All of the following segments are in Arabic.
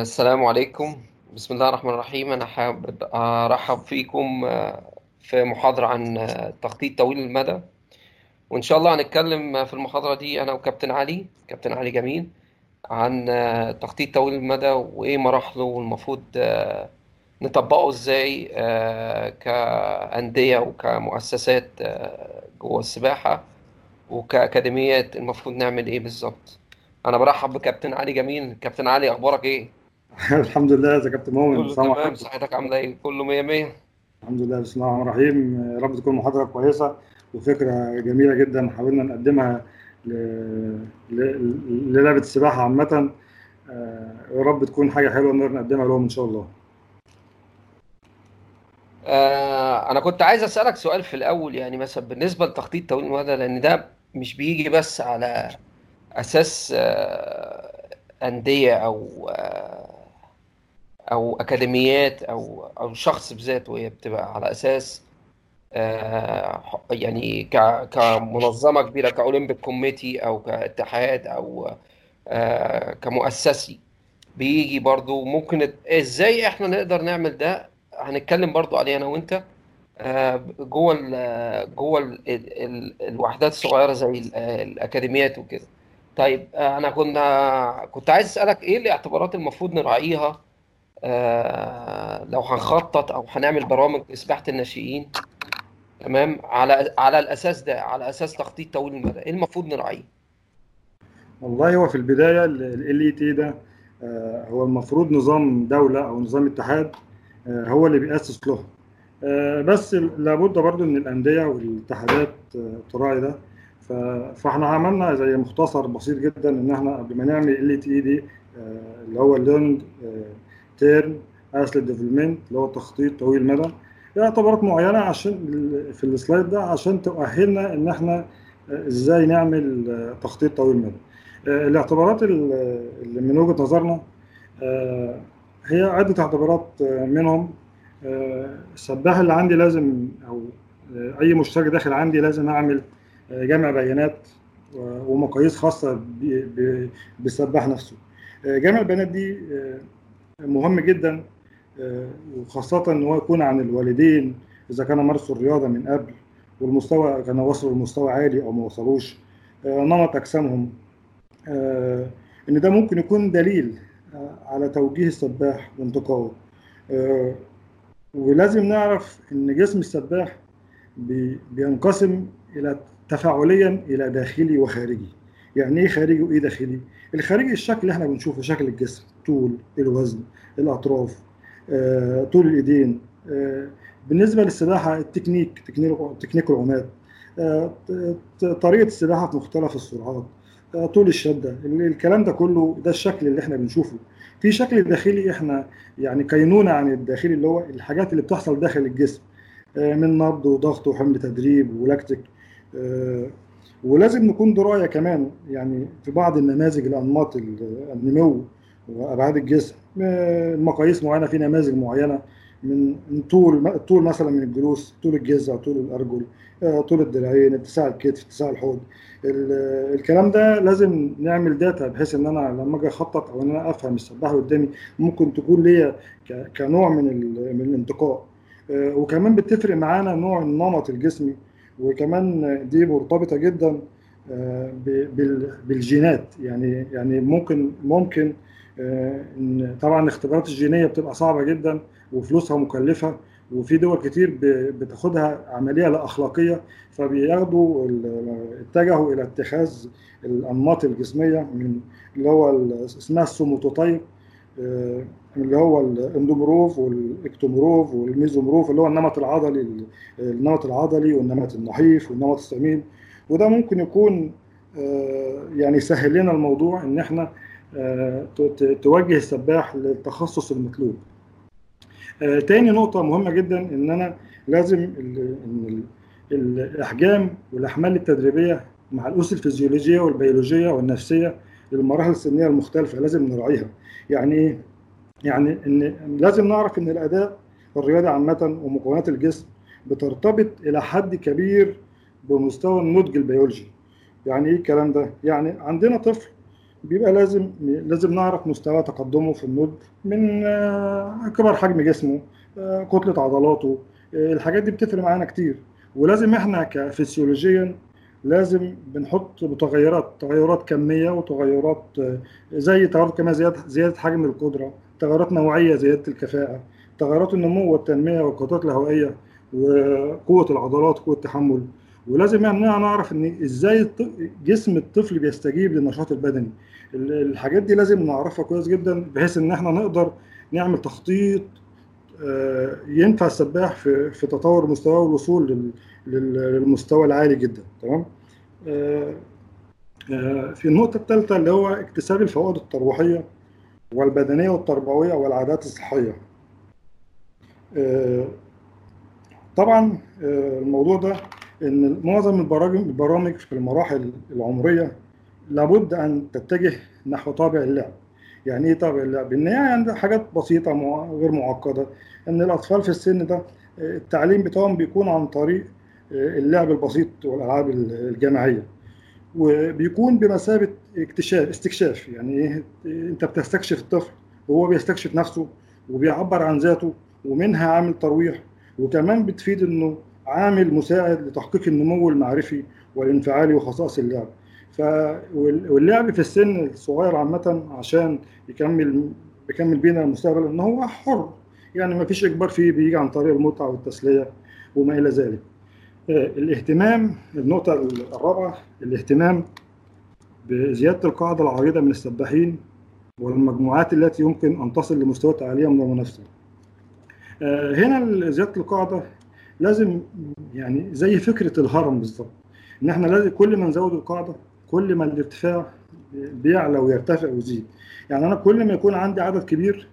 السلام عليكم. بسم الله الرحمن الرحيم. أنا حابب أرحب فيكم آه، في محاضرة عن آه، تخطيط طويل المدى. وإن شاء الله هنتكلم في المحاضرة دي أنا وكابتن علي. كابتن علي جميل. عن آه، تخطيط طويل المدى وإيه مراحله والمفروض آه، نطبقه إزاي آه، كأندية وكمؤسسات آه، جوه السباحة وكأكاديميات المفروض نعمل إيه بالظبط. أنا برحب بكابتن علي جميل. كابتن علي أخبارك إيه؟ الحمد لله يا كابتن مؤمن كله تمام صحتك عاملة إيه؟ كله مية مية. الحمد لله بسم الله الرحمن الرحيم. يا رب تكون محاضرة كويسة وفكرة جميلة جدا حاولنا نقدمها ل... ل... للعبة السباحة عامة. آه، يا رب تكون حاجة حلوة نقدر نقدمها لهم إن شاء الله. آه أنا كنت عايز أسألك سؤال في الأول يعني مثلا بالنسبة لتخطيط طويل المدى لأن ده مش بيجي بس على أساس آه أندية أو آه أو أكاديميات أو أو شخص بذاته هي بتبقى على أساس آه يعني ك- كمنظمة كبيرة كأولمبيك كوميتي أو كاتحاد أو آه كمؤسسي. بيجي برضو ممكن إزاي إحنا نقدر نعمل ده؟ هنتكلم برضو عليه أنا وأنت. آه، جوه ال جوه ال ال الوحدات الصغيرة زي ال- الأكاديميات وكده. طيب أنا كنا كنت عايز أسألك إيه الاعتبارات المفروض نراعيها؟ لو هنخطط أو هنعمل برامج لسباحه الناشئين تمام؟ على على الأساس ده على أساس تخطيط طويل المدى إيه المفروض نراعيه؟ والله هو في البداية ال اي تي ده؟ آه، هو المفروض نظام دولة أو نظام اتحاد آه، هو اللي بيأسس له آه، بس لابد برضو إن الأندية والاتحادات آه، تراعي ده. فإحنا عملنا زي مختصر بسيط جدا إن إحنا قبل ما نعمل LTAD آه، اللي هو long term athlete development اللي هو تخطيط طويل المدى اعتبارات معينة عشان في ال slide ده عشان تؤهلنا إن إحنا آه، إزاي نعمل آه، تخطيط طويل المدى آه، الاعتبارات ال- اللي من وجهة نظرنا هي عدة اعتبارات منهم. السباح اللي عندي لازم أو أي مشترك داخل عندي لازم أعمل جمع بيانات ومقاييس خاصة بالسباح نفسه. جمع البيانات دي مهم جدا آه، وخاصة إن هو يكون عن الوالدين إذا كانوا مارسوا الرياضة من قبل والمستوى كانوا وصلوا لمستوى عالي أو ما وصلوش آه، نمط أجسامهم آه، إن ده ممكن يكون دليل على توجيه السباح وانتقائه آه، ولازم نعرف إن جسم السباح بي- بينقسم إلى تفاعليا إلى داخلي وخارجي. يعني إيه خارجي وإيه داخلي؟ الخارجي الشكل اللي إحنا بنشوفه شكل الجسم. طول الوزن الأطراف آه، طول الإيدين آه، بالنسبة للسباحة التكنيك تكنيك العومات آه، طريقة السباحة في مختلف السرعات طول الشدة ال- الكلام ده كله ده الشكل اللي إحنا بنشوفه. في شكل داخلي إحنا يعني كينونه عن الداخلي اللي هو الحاجات اللي بتحصل داخل الجسم من نبض وضغط وحمل تدريب ولاكتيك ولازم نكون دراية كمان يعني في بعض النماذج لانماط ال- النمو وابعاد الجسم. مقاييس معينة في نماذج معينة من طول الطول مثلا من الجلوس طول الجذع طول الأرجل آه، طول الذراعين اتساع الكتف اتساع الحوض. ال- الكلام ده لازم نعمل داتا بحيث إن أنا لما أجي أخطط أو إن أنا أفهم السباح اللي قدامي ممكن تكون ليا كنوع من من الانتقاء. آه، وكمان بتفرق معانا نوع النمط الجسمي وكمان دي مرتبطة جدا آه، بالجينات. يعني يعني ممكن ممكن آه، إن طبعا الاختبارات الجينية بتبقى صعبة جدا وفلوسها مكلفة وفي دول كتير بتاخدها عملية لا أخلاقية فبياخدوا اتجهوا إلى اتخاذ الأنماط الجسمية من اللي هو اسمها ال somatotype آه، اللي هو ال endomorph وال ectomorph وال mesomorph اللي هو النمط العضلي النمط العضلي والنمط النحيف والنمط السمين. وده ممكن يكون آه، يعني يسهل لنا الموضوع إن إحنا توجه السباح للتخصص المطلوب. آه، تاني نقطة مهمة جدا إن أنا لازم إن ال- الإحجام والأحمال التدريبية مع الأسس الفسيولوجية والبيولوجية والنفسية للمراحل السنية المختلفة لازم نراعيها. يعني إيه؟ يعني إن لازم نعرف إن الأداء الرياضي عامة ومكونات الجسم بترتبط إلى حد كبير بمستوى النضج البيولوجي. يعني إيه الكلام ده؟ يعني عندنا طفل بيبقى لازم لازم نعرف مستوى تقدمه في النضج من كبر حجم جسمه كتلة عضلاته الحاجات دي بتفرق معانا كتير. ولازم إحنا كفسيولوجيا لازم بنحط متغيرات تغيرات كمية وتغيرات زي تغيرات كمان زيادة زيادة حجم القدرة تغيرات نوعية زيادة الكفاءة تغيرات النمو والتنمية والقدرات الهوائية وقوة العضلات قوة التحمل. ولازم يعني نعرف إن إزاي جسم الطفل بيستجيب للنشاط البدني. الحاجات دي لازم نعرفها كويس جدا بحيث إن إحنا نقدر نعمل تخطيط ينفع السباح في في تطور مستواه والوصول للمستوى العالي جدا. تمام؟ في النقطة الثالثة اللي هو اكتساب الفوائد الترويحية والبدنية والتربوية والعادات الصحية. طبعا الموضوع ده إن معظم البرامج في المراحل العمرية لابد أن تتجه نحو طابع اللعب. يعني إيه طابع اللعب؟ ان عندها حاجات بسيطة غير معقدة. إن الأطفال في السن ده التعليم بتاعهم بيكون عن طريق اللعب البسيط والألعاب الجماعية. وبيكون بمثابة اكتشاف استكشاف. يعني إيه؟ أنت بتستكشف الطفل وهو بيستكشف نفسه وبيعبر عن ذاته ومنها عامل ترويح. وكمان بتفيد إنه عامل مساعد لتحقيق النمو المعرفي والانفعالي وخصائص اللعب. ف واللعب في السن الصغير عامة عشان يكمل يكمل بينا المستقبل إن هو حر. يعني ما فيش إجبار فيه بيجي عن طريق المتعة والتسلية وما إلى ذلك. الاهتمام النقطة الرابعة الاهتمام بزيادة القاعدة العريضة من السباحين والمجموعات التي يمكن أن تصل لمستوى عالية من المنافسة. هنا زيادة القاعدة لازم يعني زي فكرة الهرم بالظبط. ان إحنا لازم كل ما نزود القاعدة كل ما الارتفاع بيعلى ويرتفع ويزيد. يعني أنا كل ما يكون عندي عدد كبير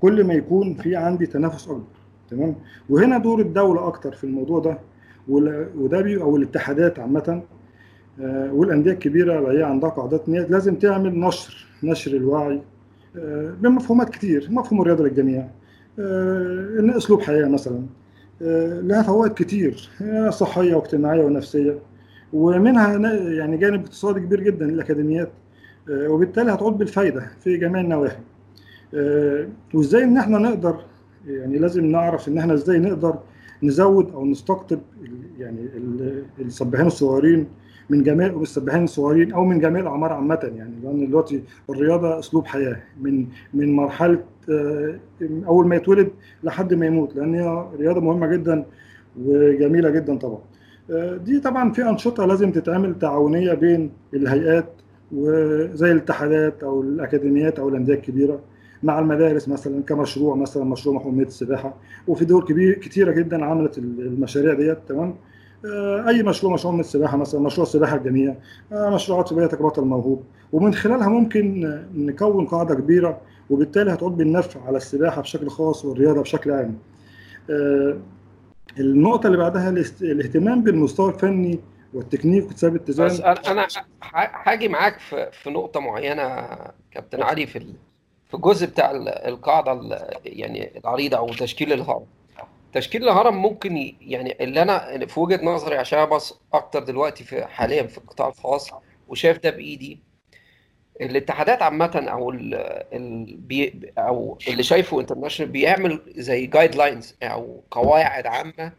كل ما يكون في عندي تنافس أكبر تمام؟ وهنا دور الدولة أكتر في الموضوع ده وده أو الاتحادات عامة والأندية الكبيرة اللي هي عندها قاعدات لازم تعمل نشر نشر الوعي بمفهومات كتير مفهوم الرياضة للجميع إن أسلوب حياة مثلا لها فوائد كتير صحية واجتماعية ونفسية. ومنها يعني جانب اقتصادي كبير جدا للأكاديميات وبالتالي هتعود بالفايدة في جميع النواحي. وإزاي إن إحنا نقدر يعني لازم نعرف إن إحنا إزاي نقدر نزود أو نستقطب يعني السباحين الصغيرين من جميع السباحين الصغيرين أو من جميع الأعمار عامة يعني لأن دلوقتي الرياضة أسلوب حياة من من مرحلة أول ما يتولد لحد ما يموت لأن هي رياضة مهمة جدا وجميلة جدا طبعا. دي طبعا في أنشطة لازم تتعمل تعاونية بين الهيئات وزي الاتحادات أو الأكاديميات أو الأندية الكبيرة مع المدارس مثلا كمشروع مثلا مشروع محميه السباحة. وفي دول كبير كتيرة جدا عملت المشاريع ديت تمام؟ أي مشروع مشروع من السباحة مثلا مشروع السباحة الجميع مشروعات سباحية تجربه الموهوب. ومن خلالها ممكن نكون قاعدة كبيرة وبالتالي هتعود بالنفع على السباحة بشكل خاص والرياضة بشكل عام. النقطة اللي بعدها الاهتمام بالمستوى الفني والتكنيك وكتاب التزام بس أنا هاجي معاك في في نقطة معينة كابتن علي في في الجزء بتاع القاعدة يعني العريضة أو تشكيل الهرم. تشكيل الهرم ممكن يعني اللي أنا في وجهة نظري عشان بص أكتر دلوقتي في حاليا في القطاع الخاص وشايف ده بإيدي الاتحادات عامة أو ال ال أو اللي شايفه international بيعمل زي guidelines أو قواعد عامة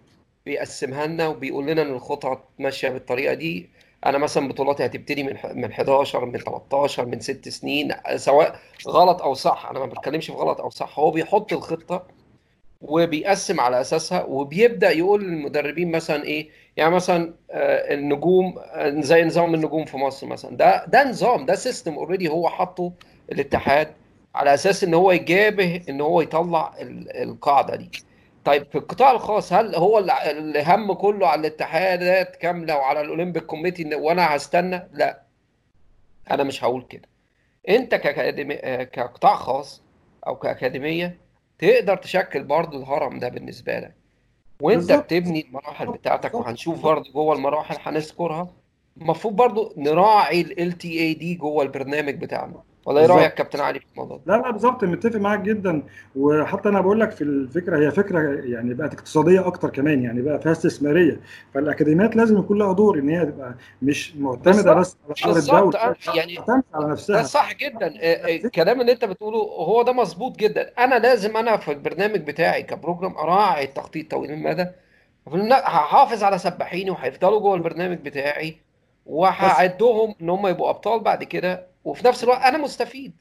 بيقسمها لنا وبيقول لنا إن الخطط ماشية بالطريقة دي. أنا مثلا بطولاتي هتبتدي من من 11 من 13 من 6 سنين سواء غلط أو صح أنا ما بتكلمش في غلط أو صح هو بيحط الخطة وبيقسم على أساسها وبيبدأ يقول للمدربين مثلا إيه يعني مثلا النجوم زي نظام النجوم في مصر مثلا. ده ده نظام ده system already هو حاطه الاتحاد على أساس إن هو يجابه إن هو يطلع القاعدة دي. طيب في القطاع الخاص هل هو الهم كله على الاتحادات كاملة وعلى الأولمبيك كوميتي وأنا هستنى؟ لا. أنا مش هقول كده. أنت كأكاديمي... كقطاع خاص أو كأكاديمية تقدر تشكل برضه الهرم ده بالنسبة لك. وانت بالزبط. بتبني المراحل بتاعتك وهنشوف برضه جوه المراحل هنذكرها المفروض برضه نراعي ال اي دي جوه البرنامج بتاعنا. ولا إيه رأيك كابتن علي في الموضوع ده؟ لا لا بالظبط متفق معاك جدا. وحتى أنا بقول لك في الفكرة هي فكرة يعني بقت اقتصادية أكتر كمان يعني بقى فيها استثمارية. فالأكاديميات لازم يكون لها دور إن هي تبقى مش معتمدة بس على بالظبط الدولة يعني على ده نفسها صح جدا. آه، آه، الكلام اللي أنت بتقوله هو ده مظبوط جدا. أنا لازم أنا في البرنامج بتاعي كبروجرام أراعي التخطيط طويل المدى. هحافظ على سباحيني وهيفضلوا جوه البرنامج بتاعي وهعدهم إن هم يبقوا أبطال بعد كده. وفي نفس الوقت أنا مستفيد.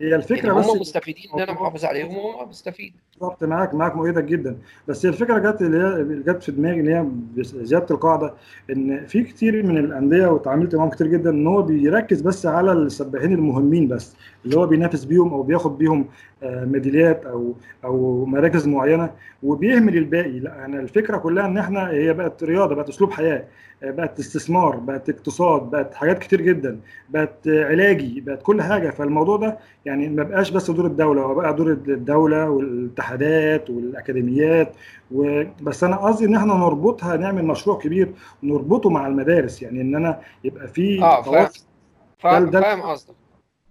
هي يعني الفكرة بس هم مستفيدين إن أنا محافظ عليهم وهم مستفيد. بالظبط معاك معاك مؤيدك جدا. بس الفكرة جت اللي هي جت في دماغي اللي هي زيادة القاعدة إن في كتير من الأندية واتعاملت معاهم كتير جدا إن هو بيركز بس على السباحين المهمين بس اللي هو بينافس بيهم أو بياخد بيهم آه، ميداليات أو أو مراكز معينة وبيهمل الباقي. لا أنا الفكرة كلها إن إحنا هي بقت رياضة بقت أسلوب حياة آه، بقت استثمار بقت اقتصاد بقت حاجات كتير جدا بقت علاجي بقت كل حاجة. فالموضوع ده يعني ما بقاش بس دور الدولة هو بقى دور الدولة والاتحادات والأكاديميات و... بس أنا قصدي إن إحنا نربطها نعمل مشروع كبير نربطه مع المدارس يعني إن أنا يبقى في آه فاهم. فاهم فاهم قصدك.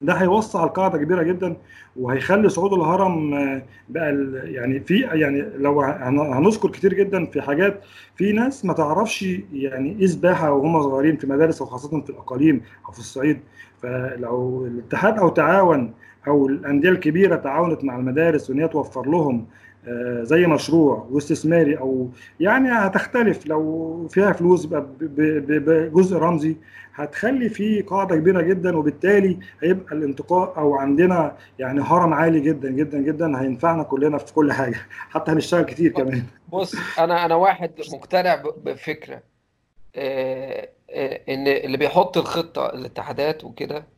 ده هيوسع القاعدة كبيرة جدا وهيخلي صعود الهرم آه، بقى يعني في يعني لو هن- هنذكر كتير جدا في حاجات في ناس ما تعرفش يعني إيه سباحة وهم صغيرين في مدارس وخاصة في الأقاليم أو في الصعيد. فلو الاتحاد أو تعاون أو الأندية الكبيرة تعاونت مع المدارس وان هي توفر لهم آه، زي مشروع واستثماري أو يعني هتختلف. لو فيها فلوس بجزء رمزي هتخلي في قاعدة كبيرة جدا وبالتالي هيبقى الانتقاء أو عندنا يعني هرم عالي جدا جدا جدا هينفعنا كلنا في كل حاجة. حتى هنشتغل كتير كمان. بص أنا أنا واحد مقتنع بفكرة آه، آه، إن اللي بيحط الخطة الاتحادات وكده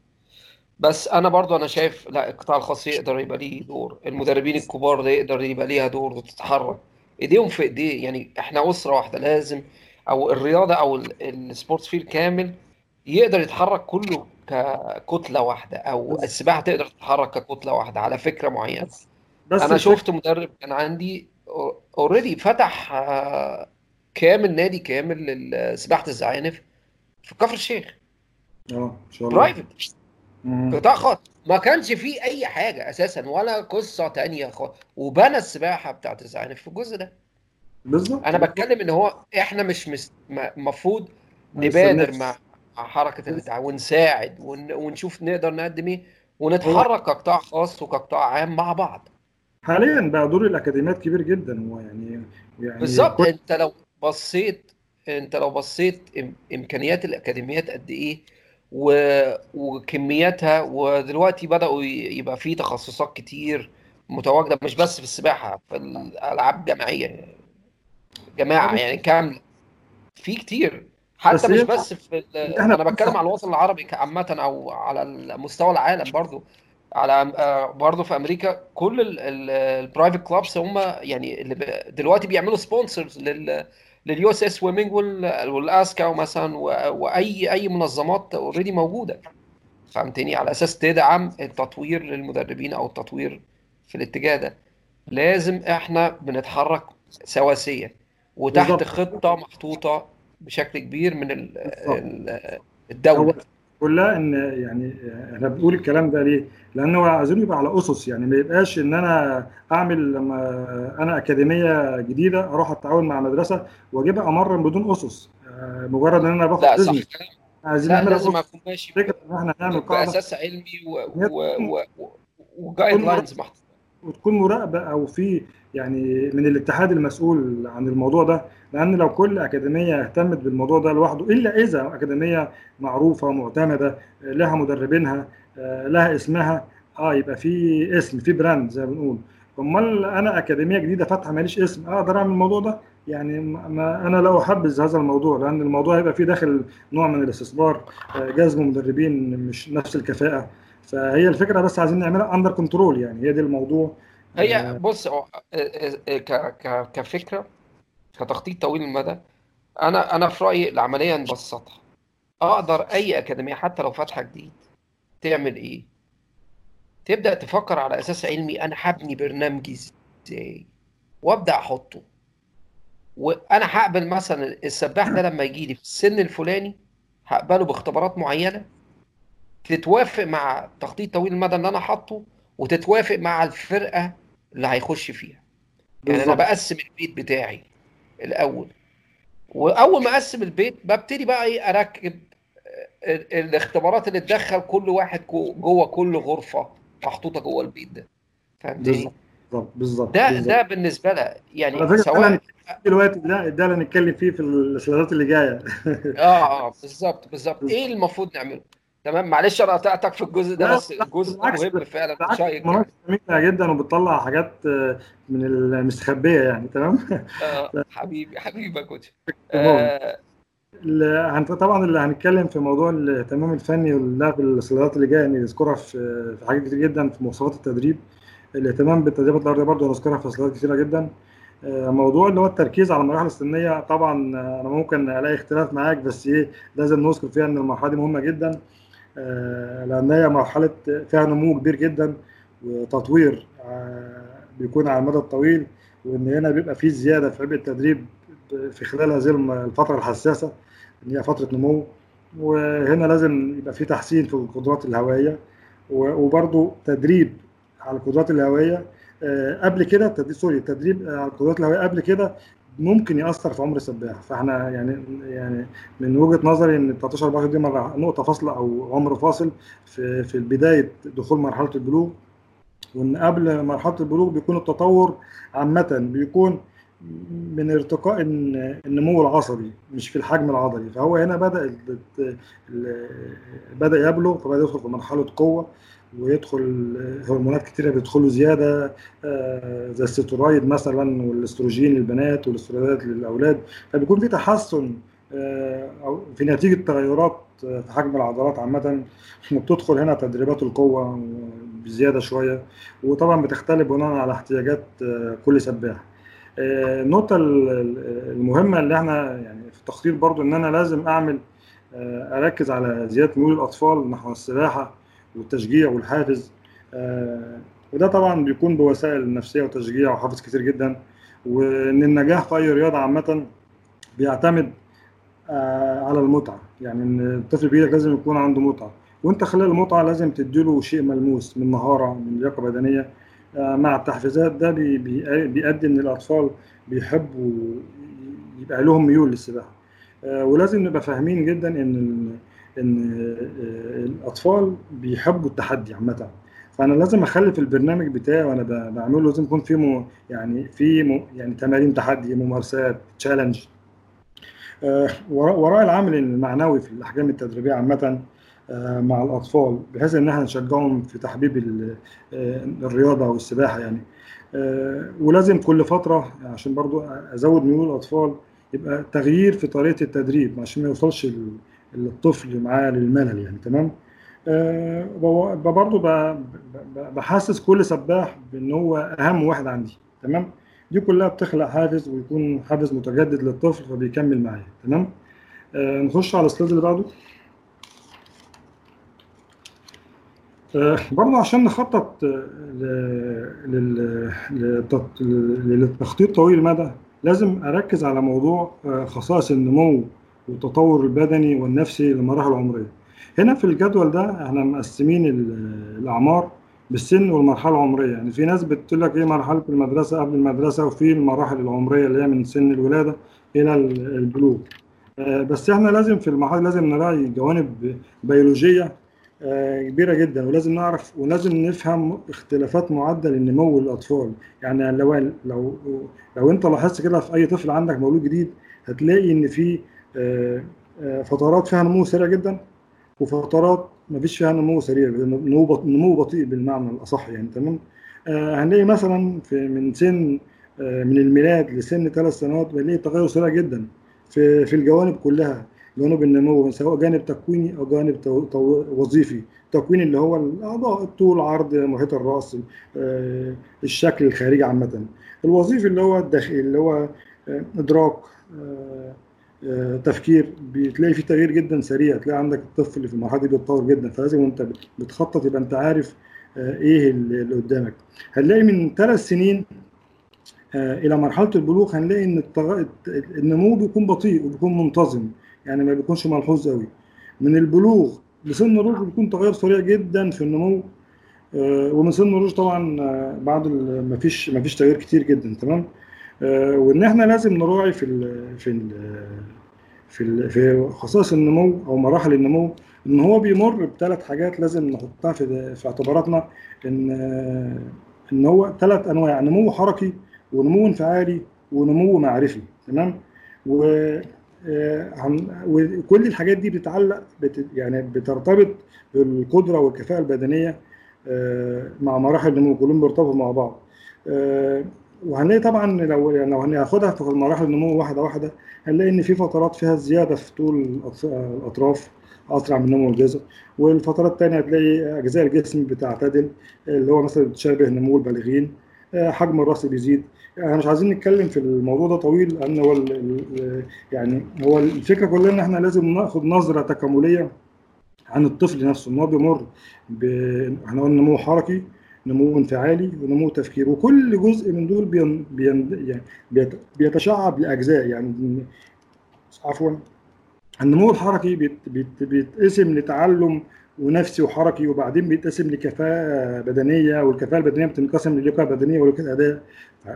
بس أنا برضو أنا شايف لا القطاع الخاص يقدر يبقى ليه دور المدربين الكبار ده يقدر يبقى ليها دور وتتحرك. إيديهم في إيديه يعني إحنا أسرة واحدة لازم أو الرياضة أو ال- sports field كامل يقدر يتحرك كله ككتلة واحدة أو السباحة تقدر تتحرك ككتلة واحدة على فكرة معينة. بس بس أنا شفت مدرب كان عندي already فتح آه، كامل نادي كامل لسباحه الزعانف في كفر الشيخ. آه إن شاء الله. private. قطاع خاص. ما كانش فيه أي حاجة أساسا ولا قصة تانية خالص وبنى السباحة بتاعت الزعانف في الجزء ده. بالظبط. أنا بتكلم إن هو إحنا مش المفروض نبادر مع حركة الاتحاد ونساعد ون... ونشوف نقدر نقدم إيه ونتحرك كقطاع خاص وكقطاع عام مع بعض. حاليا بقى دور الأكاديميات كبير جدا ويعني يعني بالظبط. كل أنت لو بصيت أنت لو بصيت إم... إمكانيات الأكاديميات قد إيه. وكمياتها ودلوقتي بدأوا ي- يبقى في تخصصات كتير متواجدة مش بس في السباحة في الألعاب الجماعية جماعة يعني كاملة في كتير بس حتى مش هي بس في أنا بتكلم على الوطن العربي عامة أو على مستوى العالم برضو على آه، برضو في أمريكا كل ال private clubs هم يعني اللي. دلوقتي بيعملوا sponsors لل لل US swimming والأسكا مثلا وأي أي منظمات already موجودة. فهمتني؟ على أساس تدعم التطوير للمدربين أو التطوير في الاتجاه ده. لازم إحنا بنتحرك سواسية وتحت خطة محطوطة بشكل كبير من ال- كلها إن يعني إحنا بنقول الكلام ده ليه؟ لأنه عايزين يبقى على أسس يعني ما يبقاش إن أنا أعمل لما أنا أكاديمية جديدة أروح أتعاون مع مدرسة واجيبها امرن بدون أسس آه، مجرد إن أنا باخد لا صح. عايزين لا نعملها لازم اكون ماشي فكرة إن إحنا نعمل قاعدة. بأساس علمي إن هي تكون وجايد تكون لاينز محطوطة. وتكون مراقبة أو في يعني من الاتحاد المسؤول عن الموضوع ده لأن لو كل أكاديمية اهتمت بالموضوع ده لوحده إلا إذا أكاديمية معروفة معتمدة لها مدربينها آه، لها اسمها آه يبقى في اسم في براند زي ما بنقول. أمال أنا أكاديمية جديدة فاتحة ماليش اسم أقدر أعمل الموضوع ده؟ يعني ما أنا لا أحبذ هذا الموضوع لأن الموضوع هيبقى فيه داخل نوع من الاستثمار آه، جذب مدربين مش نفس الكفاءة. فهي الفكرة بس عايزين نعملها under control يعني هي دي الموضوع. هي آه، بص هو- ك ك كفكرة كتخطيط طويل المدى أنا أنا في رأيي العملية نبسطها. أقدر أي أكاديمية حتى لو فاتحة جديد تعمل إيه؟ تبدأ تفكر على أساس علمي أنا هبني برنامجي إزاي؟ وأبدأ أحطه. وأنا هقبل مثلا السباح ده لما يجي لي في السن الفلاني هقبله باختبارات معينة تتوافق مع تخطيط طويل المدى اللي أنا حاطه وتتوافق مع الفرقة اللي هيخش فيها. يعني أنا بقسم البيت بتاعي الأول. وأول ما أقسم البيت ببتدي بقى إيه أركب ال- الاختبارات اللي تدخل كل واحد جو- جوه كل غرفة محطوطة جوه البيت ده. فهمتني بالظبط بالظبط ده بالظبط. ده بالنسبة لها يعني سواء دلوقتي ده ده اللي هنتكلم فيه في السلايدات اللي جاية. آه آه بالظبط. بالظبط. إيه المفروض نعمله؟ تمام؟ معلش أنا قطعتك في الجزء ده بس الجزء مهم فعلا وشيق يعني. جميلة جدا وبتطلع حاجات آه، من المستخبية يعني تمام؟ آه حبيبي حبيبي يا كوتش. آه طبعا اللي هنتكلم في موضوع الاهتمام الفني واللعب في السلايدات اللي جاية نذكرها في في حاجات كتير جدا في مواصفات التدريب. الاهتمام بالتدريبات الأرضية برضه هنذكرها في سلايدات كتيرة جدا. آه، موضوع اللي هو التركيز على المراحل السنية طبعا آه، أنا ممكن ألاقي اختلاف معاك بس إيه لازم نذكر فيها إن المرحلة دي مهمة جدا. لأن هي مرحلة فيها نمو كبير جدا وتطوير آه، بيكون على المدى الطويل وإن هنا بيبقى في زيادة في عبء التدريب في خلال هذه الفترة الحساسة اللي هي فترة نمو. وهنا لازم يبقى في تحسين في القدرات الهوائية. و- وبرضو تدريب على القدرات الهوائية آه، قبل كده سوري التدريب على القدرات الهوائية قبل كده ممكن يأثر في عمر السباح فاحنا يعني يعني من وجهة نظري إن 13 14 دي مرة نقطة فاصلة أو عمر فاصل في في بداية دخول مرحلة البلوغ. وإن قبل مرحلة البلوغ بيكون التطور عامة بيكون من ارتقاء الن- النمو العصبي مش في الحجم العضلي. فهو هنا بدأ بدأ يبلغ فبدأ يدخل في مرحلة قوة. ويدخل هرمونات كتيرة بيدخلوا زيادة آه، زي السترويد مثلا والأستروجين للبنات والاسترويدات للأولاد. فبيكون في تحسن آه، أو في نتيجة تغيرات آه، في حجم العضلات عامة. وبتدخل هنا تدريبات القوة بزيادة شوية. وطبعا بتختلف بناء على احتياجات كل سباح. النقطة ال- ال- المهمة اللي إحنا يعني في التخطيط برضو إن أنا لازم أعمل أركز على زيادة ميول الأطفال نحو السباحة. والتشجيع والحافز. آه، وده طبعا بيكون بوسائل نفسية وتشجيع وحافز كتير جدا. وإن النجاح في اي رياضة عامة بيعتمد آه، على المتعة. يعني إن الطفل بإيدك لازم يكون عنده متعة. وإنت خلال المتعة لازم تديله شيء ملموس من مهارة من لياقة بدنية. آه، مع التحفيزات ده بي- بي- بيؤدي إن الأطفال بيحبوا يبقى لهم ميول للسباحة. آه، ولازم نبقى فاهمين جدا إن إن آه، الأطفال بيحبوا التحدي عامة. فأنا لازم اخلي في البرنامج بتاعي وأنا بعمله لازم يكون في يعني في يعني تمارين تحدي ممارسات تشالنج آه، وراء العامل المعنوي في الأحجام التدريبية عامة آه، مع الأطفال بحيث إن إحنا نشجعهم في تحبيب ال- الرياضة والسباحه يعني. آه، ولازم كل فترة عشان برضو أزود ميول الأطفال يبقى تغيير في طريقة التدريب عشان ما يوصلش الطفل معاه للملل يعني تمام؟ آه، ب- برضو ب- ب- بحسس كل سباح بإن هو أهم واحد عندي تمام؟ دي كلها بتخلق حافز ويكون حافز متجدد للطفل فبيكمل معايا تمام؟ آه نخش على السلايد اللي بعده. آه برضه عشان نخطط آه، للتخطيط طويل المدى لازم أركز على موضوع آه، خصائص النمو والتطور البدني والنفسي للمراحل العمرية. هنا في الجدول ده إحنا مقسمين ال- الأعمار بالسن والمرحلة العمرية. يعني في ناس بتقول لك إيه مرحلة المدرسة قبل المدرسة وفي المراحل العمرية اللي هي من سن الولادة إلى ال- البلوغ. آه، بس إحنا لازم في المرحله لازم نراعي جوانب بيولوجية آه، كبيرة جدا ولازم نعرف ولازم نفهم اختلافات معدل النمو للأطفال. يعني لو لو لو انت لاحظت كده في أي طفل عندك مولود جديد هتلاقي إن في فترات فيها نمو سريع جدا وفترات ما فيش فيها نمو سريع نمو نمو بطيء بالمعنى الأصح يعني تمام؟ آه، هنلاقي مثلا في من سن آه، من الميلاد لسن ثلاث سنوات بنلاقي تغير سريع جدا في في الجوانب كلها جوانب النمو سواء جانب تكويني أو جانب وظيفي. التكوين اللي هو الأعضاء الطول عرض محيط الرأس آه، الشكل الخارجي عامة. الوظيفي اللي هو الداخلي اللي هو آه، إدراك آه، آه، تفكير بتلاقي فيه تغيير جدا سريع تلاقي عندك الطفل في المرحلة دي بيتطور جدا فلازم وأنت بتخطط يبقى أنت عارف آه، إيه اللي قدامك هنلاقي من ثلاث سنين آه، إلى مرحلة البلوغ هنلاقي إن. النمو بيكون بطيء وبيكون منتظم يعني ما بيكونش ملحوظ قوي من البلوغ لسن الرشد بيكون تغير سريع جدا في النمو آه، ومن سن الرشد طبعا بعد ما فيش ما فيش تغيير كتير جدا تمام وإن إحنا لازم نراعي في ال في ال في ال في خصائص النمو أو مراحل النمو إن هو بيمر بثلاث حاجات لازم نحطها في في اعتباراتنا إن إن هو ثلاث أنواع نمو حركي ونمو انفعالي ونمو معرفي تمام؟ و وكل الحاجات دي بتتعلق بت يعني بترتبط بالقدرة والكفاءة البدنية مع مراحل النمو كلهم بيرتبطوا مع بعض. وهنلاقي طبعا لو لو هناخدها في مراحل النمو واحدة واحدة هنلاقي إن في فترات فيها زيادة في طول الأطراف أسرع من نمو الجزء والفترات الثانية هتلاقي أجزاء الجسم بتعتدل اللي هو مثلا بتشابه نمو البالغين حجم الرأس بيزيد. إحنا مش عايزين نتكلم في الموضوع ده طويل لأن هو يعني هو الفكرة كلها إن إحنا لازم ناخد نظرة تكاملية عن الطفل نفسه إن هو بيمر ب إحنا قلنا نمو حركي نمو انفعالي ونمو تفكير وكل جزء من دول بين بين يعني بيتشعب لأجزاء. يعني عفوا. النمو الحركي بيت بيت بيتقسم لتعلم ونفسي وحركي وبعدين بيتقسم لكفاءة بدنية والكفاءة البدنية بتنقسم للياقة بدنية ولياقة أداء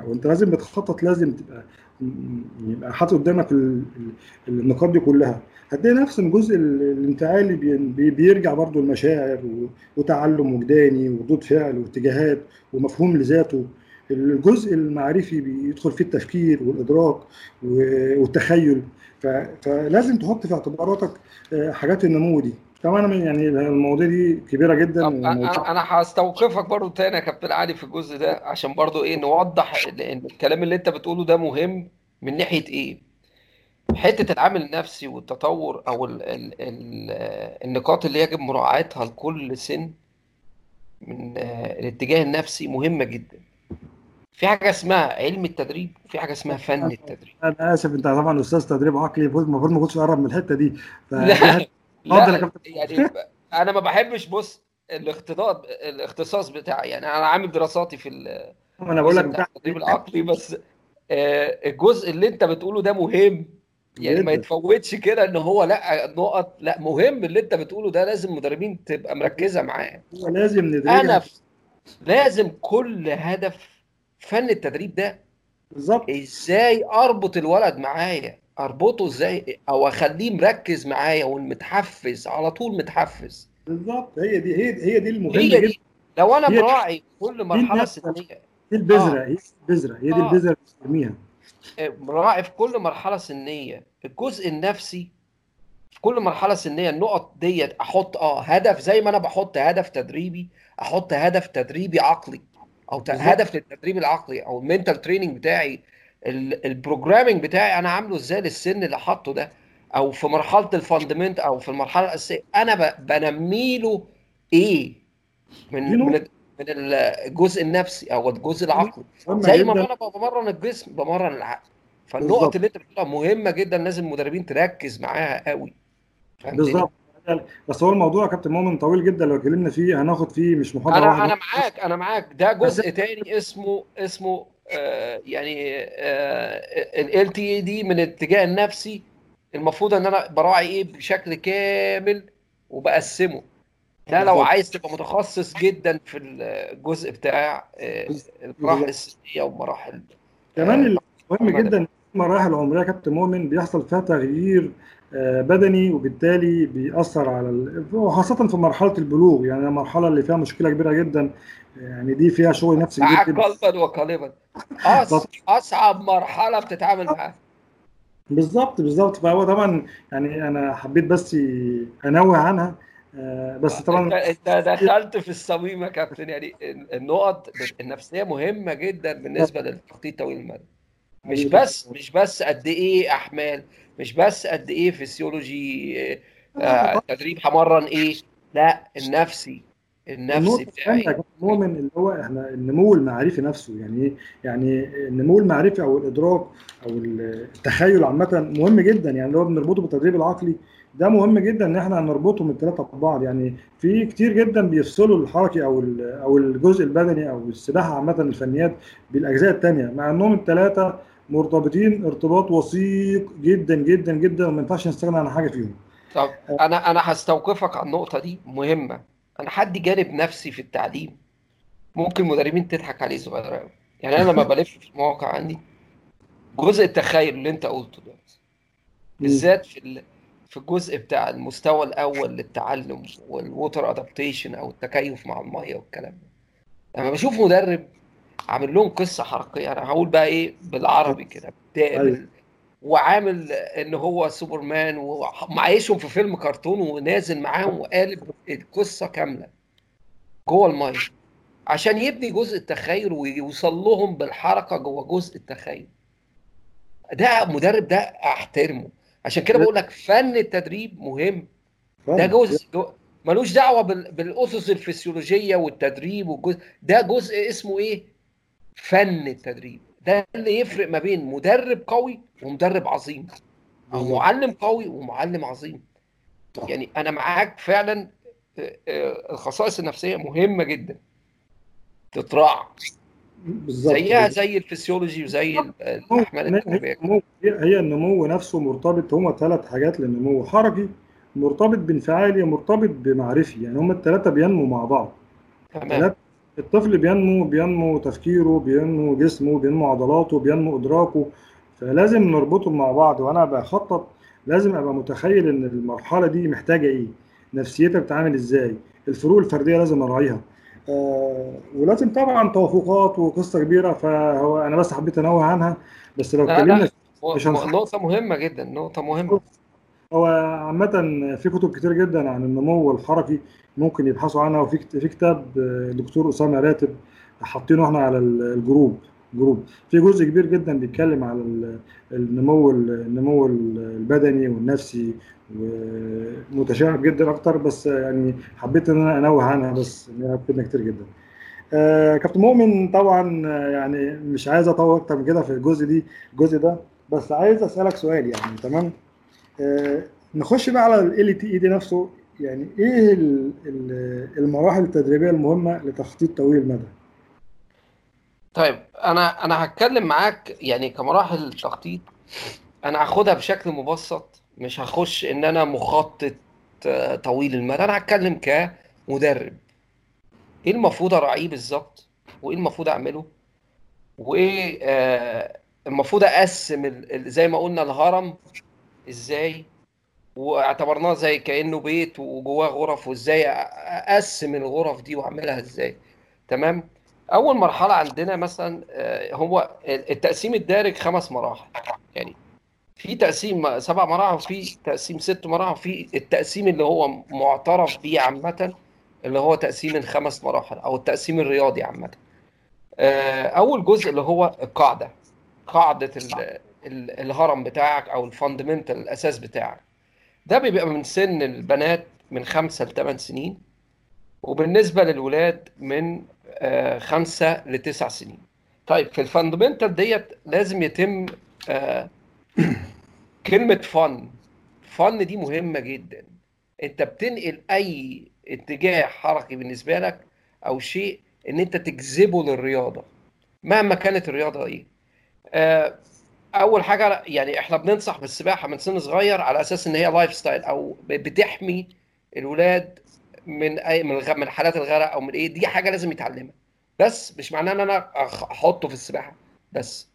وأنت لازم بتخطط لازم تبقى يبقى حاطط قدامك النقاط دي كلها. هتلاقي نفس الجزء الانفعالي بيرجع برضو المشاعر وتعلم وجداني وردود فعل واتجاهات ومفهوم لذاته. الجزء المعرفي بيدخل فيه التفكير والإدراك والتخيل. فلازم تحط في اعتباراتك حاجات النمو دي. طبعا يعني المواضيع دي كبيرة جدا أنا أنا هستوقفك برضو تاني يا كابتن علي في الجزء ده عشان برضو إيه نوضح إن الكلام اللي أنت بتقوله ده مهم من ناحية إيه. حتة العامل النفسي والتطور أو ال ال ال النقاط اللي يجب مراعاتها لكل سن من الاتجاه النفسي مهمة جدا. في حاجة اسمها علم التدريب وفي حاجة اسمها فن التدريب. أنا آسف أنت طبعا أستاذ تدريب عقلي المفروض ما كنتش أقرب من الحتة دي. ف... لا يعني أنا ما بحبش بص الاختلاط الاختصاص بتاعي. يعني أنا عامل دراساتي في أنا بقول لك التدريب. العقلي بس الجزء اللي انت بتقوله ده مهم. يعني ما يتفوتش كده ان هو لا نقط لا مهم اللي انت بتقوله ده لازم مدربين تبقى مركزة معاه. لازم ندربها أنا لازم كل هدف فن التدريب ده بالظبط. إزاي اربط الولد معايا؟ أربطه إزاي أو أخليه مركز معايا ومتحفز على طول متحفز بالظبط هي دي هي هي دي المهمة هي دي. لو أنا براعي كل مرحلة سنية دي البذرة آه. هي البذرة هي دي آه. البذرة اللي بنسميها مراعي في كل مرحلة سنية الجزء النفسي في كل مرحلة سنية النقط ديت أحط آه هدف زي ما أنا بحط هدف تدريبي أحط هدف تدريبي عقلي أو بالظبط. هدف للتدريب العقلي أو ال mental training بتاعي ال programming بتاعي أنا عامله إزاي للسن اللي حاطه ده أو في مرحلة ال fundamental أو في المرحلة الأساسية أنا بنمي له إيه من من من الجزء النفسي أو الجزء العقلي. زي ما أنا بمرن الجسم بمرن العقل. فالنقط اللي أنت بتقولها مهمة جدا لازم المدربين تركز معاها قوي. بالظبط. بس هو الموضوع يا كابتن مؤمن طويل جدا لو اتكلمنا فيه هناخد فيه مش محاضره أنا واحدة أنا معاك أنا معاك. ده جزء تاني اسمه اسمه يعني ال تي دي من الاتجاه النفسي المفروض إن أنا براعي إيه بشكل كامل وبقسمه. ده لو عايز تبقى متخصص جدا في الجزء بتاع المراحل السنية ومراحل كمان مهم جدا المراحل العمريه يا كابتن مؤمن بيحصل فيها تغيير بدني وبالتالي بيأثر على ال... وخاصة في مرحلة البلوغ. يعني المرحلة اللي فيها مشكلة كبيرة جدا يعني دي فيها شغل نفسي جدا قلبا وقالبا أصعب مرحلة بتتعامل معاها. بالظبط بالظبط فهو طبعا يعني أنا حبيت بس أنوه عنها. بس طبعا أنت دخلت في الصميم يا كابتن. يعني النقط النفسية مهمة جدا بالنسبة للتخطيط طويل المدى. مش بس مش بس قد إيه أحمال مش بس قد إيه فسيولوجي آه تدريب همرن إيه. لا النفسي. النفسي بتاعي. مؤمن اللي هو إحنا النمو المعرفي نفسه يعني إيه؟ يعني النمو المعرفي أو الإدراك أو التخيل عامة مهم جدا يعني اللي هو بنربطه بالتدريب العقلي ده مهم جدا إن إحنا نربطهم الثلاثه ببعض يعني في كتير جدا بيفصلوا الحركي أو أو الجزء البدني أو السباحة عامة الفنيات بالأجزاء الثانية مع إنهم الثلاثه مرتبطين ارتباط وثيق جدا جدا جدا وما ينفعش نستغنى عن حاجة فيهم. طب أنا أنا هستوقفك على النقطة دي مهمة. أنا حد جانب نفسي في التعليم ممكن مدربين تضحك عليه صغير قوي يعني أنا لما بلف في المواقع عندي جزء التخيل اللي أنت قلته دلوقتي بالذات في ال... في الجزء بتاع المستوى الأول للتعلم وال water adaptation أو التكيف مع المية والكلام ده. لما بشوف مدرب عامل لهم قصة حركية أنا هقول بقى إيه بالعربي كده أيوة. وعامل ان هو سوبرمان ومعيشهم في فيلم كرتون ونازل معاهم وقالب القصة كاملة جوه الميه عشان يبني جزء التخيل ويوصل لهم بالحركة جوه جزء التخيل. ده مدرب ده أحترمه. عشان كده بقول لك فن التدريب مهم. ده جزء جو ملوش دعوة بالأسس الفسيولوجية والتدريب والجزء. ده جزء اسمه إيه؟ فن التدريب. ده اللي يفرق ما بين مدرب قوي ومدرب عظيم أو معلم قوي ومعلم عظيم. يعني أنا معاك فعلا آه، آه، الخصائص النفسية مهمة جدا. تتراعى. بالظبط. زيها زي الفسيولوجي وزي الأحمال هي النمو نفسه مرتبط هما ثلاث حاجات للنمو. حركي مرتبط بانفعالي مرتبط بمعرفي. يعني هما الثلاثه بينمو مع بعض. تمام. الطفل بينمو بينمو تفكيره بينمو جسمه بينمو عضلاته بينمو إدراكه. فلازم نربطهم مع بعض وأنا بخطط لازم أبقى متخيل إن المرحلة دي محتاجة إيه نفسيتها بتتعامل إزاي الفروق الفردية لازم أراعيها. آه ولازم طبعا توافقات وقصة كبيرة فهو أنا بس حبيت أنوه عنها بس لو اتكلمنا مش نقطة مهمة جدا نقطة مهمة. هو عامة في كتب كتير جدا عن النمو الحركي ممكن يبحثوا عنها وفي في كتاب دكتور أسامة راتب حاطينه إحنا على الجروب. جروب. في جزء كبير جدا بيتكلم على النمو النمو البدني والنفسي ومتشابه جدا أكتر بس يعني حبيت إن أنا أنوه عنها بس إنها كتير جدا. آه كابتن مؤمن طبعا يعني مش عايز أطول أكتر من كده في الجزء دي الجزء ده بس عايز أسألك سؤال يعني تمام؟ آه نخش بقى على ال تي اي دي نفسه يعني إيه المراحل التدريبية المهمة لتخطيط طويل المدى؟ طيب أنا أنا هتكلم معاك يعني كمراحل التخطيط أنا هاخدها بشكل مبسط مش هخش إن أنا مخطط آه، طويل المدى. أنا هتكلم كمدرب. إيه المفروض أراعيه بالظبط؟ وإيه المفروض أعمله؟ وإيه آه المفروض أقسم زي ما قلنا الهرم إزاي؟ واعتبرناه زي كأنه بيت وجواه غرف وإزاي أقسم الغرف دي وأعملها إزاي؟ تمام؟ أول مرحلة عندنا مثلا آه، هو التقسيم الدارج خمس مراحل. يعني في تقسيم سبع مراحل وفي تقسيم ست مراحل وفي التقسيم اللي هو معترف بيه عامة اللي هو تقسيم الخمس مراحل أو التقسيم الرياضي عامة. آه، أول جزء اللي هو القاعدة قاعدة الهرم بتاعك أو الفاندمنتال الأساس بتاعك. ده بيبقى من سن البنات من خمسة لثمان سنين. وبالنسبة للولاد من خمسة لتسع سنين. طيب في ال fundamental ديت لازم يتم آه، كلمة fun. fun دي مهمة جدا. انت بتنقل أي اتجاه حركي بالنسبة لك أو شيء إن انت تجذبه للرياضة. مهما كانت الرياضة إيه. آه، أول حاجة يعني إحنا بننصح بالسباحة من سن صغير على أساس إن هي lifestyle أو بتحمي الولاد من اي من من حالات الغرق أو من إيه دي حاجة لازم يتعلمها. بس مش معناه إن أنا أحطه في السباحة. بس.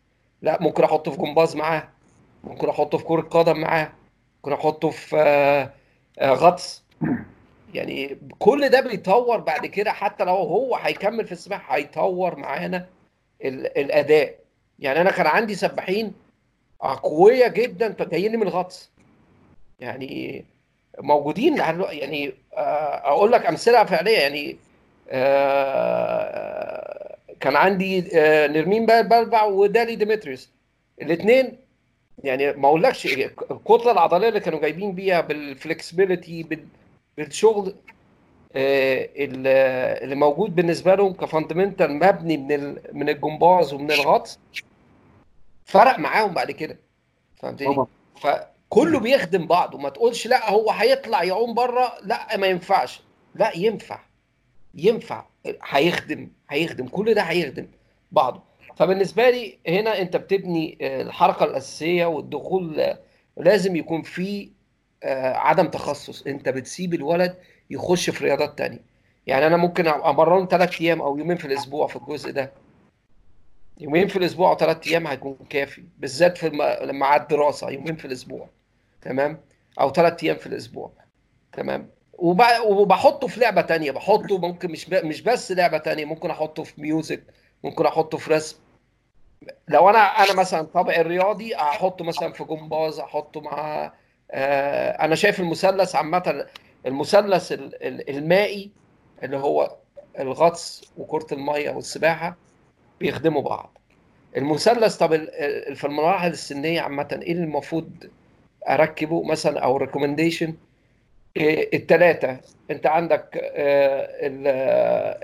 لا ممكن أحطه في جمباز معاه. ممكن أحطه في كرة قدم معاه. ممكن أحطه في آه، آه، غطس. يعني كل ده بيطور بعد كده حتى لو هو هيكمل في السباحة هيطور معانا الأداء. يعني أنا كان عندي سباحين قويه جدا جايين من الغطس. يعني موجودين يعني آه، أقول لك أمثلة فعلية. يعني آه، كان عندي آه، نرمين بلبع ودالي ديمتريوس. الاثنين يعني ما أقولكش الكتلة العضلية اللي كانوا جايبين بيها بال flexibility بالشغل اللي موجود بالنسبة لهم ك fundamental مبني من من الجمباز ومن الغطس فرق معاهم بعد كده. فهمتني؟ فكله بيخدم بعضه. ما تقولش لا هو هيطلع يعوم بره. لا ما ينفعش. لا ينفع. ينفع. هيخدم. هيخدم. كل ده هيخدم بعضه. فبالنسبة لي هنا أنت بتبني الحركة الأساسية والدخول لازم يكون في آه، عدم تخصص. أنت بتسيب الولد يخش في رياضات تانية. يعني أنا ممكن أمرنه ثلاث أيام أو يومين في الأسبوع في الجزء ده. يومين في الأسبوع أو ثلاث أيام هيكون كافي. بالذات في الم... لما عاد دراسة يومين في الأسبوع. تمام؟ أو ثلاث أيام في الأسبوع. تمام؟ وب... وبحطه في لعبة تانية. بحطه ممكن مش. مش بس لعبة تانية ممكن أحطه في music ممكن أحطه في رسم. لو أنا أنا مثلا طبعي الرياضي أحطه مثلا في جمباز أحطه مع آه أنا شايف المثلث عامة المثلث المائي اللي هو الغطس وكرة المية والسباحة بيخدموا بعض. المثلث طب في المراحل السنية عامة إيه اللي المفروض أركبه مثلا أو ريكومنديشن الثلاثه أنت عندك آه،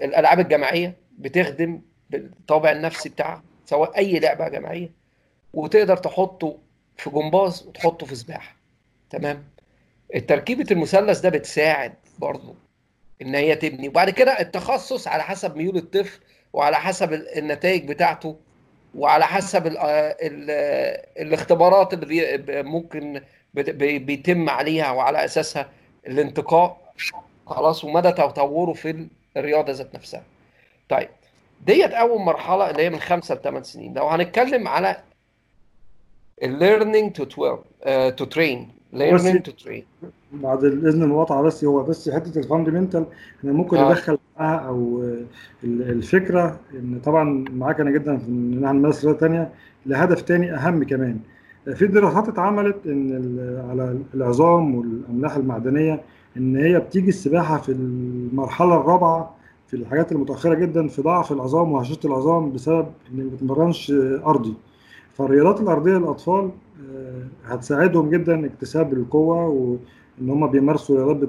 الألعاب الجماعية بتخدم بالطابع النفسي بتاعها سواء أي لعبة جماعية وتقدر تحطه في جمباز وتحطه في سباحة. تمام؟ التركيبة المثلث ده بتساعد برضه إن هي تبني. وبعد كده التخصص على حسب ميول الطفل وعلى حسب النتائج بتاعته وعلى حسب ال ال الاختبارات اللي ممكن بيتم عليها وعلى أساسها الانتقاء. خلاص ومدى تطوره في الرياضة ذات نفسها. طيب ديت أول مرحلة اللي هي من خمسة لثمان سنين. لو هنتكلم على 12 uh, to train. learning to train. بعد الإذن المقاطعة بس هو بس حتة الفاندمنتال إحنا ممكن آه. ندخل معاها أو الفكرة إن طبعا معاك أنا جدا في إن إحنا نمارس رياضة ثانية لهدف ثاني أهم كمان في دراسات اتعملت إن على العظام والأملاح المعدنية إن هي بتيجي السباحة في المرحلة الرابعة في الحاجات المتأخرة جدا في ضعف العظام وهشاشة العظام بسبب إن ما بتمرنش أرضي فالرياضات الأرضية للأطفال آه، هتساعدهم جدا اكتساب القوة وان هم بيمارسوا رياضات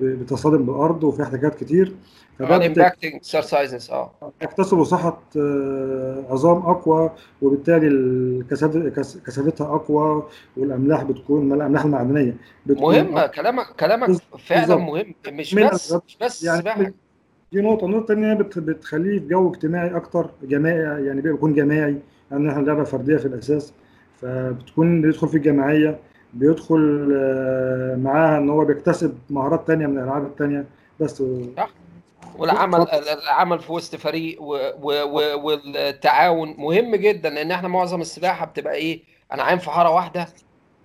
بتصادم بالأرض وفي احتكاكات كتير. فده اكسرسايزز آه. يكتسبوا صحة آه، عظام أقوى وبالتالي كثافتها أقوى والأملاح بتكون الأملاح المعدنية بتكون مهمة. كلامك كلامك فعلا مهم. مش بس مش بس يعني سباحة. دي نقطة. النقطة الثانية بتخليه في جو اجتماعي أكتر جماعي يعني بيكون جماعي. لأن إحنا لعبة فردية في الأساس فبتكون بيدخل في الجماعية. بيدخل آه، معاها إن هو بيكتسب مهارات تانية من الألعاب التانية بس. صح. والعمل العمل في وسط فريق والتعاون مهم جدا لأن إحنا معظم السباحة بتبقى إيه؟ أنا عايم في حارة واحدة.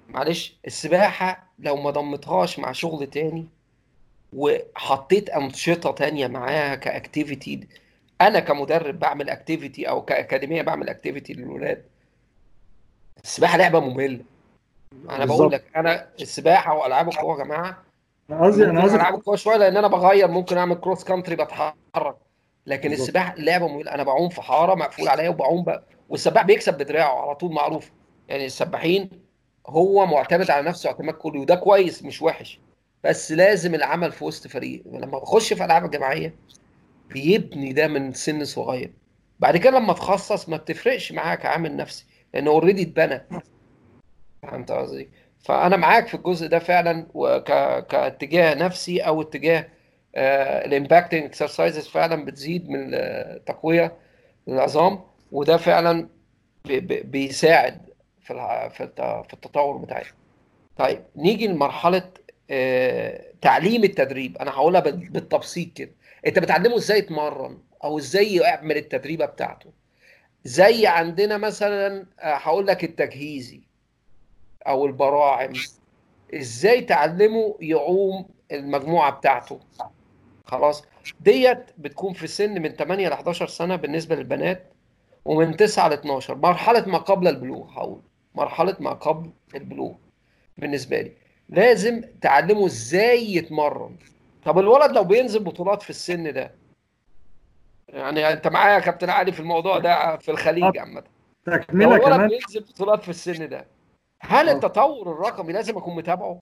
معلش السباحة لو ما ضمتهاش مع شغل تاني وحطيت أنشطة تانية معاها ك activity أنا كمدرب بعمل activity أو كأكاديمية بعمل activity للولاد السباحة لعبة مملة. أنا بقول لك أنا السباحة وألعاب القوة يا جماعة أنا قصدي أنا قصدي العاب القوة شوية لأن أنا بغير ممكن أعمل cross country بتحرك. لكن بالزبط. السباحة لعبة ممله أنا بعوم في حارة مقفول عليا وبعوم بقى والسباح بيكسب بدراعه على طول معروف. يعني السباحين هو معتمد على نفسه اعتماد كلي وده كويس مش وحش. بس لازم العمل في وسط فريق. لما بخش في ألعاب الجماعية بيبني ده من سن صغير. بعد كده لما تخصص ما بتفرقش معاه كعامل نفسي لأنه already اتبنى. فهمت قصدي. فأنا معاك في الجزء ده فعلا وك... كاتجاه نفسي أو اتجاه ال impacting exercises فعلا بتزيد من التقويه للعظام وده فعلا بي... بيساعد في في التطور بتاعي. طيب نيجي لمرحلة آه، تعليم التدريب. أنا هقولها بالتبسيط كده. أنت بتعلمه إزاي يتمرن؟ أو إزاي يعمل التدريبة بتاعته؟ زي عندنا مثلا آه، هقول لك التجهيزي. أو البراعم. إزاي تعلمه يعوم المجموعة بتاعته؟ خلاص. ديت بتكون في سن من 8 ل 11 سنة بالنسبة للبنات ومن 9 ل 12 مرحلة ما قبل البلوغ هقول. مرحلة ما قبل البلوغ بالنسبة لي. لازم تعلمه إزاي يتمرن. طب الولد لو بينزل بطولات في السن ده؟ يعني أنت معايا يا كابتن علي في الموضوع ده في الخليج عامة. تكملة الولد بينزل بطولات في السن ده هل التطور الرقمي لازم اكون متابعه؟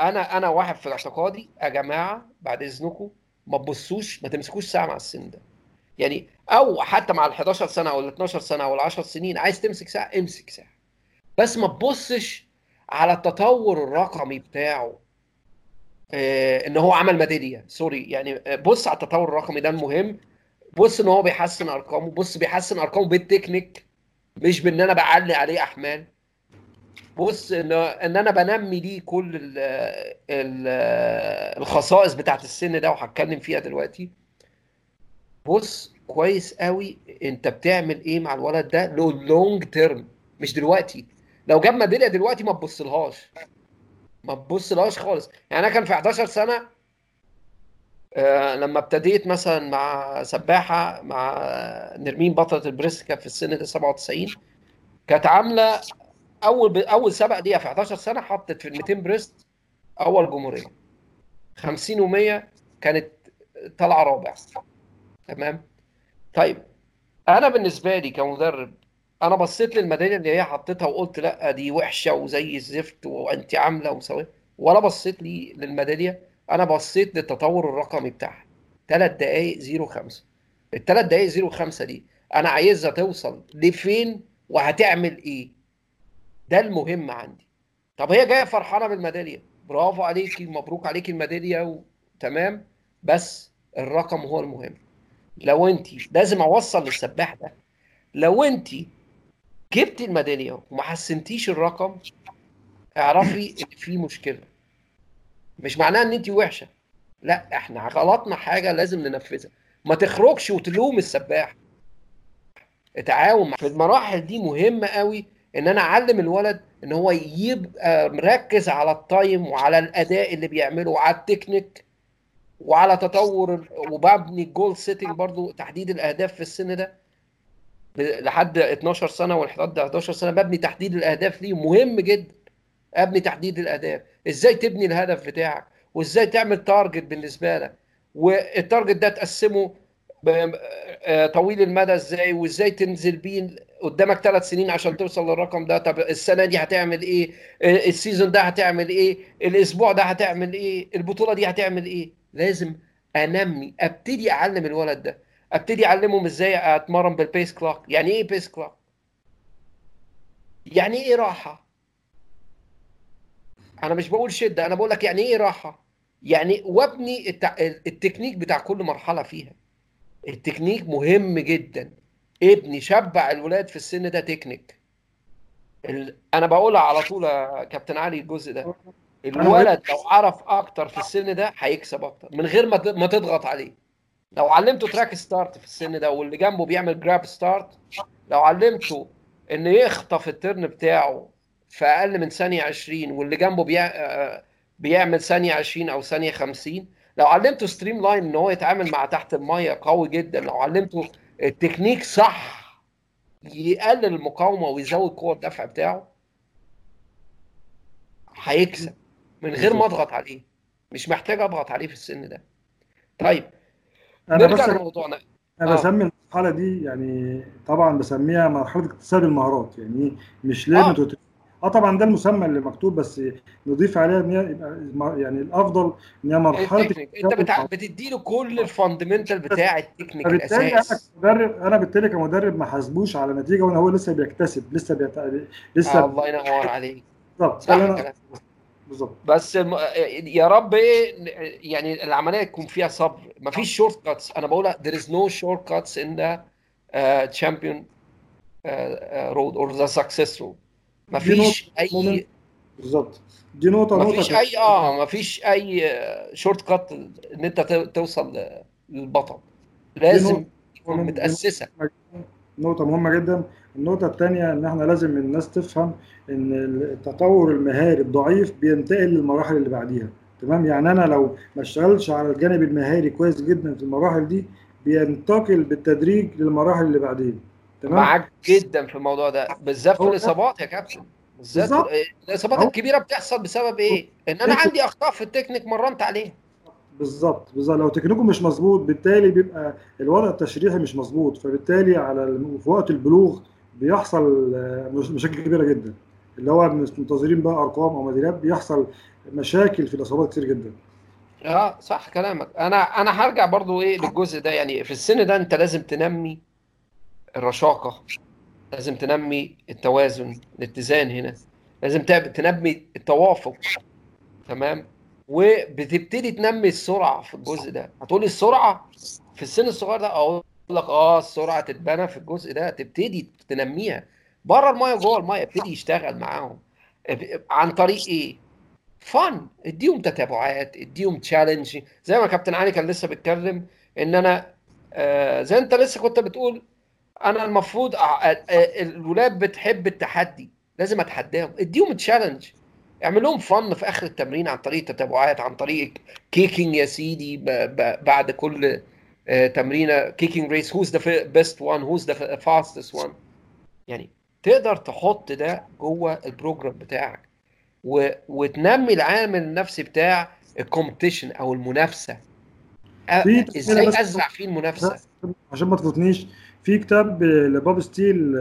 أنا أنا واحد في اعتقادي يا جماعة بعد إذنكم ما تبصوش ما تمسكوش ساعة مع السن ده. يعني أو حتى مع ال 11 سنة أو ال 12 سنة أو ال 10 سنين عايز تمسك ساعة امسك ساعة. بس ما تبصش على التطور الرقمي بتاعه آه إن هو عمل ميدالية. sorry يعني آه، بص على التطور الرقمي ده المهم. بص إن هو بيحسن أرقامه بص بيحسن أرقامه بالتكنيك مش بإن أنا بعلي عليه أحمال. بص ان إن أنا بنمي ليه كل ال ال الخصائص بتاعت السن ده وهتكلم فيها دلوقتي. بص كويس قوي أنت بتعمل إيه مع الولد ده لو لونج تيرم مش دلوقتي. لو جاب ميدالية دلوقتي ما تبصلهاش. ما تبصلهاش خالص. يعني أنا كان في 11 سنة آه لما ابتديت مثلا مع سباحة مع نرمين بطلة البريست كانت في السن ده 97 كانت عاملة أول. أول سبق ليها في 11 سنة حطت في ال 200 بريست أول جمهورية. 50 و100 كانت طالعه رابع. تمام؟ طيب أنا بالنسبة لي كمدرب أنا بصيت للميدالية اللي هي حطيتها وقلت لأ دي وحشة وزي الزفت وأنت عاملة ومسوية ولا بصيت لي للميدالية أنا بصيت للتطور الرقمي بتاعها. 3 دقائق 05 الثلاث دقائق 05 دي أنا عايزها توصل لفين وهتعمل إيه؟ ده المهم عندي. طب هي جاية فرحانة بالميدالية. برافو عليكي مبروك عليكي الميدالية. تمام. بس الرقم هو المهم. لو انت لازم أوصل للسباح ده. لو انت جبت الميدالية وما حسنتيش الرقم اعرفي إن في مشكلة. مش معناها إن انت وحشة. لا إحنا غلطنا حاجة لازم ننفذها. ما تخرجش وتلوم السباح. التعاون في المراحل دي مهمه قوي إن أنا أعلم الولد إن هو يبقى مركز على ال time وعلى الأداء اللي بيعمله وعلى التكنيك وعلى تطور وببني ال goal setting برضو تحديد الأهداف في السن ده. لحد 12 سنة ولحد 11 سنة ببني تحديد الأهداف ليه. مهم جدا ابني تحديد الأهداف. إزاي تبني الهدف بتاعك؟ وإزاي تعمل target بالنسبة لك؟ وال target ده تقسمه طويل المدى إزاي وازاي تنزل بيه قدامك ثلاث سنين عشان توصل للرقم ده؟ طب السنة دي هتعمل إيه؟ ال season ده هتعمل إيه؟ الأسبوع ده هتعمل إيه؟ البطولة دي هتعمل إيه؟ لازم انمي ابتدي اعلم الولد ده. ابتدي اعلمهم إزاي اتمرن بال pace clock يعني إيه pace clock يعني إيه راحة؟ أنا مش بقول شدة أنا بقول لك يعني إيه راحة؟ يعني وابني. التكنيك بتاع كل مرحلة فيها. التكنيك مهم جدا. ابني شبع الولاد في السن ده تكنيك. ال... أنا بقولها على طول يا كابتن علي الجزء ده. الولد لو عرف أكتر في السن ده هيكسب أكتر من غير ما ما تضغط عليه. لو علمته track start في السن ده واللي جنبه بيعمل grab start لو علمته إنه يخطف ال turn بتاعه في أقل من ثانية 20 واللي جنبه بيع... بيعمل ثانية 20 أو ثانية 50 لو علمته streamline إن هو يتعامل مع تحت المية قوي جدا لو علمته التكنيك صح يقلل المقاومة ويزود قوة الدفع بتاعه هيكسب من غير ما أضغط عليه مش محتاج أضغط عليه في السن ده طيب أنا بس لموضوعنا أنا آه. بسمي المرحلة دي يعني طبعا بسميها مرحلة اكتساب المهارات يعني؟ مش لازم آه. آه طبعا ده المسمى اللي مكتوب بس نضيف عليها إن هي يعني الأفضل إن هي مرحلة أنت بتع... المهارات. بتديله كل ال fundamental بتاع التكنيك فبالتالي أنا كمدرب أنا بالتالي كمدرب ما حاسبوش على نتيجة وأنا هو لسه بيكتسب لسه بيت... آه لسه الله ينور عليك. بالظبط. بس الم... يا رب إيه يعني العملية يكون فيها صبر. مفيش short cuts أنا بقولها there is no short cuts in the uh, champion uh, road or the success road مفيش أي بالظبط. دي نقطة نقطة مفيش أي آه مفيش أي short cut إن أنت توصل للبطل. لازم مهمة متاسسه نقطة مهمة جدا. النقطة الثانية إن إحنا لازم الناس تفهم إن التطور المهاري الضعيف بينتقل للمراحل اللي بعديها. تمام؟ يعني أنا لو ما اشتغلتش على الجانب المهاري كويس جدا في المراحل دي بينتقل بالتدريج للمراحل اللي بعدين. تمام؟ معاك جدا في الموضوع ده بالذات في الإصابات يا كابتن. بالذات بالظبط. الإصابات الكبيرة بتحصل بسبب إيه؟ إن أنا عندي أخطاء في التكنيك مرنت عليها. بالظبط بالظبط. لو تكنيكه مش مظبوط بالتالي بيبقى الوضع التشريحي مش مظبوط. فبالتالي على في وقت البلوغ بيحصل آه، مش- مشاكل كبيرة جدا. اللي هو مش منتظرين بقى أرقام أو ميداليات بيحصل مشاكل في الإصابات كتير جدا. آه صح كلامك. أنا أنا هرجع برضو إيه للجزء ده. يعني في السن ده أنت لازم تنمي الرشاقة. لازم تنمي التوازن الاتزان هنا. لازم تنمي التوافق. تمام؟ وبتبتدي تنمي السرعة في الجزء ده. هتقولي السرعة في السن الصغير ده؟ أقول لك آه السرعة تتبنى في الجزء ده. تبتدي تنميها. بره المايه وجوه المايه ابتدي يشتغل معاهم. عن طريق إيه؟ fun. اديهم تتابعات اديهم challenge زي ما كابتن علي كان لسه بيتكلم إن أنا آه زي أنت لسه كنت بتقول أنا المفروض الولاد بتحب التحدي لازم أتحداهم. اديهم challenge اعمل لهم fun في آخر التمرين عن طريق التتابعات عن طريق kicking يا سيدي بعد كل تمرينة. kicking race who's the best one who's the fastest one يعني تقدر تحط ده جوه ال program بتاعك و... وتنمي العامل النفسي بتاع ال competition أو المنافسة. إزاي أزرع فيه المنافسة؟ عشان ما تفوتنيش في كتاب لبوب ستيل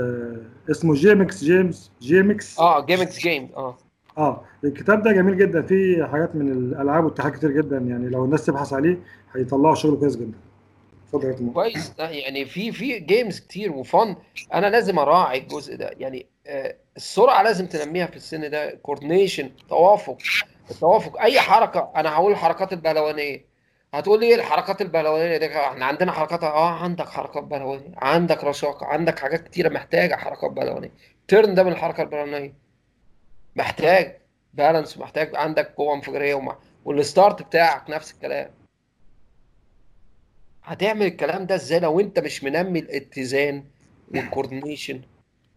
اسمه Gamex games Gamex. آه Gamex game آه. آه الكتاب ده جميل جدا. فيه حاجات من الألعاب والتحديات كتير جدا. يعني لو الناس تبحث عليه هيطلعوا شغل كويس جدا. اتفضل يا كويس. يعني في في games كتير و fun. أنا لازم أراعي الجزء ده. يعني آه السرعة لازم تنميها في السن ده. coordination توافق التوافق أي حركة أنا هقول الحركات البهلوانيه هتقول لي إيه الحركات البهلوانيه دي؟ إحنا عندنا حركات آه عندك حركات بهلوانيه عندك رشاقه عندك حاجات كتيرة. محتاجه حركات بهلوانيه turn ده من الحركة البهلوانيه محتاج balance محتاج عندك قوة انفجارية ومع... وال start بتاعك نفس الكلام. هتعمل الكلام ده إزاي لو أنت مش منمي الاتزان وال coordination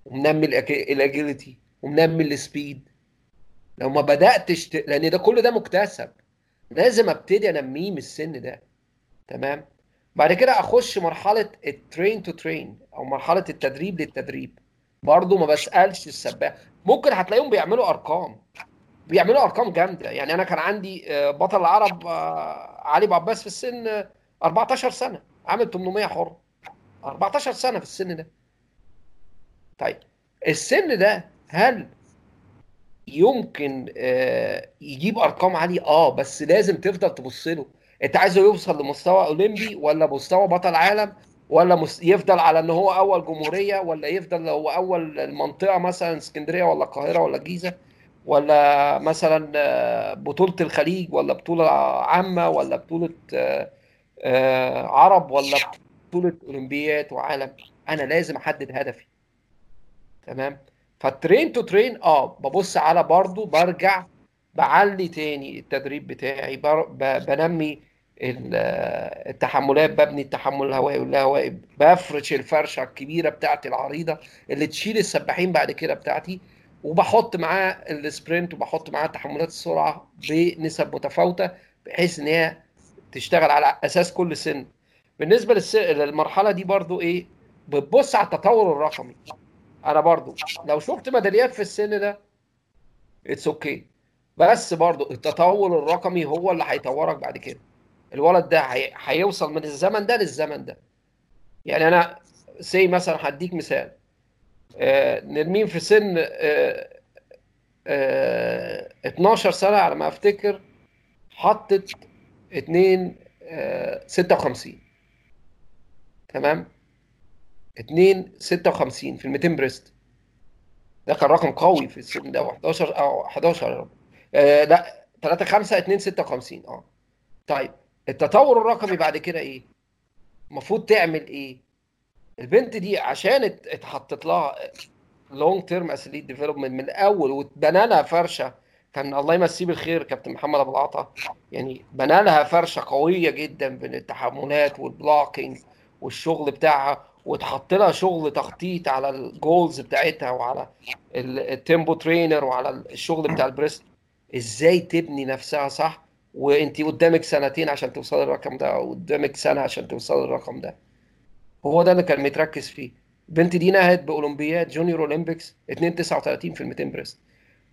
ومنمي ال agility ومنمي ال speed لو ما بدأتش ت... لأن ده كل ده مكتسب. لازم ابتدي انميه من السن ده. تمام؟ بعد كده اخش مرحلة ال train to train أو مرحلة التدريب للتدريب. برضه ما بسألش السباح ممكن هتلاقيهم بيعملوا أرقام. بيعملوا أرقام جامدة. يعني أنا كان عندي بطل العرب علي عباس في السن 14 سنة. عامل 800 حر. 14 سنة في السن ده. طيب السن ده هل يمكن يجيب أرقام عالية آه بس لازم تفضل تبص له. أنت عايزه يوصل لمستوى أولمبي ولا مستوى بطل عالم ولا يفضل على إن هو أول جمهورية ولا يفضل هو أول المنطقة مثلا اسكندرية ولا القاهرة ولا الجيزة ولا مثلا بطولة الخليج ولا بطولة عامة ولا بطولة عرب ولا بطولة أولمبيات وعالم. أنا لازم أحدد هدفي. تمام؟ فال train to train آه ببص على برضو برجع بعلي تاني التدريب بتاعي بنمي التحملات ببني التحمل الهوائي واللاهوائي بفرش الفرشة الكبيرة بتاعتي العريضة اللي تشيل السباحين بعد كده بتاعتي وبحط معاه السبرنت وبحط معاه تحملات السرعة بنسب متفاوتة بحيث إن هي تشتغل على أساس كل سن بالنسبة. للمرحلة دي برضو إيه بتبص على التطور الرقمي أنا برضو لو شفت ميداليات في السن ده it's okay okay. بس برضو التطور الرقمي هو اللي هيطورك بعد كده. الولد ده هيوصل من الزمن ده للزمن ده. يعني أنا say مثلا هديك مثال. آه نرمين في سن آه آه 12 سنة على ما أفتكر حطت 2 56 تمام؟ 2 56 في ال 200 breast ده كان رقم قوي في السن ده 11 أو 11 يا رب لا 3 5 2 56 آه. طيب التطور الرقمي بعد كده إيه؟ المفروض تعمل إيه؟ البنت دي عشان اتحطت لها long term athlete development من الأول واتبنى لها فرشة. كان الله يمسيه بالخير كابتن محمد أبو العطا. يعني بنى لها فرشة قوية جدا بين التحملات وال blocking والشغل بتاعها. واتحط لها شغل تخطيط على ال goals بتاعتها وعلى ال tempo trainer وعلى الشغل بتاع ال breast إزاي تبني نفسها صح؟ وانت قدامك سنتين عشان توصل للرقم ده أو قدامك سنة عشان توصل للرقم ده. هو ده اللي كان متركز فيه. البنت دي نهت بأولمبياد junior olympics 2 39 في ال 200 breast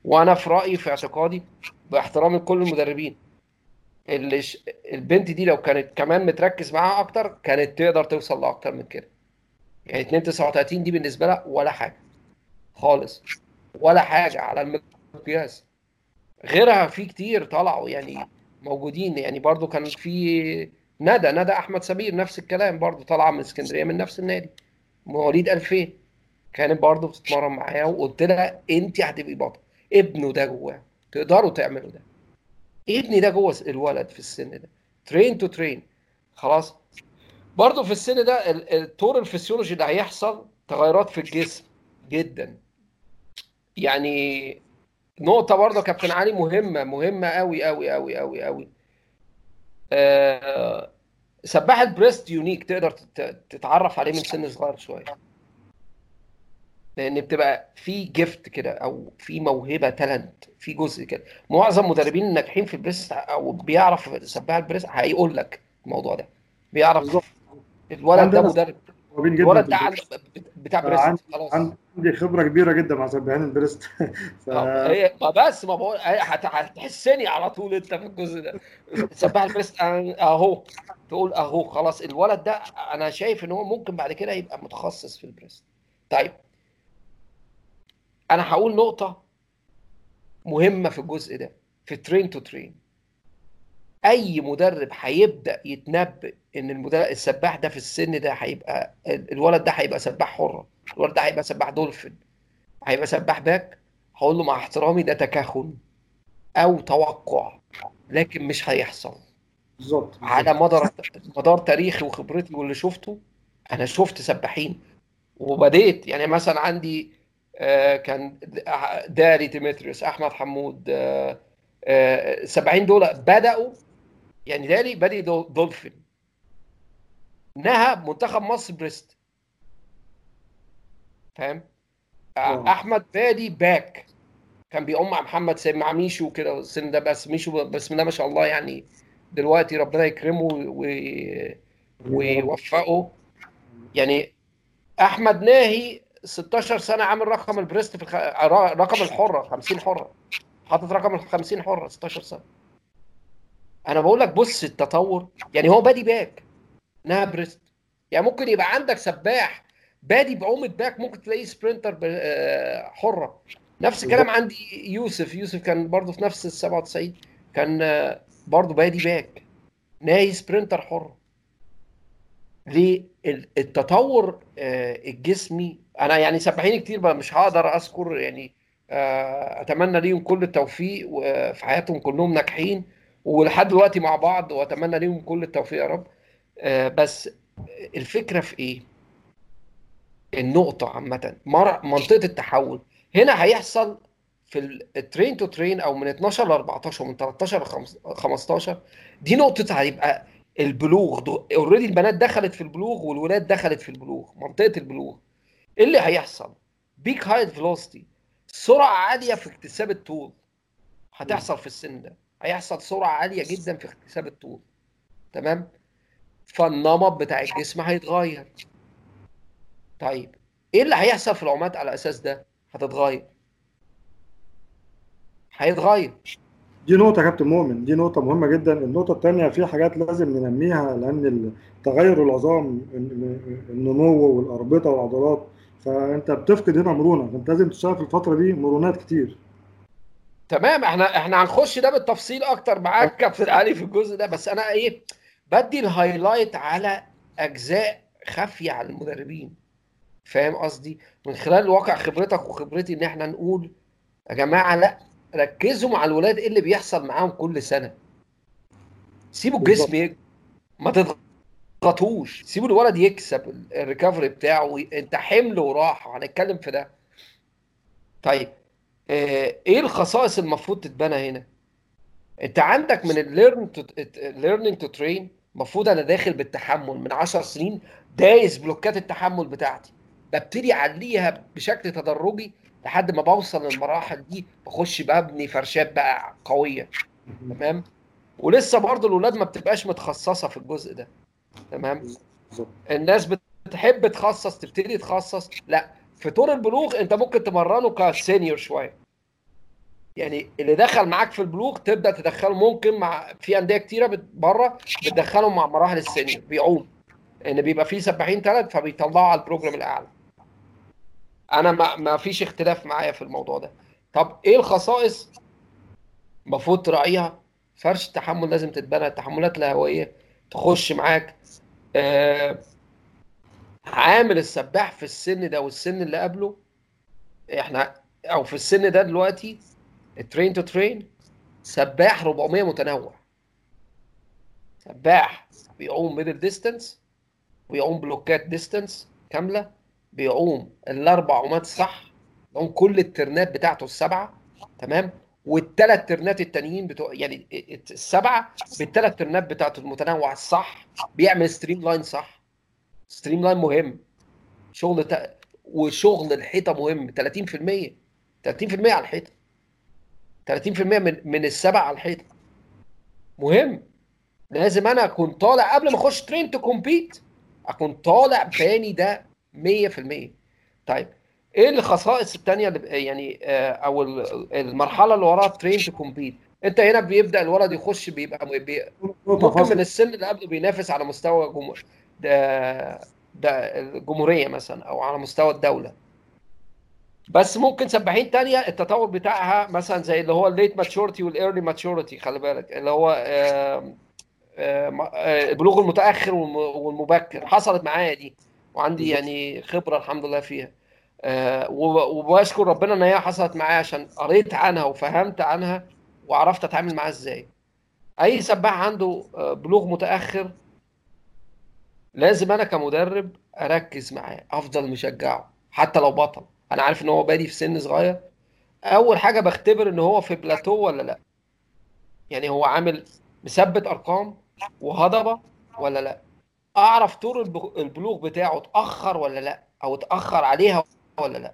وأنا في رأيي في اعتقادي باحترامي لكل المدربين اللي. البنت دي لو كانت كمان متركز معاها أكتر كانت تقدر توصل لأكتر من كده. يعني 2 39 دي بالنسبة لها ولا حاجة. خالص. ولا حاجة على المقياس. غيرها في كتير طلعوا يعني موجودين. يعني برضو كان في ندى ندى أحمد سمير نفس الكلام برضو طالعه من اسكندرية من نفس النادي. مواليد 2000 كانت برضو بتتمرن معايا وقلت لها انت هتبقي بطل. ابنه ده جواه. تقدروا تعملوا ده. ابني ده جوه الولد في السن ده. train to train خلاص. برضو في السن ده الطور الفسيولوجي اللي هيحصل تغيرات في الجسم جدا. يعني نقطة برضه كابتن علي مهمة مهمة أوي أوي أوي أوي أوي. آه سباح ال breast unique تقدر تت- تتعرف عليه من سن صغير شوية. لأن بتبقى في gift كده أو في موهبة talent في جزء كده. معظم مدربين الناجحين في ال breast أو بيعرف سباح ال breast هيقول لك الموضوع ده. بيعرف الولد ده مدرب. الولد ده بتاع آه، breast خلاص. عندي خبرة كبيرة جدا مع سباحين ال breast ف هي ما بس ما بقول هتحسني على طول انت في الجزء ده. سباح ال breast أنا- أهو. تقول أهو خلاص. الولد ده أنا شايف إن هو ممكن بعد كده يبقى متخصص في ال breast. طيب. أنا هقول نقطة مهمة في الجزء ده في train to train أي مدرب هيبدأ يتنبأ إن المدرب السباح ده في السن ده هيبقى ال- الولد ده هيبقى سباح حر الولد ده هيبقى سباح دولفين هيبقى سباح back هقول له مع احترامي ده تكهن أو توقع لكن مش هيحصل. بالظبط على مدار مدار تاريخي وخبرتي واللي شفته أنا شفت سباحين. وبديت يعني مثلا عندي آه، كان داري ديمتريوس أحمد حمود آه، آه، السباحين دول بدأوا يعني داري بادئ دول- دولفين. نهى منتخب مصر breast. فاهم؟ آه أحمد بادي back كان بيقوم مع محمد سامي مع ميشو كده السن ده بس ميشو بسم الله ما شاء الله يعني دلوقتي ربنا يكرمه و... ويوفقه. يعني أحمد ناهي 16 سنة عامل رقم ال breast في الخ... رقم الحرة 50 حرة. حاطط رقم ال 50 حرة 16 سنة. أنا بقول لك بص التطور. يعني هو بادي back انها breast يعني ممكن يبقى عندك سباح بادي بعومة back ممكن تلاقيه sprinter آه، حرة. نفس الكلام عندي يوسف. يوسف كان برضه في نفس ال 97 كان آه، برضه بادي back. ناهي sprinter حرة. ليه؟ ال- التطور آه، الجسمي. أنا يعني سباحين كتير بقى مش هقدر أذكر يعني أتمنى ليهم كل التوفيق وفي حياتهم كلهم ناجحين ولحد دلوقتي مع بعض وأتمنى ليهم كل التوفيق يا رب. بس الفكرة في إيه؟ النقطة عامة. مر- منطقة التحول. هنا هيحصل في ال train to train أو من 12 ل 14 ومن 13 ل 15 دي نقطة هيبقى البلوغ already البنات دخلت في البلوغ والولاد دخلت في البلوغ منطقة البلوغ. إيه اللي هيحصل؟ peak height velocity سرعة عالية في اكتساب الطول. هتحصل في السن ده. هيحصل سرعة عالية جدا في اكتساب الطول. تمام؟ فالنمط بتاع الجسم هيتغير. طيب إيه اللي هيحصل في العمات على أساس ده؟ هتتغير. هيتغير. دي نقطة يا كابتن مؤمن دي نقطة مهمة جدا. النقطة التانية في حاجات لازم ننميها لأن تغير العظام النمو والأربطة والعضلات. فأنت بتفقد هنا مرونة. فأنت لازم تشتغل في الفترة دي مرونات كتير. تمام إحنا إحنا هنخش ده بالتفصيل أكتر. معاك كابتن علي في الجزء ده. بس أنا إيه بدي ال highlight على أجزاء خافيه على المدربين. فاهم قصدي؟ من خلال واقع خبرتك وخبرتي إن إحنا نقول يا جماعة لا ركزوا مع الولاد إيه اللي بيحصل معاهم كل سنة. سيبوا الجسم. ما تضغطوش. سيبوا الولد يكسب ال recovery بتاعه أنت حمل وراحة هنتكلم في ده. طيب آه، إيه الخصائص المفروض تتبنى هنا؟ أنت عندك من ال learn to learning to train المفروض أنا داخل بالتحمل من 10 سنين دايس بلوكات التحمل بتاعتي. ببتدي أعليها بشكل تدرجي لحد ما بوصل للمراحل دي بخش ببني فرشات بقى قوية. تمام؟ ولسه برضه الأولاد ما بتبقاش متخصصة في الجزء ده. تمام؟ الناس بتحب تخصص تبتدي تخصص. لا في طور البلوغ أنت ممكن تمرنه ك senior شوية. يعني اللي دخل معاك في البلوغ تبدأ تدخله. ممكن مع في أندية كتيرة بره بتدخلهم مع مراحل ال senior بيعوم. ان بيبقى في سباحين ثلاث فبيطلعوا على ال program الأعلى. أنا ما, ما فيش اختلاف معايا في الموضوع ده. طب إيه الخصائص المفروض تراعيها؟ فرش التحمل لازم تتبنى. التحملات الهوائية تخش معاك. آه عامل السباح في السن ده والسن اللي قبله. إحنا أو في السن ده دلوقتي ال train to train سباح 400 متنوع. سباح بيعوم middle distance بيعوم بلوكات distance كاملة بيعوم الأربع عومات صح بيعوم كل الترنات بتاعته السبعة تمام؟ والثلاث ترنات التانيين بتوع يعني السبعة بالثلاث ترنات بتاعت المتنوع الصح بيعمل streamline صح. streamline مهم. شغل ت... وشغل الحيطة مهم. 30% 30% على الحيطة. 30% من من السبع على الحيطة. مهم. لازم أنا أكون طالع قبل ما أخش train to compete أكون طالع باني ده 100% طيب إيه الخصائص الثانية اللي يعني آه، أو المرحلة اللي وراها train to compete أنت هنا بيبدأ الولد يخش بيبقى بي... ممكن من السن اللي قبله بينافس على مستوى جمهور ده ده الجمهورية مثلا أو على مستوى الدولة. بس ممكن سباحين تانية التطور بتاعها مثلا زي اللي هو ال late maturity وال early maturity خلي بالك اللي هو البلوغ المتأخر والمبكر. حصلت معايا دي وعندي يعني خبرة الحمد لله فيها. آه، وبشكر ربنا إن هي حصلت معايا عشان قريت عنها وفهمت عنها وعرفت أتعامل معاها إزاي. أي سباح عنده آه، بلوغ متأخر لازم أنا كمدرب أركز معاه أفضل مشجعه حتى لو بطل. أنا عارف ان هو بادي في سن صغير. اول حاجة بختبر ان هو في بلاتو ولا لا. يعني هو عامل مثبت ارقام وهضبة ولا لا. اعرف طول البلوغ بتاعه اتأخر ولا لا أو اتأخر عليها ولا لا.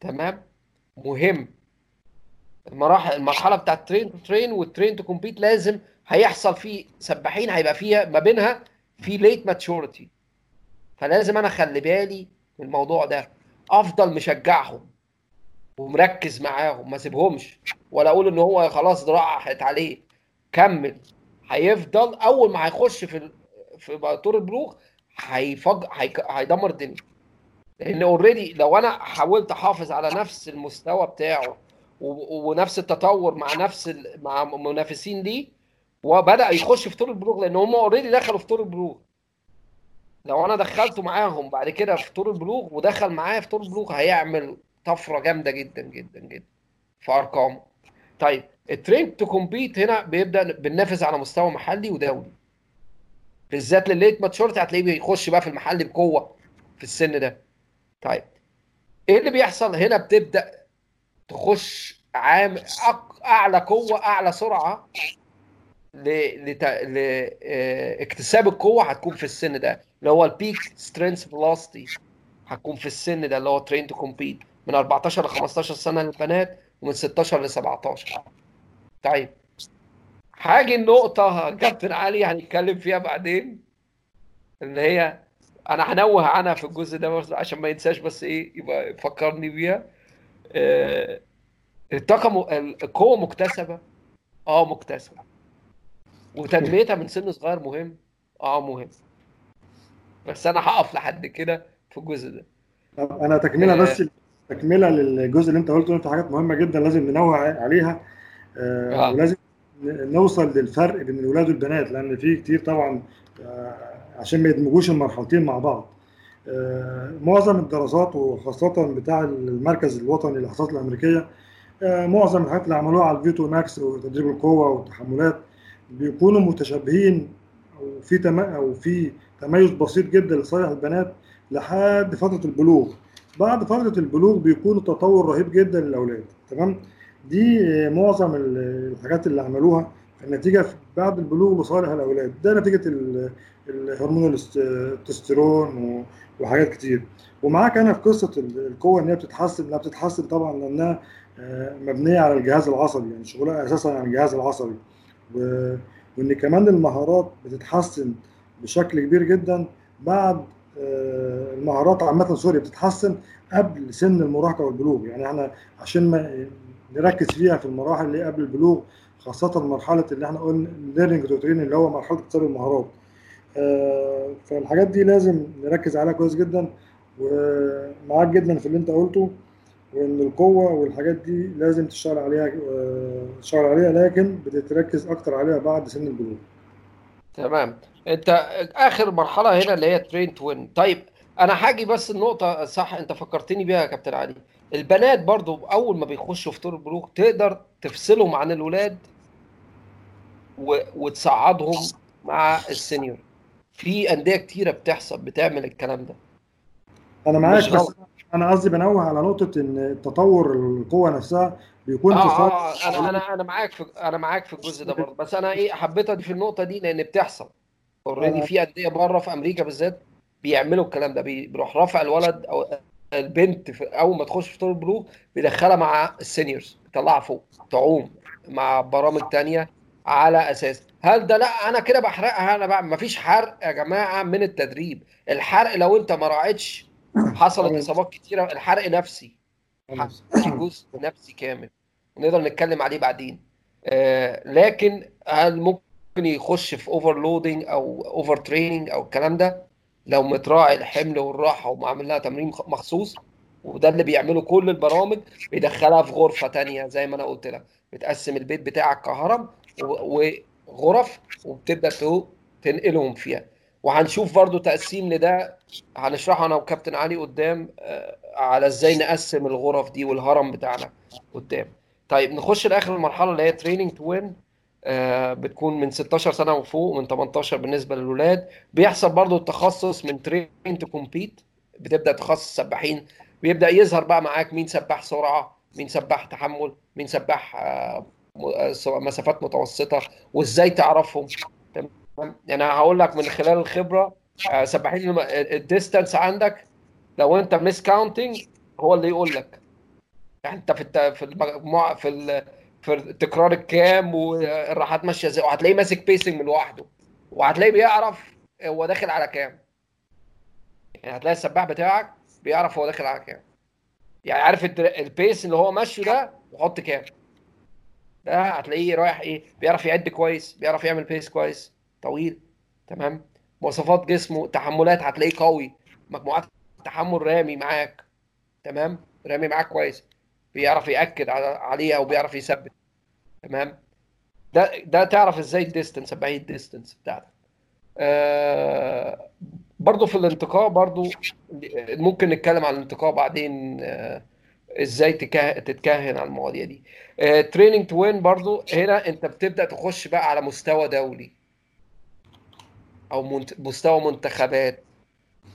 تمام؟ مهم. المراحل المرحلة بتاعت train train وال train to compete لازم هيحصل فيه سباحين هيبقى فيها ما بينها في late maturity فلازم أنا اخلي بالي من الموضوع ده. أفضل مشجعهم ومركز معاهم ما سيبهمش. ولا أقول إن هو خلاص راحت عليه. كمل. هيفضل أول ما هيخش في في طور البلوغ هيفج هيدمر الدنيا. لأن already لو أنا حاولت أحافظ على نفس المستوى بتاعه ونفس التطور مع نفس مع منافسين ليه وبدأ يخش في طور البلوغ لأن هم already دخلوا في طور البلوغ. لو أنا دخلته معاهم بعد كده في طور البلوغ ودخل معايا في طور البلوغ هيعمل طفرة جامدة جدا جدا جدا في أرقامه. طيب ال train to compete هنا بيبدأ بننافس على مستوى محلي ودولي. بالذات لل late maturity هتلاقيه بيخش بقى في المحل بقوة في السن ده. طيب إيه اللي بيحصل؟ هنا بتبدأ تخش عام أعلى قوة أعلى سرعة لاكتساب آه، القوة هتكون في السن ده. اللي هو ال peak strength velocity هتكون في السن ده اللي هو train to compete من 14 ل 15 سنة للبنات ومن 16 ل 17 طيب. حاجة النقطة كابتن علي هنتكلم فيها بعدين اللي هي أنا هنوه عنها في الجزء ده عشان ما ينساش بس إيه يبقى يفكرني بيها. آه الطاقه القوة مكتسبة. آه مكتسبة. وتنميتها من سن صغير مهم؟ آه مهم. بس أنا هقف لحد كده في الجزء ده. أنا تكملة بس آه. تكملة للجزء اللي أنت قلته أنت حاجات مهمة جدا لازم ننوه عليها. آه, آه. ولازم نوصل للفرق بين الولاد والبنات لأن في كتير طبعا آه عشان ما يدمجوش المرحلتين مع بعض. معظم الدراسات وخاصة بتاع المركز الوطني للأحصاءات الأمريكية معظم الحاجات اللي عملوها على ال VO2 max وتدريب القوة والتحملات بيكونوا متشابهين أو في تم أو في تميز بسيط جدا لصالح البنات لحد فترة البلوغ. بعد فترة البلوغ بيكون تطور رهيب جدا للأولاد تمام؟ دي معظم الحاجات اللي عملوها النتيجة بعد البلوغ لصالح الأولاد. ده نتيجة الهرمون التستيرون وحاجات كتير. ومعاك أنا في قصة القوة إن هي بتتحسن لا بتتحسن طبعا لأنها آه، مبنية على الجهاز العصبي يعني شغلها أساسا على الجهاز العصبي. وإن كمان المهارات بتتحسن بشكل كبير جدا بعد آه، المهارات عامة sorry بتتحسن قبل سن المراهقة والبلوغ. يعني إحنا عشان ما نركز فيها في المراحل اللي قبل البلوغ خاصة مرحلة اللي إحنا قلنا learning اللي هو مرحلة اكتساب المهارات. آه، فالحاجات دي لازم نركز عليها كويس جدا ومعاك جدا في اللي أنت قلته. وإن القوة والحاجات دي لازم تشتغل عليها آه، تشتغل عليها لكن بتتركز أكتر عليها بعد سن البلوغ. تمام. أنت آخر مرحلة هنا اللي هي train to win طيب أنا هاجي بس النقطة صح أنت فكرتني بيها يا كابتن علي. البنات برضو أول ما بيخشوا في طور البلوغ تقدر تفصلهم عن الولاد و... وتصعدهم مع ال senior. في أندية كتيرة بتحصل بتعمل الكلام ده. أنا معاك بس أنا قصدي بنوه على نقطة إن تطور القوة نفسها بيكون آه في صالح آه أنا أنا أنا معاك في أنا معاك في الجزء ده برضه. بس أنا إيه حبيت أضيف النقطة دي لأن بتحصل. already آه. في أندية بره في أمريكا بالذات بيعملوا الكلام ده. بي- بيروح رافع الولد أو البنت في أول ما تخش في طور البلوغ بيدخلها مع ال seniors بيطلعها فوق تعوم مع برامج تانية على أساس. هل ده؟ لا أنا كده بحرقها. أنا بقى مفيش حرق يا جماعة من التدريب. الحرق لو أنت ما راعيتش حصلت إصابات كتيرة. الحرق نفسي. في جزء نفسي كامل. ونقدر نتكلم عليه بعدين. آه لكن هل ممكن يخش في overloading أو overtraining أو الكلام ده؟ لو متراعي الحمل والراحة ومعمل لها تمرين مخصوص وده اللي بيعمله كل البرامج بيدخلها في غرفة تانية زي ما أنا قلت لك. بتقسم البيت بتاعك كهرم وغرف وبتبدأ تنقلهم فيها. وهنشوف برضو تقسيم لده هنشرحه أنا وكابتن علي قدام آه، على إزاي نقسم الغرف دي والهرم بتاعنا قدام. طيب نخش لآخر المرحلة اللي هي training to win بتكون من 16 سنة وفوق من 18 بالنسبة للولاد. بيحصل برضو التخصص من train to compete بتبدأ تخصص سباحين. بيبدأ يظهر بقى معاك مين سباح سرعة مين سباح تحمل مين سباح آه، آه، مسافات متوسطة وازاي تعرفهم. تمام؟ يعني هقول لك من خلال الخبرة سباحين الم- ال distance عندك لو انت miscounting هو اللي يقول لك يعني انت في. في المجموعه في. في التكرار الكام والراحات ماشية إزاي وهتلاقيه ماسك pacing من لوحده وهتلاقيه بيعرف هو داخل على كام يعني هتلاقي السباح بتاعك بيعرف هو داخل على كام يعني عارف ال pace اللي هو ماشيه ده وحط كام ده هتلاقيه رايح إيه بيعرف يعد كويس بيعرف يعمل pace كويس طويل تمام مواصفات جسمه تحملات هتلاقيه قوي. مجموعات تحمل رامي معاك تمام؟ رامي معاك كويس. بيعرف يأكد عليها وبيعرف يثبت تمام؟ ده ده تعرف إزاي ال distance سباحين ال distance بتاعتك. آه برضو في الانتقاء برضو ممكن نتكلم عن الانتقاء بعدين آه إزاي تكه... تتكهن على المواضيع دي. training to win برضو هنا أنت بتبدأ تخش بقى على مستوى دولي. أو منت... مستوى منتخبات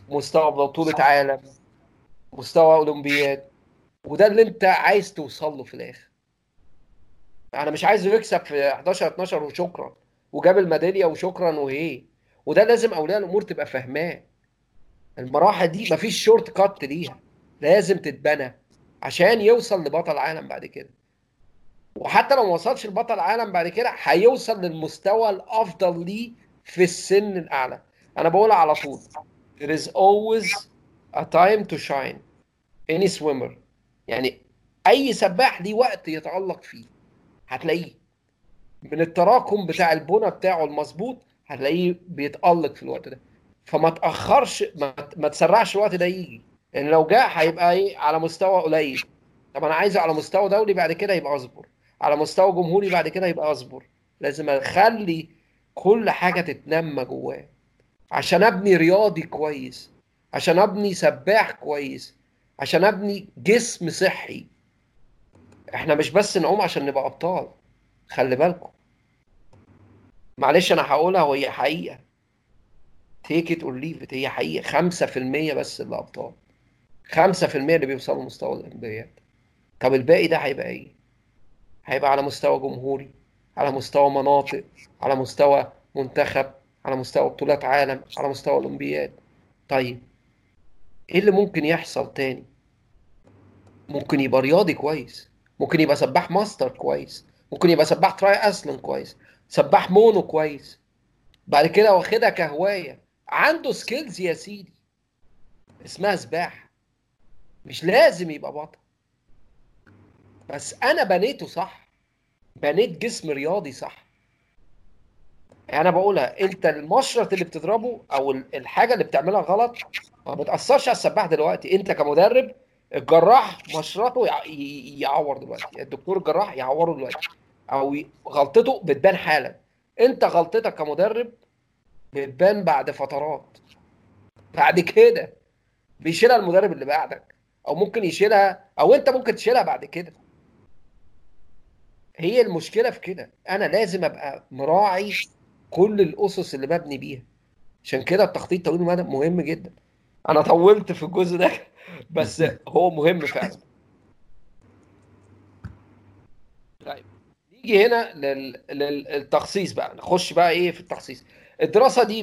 مستوى بطولة عالم مستوى اولمبياد وده اللي أنت عايز توصل له في الآخر. أنا مش عايزه يكسب في 11 12 وشكرا وجاب الميدالية وشكرا وهي وده لازم أولياء الأمور تبقى فاهماه. المراحل دي مفيش شورت كات ليها. لازم تتبنى عشان يوصل لبطل عالم بعد كده. وحتى لو ما وصلش لبطل عالم بعد كده هيوصل للمستوى الأفضل ليه في السن الأعلى. أنا بقولها على طول. There is always a time to shine. Any swimmer. يعني أي سباح ليه وقت يتالق فيه. هتلاقيه. من التراكم بتاع البنى بتاعه المظبوط هتلاقيه بيتألق في الوقت ده. فما تأخرش ما, ما تسرعش الوقت ده يجي. لأن يعني لو جاء هيبقى إيه؟ على مستوى قليل. طب أنا عايزه على مستوى دولي بعد كده يبقى أصبر. على مستوى جمهوري بعد كده يبقى أصبر. لازم أخلي كل حاجة تتنمى جواه. عشان أبني رياضي كويس عشان أبني سباح كويس عشان أبني جسم صحي. إحنا مش بس نعوم عشان نبقى أبطال خلي بالكم. معلش أنا هقولها وهي حقيقة. take it or leave it هي حقيقة. 5% بس اللي أبطال. 5% اللي بيوصلوا مستوى الاولمبياد طب الباقي ده هيبقى إيه؟ هيبقى على مستوى جمهوري. على مستوى مناطق على مستوى منتخب على مستوى بطولات عالم على مستوى اولمبياد طيب إيه اللي ممكن يحصل تاني؟ ممكن يبقى رياضي كويس ممكن يبقى سباح ماستر كويس ممكن يبقى سباح tri أصلا كويس سباح mono كويس. بعد كده واخدها كهواية. عنده skills يا سيدي. اسمها سباحة. مش لازم يبقى بطل. بس أنا بنيته صح. بنيت جسم رياضي صح. يعني أنا بقولها أنت المشرط اللي بتضربه أو الحاجة اللي بتعملها غلط ما بتأثرش على السباح دلوقتي. أنت كمدرب الجراح مشرطه يعور دلوقتي. الدكتور الجراح يعوره دلوقتي أو غلطته بتبان حالا. أنت غلطتك كمدرب بتبان بعد فترات. بعد كده بيشيلها المدرب اللي بعدك أو ممكن يشيلها أو أنت ممكن تشيلها بعد كده. هي المشكلة في كده. أنا لازم أبقى مراعي كل الأسس اللي ببني بيها. عشان كده التخطيط طويل المدى مهم جدا. أنا طولت في الجزء ده بس هو مهم فعلا. طيب نيجي هنا لل... للتخصيص بقى. نخش بقى إيه في التخصيص؟ الدراسة دي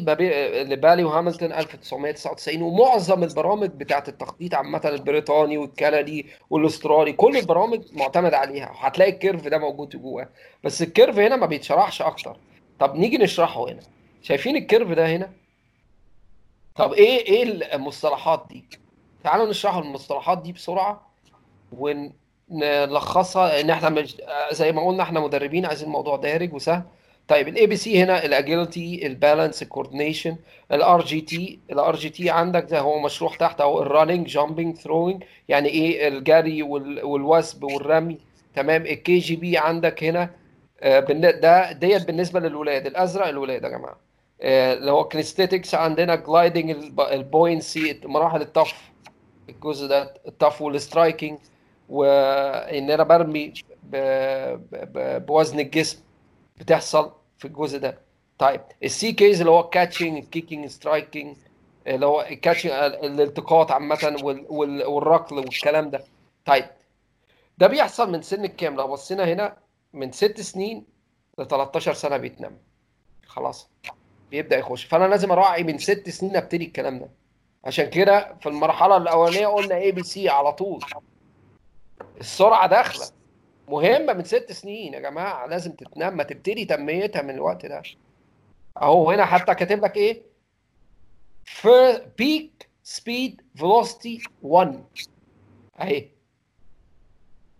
لبالي وهاملتون 1999 ومعظم البرامج بتاعت التخطيط عامة البريطاني والكندي والأسترالي كل البرامج معتمد عليها وهتلاقي الكيرف ده موجود جواه. بس ال curve هنا ما بيتشرحش أكتر. طب نيجي نشرحه هنا. شايفين ال curve ده هنا؟ طب إيه إيه المصطلحات دي؟ تعالوا نشرح المصطلحات دي بسرعة ونلخصها. إن إحنا مش زي ما قلنا إحنا مدربين عايزين الموضوع دارج وسهل. طيب ال ABC هنا ال agility ال balance ال coordination ال RJT ال RJT عندك ده هو مشروح تحت أهو ال running jumping throwing يعني إيه؟ الجري والوثب والرمي تمام؟ ال KGB عندك هنا ده ديت بالنسبة للولاد الأزرق الولاد يا جماعة. اللي هو kinesthetics عندنا gliding ال buoyancy مراحل الطف الجزء ده الطف وال striking وان أنا برمي بوزن الجسم. بتحصل في الجزء ده. طيب ال CKs اللي هو ال catching ال kicking striking اللي هو ال catching الالتقاط عامة والركل والكلام ده. طيب ده بيحصل من سن الكام لو بصينا هنا من ست سنين ل 13 سنة بيتنم خلاص بيبدأ يخش. فأنا لازم أراعي من ست سنين أبتدي الكلام ده. عشان كده في المرحلة الأولانية قلنا ABC على طول. السرعة داخلة. مهمة من ست سنين يا جماعة لازم تتنمى تبتدي تنميتها من الوقت ده. أهو هنا حتى كاتب لك إيه؟ peak speed velocity 1 أهي.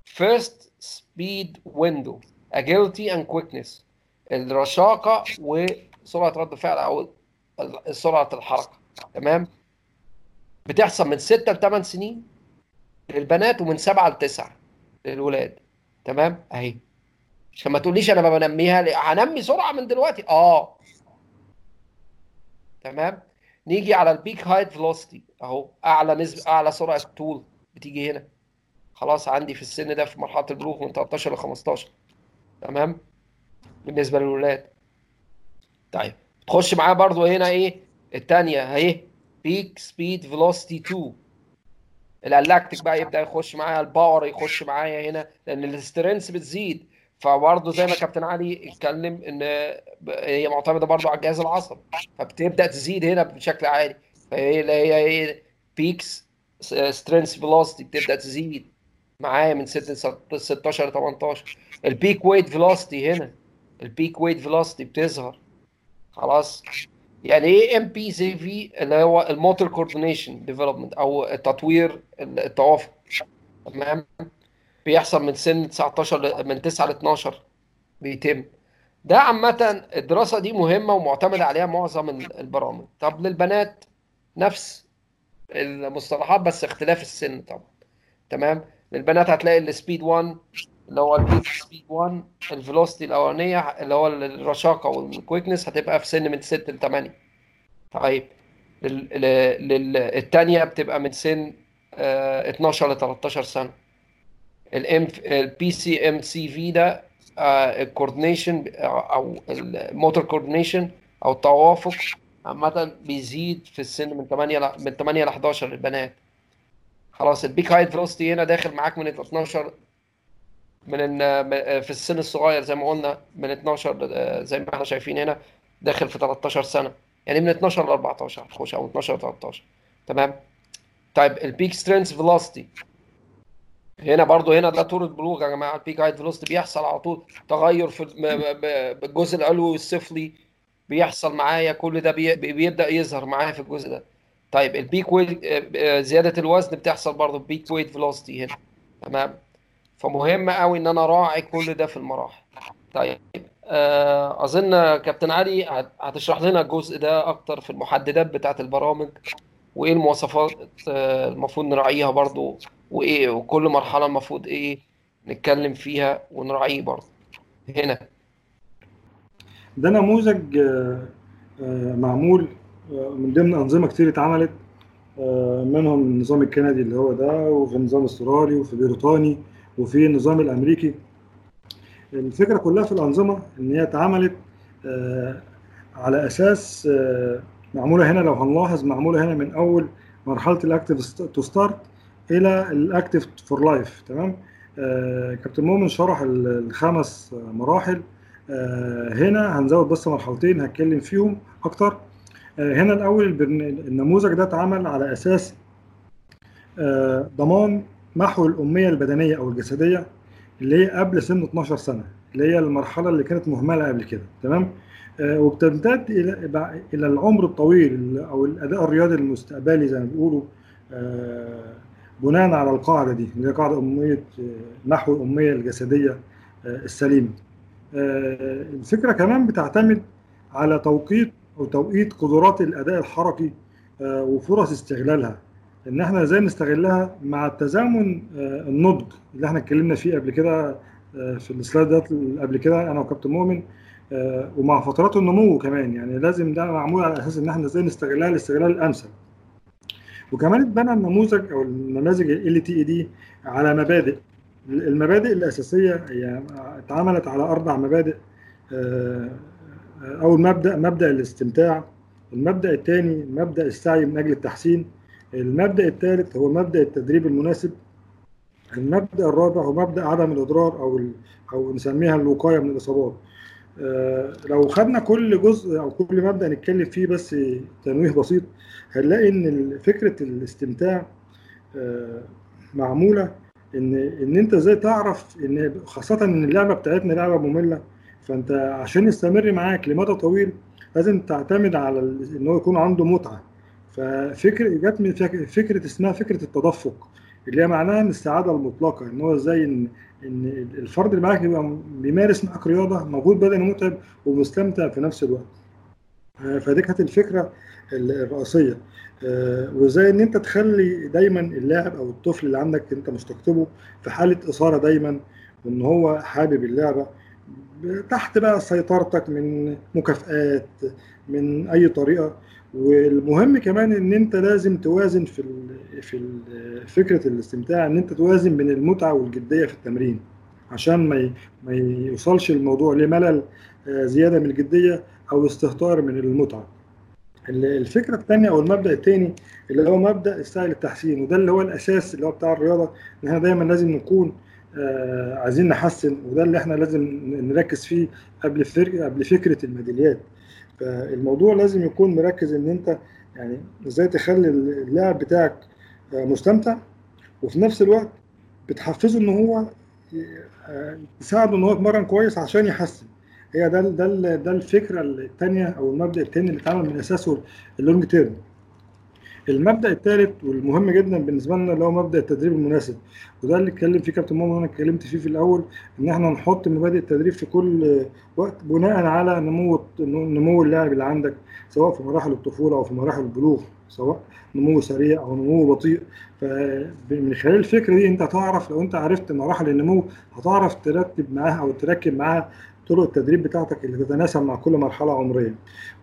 first speed window agility and quickness. الرشاقة وسرعة رد الفعل أو سرعة الحركة. تمام؟ بتحصل من 6 ل 8 سنين للبنات ومن 7 ل 9 للولاد. تمام؟ اهي. عشان ما تقوليش أنا بنميها ليه هنمي سرعة من دلوقتي. آه. تمام؟ نيجي على ال peak height velocity أهو أعلى نسبه أعلى سرعة طول بتيجي هنا. خلاص عندي في السن ده في مرحلة البلوغ من 13 ل 15 تمام؟ بالنسبة للولاد. طيب. تخش معاه برضو هنا إيه؟ الثانية أهي. peak speed velocity 2 ال alactic بقى يبدأ يخش معايا ال power يخش معايا هنا لأن ال strength بتزيد. فبرضه زي ما كابتن علي اتكلم إن هي معتمدة برضه على الجهاز العصبي فبتبدأ تزيد هنا بشكل عالي. فهي هي peak strength velocity بتبدأ تزيد معايا من 6 16 ل 18 ال peak weight velocity هنا ال peak weight velocity بتظهر. خلاص؟ يعني إيه MBCV اللي هو ال motor coordination development أو تطوير التوافق. تمام؟ بيحصل من سن 19 من 9 ل 12 بيتم. ده عامة الدراسة دي مهمة ومعتمدة عليها معظم البرامج. طب للبنات نفس المصطلحات بس اختلاف السن طبعا. تمام؟ للبنات هتلاقي ال speed 1 اللي هو ال peak speed 1 ال velocity الأولانية اللي هو الرشاقة وال quickness هتبقى في سن من 6 ل 8 طيب الثانية بتبقى من سن 12 ل 13 سنة. ال M ال BC MCV ده ال coordination أو ال motor coordination أو التوافق عامة بيزيد في السن من 8 ل من 8 ل 11 للبنات. خلاص ال peak height velocity هنا داخل معاك من 12 من في السن الصغير زي ما قلنا من 12 زي ما إحنا شايفين هنا داخل في 13 سنة. يعني من 12 ل 14 تخش أو 12 ل 13 تمام؟ طيب ال peak strength velocity هنا برضو هنا ده طور البلوغ يا جماعة. ال peak height velocity بيحصل على طول. تغير في الجزء العلوي والسفلي بيحصل معايا. كل ده بيبدأ يظهر معايا في الجزء ده. طيب ال peak weight زيادة الوزن بتحصل برضو. peak weight velocity هنا. تمام؟ فمهم قوي إن أنا أراعي كل ده في المراحل. طيب آه أظن كابتن علي هتشرح لنا الجزء ده أكتر في المحددات بتاعة البرامج وإيه المواصفات آه المفروض نراعيها برضو وإيه وكل مرحلة المفروض إيه نتكلم فيها ونراعيه برضو. هنا. ده نموذج آه معمول من ضمن أنظمة كتير اتعملت منهم النظام الكندي اللي هو ده وفي النظام الاسترالي وفي البريطاني وفي النظام الأمريكي. الفكرة كلها في الأنظمة إن هي اتعملت على أساس معمولة هنا لو هنلاحظ معمولة هنا من أول مرحلة ال active to start إلى ال active for life تمام؟ آه كابتن مؤمن شرح الخمس مراحل. آه هنا هنزود بس مرحلتين هتكلم فيهم أكتر. آه هنا الأول النموذج ده اتعمل على أساس آه ضمان محو الأمية البدنية أو الجسدية اللي هي قبل سن 12 سنة اللي هي المرحلة اللي كانت مهملة قبل كده تمام؟ آه وبتمتد إلى إلى العمر الطويل أو الأداء الرياضي المستقبلي زي ما بيقولوا آه بناء على القاعدة دي اللي هي قاعدة أمية محو الأمية الجسدية آه السليمة. الفكرة كمان بتعتمد على توقيت أو توقيت قدرات الأداء الحركي وفرص استغلالها. إن إحنا إزاي نستغلها مع التزامن النضج اللي إحنا اتكلمنا فيه قبل كده في السلايدات قبل كده أنا وكابتن مؤمن ومع فترات النمو كمان. يعني لازم ده معمول على أساس إن إحنا إزاي نستغلها الاستغلال الأمثل. وكمان اتبنى النموذج أو النماذج ال تي اي دي على مبادئ. المبادئ الأساسية هي اتعملت على أربع مبادئ أول مبدأ مبدأ الاستمتاع المبدأ الثاني مبدأ السعي من أجل التحسين المبدأ الثالث هو مبدأ التدريب المناسب. المبدأ الرابع هو مبدأ عدم الإضرار أو أو نسميها الوقاية من الإصابات. لو خدنا كل جزء أو كل مبدأ نتكلم فيه بس تنويه بسيط هنلاقي إن فكرة الاستمتاع معمولة. إن إن أنت إزاي تعرف إن خاصة إن اللعبة بتاعتنا لعبة مملة. فأنت عشان يستمر معاك لمدى طويل لازم تعتمد على إن هو يكون عنده متعة. ففكر جت فكرة اسمها فكرة التدفق اللي هي معناها إن السعادة المطلقة إن هو إزاي ان إن الفرد اللي معاك يبقى بيمارس معاك رياضة مجهود بدني متعب ومستمتع في نفس الوقت. فدي كانت الفكرة الرئيسية. وإزاي إن أنت تخلي دايما اللاعب أو الطفل اللي عندك أنت مستقطبه في حالة إثارة دايما وإن هو حابب اللعبة تحت بقى سيطرتك من مكافآت من أي طريقة. والمهم كمان إن أنت لازم توازن في في فكرة الاستمتاع إن أنت توازن بين المتعة والجدية في التمرين. عشان ما ما يوصلش الموضوع لملل زيادة من الجدية أو استهتار من المتعة. الفكرة الثانية أو المبدأ الثاني اللي هو مبدأ السعي للتحسين وده اللي هو الأساس اللي هو بتاع الرياضة إن إحنا دايما لازم نكون آه عايزين نحسن وده اللي إحنا لازم نركز فيه قبل قبل فكرة الميداليات. فالموضوع لازم يكون مركز إن أنت يعني إزاي تخلي اللاعب بتاعك آه مستمتع وفي نفس الوقت بتحفزه إن هو آه تساعده إن هو يتمرن كويس عشان يحسن. هي ده ده ده الفكرة الثانية أو المبدأ الثاني اللي اتعمل من أساسه اللونج تيرم المبدأ الثالث والمهم جدا بالنسبة لنا اللي هو مبدأ التدريب المناسب. وده اللي اتكلم فيه كابتن ماما وأنا اتكلمت فيه في الأول إن إحنا نحط مبادئ التدريب في كل وقت بناء على نمو نمو اللاعب اللي عندك سواء في مراحل الطفولة أو في مراحل البلوغ سواء نمو سريع أو نمو بطيء. فمن خلال الفكرة دي أنت هتعرف لو أنت عرفت مراحل النمو هتعرف ترتب معاها أو تركب معاها طرق التدريب بتاعتك اللي تتناسب مع كل مرحلة عمرية.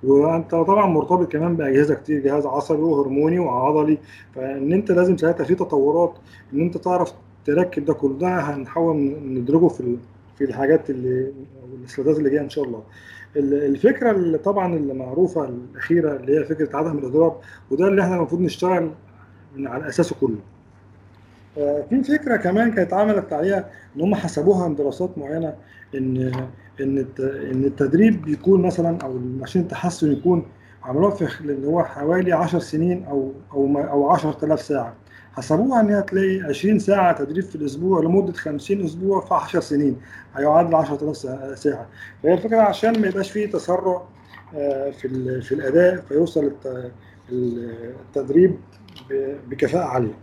وأنت طبعا مرتبط كمان بأجهزة كتير جهاز عصبي وهرموني وعضلي. فإن أنت لازم ساعتها في تطورات إن أنت تعرف تركب ده كله ده هنحاول ندرجه في في الحاجات اللي السلايدات اللي جاية إن شاء الله. الفكرة اللي طبعا اللي معروفة الأخيرة اللي هي فكرة عدم الاضرار وده اللي إحنا المفروض نشتغل على أساسه كله. في فكرة كمان كانت عملت عليها إن هم حسبوها من دراسات معينة. إن إن إن التدريب بيكون مثلا أو عشان التحسن يكون عملوها في اللي هو حوالي 10 سنين أو أو أو 10000 ساعة. حسبوها إن هي تلاقي 20 ساعة تدريب في الأسبوع لمدة 50 أسبوع في 10 سنين. هيعادل 10000 ساعة فهي الفكرة عشان ما يبقاش فيه تسرع في في الأداء فيوصل التدريب بكفاءة عالية.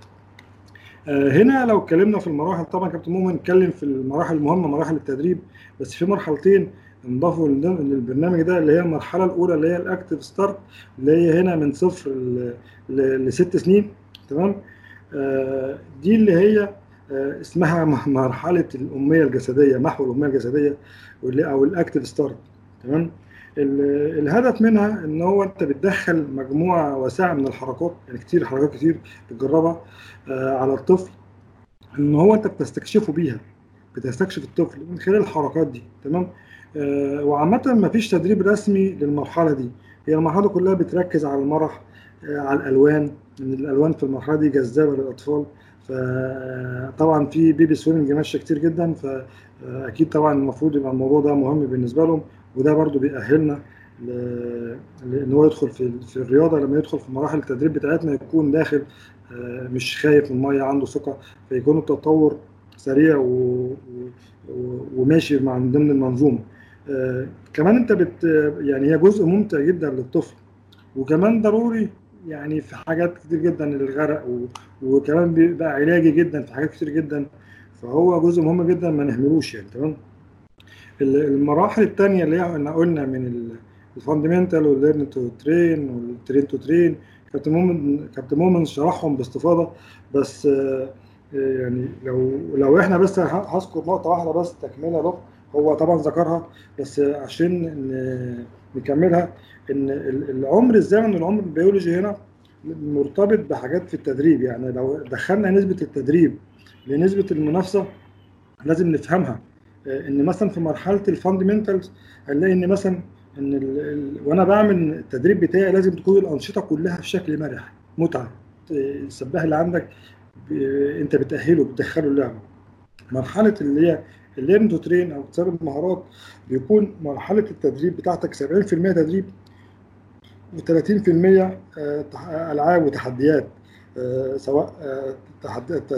هنا لو اتكلمنا في المراحل طبعا كابتن مؤمن اتكلم في المراحل المهمة مراحل التدريب. بس في مرحلتين انضافوا للبرنامج ده اللي هي المرحلة الأولى اللي هي ال active start اللي هي هنا من صفر لست سنين تمام؟ دي اللي هي اسمها مرحلة الأمية الجسدية محو الأمية الجسدية أو ال active start تمام؟ الهدف منها إن هو أنت بتدخل مجموعة واسعة من الحركات يعني كتير حركات كتير بتجربها على الطفل إن هو أنت بتستكشفه بيها. بتستكشف الطفل من خلال الحركات دي تمام؟ آه وعامة ما فيش تدريب رسمي للمرحلة دي. هي المرحلة كلها بتركز على المرح آه على الألوان إن الألوان في المرحلة دي جذابة للأطفال. فطبعا في بيبي سويمنج ماشية كتير جدا فاكيد طبعا المفروض يبقى الموضوع ده مهم بالنسبة لهم وده برضو بيأهلنا إن هو يدخل في في الرياضة. لما يدخل في مراحل التدريب بتاعتنا يكون داخل مش خايف من المية عنده ثقة فيكون التطور سريع و... و... وماشي مع ضمن المنظومة. آه كمان انت بت يعني هي جزء ممتع جدا للطفل. وكمان ضروري يعني في حاجات كتير جدا للغرق و... وكمان بيبقى علاجي جدا في حاجات كتير جدا. فهو جزء مهم جدا ما نهملوش يعني تمام؟ المراحل الثانية اللي إحنا قلنا من ال fundamental وال learn to train وال train to train كابتن مؤمن كابتن مؤمن شرحهم باستفاضة. بس آه يعني لو لو إحنا بس هذكر نقطة واحدة بس تكمله له هو طبعا ذكرها بس عشان نكملها إن العمر الزمن العمر البيولوجي هنا مرتبط بحاجات في التدريب؟ يعني لو دخلنا نسبة التدريب لنسبة المنافسة لازم نفهمها. إن مثلا في مرحلة ال fundamentals هنلاقي إن مثلا إن ال ال وأنا بعمل التدريب بتاعي لازم تكون الأنشطة كلها في شكل مرح متعة. السباح اللي عندك انت بتأهله بتدخله اللعبة. مرحلة اللي هي ال learn to train أو اكتساب المهارات بيكون مرحلة التدريب بتاعتك 70% تدريب و30% ألعاب وتحديات سواء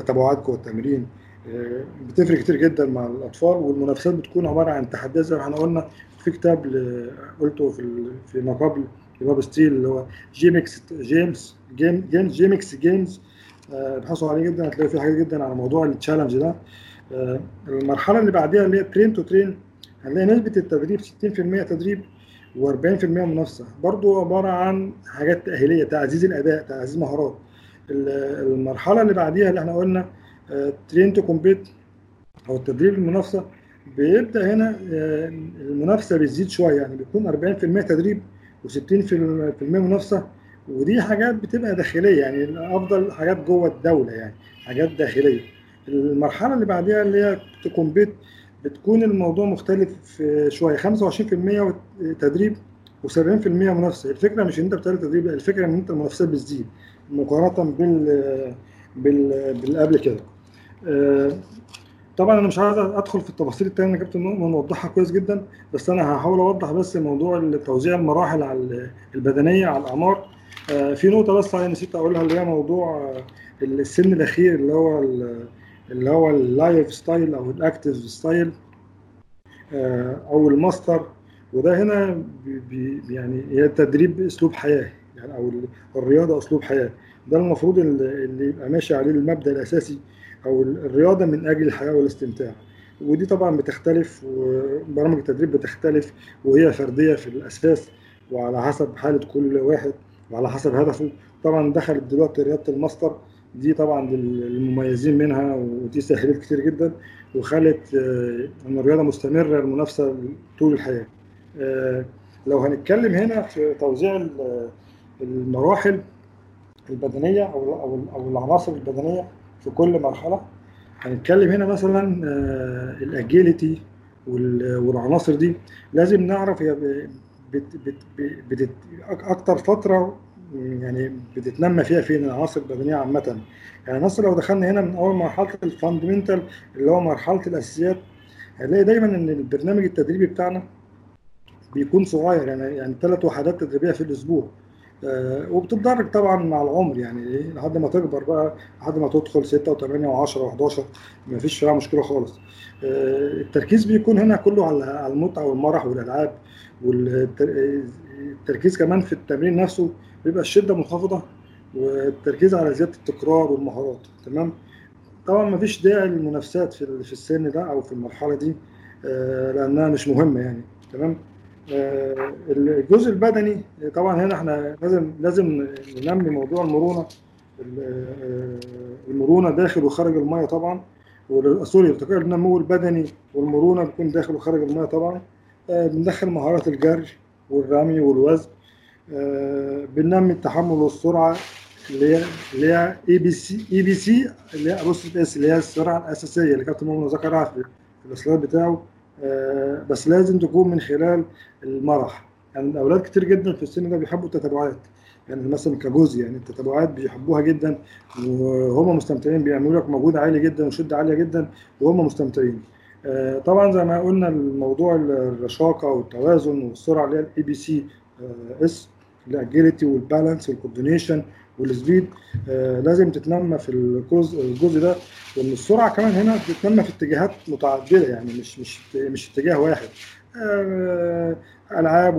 تبعات جوه التمرين بتفرق كتير جدا مع الأطفال والمنافسات بتكون عبارة عن تحديات زي ما إحنا قلنا. في كتاب قلته في ما قبل ل Bob Steele اللي هو جيمكس جيمس جيم جيمز جيمكس جيمز ابحثوا عليه جدا هتلاقوا فيه حاجات جدا على موضوع ال challenge ده. المرحلة اللي بعديها اللي هي train to train هنلاقي نسبة التدريب 60% تدريب و40% منافسة. برضو عبارة عن حاجات تأهيلية تعزيز الأداء تعزيز مهارات. المرحلة اللي بعديها اللي إحنا قلنا train to compete أو التدريب المنافسة بيبدأ هنا المنافسة بتزيد شوية يعني بيكون 40% تدريب و60% منافسة. ودي حاجات بتبقى داخلية يعني أفضل حاجات جوه الدولة يعني حاجات داخلية. المرحلة اللي بعديها اللي هي to compete بتكون الموضوع مختلف شوية 25% تدريب و70% منافسة. الفكرة مش إن أنت بتعمل تدريب الفكرة إن أنت المنافسات بتزيد مقارنة بال بال بالقبل كده. طبعا أنا مش عايز أدخل في التفاصيل التانية اللي كابتن مؤمن وضحها كويس جدا بس أنا هحاول أوضح بس موضوع توزيع المراحل على البدنية على الأعمار. في نقطة بس أنا نسيت أقولها اللي هي موضوع السن الأخير اللي هو اللي هو ال life style أو ال active style أو الماستر وده هنا بي يعني هي التدريب أسلوب حياة يعني أو الرياضة أسلوب حياة. ده المفروض اللي يبقى ماشي عليه المبدأ الأساسي أو الرياضة من أجل الحياة والاستمتاع. ودي طبعا بتختلف وبرامج التدريب بتختلف وهي فردية في الأساس وعلى حسب حالة كل واحد. وعلى حسب هدفه. طبعا دخلت دلوقتي رياضة الماستر دي طبعا للمميزين منها ودي سهلت كتير جدا وخلت إن الرياضة مستمرة المنافسة طول الحياة. لو هنتكلم هنا في توزيع المراحل البدنية أو أو أو العناصر البدنية في كل مرحلة هنتكلم هنا مثلا الاجيلتي والعناصر دي. لازم نعرف بت بت بت أكتر فترة يعني بتتنمى فيها فين العناصر البدنية عامة. يعني مثلا لو دخلنا هنا من أول مرحلة الفاندمنتال اللي هو مرحلة الأساسيات هنلاقي دايما إن البرنامج التدريبي بتاعنا بيكون صغير يعني يعني ثلاث وحدات تدريبية في الأسبوع. آه وبتتدرج طبعا مع العمر يعني لحد ما تكبر بقى لحد ما تدخل 6 و8 و10 و11 ما فيش فيها مشكلة خالص. آه التركيز بيكون هنا كله على المتعة والمرح والألعاب. والتركيز كمان في التمرين نفسه بيبقى الشدة منخفضة والتركيز على زيادة التكرار والمهارات تمام؟ طبعا ما فيش داعي للمنافسات في في السن ده أو في المرحلة دي آه لأنها مش مهمة يعني تمام؟ الجزء البدني طبعا هنا إحنا لازم لازم ننمي موضوع المرونة المرونة داخل وخارج المية طبعا sorry ارتقاء النمو البدني والمرونة بيكون داخل وخارج المية طبعا. بندخل مهارات الجري والرمي والوزن بننمي التحمل والسرعة اللي هي اللي هي اي بي سي اي بي سي اللي هي بص اس اللي هي السرعة الأساسية اللي كابتن مؤمن ذكرها في ال slide بتاعه. بس لازم تكون من خلال المرح. يعني الاولاد كتير جدا في السن ده بيحبوا التتابعات. يعني مثلا كجزء يعني التتابعات بيحبوها جدا وهم مستمتعين بيعملوا لك مجهود عالي جدا وشدة عالية جدا وهم مستمتعين. آه، طبعا زي ما قلنا الموضوع الرشاقة والتوازن والسرعة اللي هي ال ABCS ال agility وال balance وال coordination وال speed آه، لازم تتنمى في الجزء الجزء ده وإن السرعة كمان هنا بتتنمى في اتجاهات متعددة يعني مش مش مش اتجاه واحد. آه، ألعاب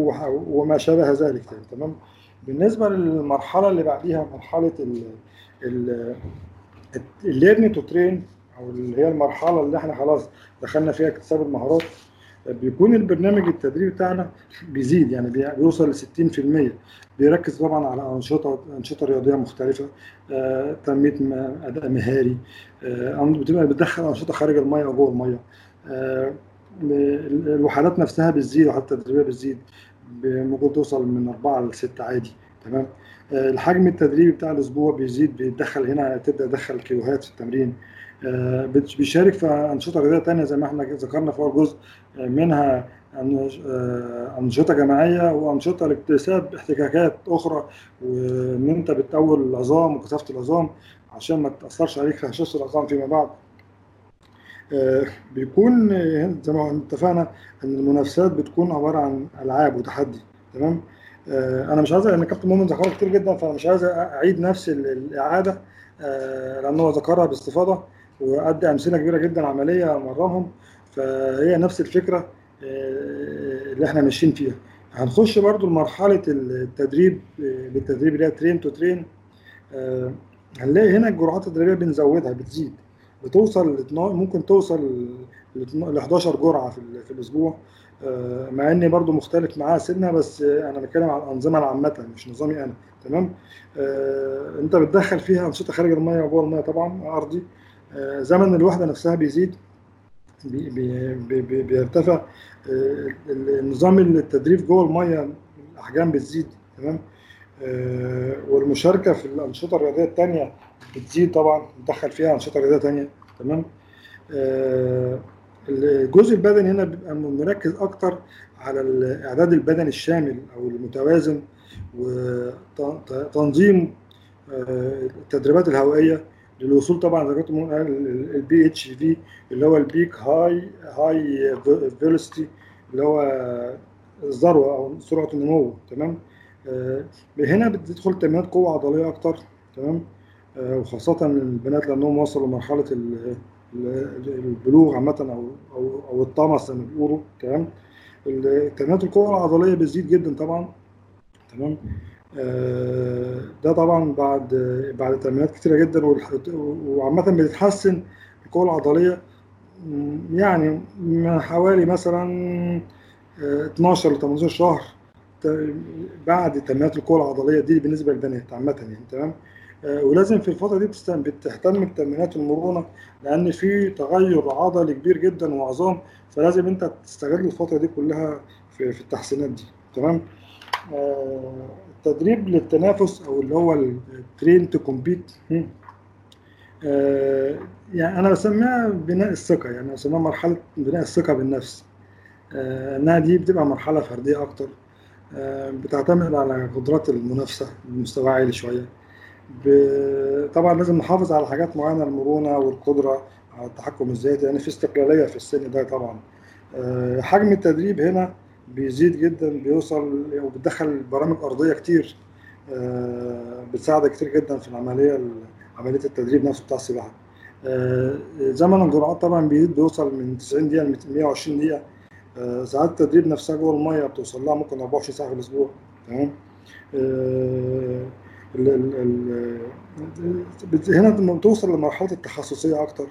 وما شابه ذلك يعني تمام؟ بالنسبة للمرحلة اللي بعديها مرحلة ال ال ال learn to train أو اللي هي المرحلة اللي إحنا خلاص دخلنا فيها اكتساب المهارات بيكون البرنامج التدريبي بتاعنا بيزيد يعني بي- بيوصل ل 60% بيركز طبعا على أنشطة أنشطة رياضية مختلفة آه، تنمية أداء مهاري آه، بتبقى بتدخل أنشطة خارج المية وجوه المية. آه، ال- الوحدات نفسها بتزيد الوحدات التدريبية بتزيد ممكن توصل من أربعة لستة عادي تمام؟ آه، الحجم التدريبي بتاع الأسبوع بيزيد بيدخل هنا تبدأ تدخل كيلوهات في التمرين. بيشارك في أنشطة رياضية تانية زي ما إحنا ذكرنا في أول جزء آه، منها آه، أنشطة جماعية وأنشطة لاكتساب احتكاكات أخرى وإن أنت بتقوي العظام وكثافة العظام عشان ما تأثرش عليك في هشاشة العظام فيما بعد. آه، بيكون آه، زي ما اتفقنا إن المنافسات بتكون عبارة عن ألعاب وتحدي تمام؟ آه، أنا مش عايز ان كابتن مؤمن ذكرها كتير جدا فأنا مش عايز أعيد نفس ال- الإعادة آه، لأن هو ذكرها باستفاضة. وأدى أمثلة كبيرة جدا عملية مرهم. فهي نفس الفكرة آه، اللي إحنا ماشيين فيها. هنخش برضو لمرحلة التدريب آه، بالتدريب اللي هي ترين تو ترين هنلاقي هنا الجرعات التدريبية بنزودها بتزيد. بتوصل ل 12 ممكن توصل ل 11 جرعة في, في الأسبوع. آه، مع إني برضو مختلف معاها سنه بس أنا بتكلم عن الأنظمة العامة مش نظامي أنا. تمام؟ أنت بتدخل فيها أنشطة خارج المية وجوه المية طبعا أرضي. زمن الوحدة نفسها بيزيد بي بي بي بي بيرتفع آه، النظام التدريب جوه المية الأحجام بتزيد تمام؟ آه، والمشاركة في الأنشطة الرياضية الثانية بتزيد طبعا ندخل فيها أنشطة رياضية ثانية تمام؟ آه، الجزء البدني هنا بيبقى مركز أكتر على الإعداد البدني الشامل أو المتوازن وتنظيم التدريبات الهوائية للوصول طبعا قال ال PHV اللي هو ال peak high high فيلوسيتي اللي هو الذروة أو سرعة النمو تمام؟ آه، هنا بتدخل تمرينات قوة عضلية أكتر تمام؟ آه، وخاصة البنات لأنهم وصلوا لمرحلة ال- ال- البلوغ عامة أو أو أو الطمس زي ما بيقولوا تمام؟ تمرينات القوة العضلية بتزيد جدا طبعا تمام؟ ده طبعا بعد بعد تمرينات كتيرة جدا وعامة بتتحسن القوة العضلية يعني من حوالي مثلا آه، 12 ل 18 شهر بعد تمرينات القوة العضلية دي بالنسبة للبنات عامة يعني تمام؟ آه، ولازم في الفترة دي بتهتم بتمرينات المرونة لأن في تغير عضلي كبير جدا وعظام فلازم أنت تستغل الفترة دي كلها في في التحسينات دي تمام؟ آه، التدريب للتنافس أو اللي هو ال train to compete يعني أنا بسميها بناء الثقة يعني بسميها مرحلة بناء الثقة بالنفس. آه، إنها دي بتبقى مرحلة فردية أكتر. آه، بتعتمد على قدرات المنافسة بمستوى عالي شوية. طبعا لازم نحافظ على حاجات معينة المرونة والقدرة على التحكم الذاتي يعني في استقلالية في السن ده طبعا. آه، حجم التدريب هنا بيزيد جدا بيوصل وبتدخل برامج أرضية كتير آه، بتساعدك كتير جدا في العملية عملية التدريب نفسه بتاع السباحة. آه، زمن الجرعات طبعا بيزيد بيوصل من 90 دقيقة ل 120 دقيقة. آه، ساعات التدريب نفسها جوه المية بتوصل لها ممكن 24 ساعة في الأسبوع. تمام؟ آه، هنا بتوصل لمرحلة التخصصية أكتر.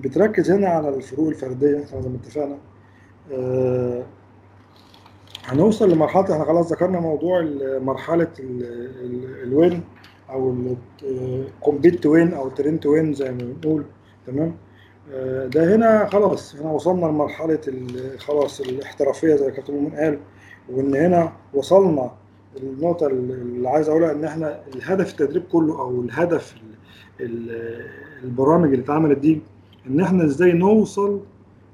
بتركز هنا على الفروق الفردية زي ما اتفقنا. آه، هنوصل لمرحلة إحنا خلاص ذكرنا موضوع مرحلة ال- ال- ال win أو ال compete win أو train to win زي ما بنقول. تمام؟ آه، ده هنا خلاص هنا وصلنا لمرحلة خلاص الاحترافية زي كابتن مؤمن قال وإن هنا وصلنا النقطه اللي عايز أقولها إن إحنا الهدف التدريب كله أو الهدف ال- ال- البرامج اللي اتعملت دي إن إحنا إزاي نوصل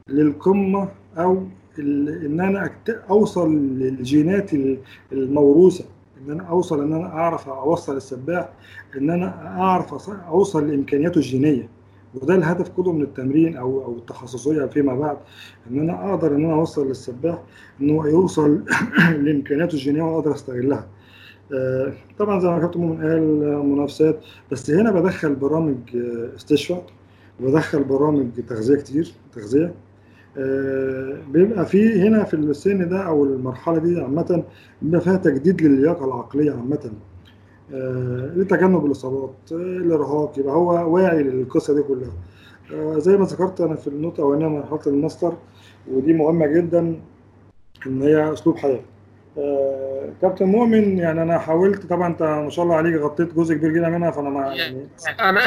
للقمة أو إن أنا أوصل للجينات ال- الموروثة إن أنا أوصل إن أنا أعرف أوصل السباح إن أنا أعرف أوصل لإمكانياته الجينية. وده الهدف كله من التمرين أو أو التخصصية فيما بعد إن أنا أقدر إن أنا أوصل للسباح إن هو يوصل لإمكانياته الجينية وأقدر أستغلها. آه، طبعا زي ما كابتن مؤمن قال منافسات بس هنا بدخل برامج استشفاء وبدخل برامج تغذية كتير تغذية. آه، بيبقى في هنا في السن ده أو المرحلة دي عامة بيبقى فيها تجديد للياقة العقلية عامة آه، لتجنب الإصابات الإرهاق يبقى هو واعي للقصة دي كلها. زي ما ذكرت أنا في النقطة الأولانية مرحله الماستر ودي مهمة جدا إن هي أسلوب حياة. آه، كابتن مؤمن يعني أنا حاولت طبعا أنت ما شاء الله عليك غطيت جزء كبير جدا منها فأنا ما يعني أنا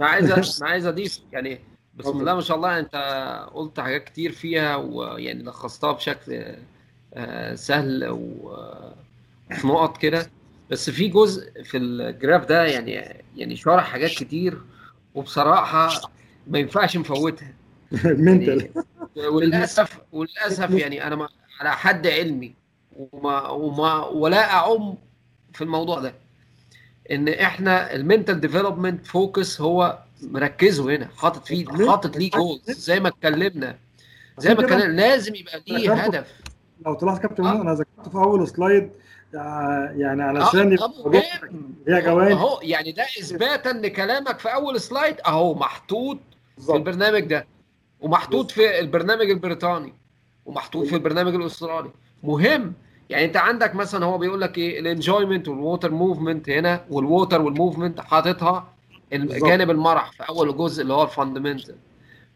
أنا عايز أنا عايز أضيف يعني بسم الله ما شاء الله انت قلت حاجات كتير فيها ويعني لخصتها بشكل آه، سهل وفي نقط كده. بس في جزء في الجراف ده يعني يعني شرح حاجات كتير وبصراحة ما ينفعش نفوتها. يعني وللأسف وللأسف يعني أنا على حد علمي وما وما ولا أعم في الموضوع ده. إن إحنا ال mental development focus هو مركزه هنا حاطط فيه حاطط ليه؟ goals زي ما اتكلمنا زي ما اتكلمنا لازم يبقى ليه هدف. لو تلاحظ كابتن آه. أنا ذكرت في أول slide يعني علشان يبقى هي جوانب اهو يعني ده إثباتا لكلامك في أول slide أهو محطوط بالزبط. في البرنامج ده ومحطوط. في البرنامج البريطاني ومحطوط في البرنامج الأسترالي. مهم. يعني أنت عندك مثلا هو بيقول لك إيه ال enjoyment وال water movement هنا وال water وال movement حاططها الجانب المرح في أول جزء اللي هو ال fundamental.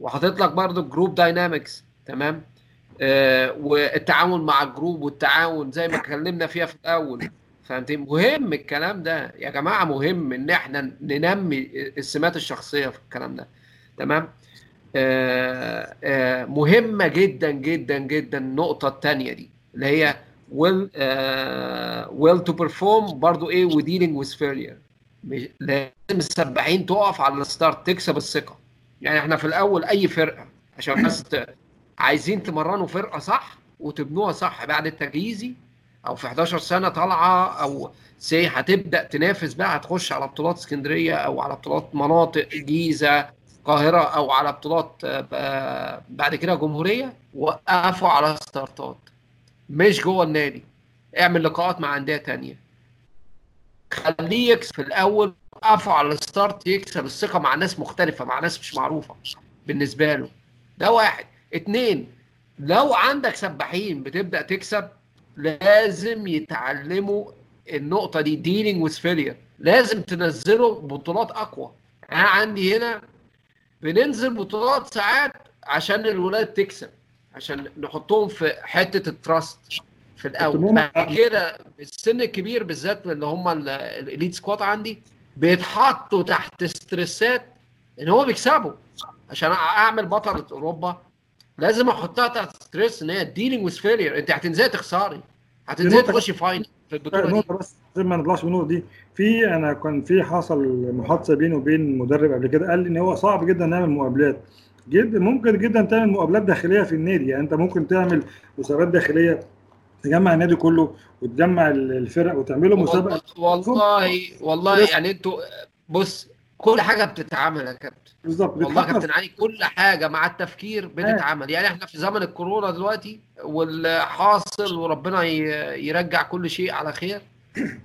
وحاطط لك برضه group dynamics تمام؟ آه والتعاون مع ال group والتعاون زي ما اتكلمنا فيها في الأول. فهمت مهم الكلام ده. يا جماعة مهم إن إحنا ننمي السمات الشخصية في الكلام ده. تمام؟ آه آه مهمة جدا جدا جدا النقطة الثانية دي اللي هي uh, will to perform برضو إيه؟ و dealing with failure. لازم السباحين تقف على ال start تكسب الثقة. يعني إحنا في الأول أي فرقة عشان بس عايزين تمرنوا فرقة صح وتبنوها صح بعد التجهيزي أو في 11 سنة طالعة أو سي هتبدأ تنافس بقى هتخش على بطولات اسكندرية أو على بطولات مناطق الجيزه القاهرة أو على بطولات آه، بعد كده جمهورية وقفوا على ستارتات. مش جوه النادي. اعمل لقاءات مع أندية تانية. خليه يكسب في الأول وقفوا على ال start يكسب الثقة مع ناس مختلفة مع ناس مش معروفة بالنسبة له. ده واحد. اتنين لو عندك سباحين بتبدأ تكسب لازم يتعلموا النقطة دي dealing with failure لازم تنزلوا بطولات أقوى. أنا عندي هنا بننزل بطولات ساعات عشان الولاد تكسب عشان نحطهم في حتة ال trust في الأول. بعد كده السن الكبير بالذات اللي هم ال elite squad عندي بيتحطوا تحت ستريسات إن هو بيكسبوا عشان أعمل بطلة أوروبا لازم أحطها تحت stress إن هي dealing with failure أنت هتنزل تخسري؟ هتنزل تخشي final في البطولة دي؟ بس زي ما نطلعش من النقطة دي في أنا كان في حصل محادثة بيني وبين مدرب قبل كده قال لي إن هو صعب جدا نعمل مقابلات. جدا ممكن جدا تعمل مقابلات داخلية في النادي. يعني أنت ممكن تعمل مسابقات داخلية تجمع النادي كله وتجمع الفرق وتعملوا مسابقة. والله والله يعني أنتوا بص كل حاجة بتتعمل يا كابتن. بالظبط. والله كابتن علي كل حاجة مع التفكير بتتعمل. يعني إحنا في زمن الكورونا دلوقتي والحاصل وربنا يرجع كل شيء على خير.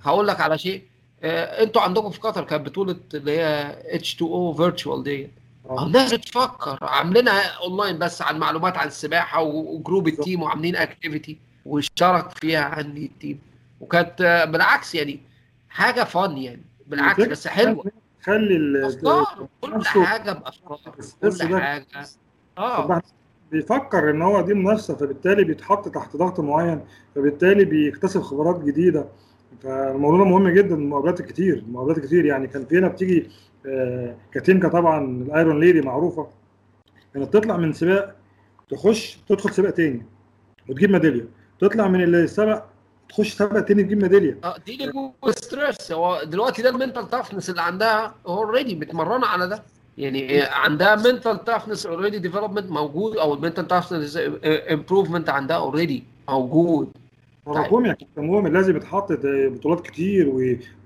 هقول لك على شيء. آه، أنتوا عندكم في قطر كانت بطوله اللي هي اتش 2 أو فيرتشوال ديت الناس بتفكر. عاملينها اونلاين بس عن معلومات عن السباحة وجروب التيم وعاملين اكتيفيتي واشترك فيها عندي التيم. وكانت بالعكس يعني حاجة فن يعني. بالعكس بس حلوة. خلي أفكار كل حاجة بأفكار كل حاجة. آه. بيفكر إن هو دي منافسة فبالتالي بيتحط تحت ضغط معين فبالتالي بيكتسب خبرات جديدة. فالموضوع مهم جدا المقابلات الكتير المقابلات الكتير يعني. كان في هنا بتيجي آه، كاتينكا طبعا ال iron lady معروفة. كانت تطلع من سباق تخش تدخل سباق تاني وتجيب ميدالية. تطلع من السبق تخش سبق تاني تجيب ميدالية. آه دي اللي stress هو دلوقتي ده ال mental toughness اللي عندها already متمرنه على ده. يعني عندها mental toughness already development موجود أو ال mental toughness improvement عندها already موجود. تراكمي يا كابتن مؤمن لازم يتحط بطولات كتير و...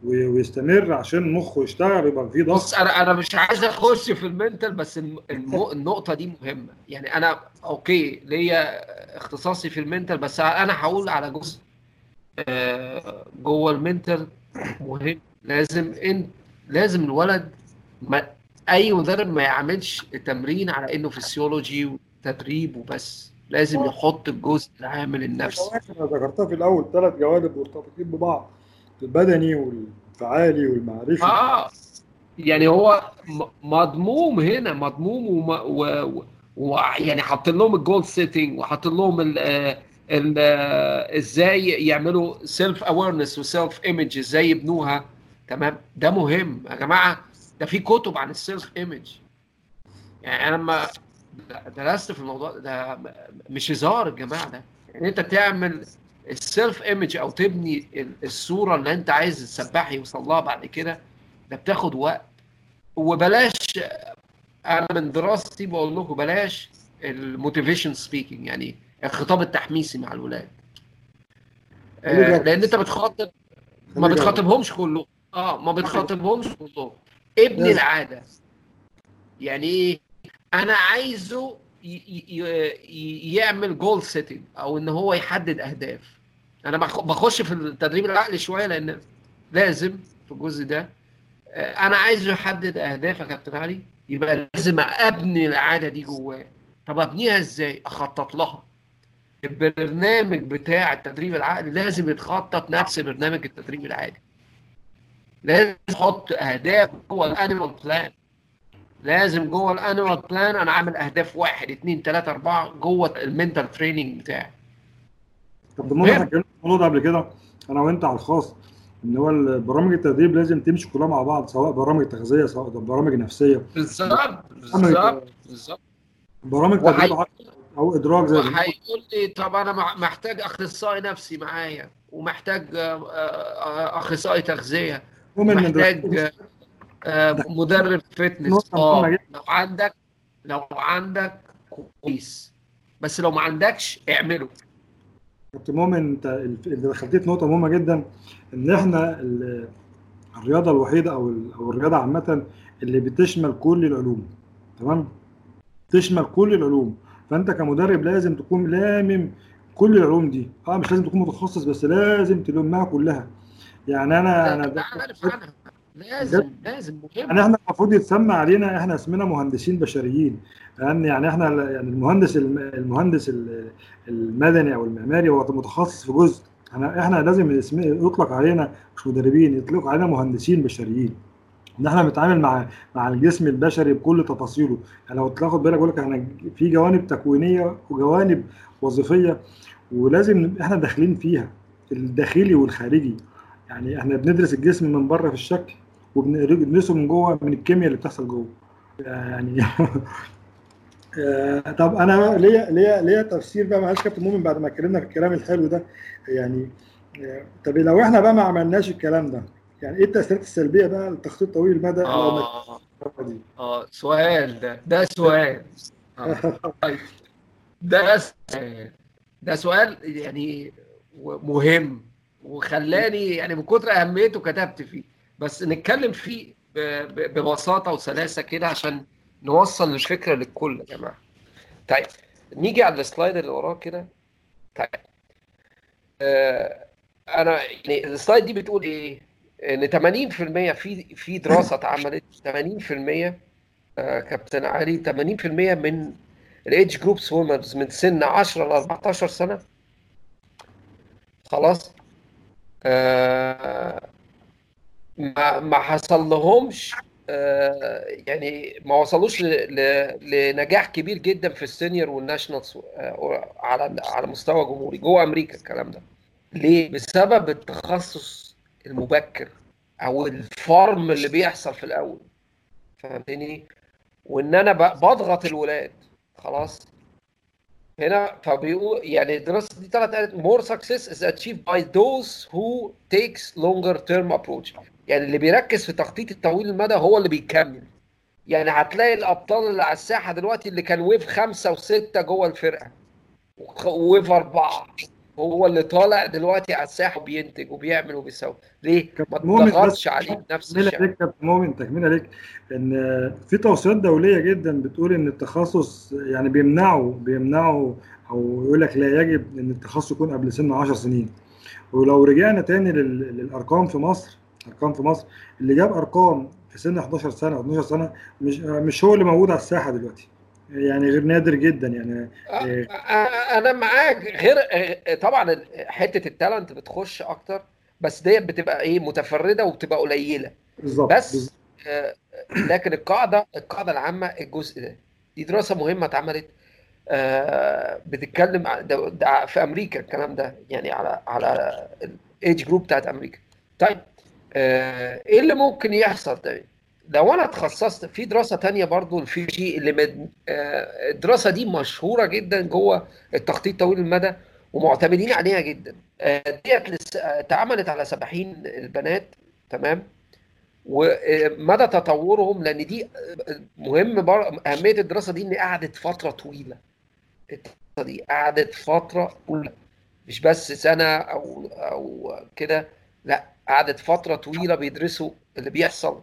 و... ويستمر عشان مخه يشتغل يبقى في ضغط. بص أنا أنا مش عايز أخش في ال mental بس الم... الم... النقطة دي مهمة. يعني أنا okay ليا اختصاصي في ال mental بس أنا هقول على جزء آه، جوه ال mental مهم. لازم انت لازم الولد ما أي مدرب ما يعملش التمرين على إنه فسيولوجي وتدريب وبس. لازم يحط الجزء العامل النفسي. أنا ذكرتها في الأول ثلاث جوانب مرتبطين ببعض البدني والانفعالي والمعرفي. آه يعني هو مضموم هنا مضموم وما و... و... يعني حاطين لهم ال goal setting وحاطين لهم ال... ال... إزاي يعملوا self awareness و self image إزاي يبنوها. تمام؟ ده مهم. يا جماعة ده في كتب عن ال self image يعني أنا لما درست في الموضوع ده مش هزار الجماعه ده. يعني أنت تعمل ال self image أو تبني الصورة اللي أنت عايز السباح يوصل لها بعد كده ده بتاخد وقت. وبلاش أنا من دراستي بقول لكم بلاش ال motivation speaking يعني الخطاب التحميسي مع الولاد. آه لأن أنت بتخاطب ما بتخاطبهمش كلهم آه ما بتخاطبهمش كلهم ابني العادة. يعني إيه؟ أنا عايزه يعمل goal setting أو إن هو يحدد أهداف. أنا بخش في التدريب العقلي شوية لأن لازم في الجزء ده. أنا عايزه يحدد أهداف يا كابتن علي. يبقى لازم أبني العادة دي جواه. طب أبنيها إزاي؟ أخطط لها. البرنامج بتاع التدريب العقلي لازم يتخطط نفس برنامج التدريب العادي. لازم أحط أهداف جوه ال annual plan لازم جوه ال annual plan أنا عامل اهداف واحد اثنين ثلاثة اربعة جوه ال mental training بتاعي. طب بالمناسبه إحنا اتكلمنا في الموضوع ده قبل كده أنا وانت على الخاص ان هو برامج التدريب لازم تمشي كلها مع بعض سواء برامج تغذية سواء برامج نفسية. بالظبط بالظبط بالظبط. برامج تدريب أو إدراك زي هيقول لي طب أنا محتاج أخصائي نفسي معايا ومحتاج أخصائي تغذية ومحتاج مدرب فتنس آه لو عندك لو عندك كويس. بس لو ما عندكش اعمله. كابتن مؤمن انت اللي دخلتيه في نقطة مهمة جدا إن إحنا الرياضة الوحيدة أو أو الرياضة عامة اللي بتشمل كل العلوم. تمام؟ تشمل كل العلوم. فأنت كمدرب لازم تكون لامم كل العلوم دي. آه مش لازم تكون متخصص بس لازم تلمها كلها. يعني أنا أنا عارف عنها لازم لازم مهم. يعني إحنا المفروض يتسمى علينا إحنا اسمنا مهندسين بشريين لأن يعني إحنا يعني المهندس المهندس المدني أو المعماري هو متخصص في جزء. إحنا إحنا لازم يطلق علينا مش مدربين يطلق علينا مهندسين بشريين. ان إحنا بنتعامل مع مع الجسم البشري بكل تفاصيله. يعني لو تاخد بالك بقول لك إحنا في جوانب تكوينية وجوانب وظيفية ولازم إحنا داخلين فيها الداخلي والخارجي. يعني إحنا بندرس الجسم من بره في الشكل. وبندرسه من جوه من الكيمياء اللي بتحصل جوه. يعني طب أنا ليا ليا ليا تفسير بقى معلش كابتن مؤمن بعد ما اتكلمنا في الكلام الحلو ده يعني طب لو إحنا بقى ما عملناش الكلام ده يعني إيه التأثيرات السلبية بقى للتخطيط طويل المدى آه آه سؤال ده ده سؤال. آه. طيب. ده سؤال ده سؤال يعني مهم وخلاني يعني من كتر أهميته كتبت فيه. بس نتكلم فيه ببساطة وسلاسة كده عشان نوصل الفكرة للكل يا جماعة. طيب نيجي على السلايد اللي وراه كده. طيب آه أنا يعني السلايد دي بتقول إيه؟ إن 80% في في دراسة اتعملت 80% آه كابتن علي 80% من ال age group swimmers من سن 10 ل 14 سنة. خلاص؟ آه ما ما حصل لهمش آه يعني ما وصلوش لنجاح كبير جدا في ال senior وال nationals آه على على مستوى جمهوري جوه أمريكا الكلام ده. ليه؟ بسبب التخصص المبكر أو ال form اللي بيحصل في الأول. فهمتني؟ وإن أنا بضغط الولاد. خلاص. هنا فبيقول يعني الدراسة دي طلعت قالت more success is achieved by those who takes longer term approach. يعني اللي بيركز في تخطيط الطويل المدى هو اللي بيكمل. يعني هتلاقي الأبطال اللي على الساحة دلوقتي اللي كان واقف خمسة وستة جوه الفرقة واقف أربعة هو اللي طالع دلوقتي على الساحة وبينتج وبيعمل وبيسوي. ليه؟ ما تضغطش عليه بنفس تكمله الشكل. ليك كابتن مؤمن تكمله ليك. ان في توصيات دولية جدا بتقول إن التخصص يعني بيمنعوا بيمنعوا أو يقول لك لا يجب إن التخصص يكون قبل سن 10 سنين. ولو رجعنا تاني لل- للأرقام في مصر أرقام في مصر اللي جاب أرقام في سن 11 سنة أو 12 سنة مش مش هو اللي موجود على الساحة دلوقتي. يعني غير نادر جدا يعني إيه، أنا معاك. غير طبعا حتة talent بتخش أكتر بس ديت بتبقى إيه متفردة وبتبقى قليلة. بالظبط بس بالظبط. آه، لكن القاعدة القاعدة العامة الجزء ده دي دراسة مهمة اتعملت آه، بتتكلم في أمريكا الكلام ده يعني على على age group بتاعت أمريكا. طيب آه، إيه اللي ممكن يحصل؟ ده لو أنا اتخصصت في دراسة تانية برضو جي اللي مد... آه، الدراسة دي مشهورة جدا جوه التخطيط طويل المدى ومعتمدين عليها جدا. آه، ديت لس- آه، اتعملت على سباحين البنات تمام؟ ومدى تطورهم لأن دي مهم بر... أهمية الدراسة دي إن قعدت فترة طويلة. الدراسة دي قعدت فترة طويلة مش بس سنة أو أو كده لأ قعدت فترة طويلة بيدرسوا اللي بيحصل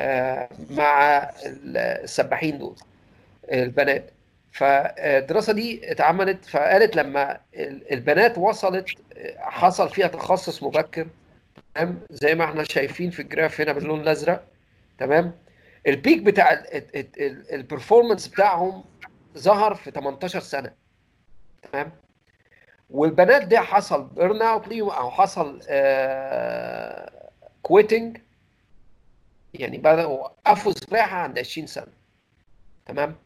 آه، مع السباحين دول البنات. فالدراسة دي اتعملت فقالت لما ال- البنات وصلت حصل فيها تخصص مبكر تمام؟ زي ما إحنا شايفين في ال graph هنا باللون الأزرق تمام؟ ال peak بتاع ال performance بتاعهم ظهر في 18 سنة تمام؟ والبنات ده حصل burnout ليهم أو حصل quitting يعني بدأوا وقفوا سباحه عند 20 سنة. تمام؟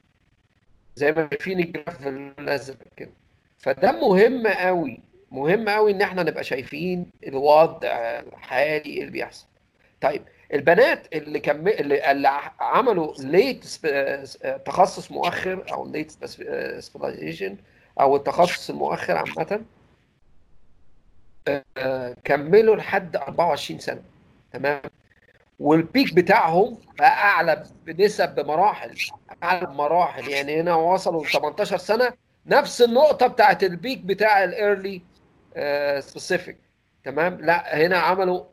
زي ما شايفين ال graph الأزرق كده. فده مهم قوي مهم قوي إن إحنا نبقى شايفين الوضع الحالي اللي بيحصل. طيب البنات اللي كم اللي, اللي عملوا late تخصص مؤخر أو late specialization أو التخصص المؤخر عامة آه، كملوا لحد 24 سنة تمام؟ وال peak بتاعهم بقى اعلى بنسب بمراحل أعلى بمراحل يعني هنا وصلوا ل 18 سنة نفس النقطة بتاعت ال peak بتاع ال early specific تمام؟ لا هنا عملوا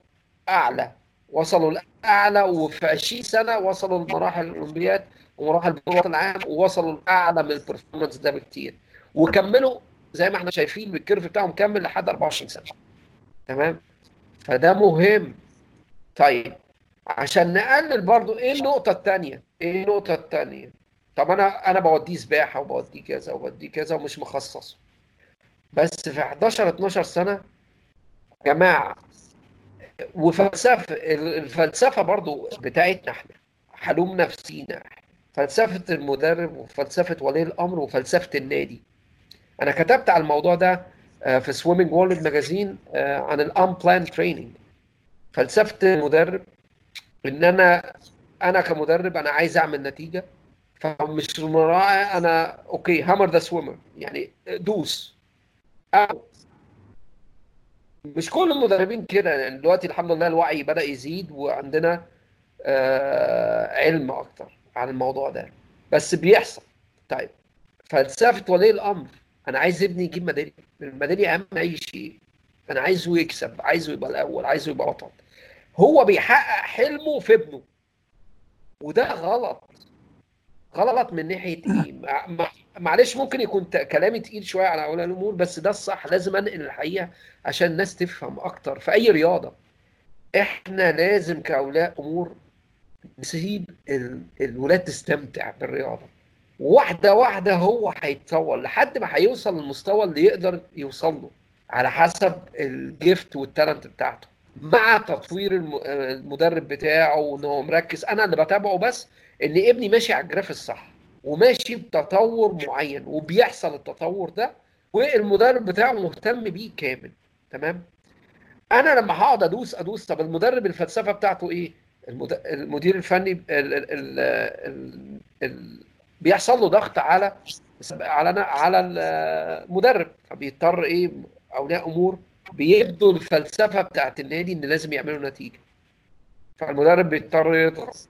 أعلى وصلوا لأعلى وفي 20 سنة وصلوا لمراحل الأولمبياد ومراحل بطولات العالم ووصلوا لأعلى من ال performance ده بكتير. وكملوا زي ما إحنا شايفين بالكيرف بتاعهم كمل لحد 24 سنة. تمام؟ فده مهم. طيب عشان نقلل برضو إيه النقطة التانية؟ إيه النقطة التانية؟ طب أنا أنا بوديه سباحة وبوديه كذا وبوديه كذا ومش مخصص بس في 11 12 سنة يا جماعة وفلسفة الفلسفة برضو بتاعتنا إحنا حلوم نفسينا فلسفة المدرب وفلسفة ولي الأمر وفلسفة النادي. أنا كتبت على الموضوع ده آه، في Swimming World Magazine عن ال unplanned training فلسفة المدرب إن أنا أنا كمدرب أنا عايز أعمل نتيجة. فمش مراعي أنا okay hammer the swimmer يعني دوس. أو مش كل المدربين كده. يعني دلوقتي الحمد لله الوعي بدأ يزيد وعندنا آه علم أكتر عن الموضوع ده. بس بيحصل. طيب. فلسفة ولي الأمر. أنا عايز ابني يجيب ميداليه الميداليه أهم أي شيء. أنا عايزه يكسب عايزه يبقى الأول عايزه يبقى بطل. هو بيحقق حلمه في ابنه. وده غلط. غلط من ناحية إيه؟ مع- مع- معلش ممكن يكون كلامي تقيل شوية على أولياء الأمور بس ده الصح. لازم أنقل الحقيقة عشان الناس تفهم أكتر. في أي رياضة إحنا لازم كأولياء أمور نسيب ال- الولاد تستمتع بالرياضة. واحدة واحدة هو هيتطور لحد ما هيوصل للمستوى اللي يقدر يوصل له على حسب ال gift وال talent بتاعته. مع تطوير الم- المدرب بتاعه وإن هو مركز أنا اللي بتابعه بس إن ابني ماشي على ال graph الصح وماشي بتطور معين وبيحصل التطور ده والمدرب بتاعه مهتم بيه كامل. تمام؟ أنا لما هقعد أدوس أدوس طب المدرب الفلسفة بتاعته إيه؟ المد... المدير الفني ال... ال... ال... ال... بيحصل له ضغط على على على المدرب. فبيضطر إيه أولياء أمور بيبدوا الفلسفة بتاعت النادي إن لازم يعملوا نتيجة. فالمدرب بيضطر يضغط.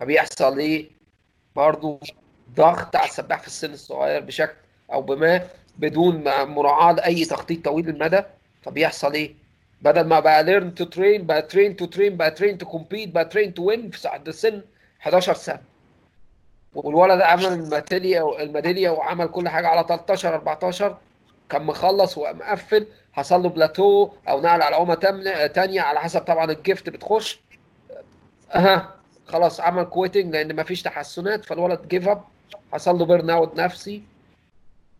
فبيحصل إيه برضه ضغط على السباح في السن الصغير بشكل أو بما بدون مراعاة لأي تخطيط طويل المدى فبيحصل إيه؟ بدل ما بقى learn to train بقى train to train بقى train to compete بقى train to win في سن 11 سنة. والولد عمل الميداليه الميداليه وعمل كل حاجة على 13 14 كان مخلص ومقفل حصل له بلاتو أو نقل على عومه تانية على حسب طبعا ال gift بتخش. أها خلاص عمل quitting لأن مفيش تحسنات فالولد give up حصل له burnout نفسي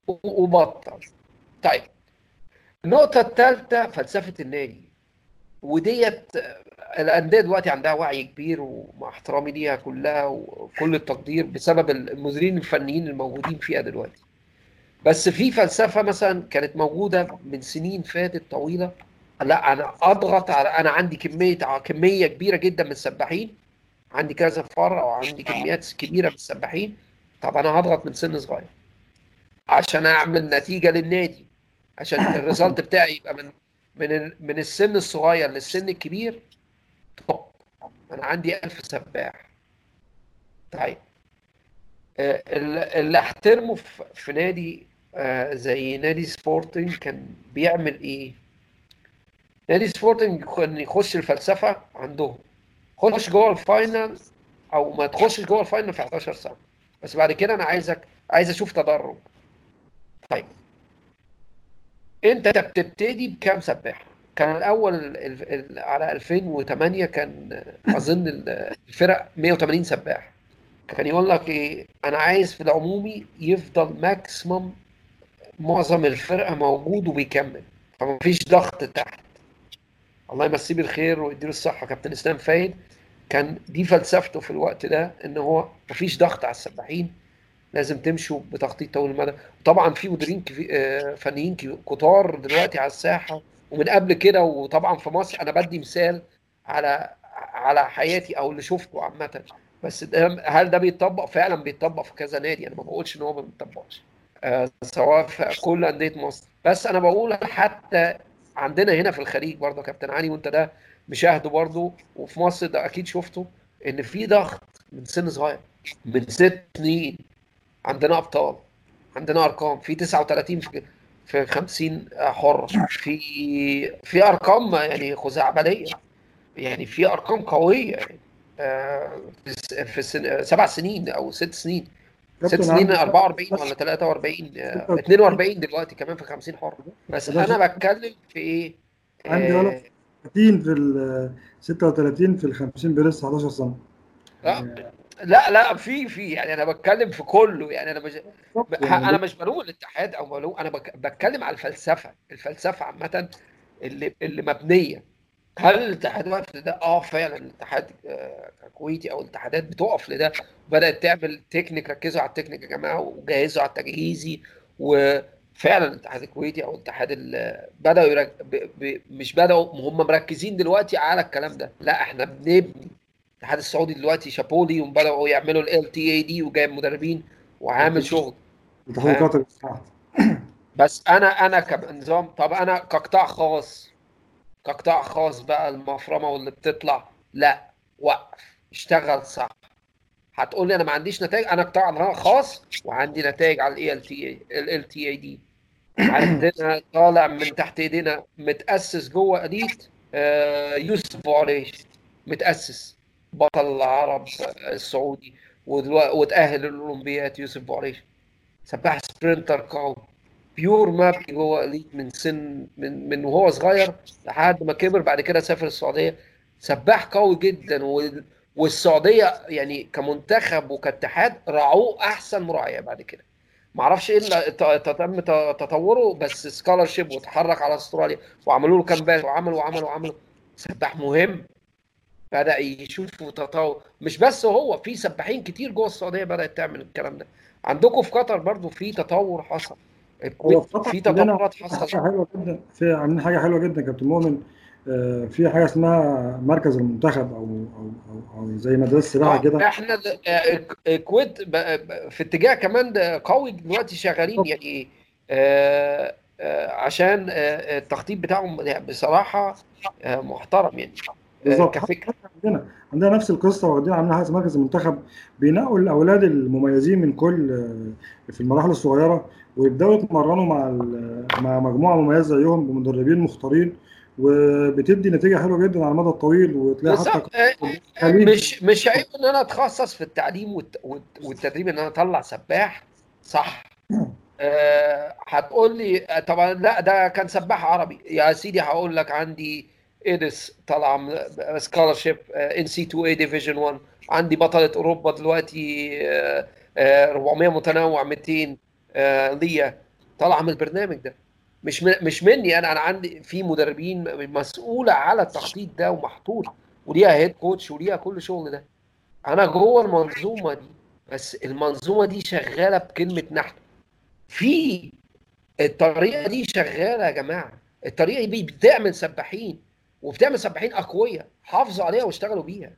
وبطل. طيب النقطة الثالثة فلسفة النادي وديت الأندية دلوقتي عندها وعي كبير ومع احترامي ليها كلها وكل التقدير بسبب المديرين الفنيين الموجودين فيها دلوقتي. بس في فلسفة مثلا كانت موجودة من سنين فاتت طويلة. لا أنا أضغط على أنا عندي كمية كمية كبيرة جدا من السباحين. عندي كذا فرع أو عندي كميات كبيرة من السباحين. طب أنا هضغط من سن صغير عشان أعمل نتيجة للنادي عشان ال result بتاعي يبقى من من من السن الصغير للسن الكبير. طب أنا عندي 1000 سباح. طيب. اللي أحترمه في نادي زي نادي سبورتنج كان بيعمل إيه؟ نادي سبورتنج كان يخش الفلسفة عندهم. خش جوه ال final أو ما تخشش جوه ال final في 11 سنة. بس بعد كده أنا عايزك عايز أشوف تدرج. طيب. أنت بتبتدي بكام سباح؟ كان الأول ال ال على 2008 كان أظن الفرق 180 سباح. كان يقول لك إيه أنا عايز في العمومي يفضل maximum معظم الفرقة موجود وبيكمل. فما فيش ضغط تحت. الله يمسيه بالخير ويديله الصحة. كابتن إسلام فايد كان دي فلسفته في الوقت ده إن هو ما فيش ضغط على السباحين. لازم تمشوا بتخطيط طويل المدى. وطبعا في مديرين فنيين كتار دلوقتي على الساحة. ومن قبل كده وطبعا في مصر أنا بدي مثال على على حياتي أو اللي شفته عامة. بس ده هل ده بيتطبق؟ فعلا بيتطبق في كذا نادي. أنا ما بقولش إن هو ما بيتطبقش آه سواء في كل أندية مصر. بس أنا بقول حتى عندنا هنا في الخليج برضه كابتن علي وأنت ده مشاهده برضه وفي مصر ده أكيد شفته إن في ضغط من سن صغير من ست سنين عندنا أبطال عندنا أرقام في 39 في في 50 حر في في أرقام يعني خزعبليه يعني في أرقام قوية يعني. في سن سبع سنين أو ست سنين. ست سنين 44 ولا 43 42 دلوقتي كمان في 50 حر. بس أنا بتكلم في إيه؟ عندي ولد 30 في ال 36 في ال 50 بلس 11 سنة. لا. لا لا في في يعني أنا بتكلم في كله يعني أنا مش أنا مش بلوم الاتحاد أو بلوم أنا بتكلم على الفلسفة الفلسفة عامة اللي اللي مبنية. هل الاتحاد واقف لده؟ آه فعلا الاتحاد كويتي أو الاتحادات بتقف لده. بدأت تعمل تكنيك ركزوا على التكنيك يا جماعة وجهزوا على التجهيزي وفعلا الاتحاد الكويتي أو الاتحاد بدأوا يرك... ب... ب... مش بدأوا هم مركزين دلوقتي على الكلام ده. لا إحنا بنبني الاتحاد السعودي دلوقتي شابولي وبدأوا يعملوا ال LTAD وجايب مدربين وعامل شغل. بس أنا أنا كنظام طب أنا كقطاع خاص كقطاع خاص بقى المفرمة واللي بتطلع لا وقف اشتغل صح. هتقول لي أنا ما عنديش نتائج؟ أنا قطاع خاص وعندي نتائج على الاي ال تي ال تي اي دي عندنا طالع من تحت إيدينا متأسس جوه أديت آه يوسف عريش متأسس. بطل العرب السعودي وتأهل للاولمبياد يوسف بوريش سباح sprinter قوي. بيور مابي جوه elite من سن من من وهو صغير لحد ما كبر بعد كده سافر السعودية. سباح قوي جدا والسعودية يعني كمنتخب وكاتحاد راعوه أحسن مراعية بعد كده. ما أعرفش إيه اللي تم تطوره بس scholarship وتحرك على أستراليا وعملوا له camp ات وعملوا وعملوا وعملوا. سباح مهم. بدا يشوف تطور مش بس هو في سباحين كتير جوه السعودية بدأت تعمل الكلام ده. عندكم في قطر برضو في تطور حصل. في تطورات حصلت. حاجة حلوة جدا في عاملين حاجة حلوة جدا كابتن مؤمن. في حاجة اسمها مركز المنتخب أو أو أو, أو زي مدرسة سباحة كده. إحنا الكويت في اتجاه كمان قوي دلوقتي شغالين يعني آه آه عشان آه التخطيط بتاعهم بصراحة محترم يعني. بالظبط. كفكره عندنا عندنا نفس القصة واخدين عاملين حاجة مركز المنتخب بينقوا الأولاد المميزين من كل آه، في المراحل الصغيرة ويبدأوا يتمرنوا مع ال- مع مجموعة مميزة زيهم بمدربين مختارين وبتدي نتيجة حلوة جدا على المدى الطويل وتلاقي حتى بالظبط. آه، مش مش عيب إن أنا أتخصص في التعليم والت- والت- والتدريب إن أنا أطلع سباح؟ صح. آه، هتقول لي آه، طبعا لا ده كان سباح عربي. يا سيدي هقول لك عندي ايدس طالعه scholarship NC2A Division 1 عندي بطلة أوروبا دلوقتي آه، آه، 400 متنوع 200 آه، ليا. طالعه من البرنامج ده. مش مش مني أنا أنا عندي في مدربين مسؤولة على التخطيط ده ومحطوط وليها head coach وليها كل شغل ده. أنا جوه المنظومة دي بس المنظومة دي شغالة بكلمة نحن في الطريقة دي شغالة يا جماعة. الطريقة دي بتعمل سباحين. وبتعمل سباحين أقوياء حافظوا عليها واشتغلوا بيها.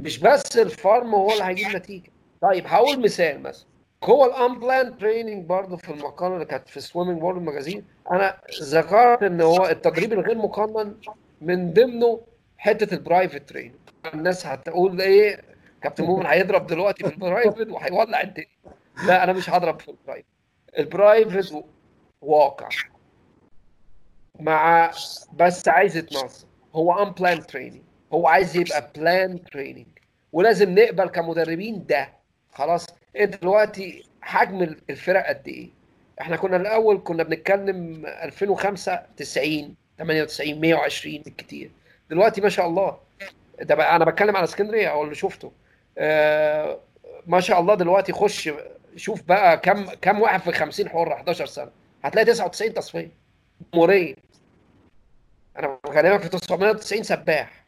مش بس الفارم هو اللي هيجيب نتيجة. طيب هقول مثال مثلا. جوه ال unplanned training برضه في المقاله اللي كانت في Swimming World Magazine أنا ذكرت إن هو التدريب الغير مقنن من ضمنه حتة ال private training الناس هتقول إيه كابتن مؤمن هيضرب دلوقتي في ال private وهيولع الدنيا. لا أنا مش هضرب في ال private ال private واقع. مع بس عايز يتنظم هو unplanned training هو عايز يبقى planned training ولازم نقبل كمدربين ده. خلاص. انت دلوقتي حجم الفرق قد إيه؟ إحنا كنا الأول كنا بنتكلم 2005 90 98 120 بالكتير. دلوقتي ما شاء الله. ده بقى أنا بتكلم على اسكندرية أو اللي شفته. آه ما شاء الله دلوقتي خش شوف بقى كم كم واحد في 50 حر 11 سنة. هتلاقي 99 تصفية. جمهوريه أنا بكلمك في 990 سباح.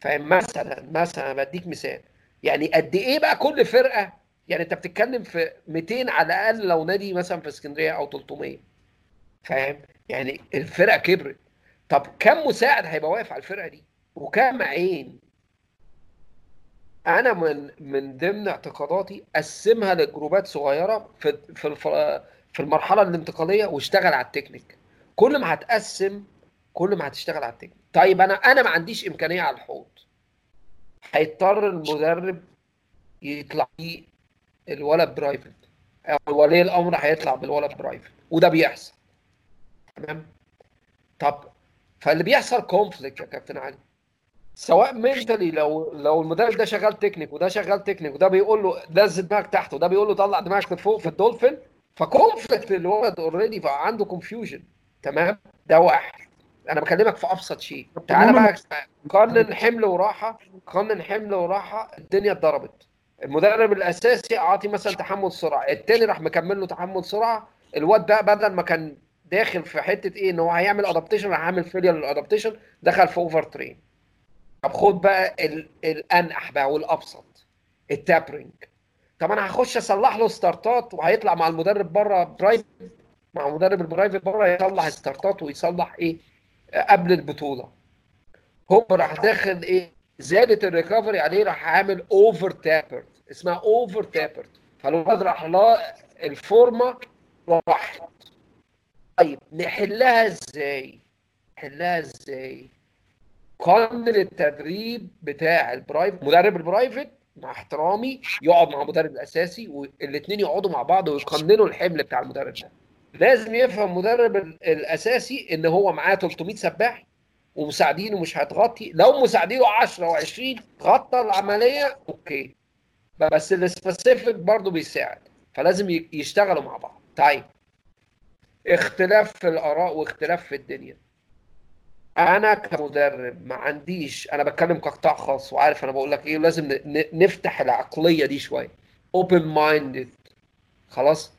فاهم؟ مثلا مثلا بديك مثال. يعني قد إيه بقى كل فرقة؟ يعني أنت بتتكلم في 200 على الأقل لو نادي مثلا في اسكندرية أو 300 فاهم؟ يعني الفرقة كبرت. طب كم مساعد هيبقى واقف على الفرقة دي؟ وكم عين؟ أنا من من ضمن اعتقاداتي قسمها ل group ات صغيرة في في في المرحلة الانتقالية واشتغل على التكنيك. كل ما هتقسم كل ما هتشتغل على التكنيك. طيب أنا أنا ما عنديش إمكانية على الحوض. هيضطر المدرب يطلع الولد private أو ولي الأمر هيطلع بالولد private وده بيحصل. تمام؟ طب فاللي بيحصل conflict يا كابتن علي. سواء mentally لو لو المدرب ده شغال تكنيك وده شغال تكنيك وده بيقول له نزل دماغك تحت وده بيقول له طلع دماغك لفوق في الدولفين ف conflict الولد already فعنده confusion تمام؟ ده واحد. أنا بكلمك في أبسط شيء. تعالى بقى قارن حمل وراحة قارن حمل وراحة الدنيا اتضربت. المدرب الأساسي أعطي مثلا تحمل سرعة. التاني راح مكمل له تحمل سرعة. الواد بقى بدل ما كان داخل في حتة إيه إن هو هيعمل adaptation راح عامل failure لل adaptation دخل في overtrain طب خد بقى ال... الانح بقى والأبسط. ال tapering طب أنا هخش أصلح له start ات وهيطلع مع المدرب بره private مع مدرب ال private بره يصلح start ات ويصلح إيه قبل البطولة هو راح داخل إيه زادت ال recovery عليه راح عامل over tapered اسمها over tapered فالواد راح لا الفورمة راحت طيب نحلها إزاي؟ نحلها إزاي؟ قانون التدريب بتاع ال private مدرب ال private مع احترامي يقعد مع المدرب الأساسي والاثنين يقعدوا مع بعض ويقننوا الحمل بتاع المدرب ده لازم يفهم المدرب الأساسي إن هو معاه 300 سباح ومساعدينه مش هتغطي. لو مساعدينه 10 و20 غطى العملية okay. بس ال specific برضه بيساعد. فلازم يشتغلوا مع بعض. طيب. اختلاف في الآراء واختلاف في الدنيا. أنا كمدرب ما عنديش أنا بتكلم كقطاع خاص وعارف أنا بقول لك إيه لازم نفتح العقلية دي شوية. open minded خلاص؟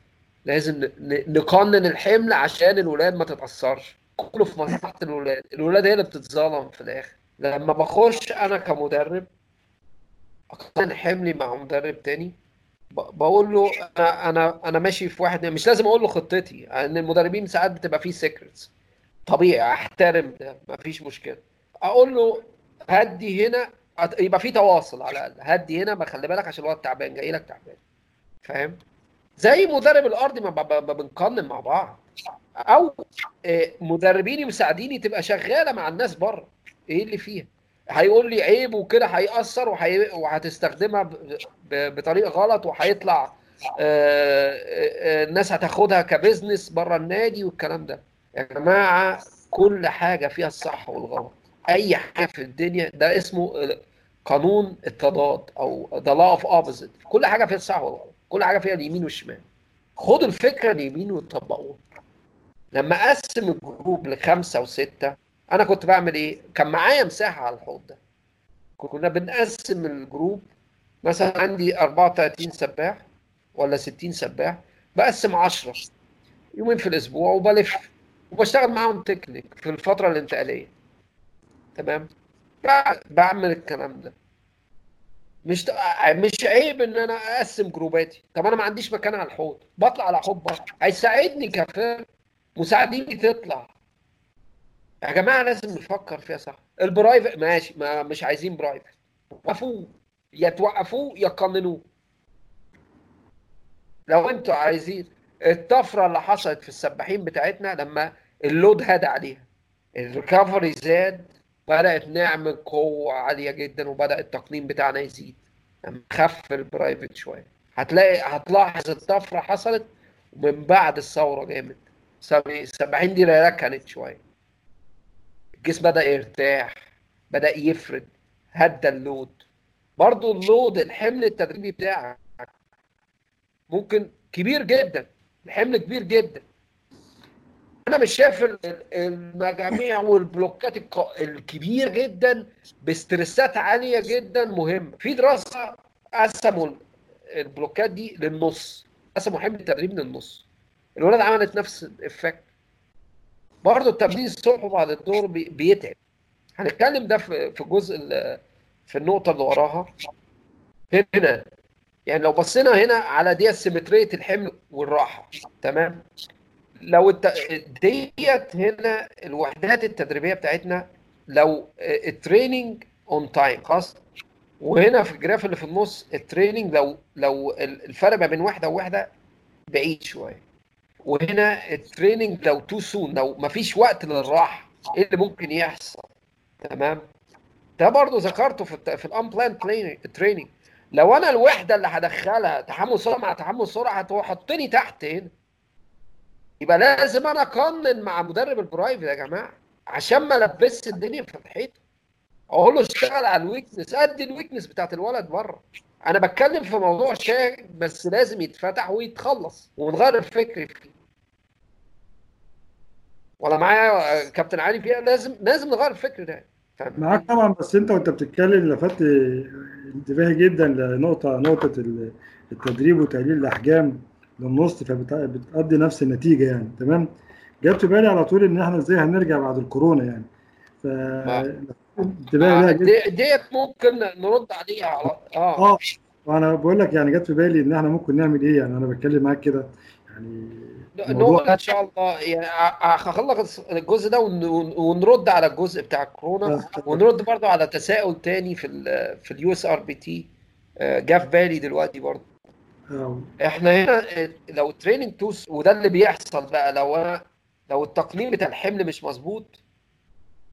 لازم نقنن الحمل عشان الولاد ما تتأثرش. كله في مصلحة الولاد. الولاد هي اللي بتتظلم في الآخر. لما بخش أنا كمدرب أقنن حملي مع مدرب تاني بقول له أنا أنا أنا ماشي في واحد مش لازم أقول له خطتي ان المدربين ساعات بتبقى فيه سيكرتس طبيعي أحترم ده مفيش مشكلة. أقول له هدي هنا يبقى في تواصل على الأقل. هدي هنا ما خلي بالك عشان الواد تعبان جاي لك تعبان. فاهم؟ زي مدرب الأرض ما بنقنن مع بعض. أو مدربيني مساعديني تبقى شغالة مع الناس بره. إيه اللي فيها؟ هيقول لي عيب وكده هيأثر وهي... وهتستخدمها ب... ب... بطريقة غلط وهيطلع آه، آه، الناس هتاخدها ك business بره النادي والكلام ده. يا جماعة كل حاجة فيها الصح والغلط. أي حاجة في الدنيا ده اسمه قانون التضاد أو the law of opposite كل حاجة فيها الصح والغلط. كل حاجة فيها اليمين والشمال. خدوا الفكرة اليمين وطبقوها. لما أقسم ال group لخمسة وستة أنا كنت بعمل إيه؟ كان معايا مساحة على الحوض ده. كنا بنقسم ال group. مثلا عندي 34 سباح ولا 60 سباح بقسم 10 يومين في الأسبوع وبلف. وبشتغل معاهم تكنيك في الفترة الانتقالية. تمام؟ بعمل الكلام ده. مش مش عيب إن أنا أقسم group اتي. طب أنا ما عنديش مكان على الحوض. بطلع على حوض بره. هيساعدني كفاء مساعديني تطلع. يا جماعة لازم نفكر فيها صح. ال private ماشي. ما مش عايزين private وقفوه. يا توقفوه يا قننوه لو أنتوا عايزين الطفرة اللي حصلت في السباحين بتاعتنا لما ال load هاد عليها. ال recovery زاد. بدأت نعمل قوة عالية جدا وبدأ التقنين بتاعنا يزيد. لما خف ال private شوية. هتلاقي هتلاحظ الطفرة حصلت من بعد الثورة جامد. السباحين دي ركنت شوية. الجسم بدأ يرتاح بدأ يفرد هدي ال load. برضو ال load الحمل التدريبي بتاعك ممكن كبير جدا. الحمل كبير جدا. أنا مش شايف المجاميع والبلوكات الكبير جدا باسترسات عالية جدا مهم في دراسة قسموا البلوكات دي للنص قسموا حمل التدريب للنص. الولاد عملت نفس ال effect. برضه التمرين الصبح وبعد الظهر بيتعب. هنتكلم ده في الجزء في النقطة اللي وراها. هنا يعني لو بصينا هنا على دي سيمتريه الحمل والراحة تمام؟ لو الت... ديت هنا الوحدات التدريبية بتاعتنا لو ال training on time خلاص. وهنا في الجراف اللي في النص ال training لو لو الفرق ما بين واحدة وواحدة بعيد شوية. وهنا ال training لو too soon لو ما فيش وقت للراحة إيه اللي ممكن يحصل؟ تمام؟ ده برضو ذكرته في في ال unplanned training لو أنا الوحدة اللي هدخلها تحمل سرعة مع تحمل سرعة هتحطني تحت هنا يبقى لازم أنا اقنن مع مدرب ال private يا جماعة عشان ما البسش الدنيا في الحيط أقول له اشتغل على ال weakness ادي ال weakness بتاعت الولد بره. أنا بتكلم في موضوع شائك بس لازم يتفتح ويتخلص ونغير الفكر فيه. ولا معايا كابتن علي فيها؟ لازم لازم نغير الفكر ده. معاك طبعا بس انت وانت بتتكلم لفت انتباهي جدا لنقطة نقطة التدريب وتقليل الأحجام. للنص فبتأدي نفس النتيجة يعني تمام؟ جت في بالي على طول إن إحنا إزاي هنرجع بعد الكورونا يعني. ف آه دي ديت ممكن نرد عليها على آه. آه وأنا بقول لك يعني جت في بالي إن إحنا ممكن نعمل إيه يعني أنا بتكلم معاك كده يعني نقول إن شاء الله يعني هخلص الجزء ده ونرد على الجزء بتاع الكورونا ونرد برضه على تساؤل تاني في ال في ال USRPT. جه في بالي دلوقتي برضه إحنا هنا لو training too soon وده اللي بيحصل بقى لو أنا لو التقنين بتاع الحمل مش مظبوط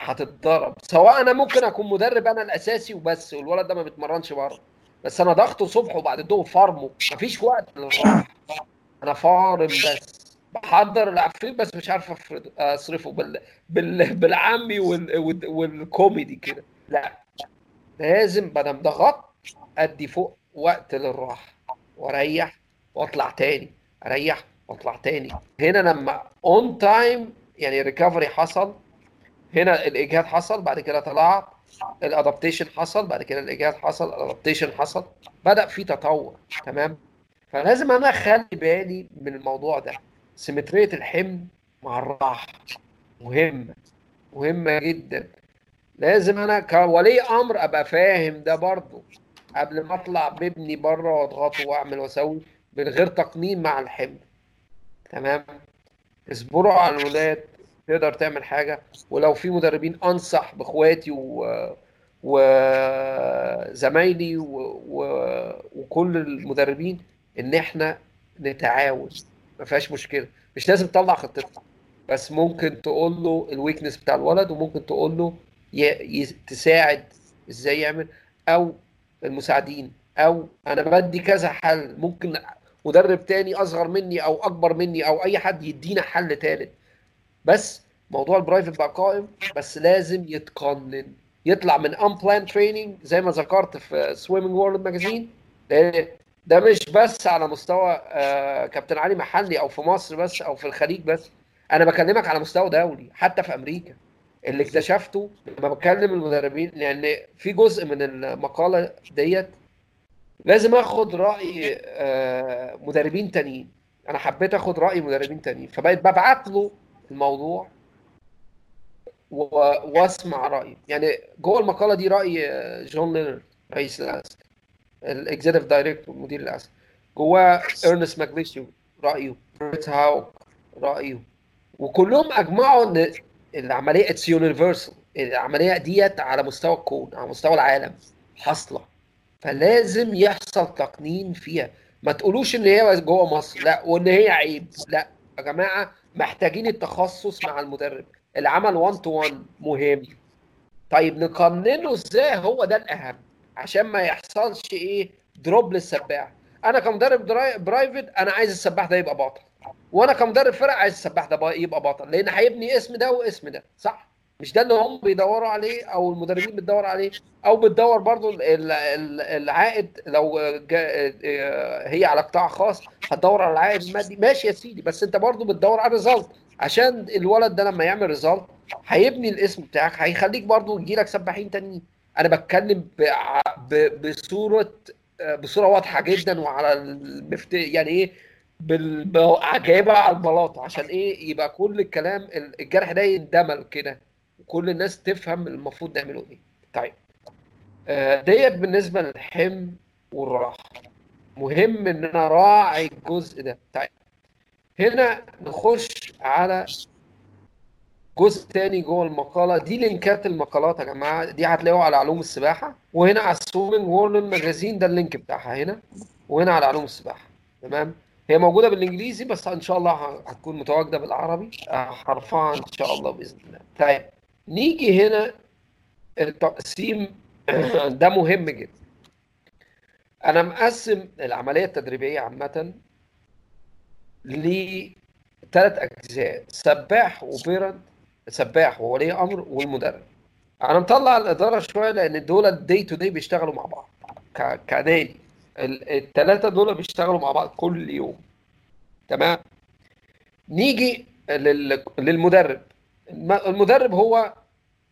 هتتضرب. سواء أنا ممكن أكون مدرب أنا الأساسي وبس والولد ده ما بيتمرنش بره. بس أنا ضغطه صبح وبعد الظهر فارمه. مفيش وقت للراحة. أنا فارم بس. بحضر العفريت بس مش عارف أصرفه بال... بال... بالعامي وال... والكوميدي كده. لا. لازم بدل ضغط أدي فوق وقت للراحة. واريح واطلع تاني اريح واطلع تاني. هنا لما on time يعني recovery حصل هنا الإجهاد حصل بعد كده طلعت ال adaptation حصل بعد كده الإجهاد حصل ال adaptation حصل بدأ في تطور تمام؟ فلازم أنا أخلي بالي من الموضوع ده. سيمتريه الحمل مع الراحة مهمه مهمه جدا. لازم أنا كولي أمر أبقى فاهم ده برضه. قبل ما اطلع بابني بره واضغطه واعمل واسوي من غير تقنين مع الحمل. تمام؟ اصبروا على الولاد تقدر تعمل حاجة. ولو في مدربين انصح باخواتي و وزمايلي و... و... وكل المدربين ان إحنا نتعاون. ما فيهاش مشكلة. مش لازم تطلع خطتك. بس ممكن تقول له ال weakness بتاع الولد وممكن تقول له ي... ي... تساعد إزاي يعمل أو المساعدين أو أنا بدي كذا حل ممكن مدرب تاني أصغر مني أو أكبر مني أو أي حد يدينا حل تالت. بس موضوع ال private بقى قائم بس لازم يتقنن يطلع من unplanned training زي ما ذكرت في Swimming World Magazine ده مش بس على مستوى آه، كابتن علي محلي أو في مصر بس أو في الخليج بس. أنا بكلمك على مستوى دولي حتى في أمريكا. اللي اكتشفته لما بكلم المدربين لأن في جزء من المقالة ديت لازم آخد رأي آه، مدربين تانيين. أنا حبيت آخد رأي مدربين تانيين. فبقيت ببعت له الموضوع وأسمع رأيه. يعني جوه المقالة دي رأي آه، جون لينر رئيس ال ASCA ال executive director مدير ال ASCA جواه إرنست ماجليشيو رأيه. بريت هاوك رأيه. وكلهم أجمعوا إن العملية it's universal العملية ديت على مستوى الكون على مستوى العالم حاصلة. فلازم يحصل تقنين فيها. ما تقولوش إن هي جوه مصر. لا وإن هي عيب. لا يا جماعة محتاجين التخصص مع المدرب. العمل 1 to 1 مهم. طيب نقننه إزاي؟ هو ده الأهم. عشان ما يحصلش إيه drop للسباح أنا كمدرب private أنا عايز السباح ده يبقى بطل وأنا كمدرب فرق عايز السباح ده يبقى بطل لأن هيبني اسم ده واسم ده صح؟ مش ده اللي هم بيدوروا عليه أو المدربين بتدور عليه أو بتدور برضو العائد لو هي على قطاع خاص هتدور على العائد المادي ماشي يا سيدي بس أنت برضو بتدور على ال result عشان الولد ده لما يعمل ريزلت هيبني الاسم بتاعك هيخليك برضو يجي لك سباحين تانيين. أنا بتكلم بصورة بصورة واضحة جدا وعلى المفت... يعني إيه؟ جايبها على البلاطه عشان إيه؟ يبقى كل الكلام الجرح ده يندمل كده وكل الناس تفهم المفروض نعمله إيه. طيب. آه، ديت بالنسبة للحم والراحة. مهم إن أنا راعي الجزء ده. طيب. هنا نخش على جزء تاني جوه المقالة. دي لينكات المقالات يا جماعة. دي هتلاقوها على علوم السباحة. وهنا على ال Swimming World Magazine ده ال link بتاعها هنا. وهنا على علوم السباحة. تمام؟ هي موجودة بالإنجليزي بس إن شاء الله هتكون متواجدة بالعربي. هرفعها إن شاء الله بإذن الله. طيب نيجي هنا التقسيم. ده مهم جدا. أنا مقسم العملية التدريبية عامة لثلاث أجزاء سباح و parent سباح وولي أمر والمدرب. أنا مطلع الإدارة شوية لأن دول ال day to day بيشتغلوا مع بعض كنادي الثلاثه دول بيشتغلوا مع بعض كل يوم. تمام؟ نيجي للمدرب. المدرب هو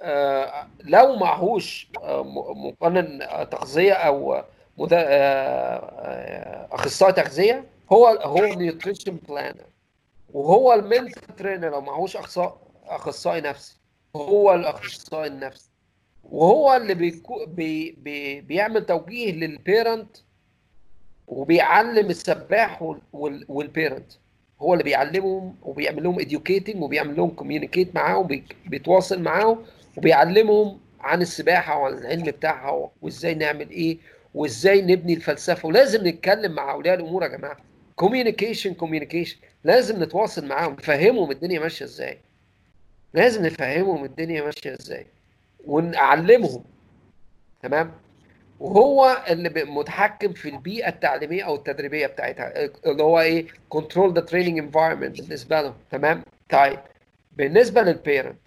آه، لو معهوش آه، مقنن تغذية أو آه، أخصائي تغذية هو هو nutrition planner وهو ال mental trainer لو معهوش أخصائي نفسي. هو الأخصائي النفسي. وهو اللي بيكو بي بي بيعمل توجيه لل parent وبيعلم السباح وال parent هو اللي بيعلمهم وبيعمل لهم educating وبيعمل لهم communicate معاهم بيتواصل معاهم وبيعلمهم عن السباحة وعن العلم بتاعها وازاي نعمل إيه وازاي نبني الفلسفة. ولازم نتكلم مع أولياء الأمور يا جماعة. communication communication لازم نتواصل معاهم نفهمهم الدنيا ماشية إزاي. لازم نفهمهم الدنيا ماشية إزاي ونعلمهم. تمام؟ وهو اللي متحكم في البيئة التعليمية أو التدريبية بتاعتها اللي هو إيه control the training environment بالنسبة له تمام؟ طيب بالنسبة لل parent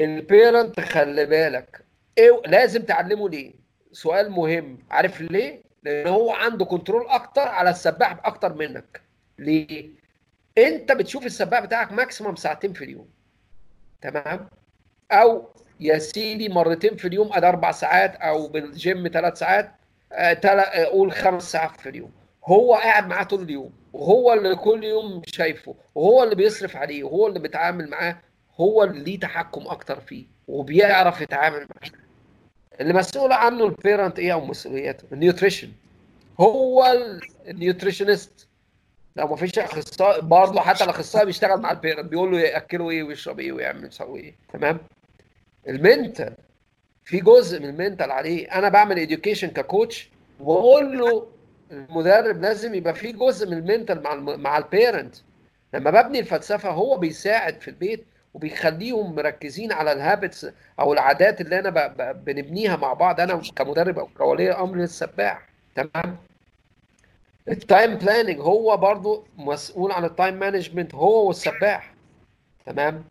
ال parent خلي بالك إيه لازم تعلمه ليه؟ سؤال مهم عارف ليه؟ لأن هو عنده control أكتر على السباح أكتر منك. ليه؟ أنت بتشوف السباح بتاعك maximum ساعتين في اليوم تمام؟ أو يا سيدي مرتين في اليوم أدي أربع ساعات أو بالجيم ثلاث ساعات آه، آه، قول خمس ساعات في اليوم. هو قاعد معاه طول اليوم وهو اللي كل يوم شايفه وهو اللي بيصرف عليه وهو اللي بيتعامل معاه هو اللي ليه تحكم أكتر فيه وبيعرف يتعامل معاه. اللي مسؤول عنه ال parent إيه أو مسؤولياته؟ ال nutrition هو ال nutritionist لو ما فيش أخصائي برضه حتى الأخصائي بيشتغل مع ال parent بيقول له يأكله إيه ويشرب إيه ويعمل يسوي إيه تمام؟ ال mental في جزء من ال mental عليه أنا بعمل education ك coach وأقول له المدرب لازم يبقى في جزء من ال mental مع الم... مع ال parent لما ببني الفلسفة هو بيساعد في البيت وبيخليهم مركزين على ال habits أو العادات اللي أنا ب- ب- بنبنيها مع بعض أنا كمدرب أو كولي أمر للسباح تمام؟ ال time planning هو برضو مسؤول عن ال time management هو والسباح. تمام؟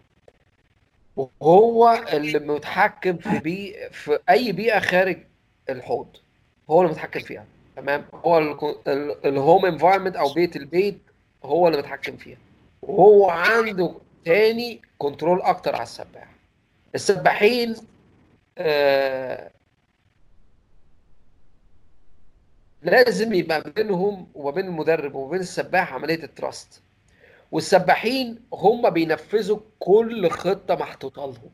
وهو اللي متحكم في بي في أي بيئة خارج الحوض هو اللي متحكم فيها تمام؟ هو ال home environment أو بيت البيت هو اللي متحكم فيها. وهو عنده تاني control أكتر على السباح السباحين آه لازم يبقى بينهم وما بين المدرب وما بين السباح عملية ال trust والسباحين هم بينفذوا كل خطة محطوطة لهم.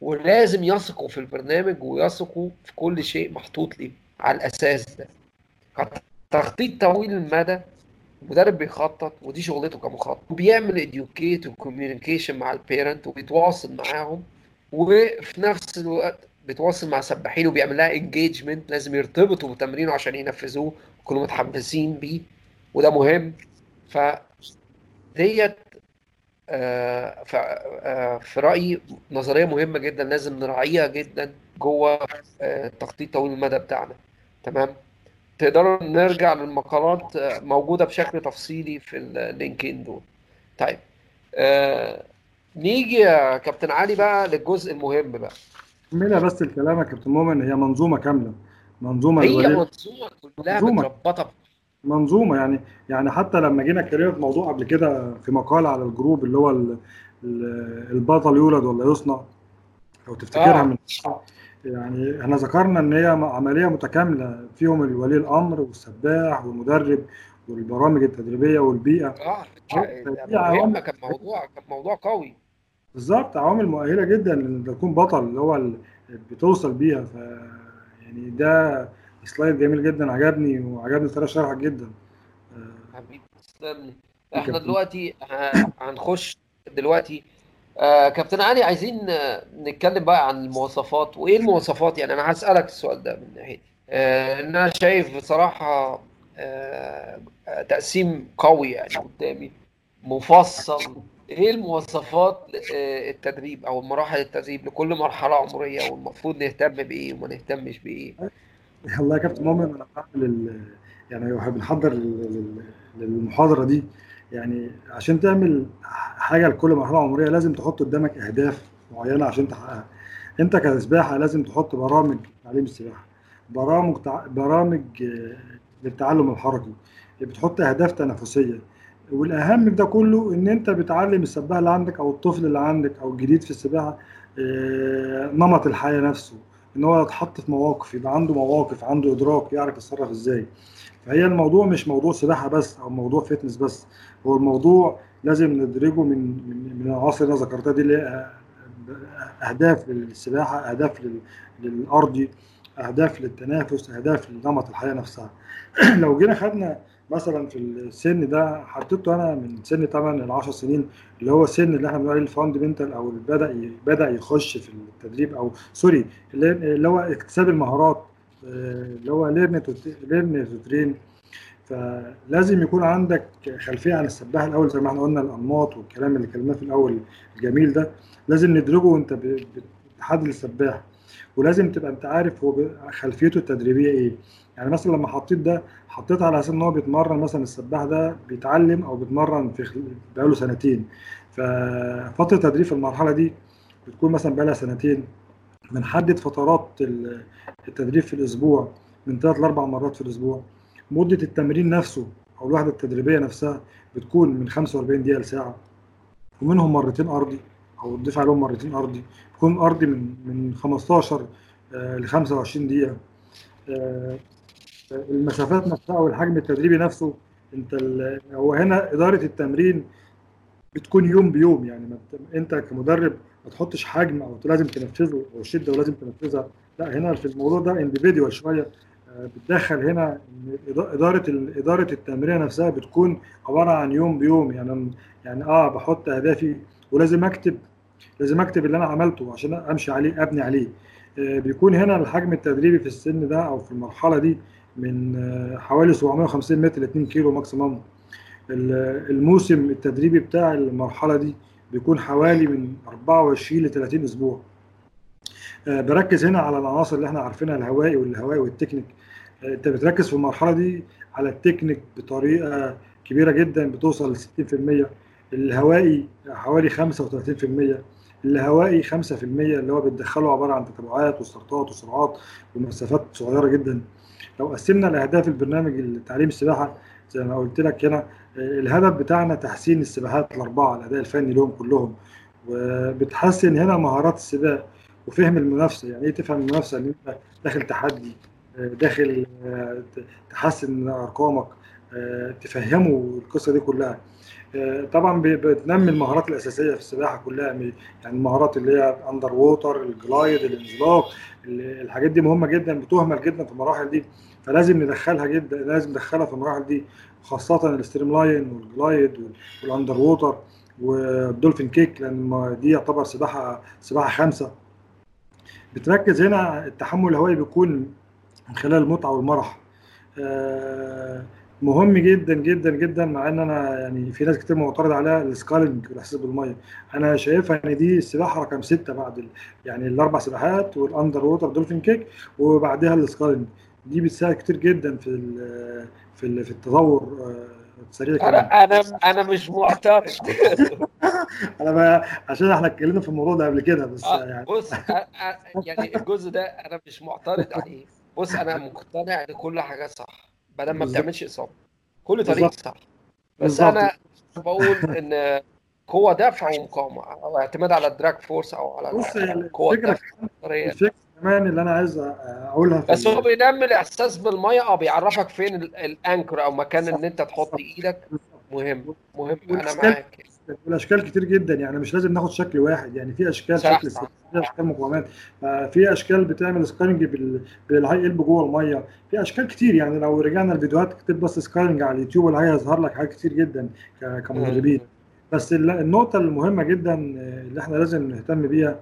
ولازم يثقوا في البرنامج ويثقوا في كل شيء محطوط ليه على الأساس ده. تخطيط طويل المدى المدرب بيخطط ودي شغلته كمخطط. وبيعمل educate و communication مع ال parent وبيتواصل معاهم وفي نفس الوقت بيتواصل مع سباحين وبيعمل لها engagement لازم يرتبطوا بتمرينه عشان ينفذوه ويكونوا متحمسين بيه وده مهم. ف ديت آه، آه، في رأيي نظرية مهمة جدا لازم نراعيها جدا جوه آه، التخطيط طويل المدى بتاعنا. تمام؟ تقدروا نرجع للمقالات آه، موجودة بشكل تفصيلي في اللينكين دول. طيب آه، نيجي يا كابتن علي بقى للجزء المهم بقى. كملها بس الكلام يا كابتن مؤمن هي منظومة كاملة. منظومة هي الولاد منظومة كلها منظومة. متربطة منظومة يعني يعني حتى لما جينا اتكلمنا في موضوع قبل كده في مقال على الجروب اللي هو ال- ال- البطل يولد ولا يصنع لو تفتكرها آه. من يعني إحنا ذكرنا إن هي عملية متكاملة فيهم الولي الأمر والسباح والمدرب والبرامج التدريبية والبيئة. آه عوامل- مهمة كان موضوع كان موضوع قوي. بالظبط عوامل مؤهلة جدا إن تكون بطل اللي هو اللي بتوصل بيها. ف يعني ده سلايد جميل جدا عجبني وعجبني طريقة شرحك جدا. حبيبي تسلم لي. إحنا. دلوقتي هنخش دلوقتي آه كابتن علي عايزين آه، نتكلم بقى عن المواصفات. وإيه المواصفات؟ يعني أنا هسألك السؤال ده من ناحيتي آه إن أنا شايف بصراحة آه تقسيم قوي يعني قدامي مفصل. إيه المواصفات آه التدريب أو مراحل التدريب لكل مرحلة عمرية والمفروض نهتم بإيه وما نهتمش بإيه؟ والله يا كابتن مؤمن أنا بعمل يعني وإحنا بنحضر لل- لل- للمحاضرة دي. يعني عشان تعمل حاجة لكل مرحلة عمرية لازم تحط قدامك أهداف معينة عشان تحققها. أنت كسباحة لازم تحط برامج تعليم السباحة برامج تع... برامج للتعلم الحركي. بتحط أهداف تنافسية. والأهم ده كله إن أنت بتعلم السباح اللي عندك أو الطفل اللي عندك أو الجديد في السباحة آه، نمط الحياة نفسه. إن هو يتحط في مواقف يبقى عنده مواقف عنده إدراك يعرف يتصرف إزاي. فهي الموضوع مش موضوع سباحة بس أو موضوع فتنس بس هو الموضوع لازم ندرجه من من من العناصر اللي أنا ذكرتها دي اللي أهداف للسباحة أهداف لل- للأرضي أهداف للتنافس أهداف لنمط الحياة نفسها. لو جينا خدنا مثلا في السن ده حطيته أنا من سن 8 ل 10 سنين اللي هو السن اللي إحنا بنقول عليه ال fundamental أو اللي بدأ بدأ يخش في التدريب أو sorry اللي هو اكتساب المهارات آه، اللي هو learn learn to train فلازم يكون عندك خلفية عن السباح الأول زي ما إحنا قلنا الأنماط والكلام اللي اتكلمناه في الأول الجميل ده. لازم ندرجه وأنت بتحدد السباح ولازم تبقى أنت عارف هو خلفيته التدريبية إيه. يعني مثلا لما حطيت ده حطيت على أساس إن هو بيتمرن مثلا السباح ده بيتعلم أو بيتمرن في بقاله سنتين. ففتره تدريب في المرحلة دي بتكون مثلا بقالها سنتين. بنحدد فترات ال- التدريب في الأسبوع من ثلاث لأربع مرات في الأسبوع. مدة التمرين نفسه أو الوحدة التدريبية نفسها بتكون من 45 دقيقة لساعة. ومنهم مرتين أرضي أو تضيف عليهم مرتين أرضي. بيكون أرضي من من 15 ل 25 دقيقة. آه، المسافات نفسها والحجم التدريبي نفسه أنت هو هنا إدارة التمرين بتكون يوم بيوم يعني ما أنت كمدرب ما تحطش حجم أو لازم تنفذه أو شدة ولازم تنفذها. لا هنا في الموضوع ده انديفيديوال شوية آه، بتدخل هنا إدارة إدارة التمرين نفسها بتكون عبارة عن يوم بيوم يعني يعني آه بحط أهدافي ولازم أكتب لازم أكتب اللي أنا عملته عشان أمشي عليه أبني عليه. آه، بيكون هنا الحجم التدريبي في السن ده أو في المرحلة دي من آه، حوالي 750 متر ل 2 كيلو maximum ال- الموسم التدريبي بتاع المرحلة دي بيكون حوالي من 24 ل 30 أسبوع. آه، بركز هنا على العناصر اللي إحنا عارفينها الهوائي واللاهوائي والتكنيك. آه، انت بتركز في المرحلة دي على التكنيك بطريقة كبيرة جدا بتوصل ل 60% الهوائي حوالي 35% الهوائي 5% اللي هو بتدخله عبارة عن تتبعات وسبرنتات وسرعات ومسافات صغيرة جدا. لو قسمنا الأهداف البرنامج التعليم السباحة زي ما قلت لك هنا الهدف بتاعنا تحسين السباحات الأربعة الأداء الفني لهم كلهم وبتحسن هنا مهارات السباق وفهم المنافسة. يعني إيه تفهم المنافسة؟ إن أنت داخل تحدي داخل تحسن من ارقامك تفهموا القصة دي كلها. طبعا بتنمي المهارات الأساسية في السباحة كلها يعني المهارات اللي هي underwater ال glide الانزلاق الحاجات دي مهمة جدا بتهمل جدا في المراحل دي فلازم ندخلها جدا لازم ندخلها في المراحل دي خاصة ال streamline وال glide وال underwater وال dolphin kick لأن دي يعتبر سباحة سباحة خمسة. بتركز هنا التحمل الهوائي بيكون من خلال المتعة والمرح. مهم جدا جدا جدا مع إن أنا يعني في ناس كتير معترض عليها ال sculling والإحساس بالمية. أنا شايفها إن دي السباحه رقم ستة بعد ال... يعني الأربع سباحات وال underwater dolphin kick وبعدها ال sculling دي بتساعد كتير جدا في ال... في ال... في التطور سريع أنا أنا أنا مش معترض. أنا بقى عشان إحنا اتكلمنا في الموضوع ده قبل كده بس آه يعني بص يعني الجزء ده أنا مش معترض عليه. بص أنا مقتنع إن كل حاجة صح. بدل ما بتعملش إصابة. كل طريق صح بس بالزبط. أنا بقول إن قوة دفع ومقاومة. أو اعتماد على ال drag force أو على بص قوة الفكرة كمان اللي أنا عايز أقولها بس هو بينمي الإحساس بالمية. أه بيعرفك فين ال anchor أو مكان إن أنت تحط إيدك. مهم. مهم. أنا معاك. والاشكال كتير جدا يعني مش لازم ناخد شكل واحد يعني في أشكال شكل في أشكال مقاومات في أشكال بتعمل sculling بالهاي قلب جوه المية في أشكال كتير يعني لو رجعنا الفيديوهات كتب بس sculling على اليوتيوب ولا هيظهر لك حاجات كتير جدا كمدربين بس النقطة المهمة جدا اللي إحنا لازم نهتم بيها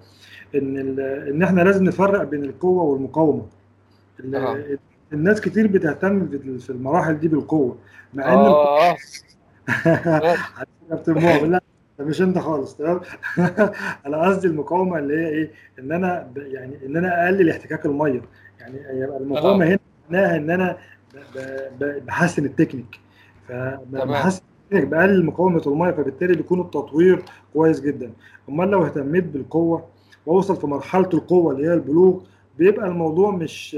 إن إن إحنا لازم نفرق بين القوة والمقاومة آه. الناس كتير بتهتم في المراحل دي بالقوة مع إن آه. كابتن مؤمن. لا مش أنت خالص تمام؟ أنا قصدي المقاومة اللي هي إيه؟ إن أنا. يعني إن أنا أقلل احتكاك المية. يعني يبقى المقاومة هنا معناها إن أنا. بحسن التكنيك. فبحسن التكنيك بقلل مقاومة المية فبالتالي بيكون التطوير كويس جدا. أمال لو اهتميت بالقوة واوصل في مرحلة القوة اللي هي البلوغ بيبقى الموضوع مش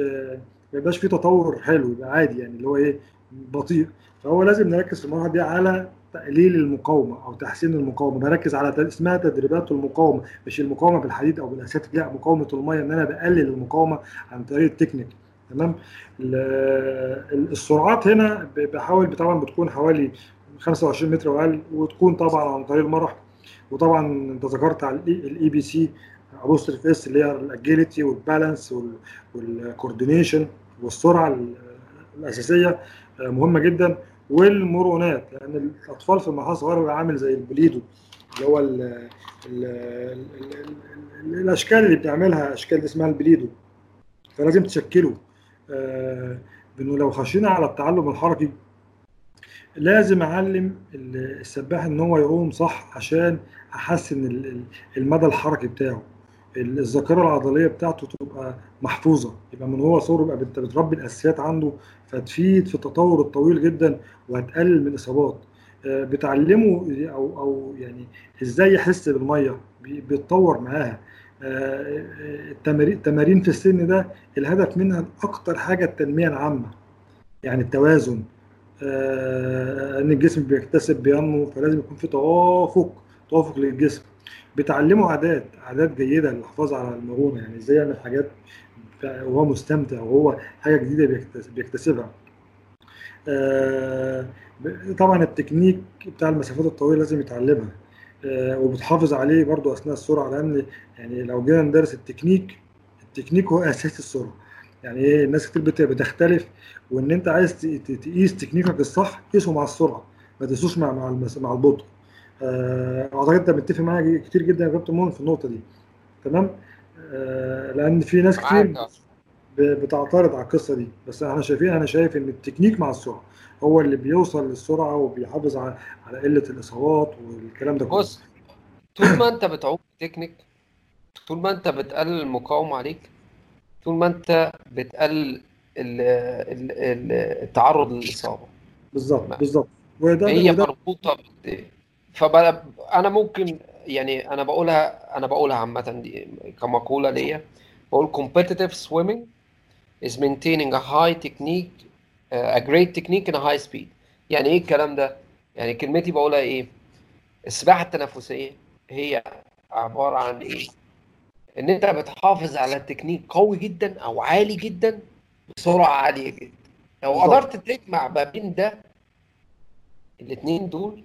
ما يبقاش فيه تطور حلو يبقى عادي يعني اللي هو إيه؟ بطيء فهو لازم نركز في المرحلة دي على تقليل المقاومة أو تحسين المقاومة. بركز على اسمها تدريبات المقاومة مش المقاومة بالحديد أو بالاساتيك لا مقاومة المية إن أنا بقلل المقاومة عن طريق التكنيك. تمام؟ السرعات هنا بحاول طبعا بتكون حوالي 25 متر وأقل وتكون طبعا عن طريق المرح. وطبعا أنت ذكرت على ال ABC apostrophe s اللي هي ال agility وال balance وال coordination والسرعة الأساسية. مهمة جدا. والمرونات لأن يعني الأطفال في المرحلة الصغيرة بيبقى عامل زي ال Play-Doh اللي هو ال ال ال ال الأشكال اللي بتعملها أشكال دي اسمها البليدو. فلازم تشكله. آه بانه لو خشينا على التعلم الحركي لازم أعلم السباح إن هو يعوم صح عشان أحسن المدى الحركي بتاعه. الذاكرة العضلية بتاعته تبقى محفوظة. يبقى من هو صغره يبقى انت بتربي الأساسيات عنده فتفيد في التطور الطويل جدا وهتقلل من الاصابات بتعلمه أو أو يعني إزاي يحس بالمية بيتطور معاها. التمارين التمارين في السن ده الهدف منها أكتر حاجة التنمية العامة يعني التوازن. ان الجسم بيكتسب بينمو فلازم يكون في توافق توافق للجسم. بتعلمه عادات عادات جيدة للحفاظ على المرونة يعني إزاي يعمل حاجات وهو مستمتع وهو حاجة جديدة بيكتسبها. طبعا التكنيك بتاع المسافات الطويلة لازم يتعلمها. وبتحافظ عليه برضو أثناء السرعة لأن يعني لو جينا ندرس التكنيك التكنيك هو أساس السرعة. يعني إيه؟ الناس كتير بتختلف وإن أنت عايز تقيس تكنيكك الصح قيسه مع السرعة ما تقيسوش مع مع البطء. أعتقد أنت متفق معايا كتير جدا يا كابتن مؤمن في النقطة دي. تمام؟ آه لأن في ناس كتير بتعترض على القصة دي. بس إحنا شايفين أنا شايف إن التكنيك مع السرعة هو اللي بيوصل للسرعة وبيحافظ على على قلة الإصابات والكلام ده كله. بص طول ما أنت بتعوم تكنيك طول ما أنت بتقلل المقاومة عليك طول ما أنت بتقلل ال- ال- ال- التعرض للإصابة. بالظبط بالظبط. وده هي مربوطة بت- فبقى أنا ممكن يعني أنا بقولها أنا بقولها عامة دي كمقولة ليا. بقول competitive swimming is maintaining a high technique a great technique in a high speed. يعني إيه الكلام ده؟ يعني كلمتي بقولها إيه؟ السباحة التنافسية هي عبارة عن إيه؟ إن أنت بتحافظ على تكنيك قوي جدا أو عالي جدا بسرعة عالية جدا. لو. قدرت تجمع ما بين ده الاثنين دول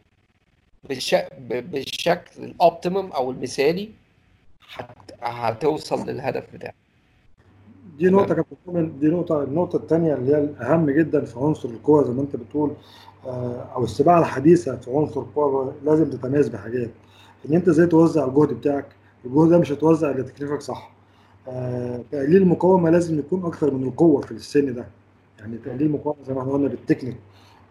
بالشكل ال optimum أو المثالي هت... هتوصل للهدف بتاعك. دي. نقطة كابتن مؤمن دي نقطة النقطة الثانية اللي هي الأهم جدا في عنصر القوة زي ما أنت بتقول آه، أو السباحة الحديثة في عنصر القوة لازم تتميز بحاجات. إن أنت إزاي توزع الجهد بتاعك الجهد ده مش هتوزع إلا تكليفك صح. آه، تقليل المقاومة لازم يكون أكثر من القوة في السن ده. يعني تقليل المقاومة زي ما إحنا قلنا بالتكنيك.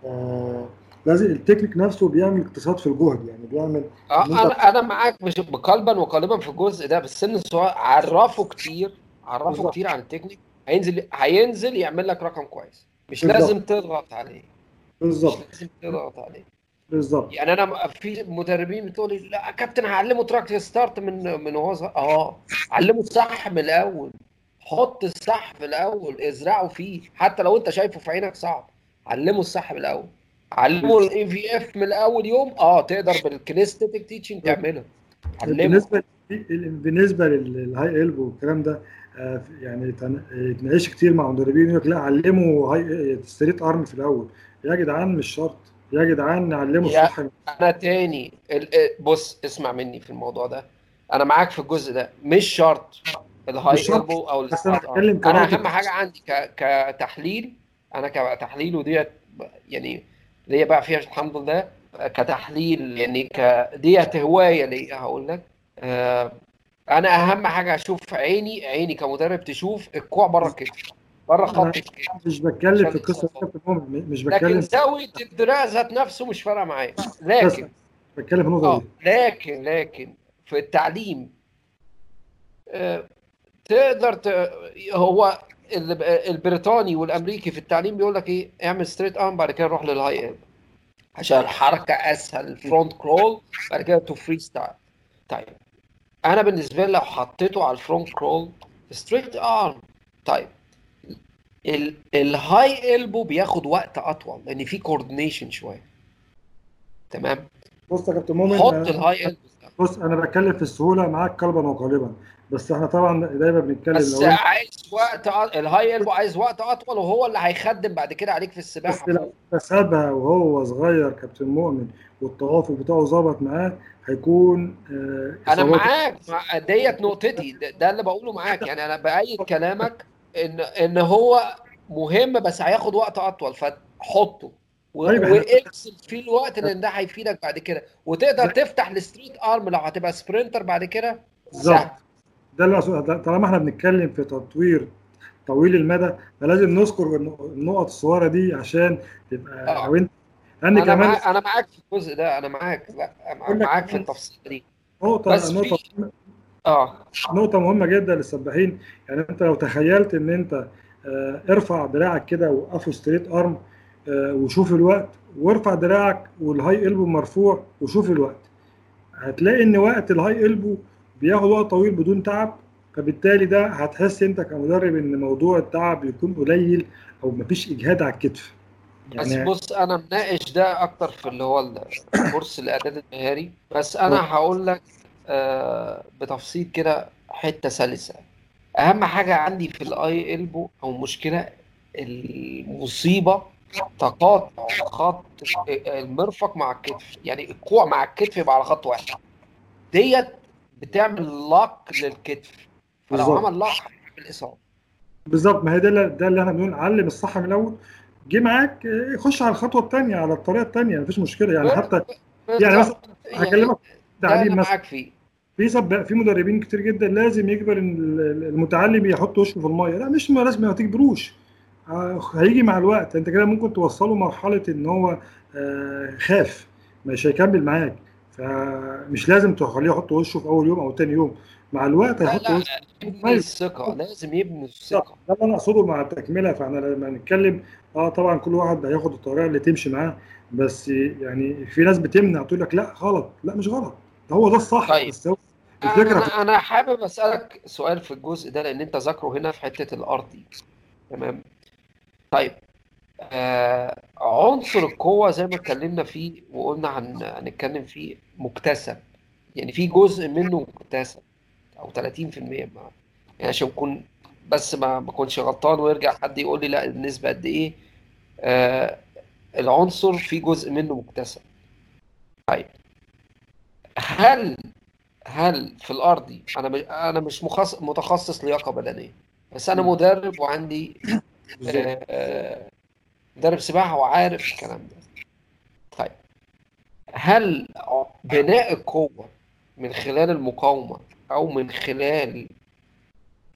آه، لازم التكنيك نفسه بيعمل اقتصاد في الجهد يعني بيعمل آه أنا أنا معاك مش قلبا وقالبا في الجزء ده بس سن الصغير عرفه كتير عرفه بالظبط. كتير عن التكنيك هينزل هينزل يعمل لك رقم كويس. مش بالظبط. لازم تضغط عليه. مش بالظبط لازم تضغط عليه. بالظبط. يعني أنا في مدربين بتقول لي لا كابتن هعلمه track start من من وهو آه علمه الصح من الأول. حط الصح في الأول ازرعه فيه. حتى لو أنت شايفه في عينك صعب علمه الصح من الأول. علمه ال EVF من أول يوم. آه تقدر بال kinesthetic teaching تعمله. علمه. بالنسبة بالنسبة لل high elbow والكلام ده آه، يعني تن- اتناقش كتير مع مدربين يقول لك لا علموا high straight arm في الأول. يا جدعان مش شرط. يا جدعان نعلمه الصح أنا تاني. ال- بص اسمع مني في الموضوع ده. أنا معاك في الجزء ده. مش شرط ال high elbow أو بتكلم arm أنا. أهم حاجة عندي ك... كتحليل. أنا كتحليل وديت يعني ليا بقى فيها الحمد لله؟ كتحليل يعني ك ديت هواية ليا هقول لك. آه، أنا أهم حاجة أشوف عيني عيني كمدرب تشوف الكوع بره الكتف بره خط الكتف مش بتكلم في القصة مش لكن بتكلم زاويه الدراع ذات نفسه مش فارقة معايا. لكن بتكلم في النقطه آه دي. لكن لكن في التعليم آه، تقدر ت... هو البريطاني والأمريكي في التعليم بيقول لك إيه اعمل straight arm بعد كده روح لل high elbow عشان الحركة أسهل front crawl بعد كده to freestyle طيب أنا بالنسبة لي لو حطيته على ال front crawl straight arm طيب ال- ال high elbow بياخد وقت أطول لأن في coordination شوية. تمام؟ بص يا كابتن مؤمن حط ال high elbow بص أنا بتكلم في السهولة معاك قلبا وقالبا. بس إحنا طبعا دايما بنتكلم بس لو عايز وقت أ- الهاي البو عايز وقت أطول وهو اللي هيخدم بعد كده عليك في السباحة. بس لو سابها وهو صغير كابتن مؤمن والتوافق بتاعه ظبط معاه هيكون آه، أنا معاك مع- ديت نقطتي. ده, ده اللي بقوله معاك. يعني أنا بأيد كلامك ان إن هو مهم بس هياخد وقت أطول فحطه. طيب، واكسب فيه الوقت لأن ده هيفيدك بعد كده. وتقدر تفتح ال straight arm لو هتبقى sprinter بعد كده؟ بالظبط. ده اللي طالما إحنا بنتكلم في تطوير طويل المدى فلازم نذكر النق- النقط الصغيرة دي عشان تبقى آه. لو أنت أنا كمان معاك أنا معاك في الجزء ده أنا معاك لا معاك في التفصيل دي. نقطة بس نقطة في آه. نقطة مهمة جدا للسباحين. يعني أنت لو تخيلت إن أنت آه، ارفع دراعك كده وقفه straight arm آه، وشوف الوقت وارفع دراعك وال high elbow مرفوع وشوف الوقت. هتلاقي إن وقت ال high elbow بياخد وقت طويل بدون تعب فبالتالي ده هتحس انت كمدرب ان موضوع التعب يكون قليل أو مفيش اجهاد على الكتف. بس بص أنا مناقش ده أكتر في اللي هو الكورس الاعداد المهاري. بس أنا هقول لك آه، بتفصيل كده حتة سلسة. اهم حاجة عندي في ال high elbow أو مشكلة المصيبة تقاطع خط المرفق مع الكتف. يعني الكوع مع الكتف يبقى على خط واحد. ديت بتعمل lock للكتف. فلو. عمل lock هيعمل إصابة. بالظبط. ما هي ده اللي ده اللي إحنا بنقول علم الصح من الأول. جه معاك خش على الخطوة الثانية على الطريقة الثانية مفيش مشكلة. يعني حتى يعني مثلا هكلمك أنا تعليم مثلا. معاك فيه. في سب... في مدربين كتير جدا لازم يجبر المتعلم يحط وشه في المية. لا مش ما لازم ما تجبروش. آه، هيجي مع الوقت. أنت كده ممكن توصله مرحلة إن هو آه، خاف. مش هيكمل معاك. فمش لازم تخليه يحط وشه في أول يوم أو تاني يوم. مع الوقت هيحط وشه. يبني طيب. الثقة لازم يبني ده الثقة اللي أنا أقصده مع التكملة فإحنا لما نتكلم آه طبعا كل واحد هياخد الطريقة اللي تمشي معاه بس يعني في ناس بتمنع تقول لك لا غلط. لا مش غلط. ده هو ده الصح. طيب. بس هو الفكرة أنا أنا حابب أسألك سؤال في الجزء ده لأن أنت ذاكره هنا في حتة الارضي تمام؟ طيب. آه عنصر القوة زي ما اتكلمنا فيه وقلنا هن- هنتكلم فيه مكتسب. يعني في جزء منه مكتسب أو 30% مع يعني عشان اكون بس ما ما اكونش غلطان ويرجع حد يقول لي لا النسبة قد إيه. آه العنصر في جزء منه مكتسب. طيب هل هل في الارضي أنا مش أنا مش متخصص لياقة بدنية بس أنا مم. مدرب وعندي آه، آه، مدرب سباحة وعارف الكلام ده. طيب هل بناء القوة من خلال المقاومة أو من خلال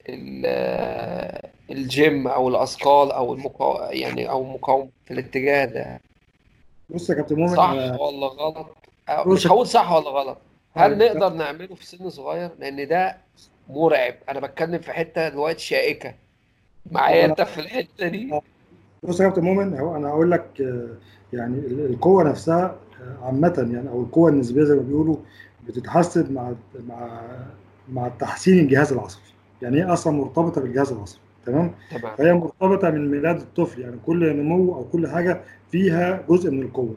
ال- آه، الجيم أو الأثقال أو المقا... يعني أو مقاومة في الاتجاه ده؟ بص يا كابتن مؤمن صح ولا غلط؟ بص مش هقول صح ولا غلط. هل طيب نقدر نعمله في سن صغير؟ لأن ده مرعب. أنا بتكلم في حتة دلوقتي شائكة. معايا أنت في الحتة دي؟ بص يا كابتن مؤمن هو أنا هقول لك آه، يعني ال- القوة نفسها آه، عامة يعني أو القوة النسبية زي ما بيقولوا بتتحسن مع مع مع تحسين الجهاز العصبي. يعني هي أصلا مرتبطة بالجهاز العصبي تمام؟ فهي مرتبطة من ميلاد الطفل يعني كل نمو أو كل حاجة فيها جزء من القوة.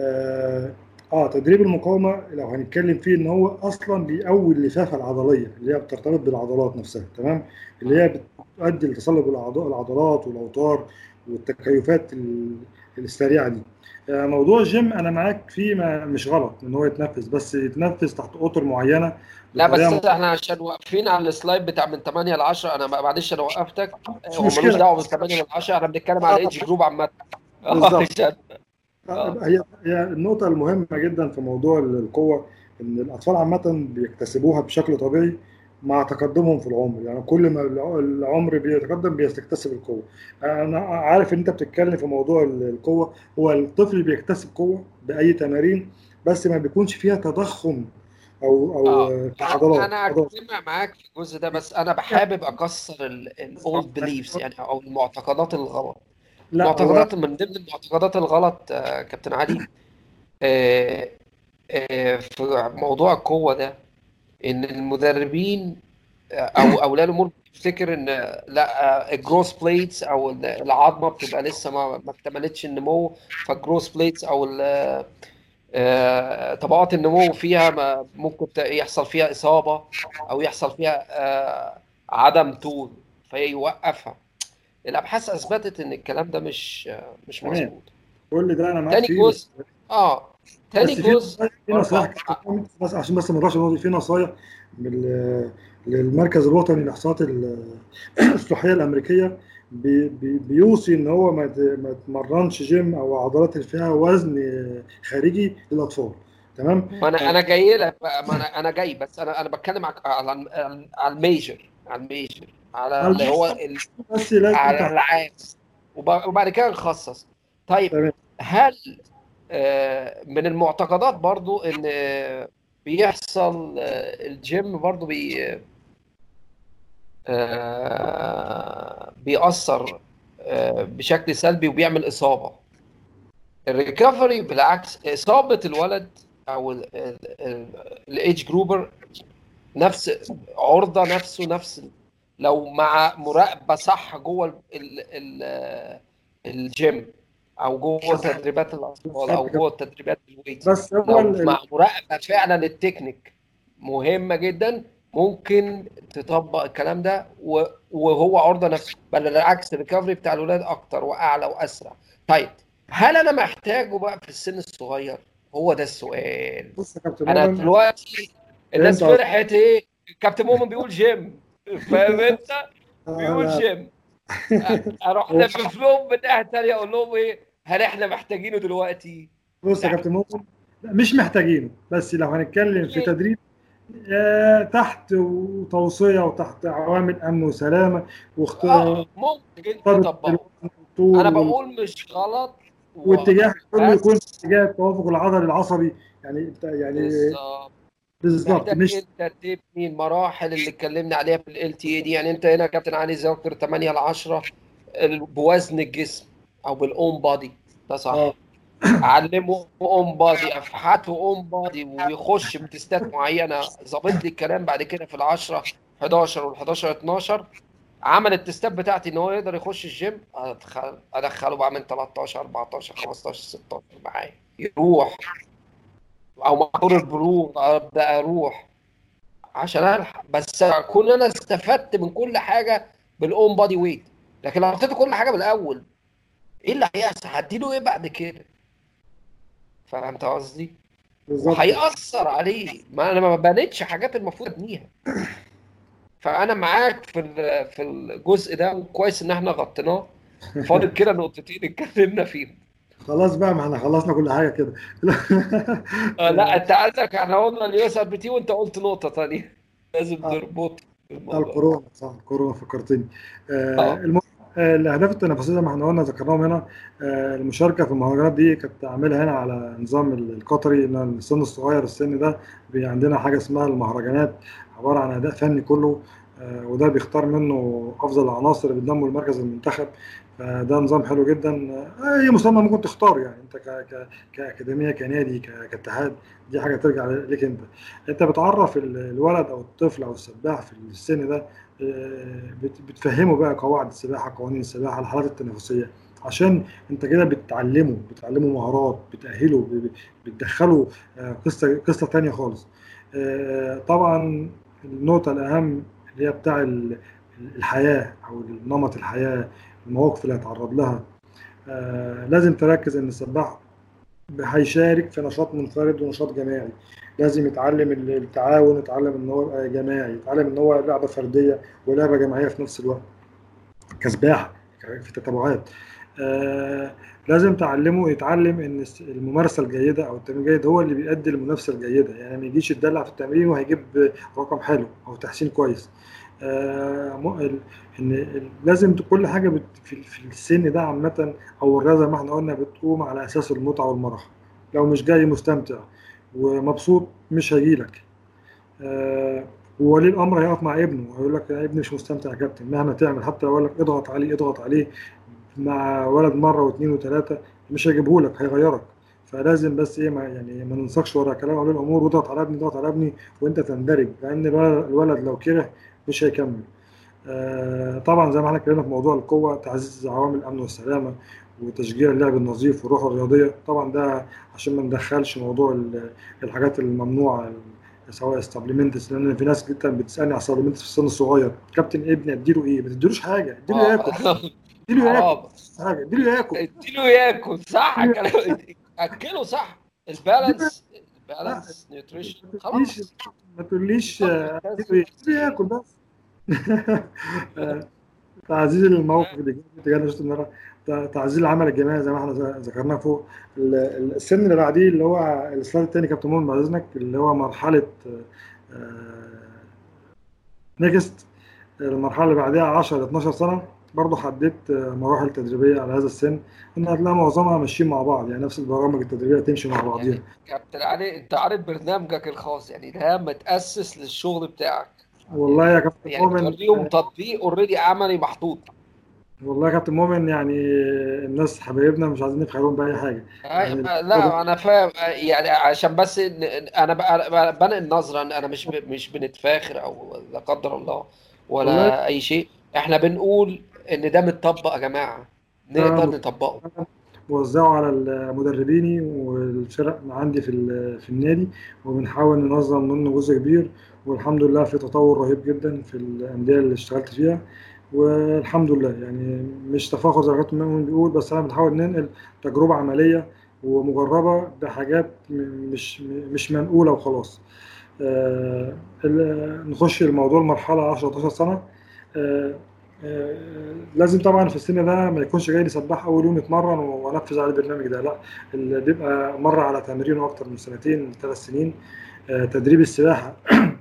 آه آه، تدريب المقاومة لو هنتكلم فيه إن هو أصلا بيقوي اللفافة العضلية اللي هي بترتبط بالعضلات نفسها تمام؟ اللي هي بتؤدي لتصلب الأعضاء- العضلات والأوتار والتكيفات ال- السريعة دي. آه، موضوع الجيم أنا معاك فيه ما مش غلط إن هو يتنفذ بس يتنفذ تحت اطر معينة لا بس بطريقة إحنا عشان واقفين على ال slide بتاع من 8 ل 10 أنا معلش أنا وقفتك. مش هو ملوش دعوة بال 8 ل 10 إحنا بنتكلم على آه، age group عامه آه هي هي النقطة المهمة جدا في موضوع القوة إن الأطفال عامة بيكتسبوها بشكل طبيعي. مع تقدمهم في العمر. يعني كل ما الع- العمر بيتقدم بيكتسب القوة. أنا عارف إن أنت بتتكلم في موضوع القوة. هو الطفل بيكتسب قوة بأي تمارين بس ما بيكونش فيها تضخم أو آه في العضلات أنا عضلات. اجتمع معاك في الجزء ده بس أنا بحابب أكسر الاولد بليفز يعني أو المعتقدات الغلط. لا هو معتقدات من ضمن المعتقدات الغلط آه، كابتن علي آه، آه، في موضوع القوة ده إن المدربين آه، أو اولياء الأمور بتفتكر إن آه، لا ال growth plates أو ال- العظمة بتبقى لسه ما ما اكتملتش النمو فال growth plates أو آه، طبقات النمو فيها ما ممكن يحصل فيها إصابة أو يحصل فيها آه، عدم طول فيوقفها الأبحاث أثبتت إن الكلام ده مش آه، مش مظبوط. كل ده أنا معاك تاني جزء آه. تاني جزء في كتير، بس عشان بس ما نروحش في ال- للمركز الوطني للاحصاءات ال- الصحيه الأمريكية. بي بي بيوصي إن هو ما ت- ما تمرنش جيم أو عضلات اللي فيها وزن خارجي للأطفال. تمام؟ ما أنا أنا جاي لك ما أنا أنا جاي بس أنا أنا بتكلم على على ال major على ال major على اللي هو بس على العام وب- وبعد كده نخصص. طيب تمام. هل آه، من المعتقدات برضو إن آه، بيحصل آه، الجيم برضو بي آه، بيأثر آه، بشكل سلبي وبيعمل إصابة. ال recovery بالعكس إصابة الولد أو ال age grouper نفس عرضة نفسه نفس لو مع مراقبة صح جوه ال ال الجيم أو جوه تدريبات الأطفال أو جوه تدريبات ال weight بس هو مع مراقبة فعلا التكنيك مهمة جدا ممكن تطبق الكلام ده وهو عرضة نفسه بل بالعكس ال recovery بتاع الولاد أكتر وأعلى وأسرع. طيب هل أنا محتاجه بقى في السن الصغير؟ هو ده السؤال. بص يا كابتن أنا دلوقتي الناس أنت فرحت إيه؟ كابتن مؤمن بيقول جيم فاهم أنت؟ بيقول أنا جيم أروح لفف لهم من ناحيه ثانية أقول لهم إيه هل إحنا محتاجينه دلوقتي؟ بص يا كابتن مؤمن لا، مش محتاجينه بس لو هنتكلم في تدريب آه، تحت توصية وتحت عوامل أمن وسلامة واختيار آه ممكن تطبقه أنا بقول مش غلط. واتجاه كله يكون اتجاه التوافق العضلي العصبي. يعني يعني بالظبط. بالظبط مش انت تبني المراحل اللي اتكلمنا عليها في LTAD. يعني أنت هنا يا كابتن علي ذاكر 8 ل 10 بوزن الجسم أو بال own body ده صح. آه. اعلمه own body افحته own body ويخش بتستات معينة. ظابط لي الكلام بعد كده في ال 10 11 وال 11 12 عمل التستات بتاعتي إن هو يقدر يخش الجيم أدخل أدخله بقى من 13 14 15 16 معايا. يروح. أو مقر البلوغ أبدأ أروح عشان ألحق. بس أكون أنا استفدت من كل حاجة بال own body weight لكن لو حطيت كل حاجة من الأول إيه اللي هيحصل؟ هديله إيه بعد كده؟ فهمت قصدي؟ وهيأثر عليه. ما أنا ما بنيتش حاجات المفروض أبنيها. فأنا معاك في في الجزء ده وكويس إن إحنا غطيناه. فاضل كده نقطتين اتكلمنا فيهم. خلاص بقى ما إحنا خلصنا كل حاجة كده. آه لا انت عندك إحنا قلنا ال USRPT وانت قلت نقطة ثانية لازم آه. تربط آه، الكورونا صح الكورونا فكرتني. آه آه. الم... آه الأهداف التنافسية زي ما إحنا قلنا ذكرناهم هنا. آه المشاركة في المهرجانات دي كانت عاملها هنا على نظام القطري إن السن الصغير السن ده عندنا حاجة اسمها المهرجانات عبارة عن أداء فني كله. آه وده بيختار منه أفضل العناصر اللي بتنموا المركز المنتخب. فده نظام حلو جدا. أي مسمى ممكن تختار يعني. أنت ك... ك... كأكاديمية كنادي. كاتحاد دي حاجة ترجع ليك أنت. أنت بتعرف ال- الولد أو الطفل أو السباح في السن ده آه، بت- بتفهمه بقى قواعد السباحة قوانين السباحة الحالات التنافسية. عشان أنت كده بتعلمه بتعلمه مهارات بتأهله بتدخله آه، قصة قصة تانية خالص. آه، طبعا النقطة الأهم اللي هي بتاع ال- الحياة أو نمط الحياة المواقف اللي هيتعرض لها. آه، لازم تركز إن السباح هيشارك في نشاط منفرد ونشاط جماعي. لازم يتعلم التعاون يتعلم إن هو جماعي يتعلم إن هو لعبة فردية ولعبة جماعية في نفس الوقت كسباحة في تتابعات. آه لازم تعلمه يتعلم إن الممارسة الجيدة أو التمرين الجيد هو اللي بيؤدي للمنافسه الجيدة. يعني ما يجيش يتدلع في التمرين وهيجيب رقم حلو أو تحسين كويس. آه إن لازم كل حاجة بت في السن ده عامة أو الرياضه زي ما إحنا قلنا بتقوم على أساس المتعة والمرح لو مش جاي مستمتع ومبسوط مش هيجيلك آه وولي الأمر هيقف مع ابنه هيقول لك يا ابني مش مستمتع يا كابتن. مهما تعمل حتى لو قال لك اضغط عليه اضغط عليه مع ولد مرة واثنين وثلاثه مش هيجيبه لك هيغيرك. فلازم بس إيه ما يعني ما ننساقش ورا كلام اولياء الأمور واضغط على ابني اضغط على ابني وأنت تندرج. لأن الولد لو كره مش هيكمل. طبعا زي ما إحنا اتكلمنا في موضوع القوة تعزيز عوامل الأمن والسلامة وتشجيع اللعب النظيف والروح الرياضية طبعا ده عشان ما ندخلش موضوع ال- الحاجات الممنوعة سواء supplements لأن في ناس جدا بتسألني على supplements في السن الصغير. كابتن ابني اديله إيه؟ ما تديلوش حاجة اديله ياكل آه اديله ياكل حرام حاجة اديله ياكل. اديله ياكل صح. أكله صح. ال balance لا. ال balance nutrition خلاص. ما تقوليش آه، بس. اديله ياكل بس. آه، تعزيز الموقف الايجابي تجاه تعزيز العمل الجماعي زي ما إحنا ذكرناه فوق. ال- ال- السن اللي بعديه اللي هو ال slide الثاني كابتن مؤمن بعد اذنك اللي هو مرحلة next المرحلة اللي بعدها 10 ل 12 سنة. برضه حددت آه، مراحل تدريبية على هذا السن. إن هتلاقي معظمها ماشيين مع بعض. يعني نفس البرامج التدريبية تمشي مع بعضيها. يعني كابتن علي أنت عارف برنامجك الخاص. يعني ده متأسس للشغل بتاعك. والله يا كابتن يعني مؤمن بتوريهم تطبيق اوريدي عملي محطوط. والله يا كابتن مؤمن يعني الناس حبايبنا مش عايزين نبخلهم بأي حاجة. يعني آه، لا أنا فاهم آه، يعني عشان بس أنا بنقل نظرا أنا مش مش بنتفاخر أو لا قدر الله والله ولا أي شيء. إحنا بنقول إن ده متطبق يا جماعة. نقدر نطبقه. وزعه على المدربيني والفرق عندي في في النادي وبنحاول ننظم منه جزء كبير. والحمد لله في تطور رهيب جدا في الأندية اللي اشتغلت فيها. والحمد لله يعني مش تفاخر زي ما بيقول بس أنا بنحاول ننقل تجربة عملية ومجربة بحاجات مش مش منقولة وخلاص. آه، نخش الموضوع المرحلة 10 12 سنة. آه، آه، لازم طبعا في السن ده ما يكونش جاي لي سباح أول يوم يتمرن وأنفذ على البرنامج ده لا. اللي بيبقى مر على تمرينه أكتر من سنتين ثلاث سنين. آه، تدريب السباحة.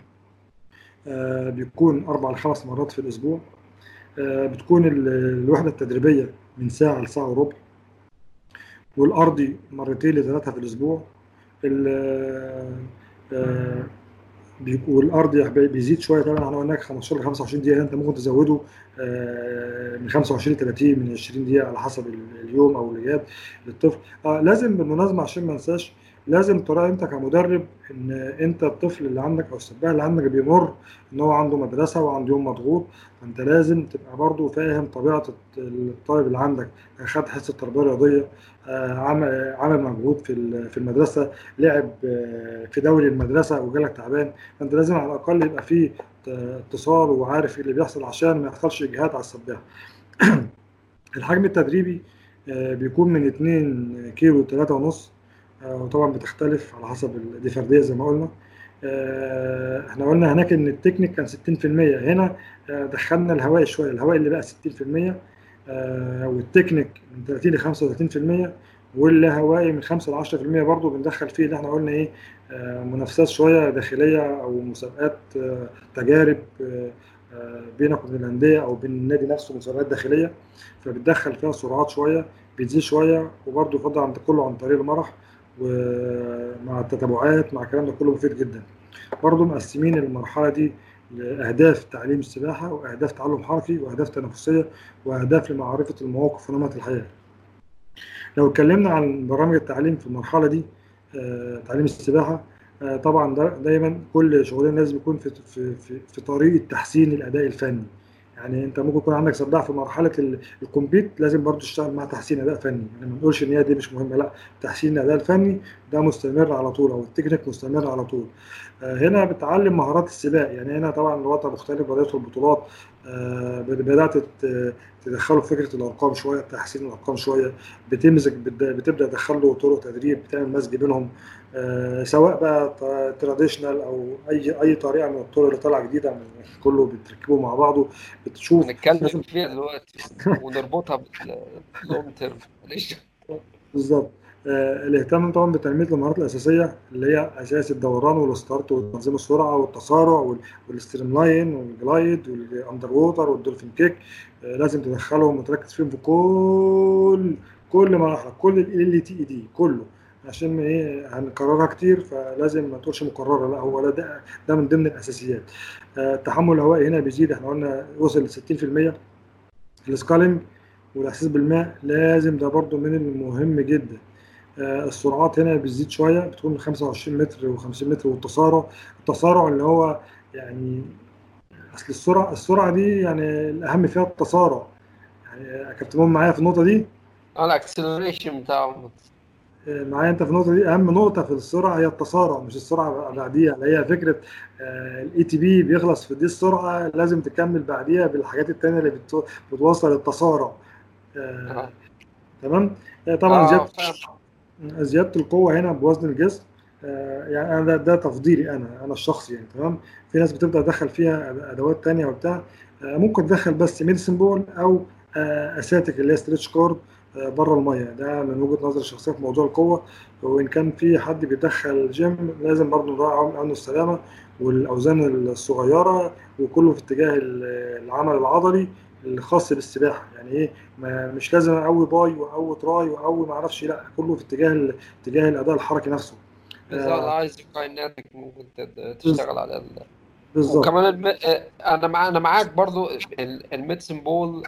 بيكون أربع لخمس مرات في الأسبوع. آه، بتكون ال- الوحدة التدريبية من ساعة لساعة وربع والأرضي مرتين لثلاثة في الأسبوع. والأرض بيزيد شوية طبعا إحنا قلنا 15 ل 25 دقيقة أنت ممكن تزوده من 25 ل 30 من 20 دقيقة على حسب اليوم أو الأيام للطفل. آه لازم بالمناسبة عشان ما انساش لازم تراعي انت كمدرب ان انت الطفل اللي عندك أو السباح اللي عندك بيمر ان هو عنده مدرسة وعنده يوم مضغوط فانت لازم تبقى برضه فاهم طبيعة الطالب اللي عندك. خد حصة تربية رياضية عمل عمل مجهود في في المدرسة لعب في دوري المدرسة وجالك تعبان فانت لازم على الأقل يبقى في اتصال وعارف إيه اللي بيحصل عشان ما يحصلش إجهاد على السباح الحجم التدريبي بيكون من 2 كيلو ل 3 ونص وطبعا بتختلف على حسب دي فردية زي ما قلنا. إحنا قلنا هناك إن التكنيك كان 60% هنا دخلنا الهوائي شوية. الهوائي اللي بقى 60% والتكنيك من 30 ل 35% والهوائي من 5 ل 10% برضه بندخل فيه. اللي إحنا قلنا إيه؟ منافسات شوية داخلية أو مسابقات تجارب بينك وبين الأندية أو بين النادي نفسه مسابقات داخلية. فبتدخل فيها سرعات شوية بتزيد شوية وبرضه يفضل عن كله عن طريق المرح. ومع التتابعات مع الكلام ده كله مفيد جدا. برضه مقسمين المرحلة دي لأهداف تعليم السباحة وأهداف تعلم حركي وأهداف تنافسية وأهداف لمعرفة المواقف ونمط الحياة. لو اتكلمنا عن برامج التعليم في المرحلة دي تعليم السباحة طبعا دايما كل شغلنا لازم يكون في في في, في طريقة تحسين الأداء الفني. يعني انت ممكن يكون عندك سباح في مرحلة الكومبيت لازم برضو تشتغل مع تحسين أداء فني. يعني ما نقولش إن هي دي مش مهمة لأ تحسين الاداء الفني ده مستمر على طول أو التكنيك مستمر على طول. هنا بتعلم مهارات السباق. يعني هنا طبعا الوضع مختلف بدأت البطولات. بدأت تدخله في فكرة الأرقام شوية تحسين الأرقام شوية. بتمزج بتبدأ تدخل له طرق تدريب بتعمل مزج بينهم. سواء بقى traditional أو أي أي طريقة من الطرق اللي طالعة جديدة كله بتركبه مع بعضه بتشوف نتكلم فيها دلوقتي. ونربطها بال long term بالظبط. الاهتمام طبعا بتنميه المهارات الأساسية اللي هي أساس الدوران وال start وتنظيم السرعة والتسارع وال streamline وال glide وال underwater وال dolphin kick لازم تدخلهم وتركز فيهم في كل كل مراحل كل LTAD كله عشان إيه هنكررها كتير فلازم ما تقولش مكررة لا هو ده ده من ضمن الأساسيات. التحمل الهوائي هنا بيزيد إحنا قلنا وصل ل 60% ال sculling والإحساس بالماء لازم ده برضو من المهم جدا. السرعات هنا بتزيد شوية بتكون من 25 متر و50 متر والتسارع التسارع اللي هو يعني أصل السرعة السرعة دي يعني الأهم فيها التسارع يعني كابتن مؤمن معايا في النقطة دي؟ آه ال acceleration بتاعه. معايا أنت في النقطة دي؟ أهم نقطة في السرعة هي التسارع مش السرعة بعديها. اللي هي فكرة ال ATP بيخلص في دي السرعة لازم تكمل بعديها بالحاجات الثانية اللي بتوصل التسارع آه. تمام؟ طبعا آه زياده زيادة القوة هنا بوزن الجسم آه يعني أنا ده, ده تفضيلي أنا أنا الشخصي يعني تمام؟ في ناس بتبدأ تدخل فيها أدوات ثانية وبتاع آه ممكن تدخل بس medicine ball أو آه اساتيك اللي هي stretch cord بره المية. ده من وجهة نظري الشخصية في موضوع القوة. وإن كان في حد بيدخل جيم لازم برضه نراعي عنه السلامة والأوزان الصغيرة وكله في اتجاه العمل العضلي الخاص بالسباحة. يعني إيه؟ مش لازم أقوي باي وأقوي تراي وأقوي ما أعرفش لأ كله في اتجاه اتجاه الأداء الحركي نفسه. بالظبط عايز كايناتيك ممكن تشتغل على ال... بالظبط. وكمان الم... أنا مع... أنا معاك برضو الميدسن بول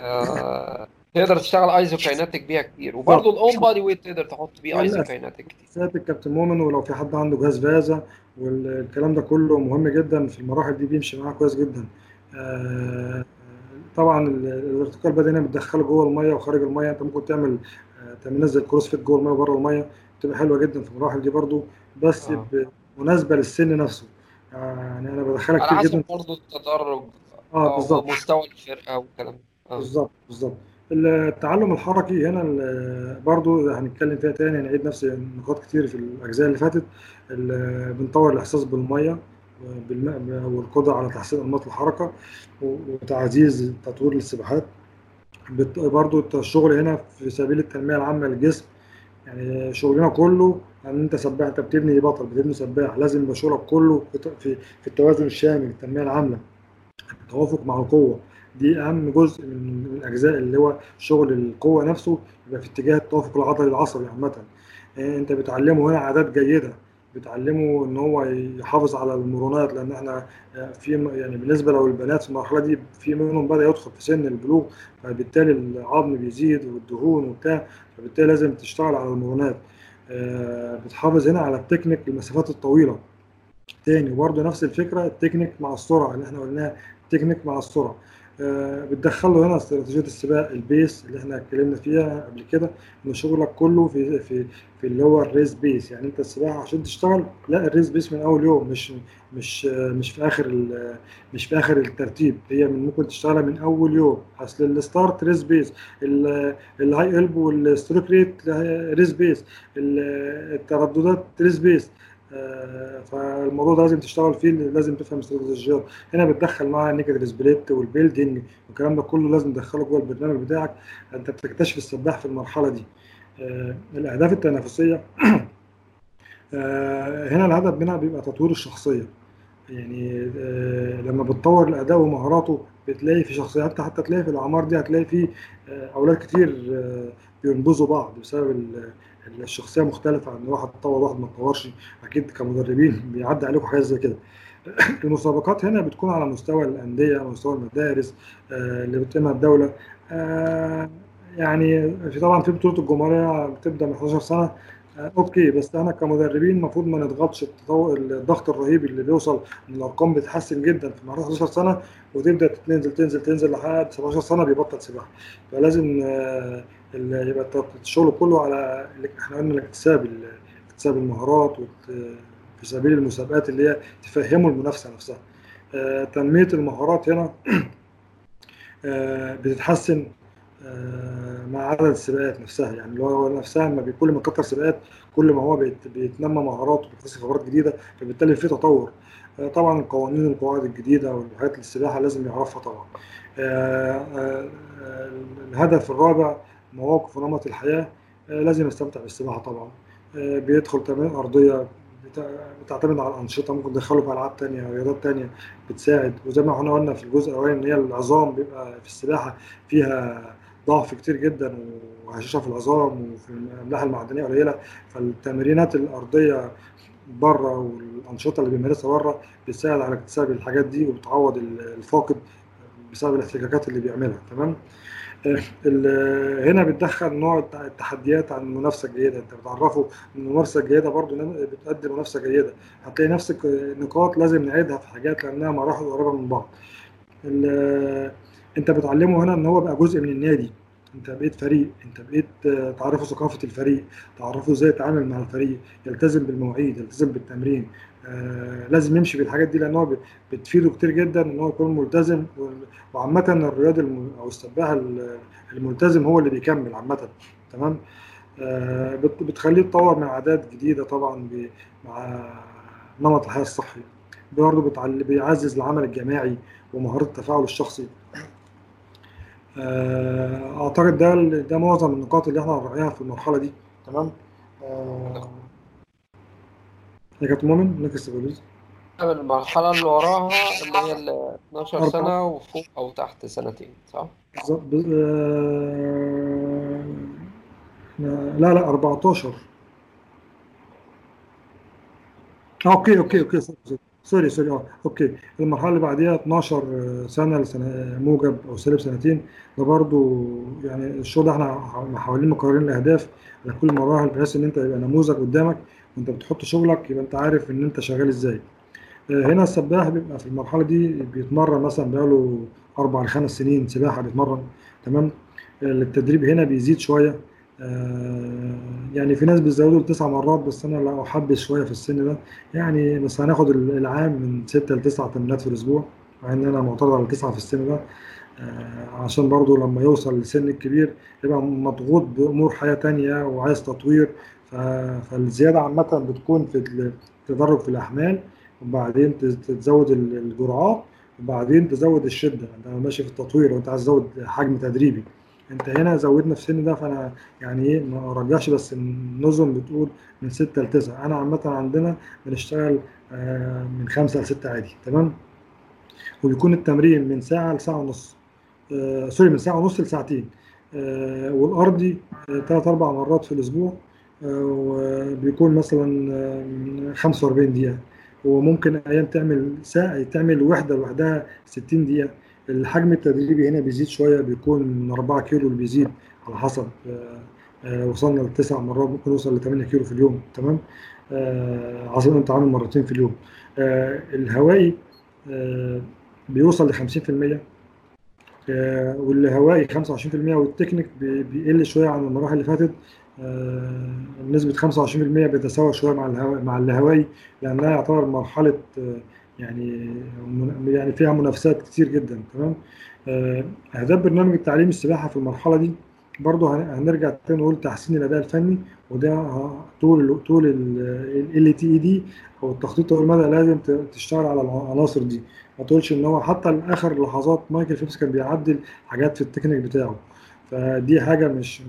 آه... تقدر تشتغل ايزو كايناتيك بيها كتير. وبرضه الاون بادي ويت تقدر تحط بيه ايزو كايناتيك كتير. سات الكابتن مؤمن ولو في حد عنده جهاز فازا والكلام ده كله مهم جدا في المراحل دي بيمشي معاه كويس جدا. آه طبعا الارتقاء البدني هنا بتدخله جوه المية وخارج المية. أنت ممكن تعمل تعمل نزل كروس فيت جوه المية وبره المية. بتبقى حلوة جدا في المراحل دي برضو. بس آه. مناسبة للسن نفسه. يعني أنا بدخلها كتير جدا. برضه التدرج آه بالظبط. مستوى الفرقة والكلام آه. بالظبط بالظبط. التعلم الحركي هنا برضو هنتكلم فيها تاني. نعيد نفس النقاط كتير في الأجزاء اللي فاتت. بنطور الإحساس بالمية. والقدره على تحسين أنماط الحركة وتعزيز تطوير السباحات. برضو الشغل هنا في سبيل التنمية العامة للجسم. يعني شغلنا كله إن أنت سباح أنت بتبني بطل بتبني سباح. لازم يبقى شغلك كله في في التوازن الشامل التنمية العامة. التوافق مع القوة. دي أهم جزء من الأجزاء اللي هو شغل القوة نفسه يبقى في اتجاه التوافق العضلي العصبي عامة. آه، أنت بتعلمه هنا عادات جيدة. بتعلمه إن هو يحافظ على المرونات لأن إحنا في يعني بالنسبة لو البنات في المرحلة دي في منهم بدأ يدخل في سن البلوغ فبالتالي العظم بيزيد والدهون وبتاع فبالتالي لازم تشتغل على المرونات. آه، بتحافظ هنا على التكنيك المسافات الطويلة. تاني وبرضه نفس الفكرة التكنيك مع السرعة اللي إحنا قلناها التكنيك مع السرعة. بتدخل له هنا استراتيجية السباق ال pace اللي إحنا اتكلمنا فيها قبل كده إن شغلك كله في في في اللي هو ال race pace. يعني انت السباحه عشان تشتغل لا ال race pace من أول يوم مش مش مش في آخر مش في آخر الترتيب. هي من ممكن تشتغلها من أول يوم. أصل ال start race pace الهاي قلب وال stroke rate race pace الترددات race pace. آه، فالموضوع ده لازم تشتغل فيه لازم تفهم استراتيجيات هنا بتدخل معاها ال negative split وال building والكلام ده كله لازم تدخله جوه البرنامج بتاعك. انت بتكتشف السباح في المرحلة دي. آه، الأهداف التنافسية. آه، هنا الهدف منها بيبقى تطوير الشخصية. يعني لما بتطور الأداء ومهاراته بتلاقي في شخصيات حتى تلاقي في الأعمار دي هتلاقي في أولاد كتير بينبذوا بعض بسبب الشخصية مختلفة عن واحد اتطور واحد ما اتطورش. أكيد كمدربين بيعدي عليكم حاجات زي كده. المسابقات هنا بتكون على مستوى الأندية على مستوى المدارس آه، اللي بتقيمها الدولة. آه، يعني في طبعا في بطولة الجمهورية بتبدأ من 11 سنة. آه، أوكي بس إحنا كمدربين المفروض ما نضغطش الضغط الرهيب اللي بيوصل إن الأرقام بتتحسن جدا في مرحله 11 سنة وتبدأ تنزل تنزل تنزل لحد 17 سنة بيبطل سباحة. فلازم يبقى الشغل كله على إحنا قلنا الاكتساب اكتساب المهارات في سبيل المسابقات اللي هي تفهموا المنافسة نفسها. آه، تنمية المهارات هنا آه، بتتحسن آه، مع عدد السباقات نفسها. يعني اللي هو نفسها لما كل ما كتر سباقات كل ما هو بيتنمى مهاراته وبيكتسب خبرات جديدة فبالتالي في تطور. طبعا القوانين والقواعد الجديدة والحاجات السباحة لازم يعرفها طبعا. الهدف الرابع مواقف ونمط الحياة آه، لازم يستمتع بالسباحة طبعا. آه، بيدخل تمارين أرضية بتعتمد على الأنشطة ممكن تدخله في ألعاب تانية رياضات تانية بتساعد. وزي ما إحنا قلنا في الجزء الأولاني إن هي العظام بيبقى في السباحة فيها ضعف كتير جدا وهشاشة في العظام وفي الأملاح المعدنية قليلة. فالتمرينات الأرضية بره والأنشطة اللي بيمارسها بره بتساعد على اكتساب الحاجات دي وبتعوض الفاقد بسبب الاحتكاكات اللي بيعملها تمام؟ هنا بتدخل نوع التحديات عن المنافسه الجيده انت بتعرفه إن الممارسه الجيده برضو بتؤدي منافسة جيدة. هتلاقي نفسك نقاط لازم نعيدها في حاجات لأنها مراحل قريبة من بعض. انت بتعلمه هنا إن هو بقى جزء من النادي. انت بقيت فريق. انت بقيت تعرفه ثقافة الفريق. تعرفه إزاي يتعامل مع الفريق. يلتزم بالمواعيد. يلتزم بالتمرين. آه لازم يمشي بالحاجات دي لأن هو بتفيده كتير جدا إن هو يكون ملتزم وعامة الرياضي أو السباح الملتزم هو اللي بيكمل عامة تمام؟ آه بتخليه يتطور من عادات جديدة طبعا مع نمط الحياة الصحي برضه بيعزز العمل الجماعي ومهارة التفاعل الشخصي. آه، أعتقد ده ده معظم النقاط اللي إحنا هنراعيها في المرحلة دي تمام؟ كابتن مؤمن next please المرحلة اللي وراها اللي هي ال 12 سنة وفوق أو تحت سنتين صح؟ بالظبط. آه، لا لا 14 okay okay okay sorry sorry. آه okay. المرحلة اللي بعديها 12 سنة لسنة موجب أو سالب سنتين. ده برضو يعني الشغل ده إحنا حوالين مقررين الأهداف على كل المراحل بحيث إن أنت يبقى نموذج قدامك. وانت بتحط شغلك يبقى انت عارف ان انت شغال إزاي. آه، هنا السباح بيبقى في المرحلة دي بيتمرن مثلا بقاله أربع لخمس سنين سباحة بيتمرن تمام؟ آه، التدريب هنا بيزيد شوية. آه، يعني في ناس بيزودوا لتسع مرات بس أنا لا احبس شوية في السن ده يعني بس هناخد العام من ستة لتسع تمرينات في الأسبوع مع إن أنا معترض على تسعة في السن ده. عشان برضو لما يوصل للسن الكبير يبقى مضغوط بأمور حياة تانية وعايز تطوير. فالزيادة عامة بتكون في التدرج في الأحمال وبعدين تزود الجرعات وبعدين تزود الشدة. انت ماشي في التطوير وانت عايز تزود حجم تدريبي. انت هنا زودنا في السن ده فأنا يعني إيه ما ارجعش بس النظم بتقول من 6 ل 9 أنا عامة عندنا بنشتغل آه، من 5 ل 6 عادي. تمام؟ وبيكون التمرين من ساعة لساعة ونص. آه سوري من ساعة ونص لساعتين. آه والأرضي ثلاث أربع مرات في الأسبوع. وبيكون مثلا 45 دقيقة. وممكن أيام تعمل ساعة تعمل وحدة لوحدها 60 دقيقة. الحجم التدريبي هنا بيزيد شوية بيكون من 4 كيلو اللي بيزيد على حسب وصلنا لتسع مرات ممكن نوصل ل 8 كيلو في اليوم. تمام؟ عشان انت عامل مرتين في اليوم. الهوائي بيوصل ل 50% والهوائي 25% والتكنيك بيقل شوية عن المراحل اللي فاتت. نسبة 25% بيتساوى شوية مع الهواء مع الهوائي لأنها يعتبر مرحلة يعني يعني فيها منافسات كتير جدا تمام؟ أهداف برنامج التعليم السباحة في المرحلة دي برضه هنرجع تاني نقول تحسين الأداء الفني وده طول طول ال LTAD أو التخطيط طويل المدى لازم تشتغل على العناصر دي. ما تقولش إن هو حتى لآخر لحظات مايكل فيبس كان بيعدل حاجات في التكنيك بتاعه. فدي حاجة مش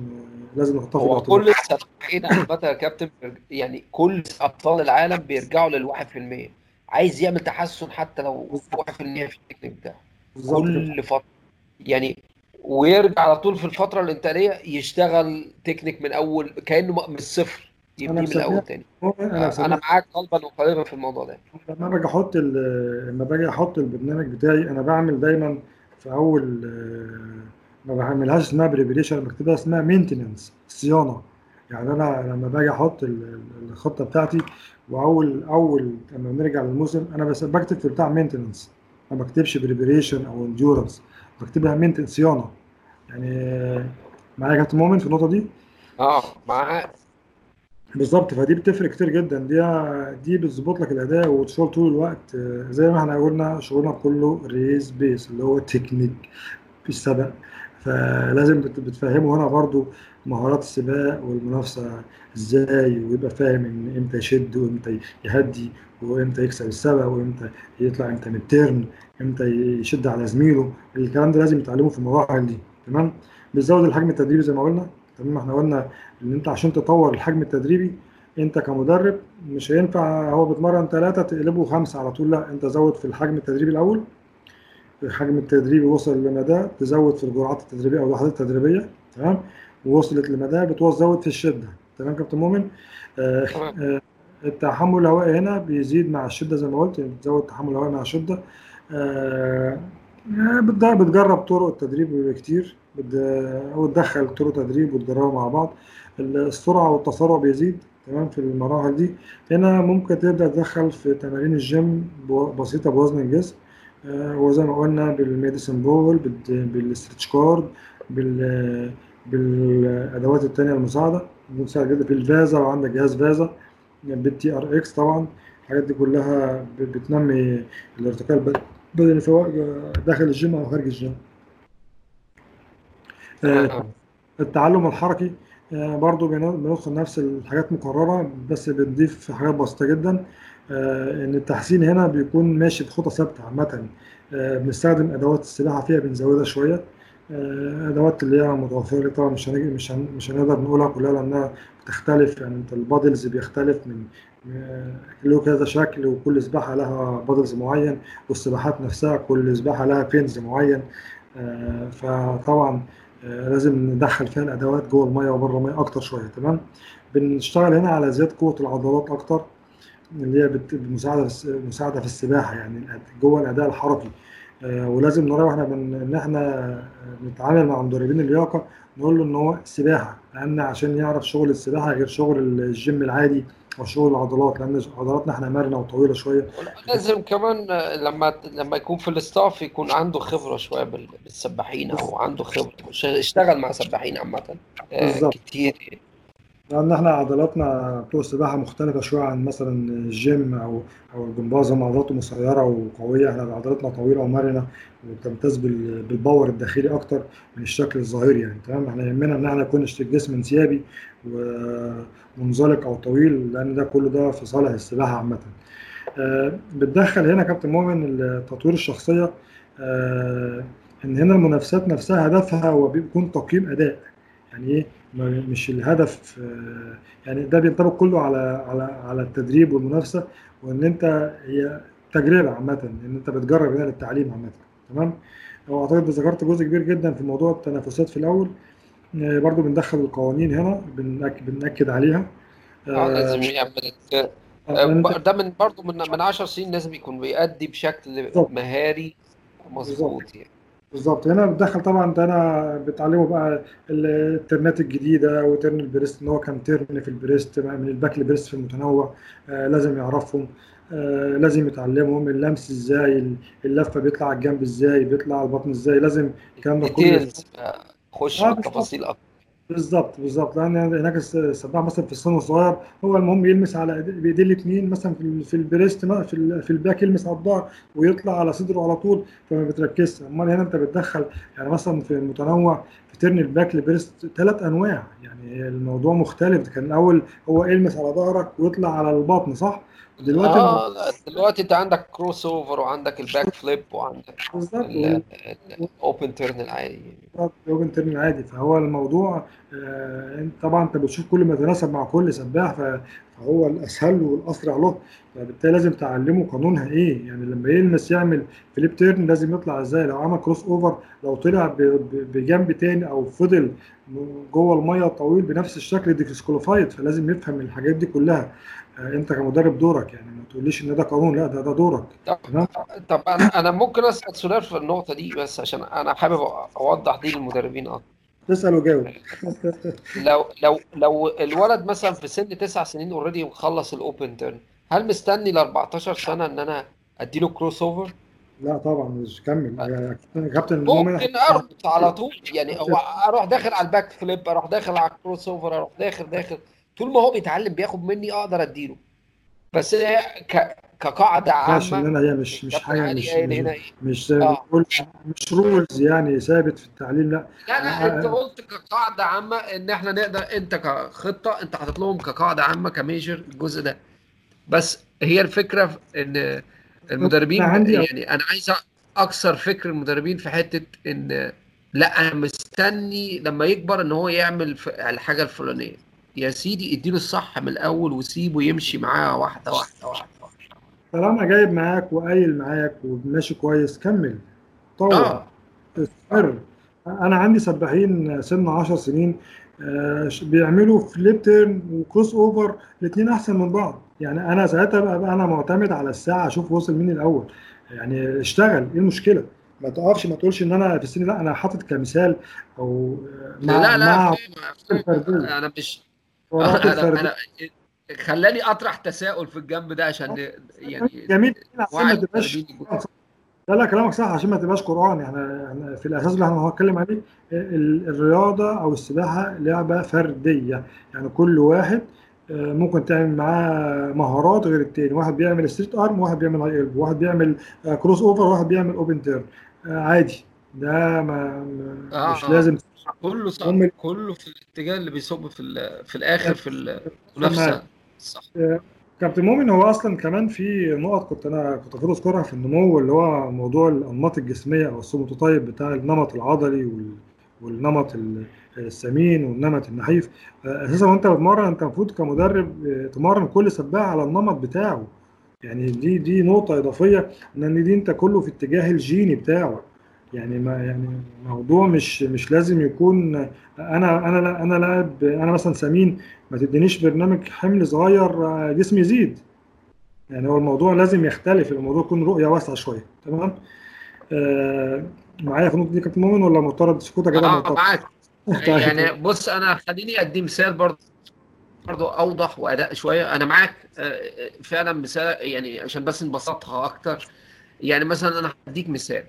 لازم نحطها في هو كل السباحين عامة يا كابتن يعني كل أبطال العالم بيرجعوا في المية. عايز يعمل تحسن حتى لو واحد في المية في التكنيك بتاعه كل فترة. يعني ويرجع على طول في الفترة الانتقالية يشتغل تكنيك من أول كأنه من الصفر يبني من الأول تاني. أنا أنا معاك قلبا وقالبا في الموضوع ده. لما باجي أحط لما باجي أحط البرنامج بتاعي أنا بعمل دايما في أول ما بعملهاش اسمها preparation بكتبها اسمها maintenance صيانة. يعني أنا لما باجي أحط الخطة بتاعتي واول أول لما بنرجع للموسم أنا بس بكتب في بتاع maintenance ما بكتبش preparation أو endurance بكتبها maintenance صيانة. يعني معايا كابتن مؤمن في النقطة دي؟ آه معاك. بالظبط. فدي بتفرق كتير جدا. دي دي بتظبط لك الأداء وتشتغل طول الوقت. زي ما إحنا قلنا شغلنا كله race pace اللي هو تكنيك في السبق فلازم بتفهمه. هنا برضو مهارات السباق والمنافسة إزاي ويبقى فاهم ان إمتى يشد وامتى يهدي وامتى يكسب السبق وامتى يطلع إمتى من الترن إمتى يشد على زميله. الكلام ده لازم يتعلمه في المراحل دي. تمام؟ بتزود الحجم التدريبي زي ما قلنا. تمام؟ إحنا قلنا إن انت عشان تطور الحجم التدريبي انت كمدرب مش هينفع هو بيتمرن ثلاثة تقلبه خمسة على طول. لا انت زود في الحجم التدريبي الأول الحجم التدريبي وصل لمدى تزود في الجرعات التدريبية أو اللحظات التدريبية. تمام؟ ووصلت لمدى بتزود في الشدة. تمام كابتن مؤمن آه آه التحمل الهوائي هنا بيزيد مع الشدة زي ما قلت بتزود التحمل الهوائي مع الشدة. آه بتجرب طرق التدريب كتير وتدخل طرق تدريب وتجربها مع بعض. السرعة والتسارع بيزيد. تمام؟ في المراحل دي. هنا ممكن تبدأ تدخل في تمارين الجيم بسيطة بوزن الجسم. وزي ما قلنا بال medicine ball بال stretch cord بال بالأدوات التانية المساعدة مساعد جدا. بال Vasa لو عندك جهاز Vasa بال TRX طبعا الحاجات دي كلها بتنمي الارتقاء البدني سواء داخل الجيم أو خارج الجيم. التعلم الحركي برضو بندخل نفس الحاجات مكررة بس بنضيف حاجات بسيطة جدا. إن التحسين هنا بيكون ماشي بخطى ثابتة عامة. بنستخدم أدوات السباحه فيها بنزودها شوية. أدوات اللي هي متوفرة طبعا مش مش مش هنقدر نقولها كلها لأنها بتختلف. يعني أنت ال paddles بيختلف من له كذا شكل وكل سباحة لها paddles معين والسباحات نفسها كل سباحة لها fins معين. فطبعا لازم ندخل فيها الأدوات جوه المية وبره المية أكتر شوية تمام؟ بنشتغل هنا على زياده قوة العضلات أكتر. اللي هي مساعده مساعدة في السباحة يعني جوه الأداء الحركي. آه ولازم نراعي وإحنا بن... إن إحنا بنتعامل مع مدربين اللياقة نقول له إن هو سباحة لأن عشان يعرف شغل السباحة غير شغل الجيم العادي أو شغل العضلات لأن عضلاتنا إحنا مرنة وطويلة شوية. لازم كمان لما لما يكون في الاستاف يكون عنده خبرة شوية بالسباحين أو عنده خبرة اشتغل مع سباحين عامة آه كتير. لأن إحنا عضلاتنا بتوع السباحة مختلفة شوية عن مثلا الجيم أو أو الجمباز هم عضلاته قصيره وقوية. إحنا عضلاتنا طويلة ومرنة وبتمتاز بالباور الداخلي أكتر من الشكل الظاهري يعني تمام؟ إحنا يهمنا إن إحنا يكون الجسم انسيابي ومنزلق أو طويل لأن ده كله ده في صالح السباحة عامة. آه بتدخل هنا كابتن مؤمن تطوير الشخصية آه إن هنا المنافسات نفسها هدفها هو بيكون تقييم أداء. يعني إيه مش الهدف يعني ده بينطبق كله على على على التدريب والمنافسة وإن أنت هي تجربة عامة إن أنت بتجرب هنا للتعليم عامة. تمام؟ واعتقد ذكرت جزء كبير جدا في موضوع التنافسات في الأول. برضو بندخل القوانين هنا بنأكد, بنأكد عليها. آه لازم يعمل آه، آه، أنت ده من برضه من من 10 سنين لازم يكون بيأدي بشكل مهاري مظبوط يعني. بالظبط. هنا بتدخل طبعا انت هنا بتعلمه بقى الترنات الجديدة و turn ال breast إن هو كان turn في ال breast من ال back ل breast في المتنوع آه لازم يعرفهم آه لازم يتعلمهم. اللمس إزاي اللفة بيطلع على الجنب إزاي بيطلع على البطن إزاي لازم الكلام ده كله. details خش آه بالظبط بالتفاصيل أكتر. بالظبط بالظبط. لأن هناك الس- السباح مثلا في السن الصغير هو المهم يلمس على بايديه الاثنين مثلا في في ال breast في في ال back يلمس على الظهر ويطلع على صدره على طول فما بتركزش. أمال هنا أنت بتدخل يعني مثلا في المتنوع في turn ال back ل breast ثلاث أنواع. يعني الموضوع مختلف. كان الأول هو يلمس على ظهرك ويطلع على البطن صح؟ دلوقتي آه لا دلوقتي أنت عندك cross over وعندك ال back flip وعندك بالظبط. ال open turn العادي. يعني open turn عادي فهو الموضوع آه، طبعا أنت بتشوف كل ما يتناسب مع كل سباح فهو الأسهل والأسرع له. فبالتالي لازم تعلمه قانونها إيه. يعني لما يلمس يعمل flip turn لازم يطلع إزاي؟ لو عمل cross over لو طلع بجنب تاني أو فضل جوه المية طويل بنفس الشكل disqualified فلازم يفهم الحاجات دي كلها. انت كمدرب دورك يعني ما تقوليش ان ده قانون لا ده ده دورك. تمام؟ طب أنا أنا ممكن أسأل سؤال في النقطة دي بس عشان أنا حابب أوضح دي للمدربين أكتر. تسأل وجاوب. لو لو لو الولد مثلا في سن تسع سنين already مخلص ال open turn هل مستني ل 14 سنة إن أنا أديله cross over؟ لا طبعا مش كمل. كابتن ممكن أربط على طول يعني هو أروح داخل على ال back flip أروح داخل على ال cross over أروح داخل داخل. طول ما هو بيتعلم بياخد مني أقدر اديله. بس ك... كقاعدة ينفعش ان عامه أنا مش مش حاجة مش هنا إيه؟ مش بتقول مش رولز يعني ثابت في التعليم لا. لا لا انت آه، قلت كقاعدة عامة إن إحنا نقدر أنت كخطة أنت حاطط لهم كقاعدة عامة كميجر الجزء ده. بس هي الفكرة في إن المدربين عندي يعني أنا عايز أكسر فكر المدربين في حتة إن لا أنا مستني لما يكبر إن هو يعمل الحاجة الفلانية. يا سيدي اديله الصح من الأول وسيبه يمشي معاه واحدة واحدة واحدة طالما جايب معاك وقايل معاك وماشي كويس كمل. طور آه. استمر أنا عندي سباحين سن 10 سنين آه، بيعملوا flip turn و cross over الاثنين أحسن من بعض. يعني أنا ساعتها بقى, أنا معتمد على الساعة أشوف وصل مين الأول. يعني اشتغل إيه المشكلة؟ ما تقفش ما تقولش إن أنا في السن لا أنا حاطط كمثال أو آه، مع لا لا مع أنا مش أنا أنا خلاني أطرح تساؤل في الجنب ده عشان يعني جميل. عشان ما تبقاش لا لا كلامك صح عشان ما تبقاش قرآن. يعني يعني في الأساس اللي إحنا هنتكلم عليه ال- الرياضة أو السباحة لعبة فردية. يعني كل واحد آه، ممكن تعمل معاه مهارات غير التاني. واحد بيعمل straight arm واحد بيعمل high elbow واحد بيعمل آه، cross over واحد بيعمل open turn. آه، عادي. ده ما مش آه. لازم كله صح هم كله في الاتجاه اللي بيصب في ال- في الآخر في المنافسة. صح. كابتن مؤمن هو أصلا كمان في نقط كنت أنا كنت المفروض أذكرها في النمو اللي هو موضوع الأنماط الجسمية أو السوموتوتايب بتاع النمط العضلي وال- والنمط ال- السمين والنمط النحيف. آه، أساسا وأنت بتمرن أنت المفروض كمدرب آه، تمرن كل سباح على النمط بتاعه. يعني دي دي نقطة إضافية لأن دي أنت كله في اتجاه الجيني بتاعه يعني ما يعني موضوع مش مش لازم يكون أنا أنا لا- أنا لاعب أنا مثلا سمين ما تدينيش برنامج حمل صغير آه، جسمي يزيد. يعني هو الموضوع لازم يختلف الموضوع يكون رؤية واسعة شوية تمام؟ آه معايا في النقطة دي كابتن مؤمن ولا معترض سكوتك كده آه معترض معاك. طيب. يعني بص أنا خليني أدي مثال برضه برضه أوضح وأداء شوية. أنا معاك آه، فعلا مثال يعني عشان بس نبسطها أكتر. يعني مثلا أنا هديك مثال.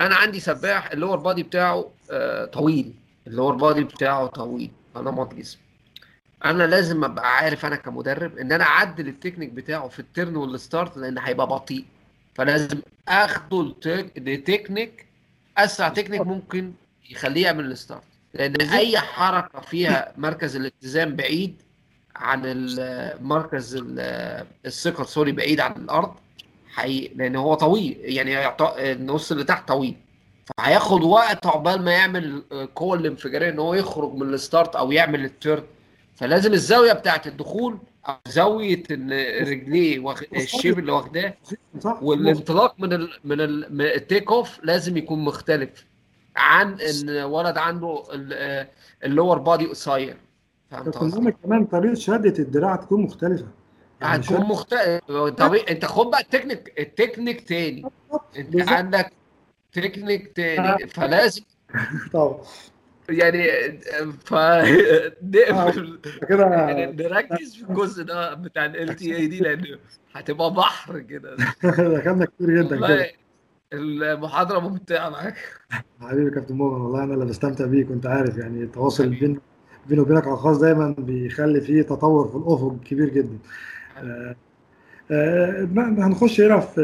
أنا عندي سباح ال lower body بتاعه آه، طويل. ال lower body بتاعه طويل. نمط جسم أنا لازم ابقى عارف أنا كمدرب ان أنا اعدل التكنيك بتاعه في ال turn وال start لأن هيبقى بطيء. فلازم اخده لتكنيك اسرع تكنيك ممكن يخليه يعمل ال start. لأن أي حركة فيها مركز الاتزان بعيد عن مركز ال- الثقل sorry بعيد عن الأرض حي... لأن هو طويل يعني النص اللي تحت طويل. فهياخد وقت عقبال ما يعمل القوه الانفجارية إن هو يخرج من ال start أو يعمل ال turn فلازم الزاوية بتاعت الدخول أو زاوية رجليه واخ... ال shape اللي واخداه والانطلاق من ال... من ال... من ال take off لازم يكون مختلف عن إن ولد عنده ال- ال lower body قصير. فهمت كمان طريقة شده الدراع تكون مختلفة. هتكون شد مختلف طبيعي انت خد بقى التكنيك التكنيك تاني. انت عندك تكنيك تاني. فلازم طبعا. يعني ف آه، نقفل كده يعني نركز في الجزء ده بتاع LTAD لأن هتبقى بحر كده. دخلنا كتير جدا كده. والله المحاضرة ممتعة معاك. حبيبي كابتن مؤمن والله أنا اللي بستمتع بيك وأنت عارف يعني التواصل بين بيني وبينك على الخاص دايما بيخلي فيه تطور في الأفق كبير جدا. آه، آه، هنخش هنا في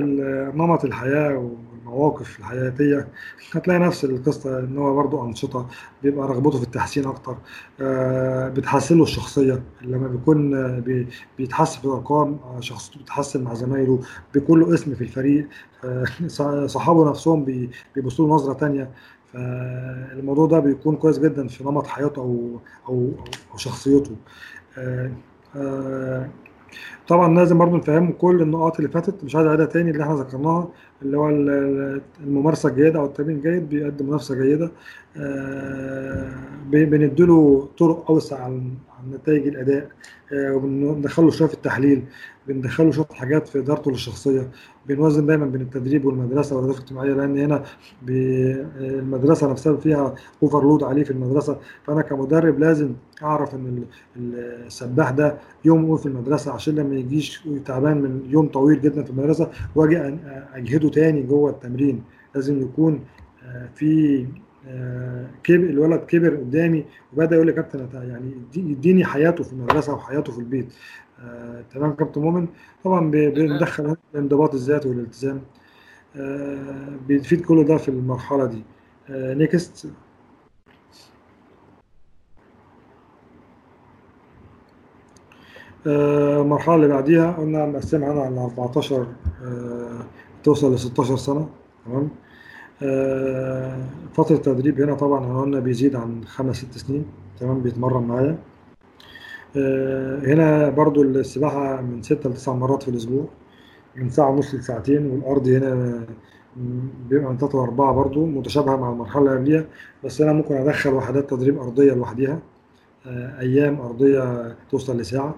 نمط الحياة والمواقف الحياتية. هتلاقي نفس القصة إن هو برضو أنشطة بيبقى رغبته في التحسين أكتر آه، بتحسن له الشخصية. لما بيكون آه، بي- بيتحسن في الأرقام آه، شخصيته بتتحسن مع زمايله بيكون له اسم في الفريق آه، صحابه نفسهم بي- بيبصوا له نظرة تانية. فالموضوع ده بيكون كويس جدا في نمط حياته أو أو أو شخصيته. آه، آه، طبعا لازم برضو نفهمهم كل النقاط اللي فاتت مش عايز أعيدها تاني اللي إحنا ذكرناها اللي هو ال- ال- الممارسة الجيدة أو التمرين الجيد بيقدم منافسة جيدة آه، بنديله طرق أوسع عن نتائج الأداء آه، وبندخله شوية في التحليل بندخله شوية حاجات في إدارته للشخصيه بنوازن دايما بين التدريب والمدرسة والاهداف الاجتماعية لأن هنا بي- المدرسة نفسها فيها overload عليه في المدرسة. فأنا كمدرب لازم أعرف إن ال- ال- السباح ده يومه طويل في المدرسة عشان ما يجيش تعبان من يوم طويل جدا في المدرسة وأجي أجهده تاني جوه التمرين. لازم يكون آه، في آه، كبر الولد كبر قدامي وبدأ يقول لي كابتن يعني يدي- يديني حياته في المدرسة وحياته في البيت. آه، تمام كابتن مؤمن. طبعا بندخل الانضباط الذاتي والالتزام. آه، بيفيد كل ده في المرحلة دي. نيكست المرحلة اللي بعديها قلنا مقسمها على 14 آه، توصل ل 16 سنة. تمام. آه، فترة التدريب هنا طبعا قلنا بيزيد عن خمس ست سنين. تمام بيتمرن معايا. آه، هنا برضو السباحة من ستة لتسع مرات في الأسبوع من ساعة ونص لساعتين والأرض هنا بيبقى من تلاتة لأربعة برضو متشابهة مع المرحلة اللي قبليها. بس أنا ممكن أدخل وحدات تدريب أرضية لوحديها آه، أيام أرضية توصل لساعة.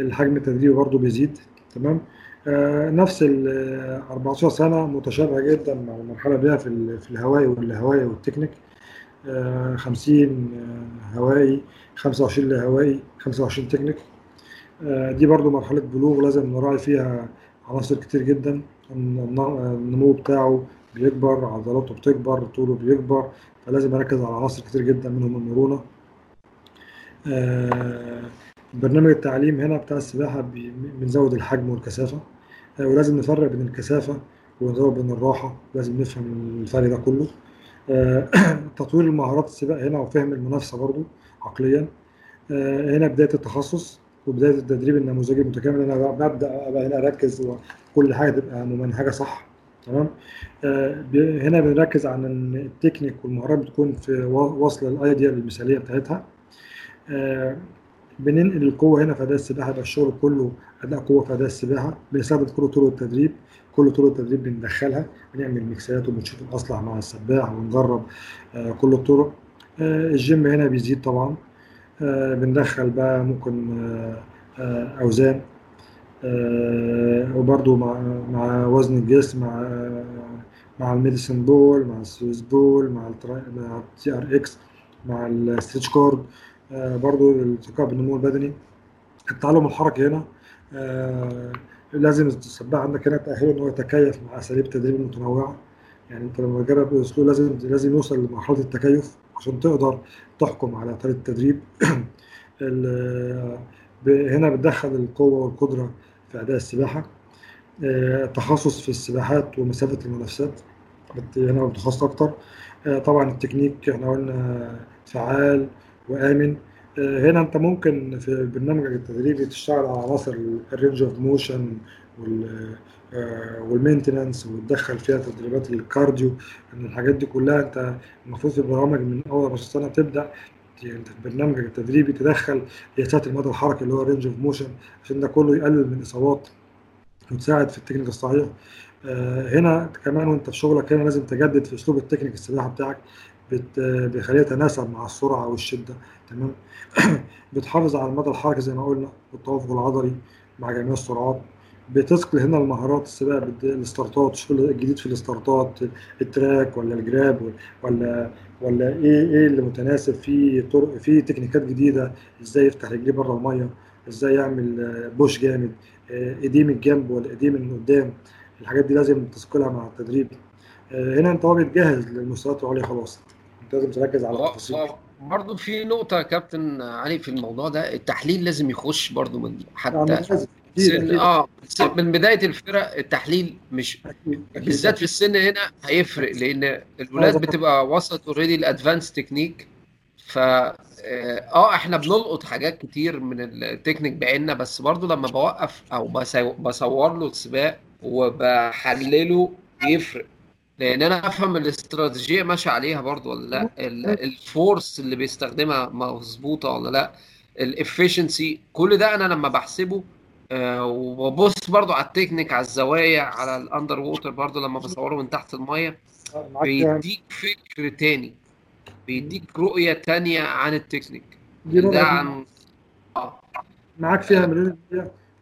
الحجم التدريبي برضو بيزيد. تمام؟ آه، نفس ال 14 سنة متشابهة جدا مع المرحلة اللي قبلها في في الهوائي واللاهوائي والتكنيك. آه، 50 آه، هوائي 25 لاهوائي 25 تكنيك. آه، دي برضو مرحلة بلوغ لازم نراعي فيها عناصر كتير جدا. الن- النمو بتاعه بيكبر عضلاته بتكبر طوله بيكبر فلازم أركز على عناصر كتير جدا منهم المرونة. آه، برنامج التعليم هنا بتاع السباحة بي- بنزود الحجم والكثافة. آه، ولازم نفرق بين الكثافة ونزود بين الراحة. لازم نفهم الفرق ده كله. آه، تطوير المهارات السباق هنا وفهم المنافسة برضو عقليا. آه، هنا بداية التخصص وبداية التدريب النموذجي المتكامل. أنا ببدأ أبقى هنا أركز وكل حاجة تبقى ممنهجة صح تمام؟ آه، هنا بنركز على إن التكنيك والمهارات بتكون في وصل الأيديا المثالية بتاعتها. بننقل القوة هنا في أداء السباحة يبقى الشغل كله أداء قوة في أداء السباحة بنستخدم كل طرق التدريب كل طرق التدريب بندخلها بنعمل ميكسات وبنشوف الأصلح مع السباح ونجرب آه، كل الطرق. آه، الجيم هنا بيزيد طبعا. آه، بندخل بقى ممكن آه، وبرضو مع مع وزن الجسم مع مع ال medicine ball مع ال Swiss ball مع ال TRX مع ال stretch cord برضو الالتقاء بالنمو البدني. التعلم الحركي هنا آه، لازم السباح عندك هنا تأهله إن هو يتكيف مع أساليب التدريب المتنوعة. يعني أنت لما تجرب أسلوب لازم لازم يوصل لمرحلة التكيف عشان تقدر تحكم على طريقه التدريب. ال- ب- هنا بتدخل القوة والقدرة في أداء السباحة. آه، تخصص في السباحات ومسافة المنافسات. هنا بتخصص أكتر. آه، طبعا التكنيك إحنا قلنا فعال. وآمن. آه، هنا أنت ممكن في برنامجك التدريبي تشتغل على عناصر ال range of motion وال maintenance وتدخل فيها تدريبات ال cardio. إن الحاجات دي كلها أنت المفروض في البرامج من أول 14 سنه تبدأ يعني في برنامجك التدريبي تدخل قياسات المدى الحركي اللي هو range of motion عشان ده كله يقلل من الاصابات وتساعد في التكنيك الصحيح. آه، هنا كمان وأنت في شغلك هنا لازم تجدد في أسلوب التكنيك السباحة بتاعك. بت- بيخليها تتناسب مع السرعة والشدة تمام؟ بتحافظ على المدى الحركي زي ما قلنا والتوافق العضلي مع جميع السرعات. بتثقل هنا المهارات السباق ال start ات شوف الجديد في الاستارتات التراك ولا الجراب ولا ولا إيه إيه اللي متناسب في طرق في تكنيكات جديدة إزاي يفتح رجليه بره المية إزاي يعمل بوش جامد آه، من الجنب ولا ايديه من قدام. الحاجات دي لازم تثقلها مع التدريب. آه، هنا انت هو بيتجهز للمستويات العليا خلاص. لازم تركز على التفاصيل. برضه في نقطة يا كابتن علي في الموضوع ده التحليل لازم يخش برضه من يعني حتى أكيد سن آه من بداية الفرق التحليل مش بالذات في السن هنا هيفرق لأن الولاد طبعا بتبقى وصلت already ال advanced technique ف آه إحنا بنلقط حاجات كتير من التكنيك بعيننا بس برضه لما بوقف أو بصور له السباق وبحلله يفرق. لأن أنا افهم الاستراتيجية ماشية عليها برضو ولا لا؟ ال- ال force اللي بيستخدمها مظبوطة ولا لا؟ ال efficiency كل ده أنا لما بحسبه آه، وببص برضو على التكنيك على الزوايا على ال underwater برضو لما بصوره من تحت المية آه، فيها بيديك فكر تاني. بيديك رؤية تانية عن التكنيك. ده عن آه. معاك فيها مليون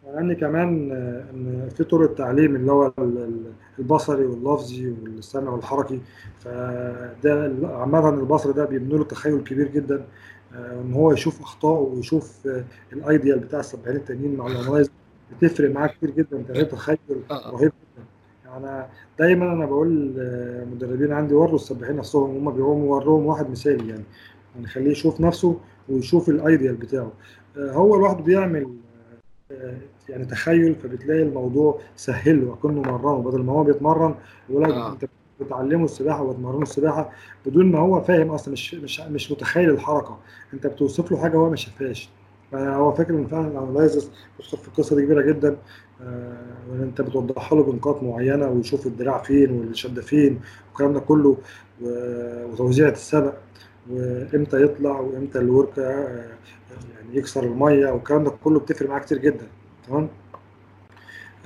لأن كمان آه، إن في طرق التعليم اللي هو ال- ال- البصري واللفظي والسمع والحركي فده عامة البصري ده بيبني له تخيل كبير جدا آه، إن هو يشوف أخطائه ويشوف آه، الأيديال بتاع السباحين التانيين مع الأنالايز بتفرق معاه كتير جدا ده تخيل آه رهيب جدا. يعني دايما أنا بقول للمدربين عندي وروا السباحين نفسهم هم بيقوموا وروهم واحد مثالي يعني. نخليه يشوف نفسه ويشوف الأيديال بتاعه. آه، هو لوحده بيعمل آه، يعني تخيل فبتلاقي الموضوع سهل اكنه مرنه بدل ما هو بيتمرن لك آه. أنت بتعلمه السباحة وتمرنه السباحة بدون ما هو فاهم أصلا مش مش مش متخيل الحركة. أنت بتوصف له حاجة هو ما شافهاش. فهو فاكر إن فعلا الانالايزس بيدخل في القصة دي كبيرة جدا. آه، وإن أنت بتوضح له بنقاط معينة ويشوف الدراع فين والشده فين والكلام ده كله و- وتوزيع السبق وإمتى يطلع وإمتى الوركه آه، يكسر المية والكلام ده كله بتفرق معاه كتير جدا تمام؟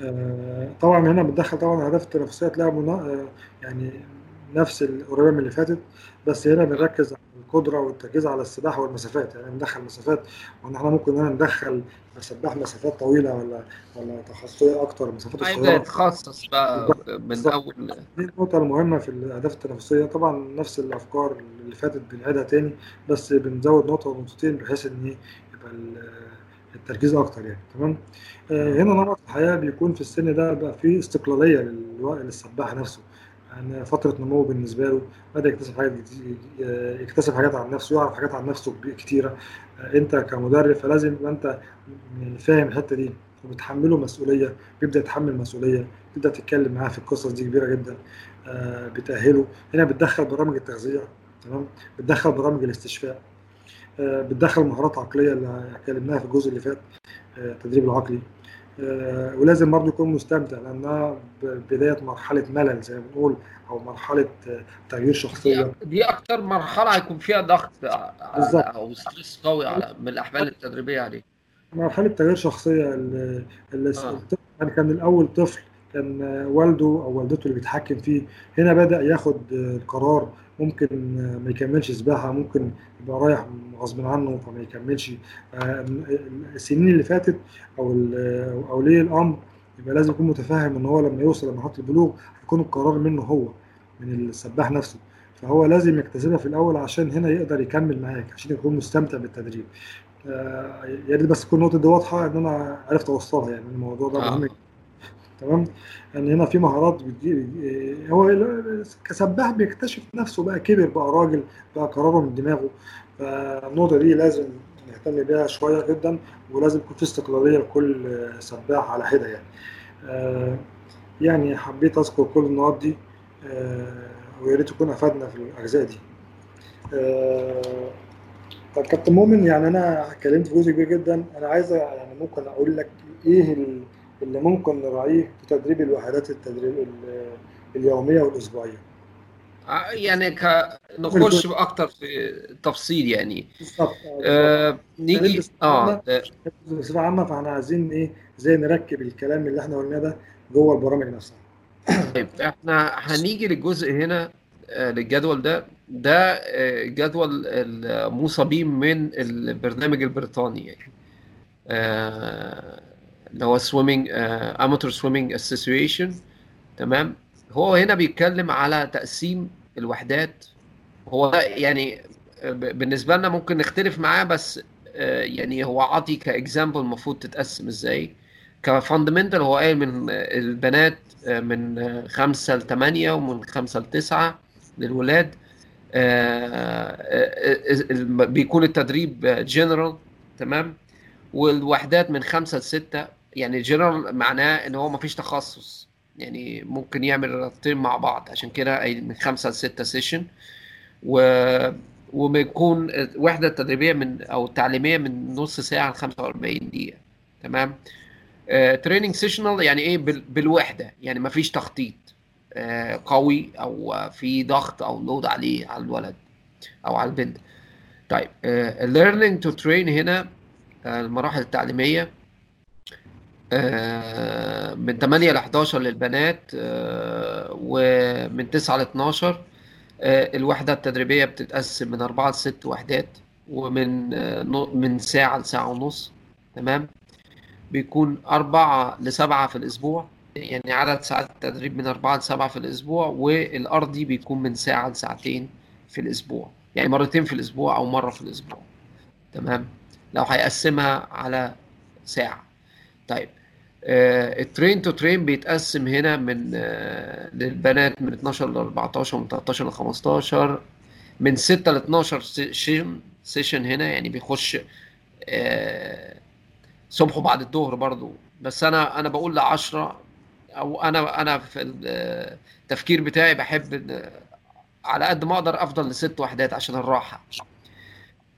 آه، طبعا هنا بتدخل طبعا اهداف التنافسية تلاقيها منا- آه، يعني نفس القريبة من اللي فاتت بس هنا بنركز على القدرة والتركيز على السباحة والمسافات يعني بندخل مسافات وإن إحنا ممكن هنا ندخل سباح مسافات طويلة ولا ولا تخصصية أكتر هيبدا القصيره يتخصص بقى بالظبط. من بالظبط. اول دي النقطة المهمة في الأهداف التنافسية. طبعا نفس الأفكار اللي فاتت بنعيدها تاني بس بنزود نقطة ونقطتين بحيث إن التركيز أكتر يعني تمام؟ آه، هنا نمط الحياة بيكون في السن ده بقى فيه استقلالية للو- للسباح نفسه. يعني فترة نمو بالنسبة له بدأ يكتسب حاجات يكتسب حاجات عن نفسه يعرف حاجات عن نفسه كتيرة. آه، أنت كمدرب فلازم يبقى أنت يعني فاهم الحتة دي وبتحمله مسؤولية بيبدأ يتحمل مسؤولية تبدأ تتكلم معاه في القصص دي كبيرة جدا. آه، بتأهله. هنا بتدخل برامج التغذية تمام؟ بتدخل برامج الاستشفاء. بتدخل مهارات عقلية اللي اتكلمناها في الجزء اللي فات آه، التدريب العقلي. آه، ولازم برضه يكون مستمتع لأنها ب- بداية مرحلة ملل زي ما بنقول أو مرحلة آه، تغيير دي شخصية. دي أكتر مرحلة هيكون فيها ضغط أو ستريس قوي على من الاحمال التدريبية عليه مرحلة تغيير شخصية ال- ال- آه. الطفل يعني كان الأول طفل كان آه، والده أو والدته اللي بيتحكم فيه هنا بدأ ياخد آه، القرار ممكن آه، ما يكملش سباحة ممكن يبقى رايح غصب عنه فما يكملش. آه، السنين اللي فاتت أو ال- أو أولياء الأمر يبقى لازم يكون متفهم إن هو لما يوصل لمرحلة البلوغ هيكون القرار منه هو من السباح نفسه. فهو لازم يكتسبها في الأول عشان هنا يقدر يكمل معاك عشان يكون مستمتع بالتدريب. آه، يا ريت بس تكون النقطة دي واضحة إن أنا عرفت أوصلها يعني الموضوع ده مهم. جدا تمام؟ يعني هنا في مهارات بتجي آه، هو كسباح بيكتشف نفسه بقى كبر بقى راجل بقى قراره من دماغه. فالنقطة دي لازم نهتم بيها شوية جدا ولازم يكون في استقلالية لكل سباح على حدة يعني. آه، يعني حبيت أذكر كل النقط دي آه، ويا ريت يكون أفادنا في الأجزاء دي. طب كابتن مؤمن يعني أنا اتكلمت في جزء كبير جدا. أنا عايز يعني ممكن أقول لك إيه اللي ممكن نراعيه في تدريب الوحدات التدريب ال- اليومية والأسبوعية. يعني نخش أكتر في التفصيل يعني. بالظبط آه، اتكلمت نيجي بصفه آه عامه آه، بصفه عامه فإحنا عايزين إيه إزاي نركب الكلام اللي إحنا قلناه ده جوه البرامج نفسها. طيب إحنا هنيجي للجزء هنا آه، للجدول ده. ده آه، جدول الموصى بيه من البرنامج البريطاني يعني. آه، اللي هو swimming amateur swimming association تمام؟ هو هنا بيتكلم على تقسيم الوحدات. هو يعني ب- بالنسبة لنا ممكن نختلف معاه بس آه، يعني هو عاطي ك example المفروض تتقسم إزاي. ك fundamental هو قايل من آه، البنات آه، من آه، خمسة لثمانية ومن خمسة لتسعة للولاد. آه، آه، آه، بيكون التدريب جنرال تمام؟ والوحدات من خمسة لستة يعني جنرال معناه إن هو مفيش تخصص. يعني ممكن يعمل رياضتين مع بعض. عشان كده من خمسة لستة session و وبيكون وحدة تدريبية من أو تعليمية من نص ساعة ل 45 دقيقة. تمام؟ training session ال يعني إيه؟ بال- بالوحدة. يعني مفيش تخطيط. آه، قوي أو آه، في ضغط أو load عليه على الولد أو على البنت. طيب learning to train هنا آه، المراحل التعليمية. آه، من 8 ل 11 للبنات آه، ومن 9 ل 12 آه، الوحدة التدريبية بتتقسم من أربعة لست وحدات ومن آه، من ساعة لساعة ونص تمام؟ بيكون أربعة لسبعة في الأسبوع يعني عدد ساعات التدريب من أربعة لسبعة في الأسبوع والأرضي بيكون من ساعة لساعتين في الأسبوع يعني مرتين في الأسبوع أو مرة في الأسبوع تمام؟ لو هيقسمها على ساعة. طيب ال train to train بيتقسم هنا من آه، للبنات من 12 ل 14 ومن 13 ل 15 من 6 ل 12 session session هنا يعني بيخش آه، صبح وبعد الظهر برضو. بس أنا أنا بقول ل 10 أو أنا أنا في ال- التفكير بتاعي بحب على قد ما أقدر أفضل لست وحدات عشان الراحة.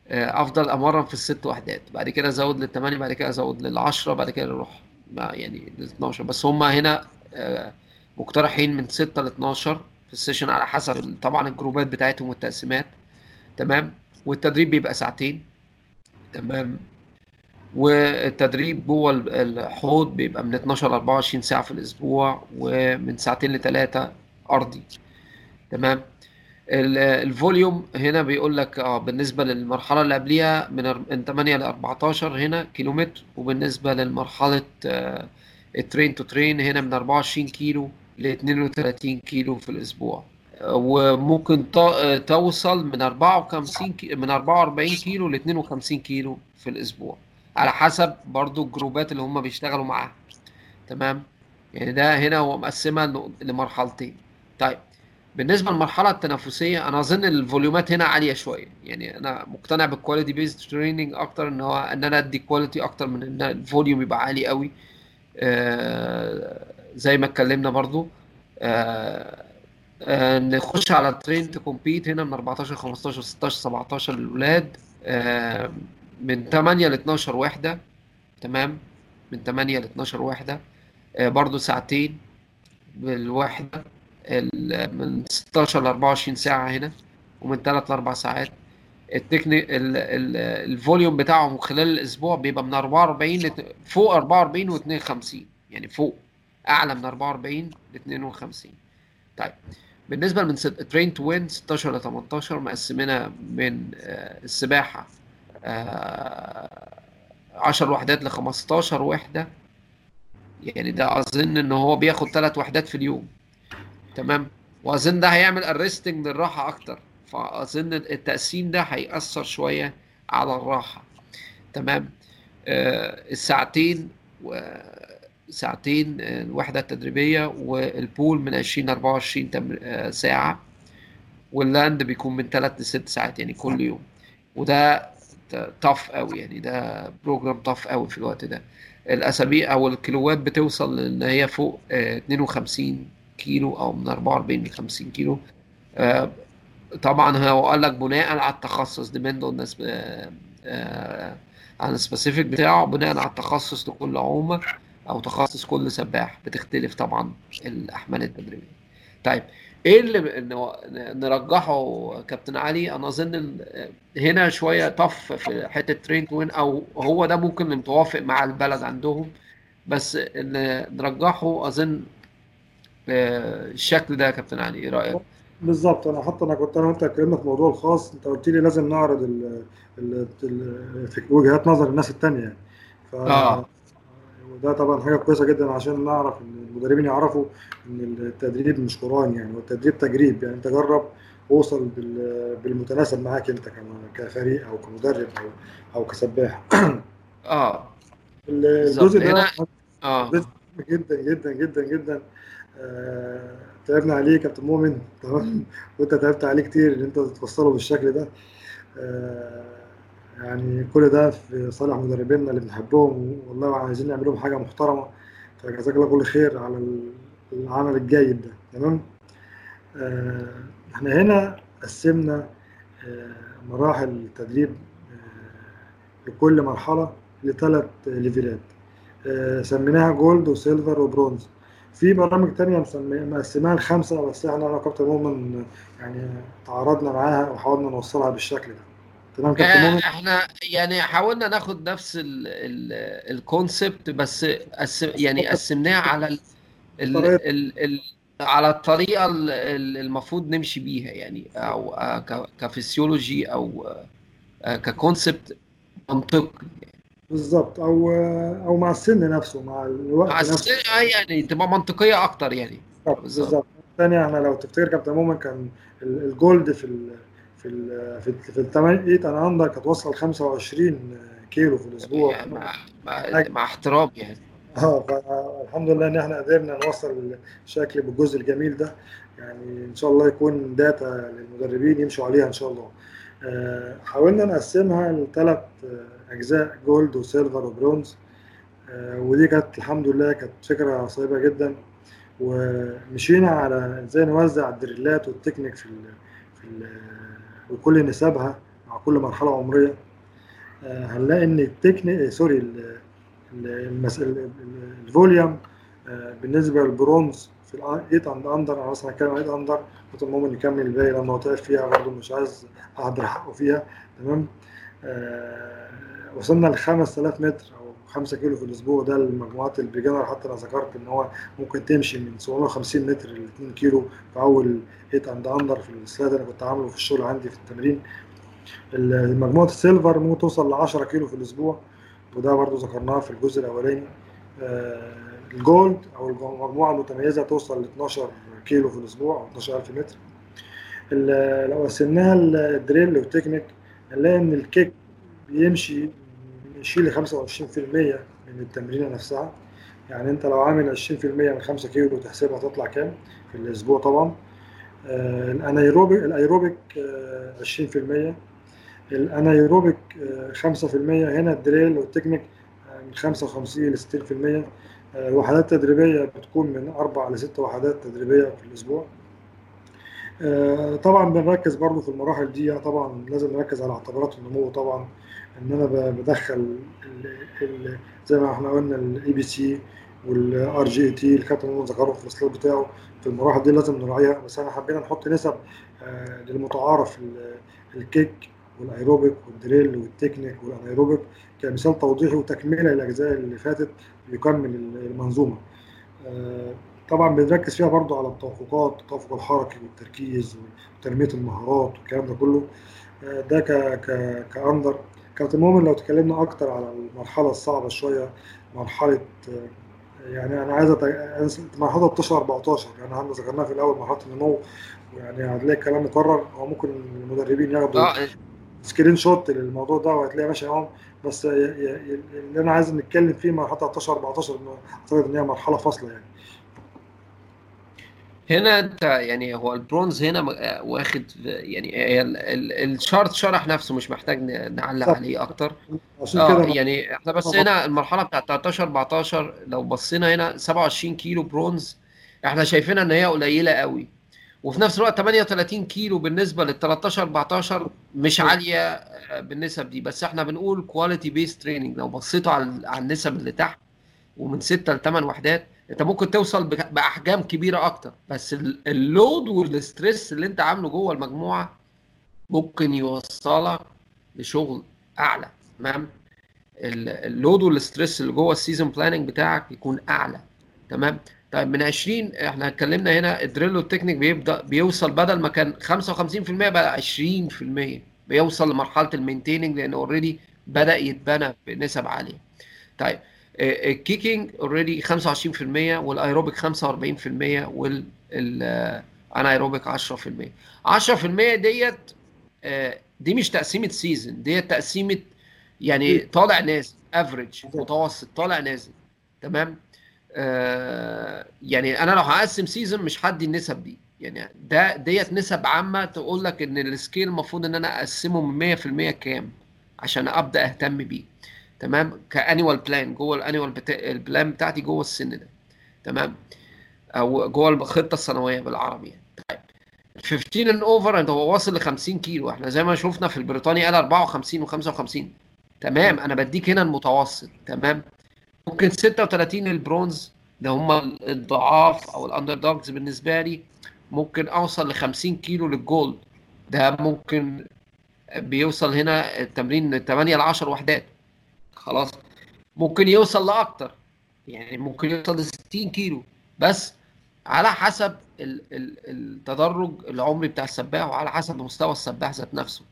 آه، أفضل أمرن في الست وحدات بعد كده أزود للثمانيه بعد كده أزود للعشرة بعد كده نروح مع يعني لل 12 بس هم هنا آه، مقترحين من 6 ل 12 في السيشن على حسب طبعا الجروبات بتاعتهم والتقسيمات. تمام؟ والتدريب بيبقى ساعتين. تمام؟ والتدريب جوه ال- الحوض بيبقى من 12 ل 24 ساعة في الأسبوع ومن ساعتين لثلاثة أرضي. تمام؟ ال volume هنا بيقول لك آه بالنسبة للمرحلة اللي قبليها من أر- من 8 ل 14 هنا كيلومتر وبالنسبة للمرحلة آه، ال train to train هنا من 24 كيلو ل 32 كيلو في الأسبوع. آه، وممكن آه، توصل من 54 كي- من 44 كيلو ل 52 كيلو في الأسبوع. على حسب برضو ال group ات اللي هم بيشتغلوا معاها. تمام؟ يعني ده هنا هو مقسمها لمرحلتين. طيب بالنسبة للمرحلة التنافسية أنا أظن ال volume ات هنا عالية شوية. يعني أنا مقتنع بال quality based training أكتر إن هو إن أنا أدي quality أكتر من إن ال volume يبقى عالي قوي. آه زي ما اتكلمنا برضو. آه آه نخش على train to compete هنا من 14 15 16 17 للولاد. آه من 8 ل 12 وحدة. تمام؟ من 8 ل 12 وحدة. برضو ساعتين بالوحدة. ال- من 16 ل 24 ساعة هنا ومن 3 ل 4 ساعات. التكنيك ال- ال- ال volume بتاعهم خلال الأسبوع بيبقى من 44 لت... فوق 44 و 52 يعني فوق أعلى من 44 ل 52 طيب بالنسبة من train to win 16 ل 18 مقسمينها من آه، السباحة آه، 10 وحدات ل 15 وحدة. يعني ده أظن إن هو بياخد ثلاث وحدات في اليوم. تمام؟ وأظن ده هيعمل ارستنج للراحه أكتر. فأظن التقسيم ده هيأثر شوية على الراحة. تمام؟ آه الساعتين و ساعتين آه، الوحدة التدريبية والبول من 20 ل 24 تمر... آه، ساعة. وال land بيكون من 3 ل 6 ساعات يعني كل يوم. وده tough قوي يعني. ده program tough قوي في الوقت ده. الأسابيع أو الكيلوات بتوصل إن هي فوق آه، 52 كيلو أو من 44 ل 50 كيلو. آه، طبعا هو قال لك بناء على التخصص depend on على ال specific بتاعه بناء على التخصص لكل عومة أو تخصص كل سباح. بتختلف طبعا الأحمال التدريبية. طيب إيه اللي نرجحه كابتن علي؟ أنا أظن ال- هنا شوية طف في حتة ترين تو وين أو هو ده ممكن متوافق مع البلد عندهم. بس اللي نرجحه أظن آه، الشكل ده يا كابتن علي إيه رأيك؟ بالظبط. أنا حتى أنا كنت أنا وانت اتكلمنا في موضوع الخاص. أنت قلت لي لازم نعرض ال ال ال وجهات نظر الناس التانية يعني. ف آه. وده طبعا حاجة كويسة جدا عشان نعرف إن المدربين يعرفوا إن التدريب مش قرآن يعني والتدريب تجريب يعني. أنت جرب ووصل بال- بالمتناسب معاك أنت كفريق أو كمدرب أو أو كسباح. آه. الجزء ده آه. جدا جدا جدا جدا. آه، تعبنا عليه كابتن مؤمن تمام؟ وانت تعبت عليه كتير ان انت توصله بالشكل ده. آه، يعني كل ده في صالح مدربينا اللي بنحبهم والله عايزين نعملهم حاجة محترمة. فجزاك الله كل خير على العمل الجيد ده تمام؟ آه، إحنا هنا قسمنا آه، مراحل التدريب آه، لكل مرحلة لثلاث level ات. آه، سميناها gold و silver و bronze في برامج تانية مقسماها لخمسة بس إحنا أنا وكابتن مؤمن يعني تعارضنا معاها وحاولنا نوصلها بالشكل ده. تمام كابتن آه، مؤمن؟ إحنا يعني حاولنا ناخد نفس ال concept بس يعني قسمناها على ال ال طريقة. ال ال على الطريقة ال- ال- المفروض نمشي بيها يعني أو آه، كفسيولوجي أو آه، ك concept منطقي بالظبط أو أو مع السن نفسه مع الوقت مع نفسه. السن آه، يعني تبقى منطقية أكتر يعني. بالظبط الثانية إحنا لو تفتكر كابتن مؤمن كان ال- ال gold في ال في ال في ال في الثمان eight and under كانت واصلة ل 25 كيلو في الأسبوع. يعني مع مع مع احترام يعني. آه فالحمد لله إن إحنا قدرنا نوصل الشكل بالجزء الجميل ده. يعني إن شاء الله يكون data للمدربين يمشوا عليها إن شاء الله. آه، حاولنا نقسمها لثلاث أجزاء gold و silver و bronze آه، ودي كانت الحمد لله كانت فكرة صعبة جدا. ومشينا على إزاي نوزع ال drill ات وال technique في ال في ال وكل نسبها مع كل مرحلة عمرية. آه، هنلاقي إن ال technique sorry. ال- ال- ال volume آه، بالنسبة للبرونز في ال eight and under أنا مثلا هتكلم eight under كابتن مؤمن يكمل الباقي هو تعب فيها برضه مش عايز اهدر حقه فيها. تمام؟ آه، وصلنا ل 5000 متر أو 5 كيلو في الأسبوع. ده المجموعات ال beginner حتى أنا ذكرت إن هو ممكن تمشي من 750 متر ل 2 كيلو في أول eight and under في ال slide اللي كنت عامله في الشغل عندي في التمرين. مجموعة ال silver ممكن توصل ل 10 كيلو في الأسبوع. وده برضو ذكرناه في الجزء الأولاني. آه، ال gold أو المجموعة المتميزة توصل ل 12 كيلو في الأسبوع أو 12000 متر. لو قسمناها ال drill وال technique هنلاقي إن ال kick بيمشي يشيل 25% من التمرينة نفسها. يعني أنت لو عامل 20% من 5 كيلو تحسبها تطلع كام؟ في الأسبوع طبعا. آه، ال anaerobic ال aerobic آه، 20% ال anaerobic آه، 5% هنا ال drill وال technique آه، من 55 ل 60% آه، الوحدات التدريبيه بتكون من أربع لست وحدات تدريبية في الأسبوع. آه، طبعا بنركز برضو في المراحل دي. طبعا لازم نركز على اعتبارات النمو طبعا. إن أنا بدخل ال- زي ما إحنا قلنا ال ABC وال RJT الكابتن ذكره في ال slide بتاعه في المراحل دي لازم نراعيها. بس إحنا حبينا نحط نسب آه، للمتعارف ال- الكيك والأيروبيك والدريل والتكنيك والأنايروبيك كمثال توضيحي وتكملة للأجزاء اللي فاتت يكمل المنظومة. آه، طبعا بنركز فيها برضو على التوافقات التوافق الحركي والتركيز وتنمية المهارات والكلام ده كله. آه، ده ك ك under. كابتن مؤمن لو تكلمنا أكتر على المرحلة الصعبة شوية مرحلة آه، يعني أنا عايز أت- مرحلة 13 14 يعني إحنا ذكرناها في الأول مرحلة النمو يعني هتلاقي الكلام مكرر أو ممكن المدربين ياخدوا آه. screenshot للموضوع ده وهتلاقي ماشي معاهم بس ي- ي- اللي أنا عايز نتكلم فيه مرحلة 13 14 إنه أعتقد إن هي مرحلة فاصلة يعني. هنا انت يعني هو البرونز هنا آه، واخد يعني ال chart شرح نفسه مش محتاج نعلق عليه أكتر. آه يعني إحنا بس هنا المرحلة بتاعت 13 14 لو بصينا هنا 27 كيلو برونز إحنا شايفينها إن هي قليلة قوي. وفي نفس الوقت 38 كيلو بالنسبة لل 13 14 مش عالية آه، بالنسب دي. بس إحنا بنقول quality based training لو بصيتوا على على النسب اللي تحت ومن 6 ل 8 وحدات انت ممكن توصل بأحجام كبيرة أكتر بس ال- ال load وال stress اللي انت عامله جوه المجموعة ممكن يوصلك لشغل أعلى تمام؟ ال- ال load وال stress اللي جوه ال season planning بتاعك يكون أعلى تمام؟ طيب من 20 إحنا اتكلمنا هنا ال drill وال technique بيبدا بيوصل بدل ما كان 55% بقى 20% بيوصل لمرحلة ال maintaining لأن already بدأ يتبنى بنسب عالية. طيب ال kicking already 25% والايروبيك 45% وال anaerobic 10% 10% ديت آه، دي مش تقسيمة season ديت تقسيمة يعني طالع نازل average متوسط طالع نازل. تمام؟ آه يعني أنا لو هقسم season مش هدي النسب دي. يعني ده ديت نسب عامة تقول لك إن ال skill المفروض إن أنا أقسمه من 100% كام عشان أبدأ أهتم بيه. تمام؟ ك annual plan جوه ال annual بتا... ال plan بتاعتي جوه السن ده. تمام؟ أو جوه الخطة السنوية بالعربي يعني. طيب. 15 and over أنت هو واصل ل 50 كيلو. إحنا زي ما شفنا في البريطاني قال 54 و55 تمام؟ أنا بديك هنا المتوسط. تمام؟ ممكن 36 البرونز ده هم الضعاف أو ال underdogs بالنسبة لي. ممكن أوصل ل 50 كيلو لل gold ده ممكن بيوصل هنا التمرين 8 ل 10 وحدات. خلاص. ممكن يوصل لأكتر. يعني ممكن يوصل ل 60 كيلو. بس على حسب التدرج العمري بتاع السباح وعلى حسب مستوى السباح ذات نفسه.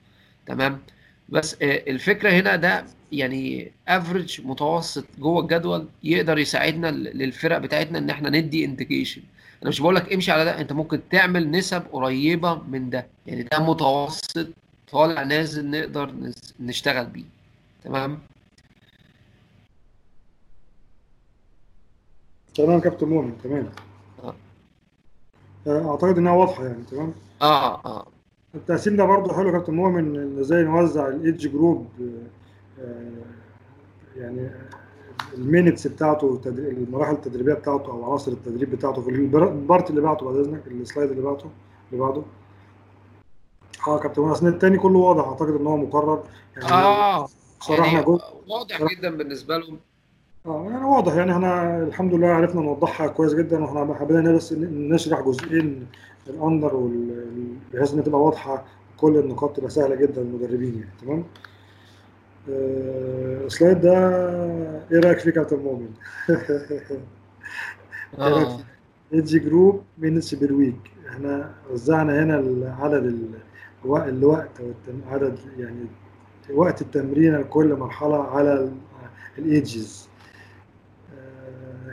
تمام؟ بس الفكرة هنا ده يعني average متوسط جوه الجدول يقدر يساعدنا للفرق بتاعتنا إن إحنا ندي indication أنا مش بقول لك امشي على ده أنت ممكن تعمل نسب قريبة من ده. يعني ده متوسط طالع نازل نقدر نشتغل بيه. تمام؟ تمام كابتن مؤمن تمام. آه أعتقد إنها واضحة يعني تمام؟ آه آه. التقسيم ده برضه حلو كابتن مؤمن إن إزاي نوزع الايدج جروب يعني ال elements بتاعته المراحل التدريبية بتاعته أو عناصر التدريب بتاعته في ال part اللي بعته بعد إذنك ال slide اللي بعته اللي بعده. آه كابتن مؤمن الثاني كله واضح أعتقد إن هو مكرر. يعني آه شرحنا يعني واضح جدا بالنسبة لهم. آه يعني واضح يعني إحنا الحمد لله عرفنا نوضحها كويس جدا وإحنا حبينا بس نشرح جزئين ال under بحيث إنها تبقى واضحة كل النقاط تبقى سهلة جدا للمدربين يعني تمام؟ آه ال slide ده إيه رأيك فيه كابتن مؤمن؟ آه. age group minutes per week إحنا وزعنا هنا عدد الوقت عدد يعني وقت التمرين لكل مرحلة على ال ages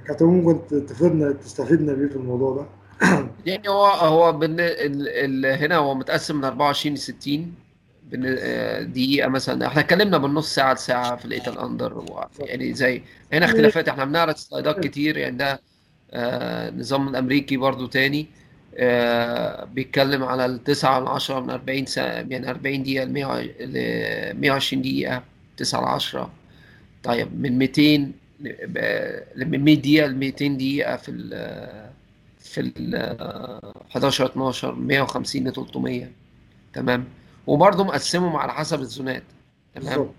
كابتن ممكن تفيدنا تستفيدنا بيه في الموضوع ده. يعني هو هو بن... ال... ال... هنا هو متقسم من 24 ل 60 دقيقة مثلا. إحنا اتكلمنا بالنص ساعة لساعة في الايتال اندر و... يعني زي هنا اختلافات. إحنا بنعرض سلايدات كتير. يعني ده آه نظام الامريكي برضو تاني. آه بيتكلم على التسعة من 10 من 40 سنة يعني 40 دقيقة ل 120 دقيقة 9 ل 10 طيب من 200 من 100 دقيقة ل 200 دقيقة في ال في ال 11 12 150 ل 300 تمام؟ وبرضه مقسمهم على حسب الزونات. تمام؟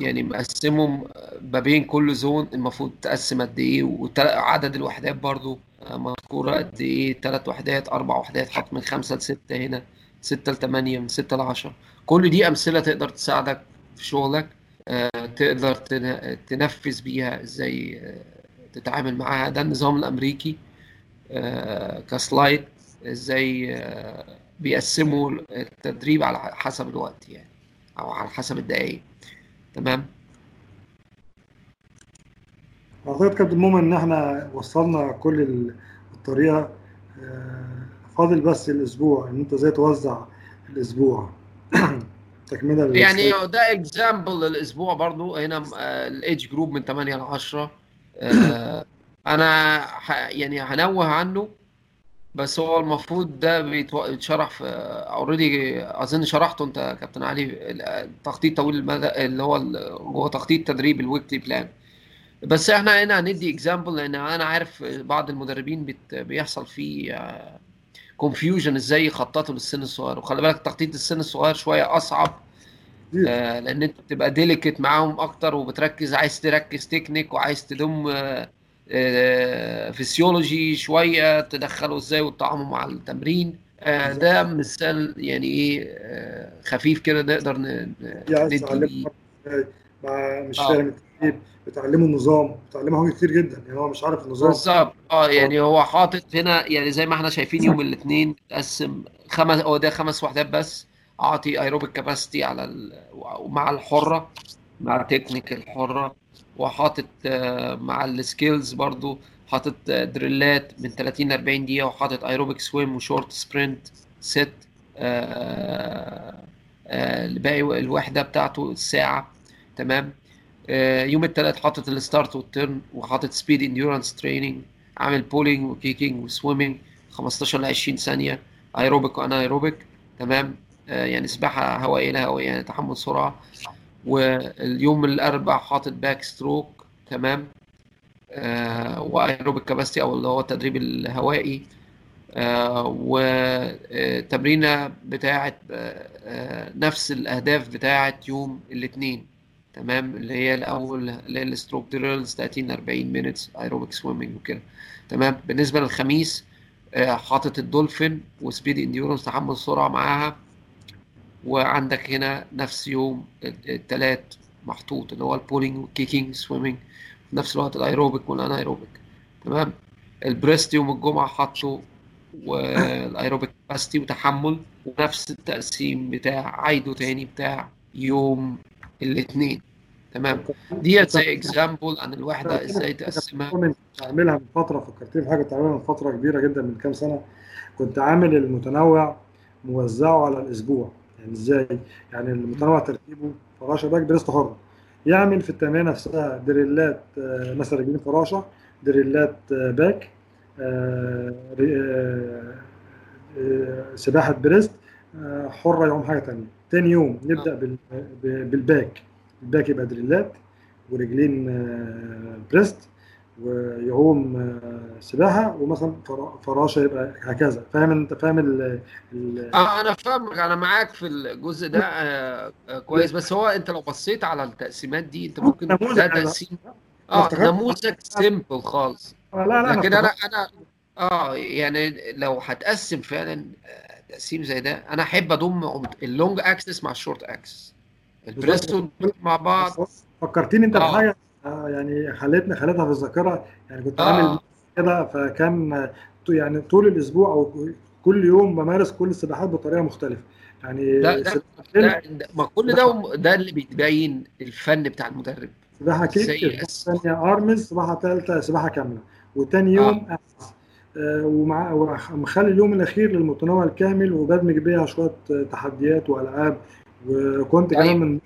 يعني مقسمهم ما بين كل زون المفروض تقسم قد إيه وعدد الوحدات برضه مذكورة قد إيه ثلاث وحدات أربع وحدات حط من خمسة لستة هنا ستة لثمانية من ستة لعشرة. كل دي أمثلة تقدر تساعدك في شغلك. تقدر تنفذ بيها إزاي تتعامل معاها. ده النظام الأمريكي ك slide إزاي بيقسموا التدريب على حسب الوقت يعني أو على حسب الدقايق. تمام؟ أعتقد كابتن مؤمن إن إحنا وصلنا كل الطريقة. فاضل بس الأسبوع إن أنت إزاي توزع الأسبوع. تكمله يعني ده example للأسبوع برضو. هنا ال age group من 8 ل 10 أنا يعني هنوه عنه بس هو المفروض ده بيتشرح في already أظن شرحته أنت يا كابتن علي التخطيط طويل المدى اللي هو هو تخطيط تدريب ال weekly plan بس إحنا هنا هندي example لأن أنا عارف بعض المدربين بيحصل فيه confusion إزاي يخططوا للسن الصغير. وخلي بالك تخطيط السن الصغير شوية أصعب آه لأن أنت بتبقى delicate معاهم أكتر وبتركز عايز تركز تكنيك وعايز تضم آه آه فيسيولوجي شوية تدخله إزاي وتطعمه مع التمرين. آه ده مثال يعني إيه آه خفيف كده نقدر ندي مش فاهم بتعلمه النظام بتعلمه حاجات كتير جدا يعني هو مش عارف النظام. بالظبط. آه يعني هو حاطط هنا يعني زي ما إحنا شايفين يوم الاثنين متقسم خمس هو ده خمس وحدات بس. أعطي aerobic capacity على. مع الحرة مع تكنيك الحرة. وحاطط آه، مع ال skills برضو حاطط آه، drillات من 30 ل 40 دقيقة وحاطط aerobic swim و short sprint set باقي الوحدة بتاعته الساعة تمام؟ آه، يوم الثلاث حاطط ال start وال turn وحاطط speed endurance training عامل pulling و kicking و swimming 15 ل 20 ثانية aerobic و anaerobic تمام؟ آه، يعني سباحة هوائية لا هوائية يعني تحمل سرعة. واليوم الأربع حاطط backstroke تمام؟ آه و aerobic capacity أو اللي هو التدريب الهوائي. آه وتمرينة بتاعه آه نفس الأهداف بتاعه يوم الاثنين تمام؟ اللي هي الأول اللي هي ال stroke drills 30 40 minutes aerobic swimming وكده تمام؟ بالنسبة للخميس آه حاطط ال dolphin و speed endurance تحمل سرعة معاها. وعندك هنا نفس يوم الثلاث محطوط اللي هو ال pulling وال kicking swimming في نفس الوقت ال aerobic وال anaerobic. تمام؟ ال breast يوم الجمعة حاطه وال aerobic capacity وتحمل ونفس التقسيم بتاع عاده تاني بتاع يوم الاثنين تمام؟ ديت زي example عن الوحدة إزاي تقسمها. عاملها من فترة فكرتني بحاجه كنت عاملها من فترة كبيرة جدا من كام سنة. كنت عامل المتنوع موزعه على الأسبوع. يعني إزاي؟ يعني المتنوع ترتيبه فراشة back breast حره يعمل في التمرين نفسها drillات مثلا رجلين فراشة drillات back سباحة breast حرة يوم حاجة ثانية تاني يوم نبدأ بال back. ال back يبقى drillات ورجلين breast. ويعوم سباحة ومثلا فراشه يبقى هكذا. فاهم أنت؟ فاهم ال آه أنا فاهمك. أنا معاك في الجزء ده آه كويس. بس هو أنت لو بصيت على التقسيمات دي أنت ممكن ده تقسيم. آه نموذج simple خالص. لا لا لكن أنا أنا آه يعني لو هتقسم فعلا تقسيم زي ده أنا أحب أضم ال long axis مع ال short axis. البريست مع بعض. فكرتني أنت آه. يعني خلتني خلتها في الذاكرة يعني كنت عامل آه. كده فكان يعني طول الأسبوع أو كل يوم بمارس كل السباحات بطريقة مختلفة يعني ده, ده, ده ما كل ده ده اللي بيبين الفن بتاع المدرب سباحة كيك ثانية أرمز سباحة ثالثه سباحة كاملة وتاني يوم آه. آه ومع ومخلي اليوم الأخير للمتنوع الكامل وبدمج بيها شوية تحديات وألعاب وكنت كمان من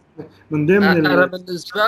من ضمن أنا بالنسبة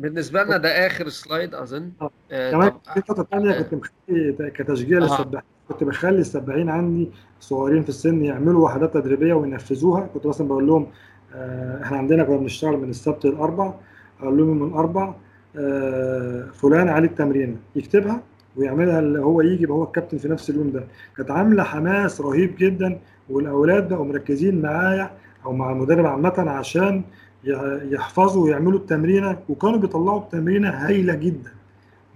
بالنسبة لنا ده آخر سلايد أظن. آه. كمان في خطه ثانية كنت مخلي كتشجيع آه. للسباحين. كنت بخلي السباحين عندي صغيرين في السن يعملوا وحدات تدريبية وينفذوها. كنت مثلا بقول لهم آه إحنا عندنا كنا بنشتغل من السبت للأربع. أقول لهم من الاربع آه فلان عليه التمرينه يكتبها ويعملها اللي هو يجي يبقى هو الكابتن في نفس اليوم ده. كانت عاملة حماس رهيب جدا والأولاد بقوا مركزين معايا أو مع المدرب عامة عشان يحفظوا ويعملوا التمرينة وكانوا بيطلعوا التمرينة هايلة جدا.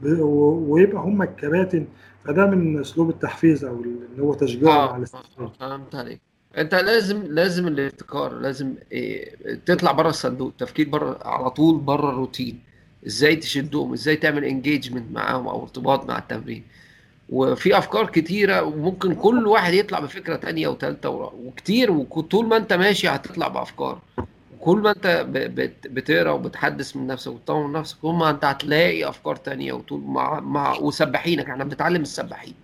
ويبقى هم الكباتن فده من أسلوب التحفيز أو اللي هو تشجيعهم على الاستثمار فهمت عليك. أنت لازم لازم الابتكار لازم إيه تطلع بره الصندوق التفكير بره على طول بره الروتين. إزاي تشدهم؟ إزاي تعمل انجيجمنت معاهم أو ارتباط مع التمرين؟ وفي أفكار كتيرة وممكن كل واحد يطلع بفكرة تانية وثالثه وكتير وطول ما أنت ماشي هتطلع بأفكار. كل ما انت بتقرا وبتحدث من نفسك وتطور من نفسك كل ما انت هتلاقي أفكار تانية وطول مع مع وسباحينك إحنا بنتعلم السباحين.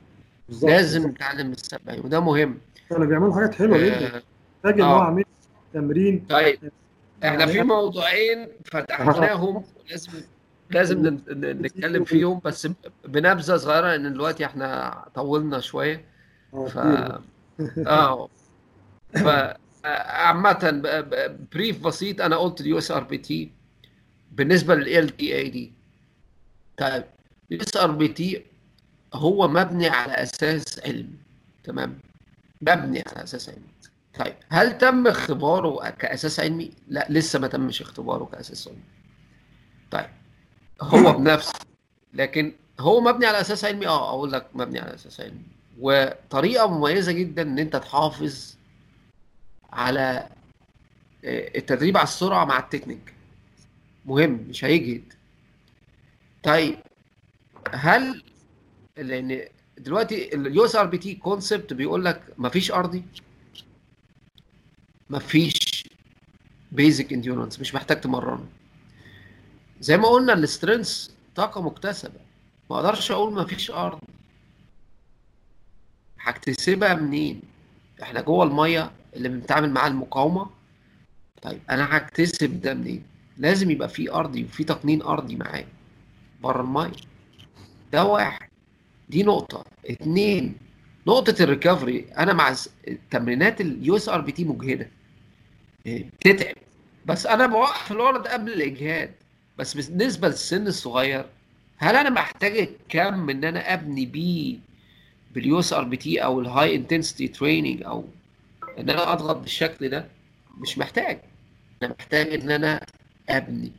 لازم نتعلم السباحين وده مهم. كانوا بيعملوا حاجات حلوة جدا. محتاج ان هو عامل تمرين. طيب إحنا في موضوعين فتحناهم. لازم لازم نتكلم فيهم بس بنبذة صغيرة لأن دلوقتي إحنا طولنا شوية. ف آه. ف عامة brief بسيط أنا قلت ال USRPT بالنسبة لل TID طيب ال USRPT هو مبني على أساس علم تمام؟ مبني على أساس علمي طيب هل تم اختباره كأساس علمي؟ لا لسه ما تمش اختباره كأساس علمي. طيب هو بنفسه لكن هو مبني على أساس علمي؟ آه أقول لك مبني على أساس علمي. وطريقة مميزة جدا إن أنت تحافظ على التدريب على السرعة مع التكنيك. مهم مش هيجهد طيب هل لأن دلوقتي ال USRPT concept بيقول لك مفيش أرضي؟ مفيش. basic endurance مش محتاج تمرنه. زي ما قلنا ال strength طاقة مكتسبة. ما أقدرش أقول مفيش ارض هكتسبها منين؟ إحنا جوه المية. اللي بنتعامل معاها المقاومة. طيب أنا هكتسب ده منين؟ لازم يبقى في أرضي وفي تقنين أرضي معايا. بره الميه ده واحد. دي نقطة. اتنين نقطة ال recovery أنا مع تمرينات ال USRPT مجهدة. بتتعب. بس أنا بوقف الولد قبل الإجهاد. بس بالنسبة للسن الصغير هل أنا محتاج كم إن أنا أبني بيه بال USRPT أو ال high intensity training أو إن أنا أضغط بالشكل ده مش محتاج. أنا محتاج إن أنا أبني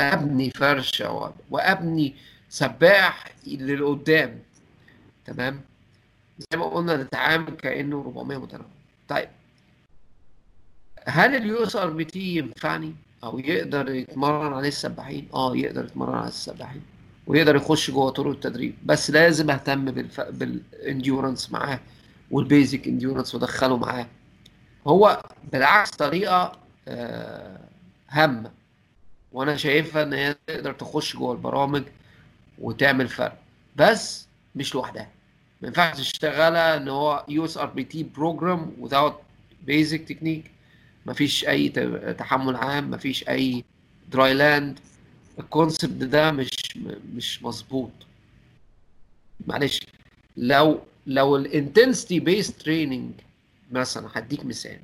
أبني فرشة وأبني سباح للقدام. تمام؟ زي ما قلنا نتعامل كأنه 400 متنوع. طيب. هل ال USRPT ينفعني؟ أو يقدر يتمرن عليه السباحين؟ آه يقدر يتمرن على السباحين. ويقدر يخش جوه طرق التدريب. بس لازم أهتم بالف... بال endurance معاه وال basic endurance وادخله معاه. هو بالعكس طريقة آه هامة. وأنا شايفها إن هي تقدر تخش جوه البرامج وتعمل فرق. بس مش لوحدها. ما ينفعش تشتغلها إن هو يو إس آر بي تي بروجرام without basic technique مفيش أي تحمل عام مفيش أي dry land ال concept ده مش مش مظبوط. معلش. لو لو ال intensity based training مثلا هديك مثال.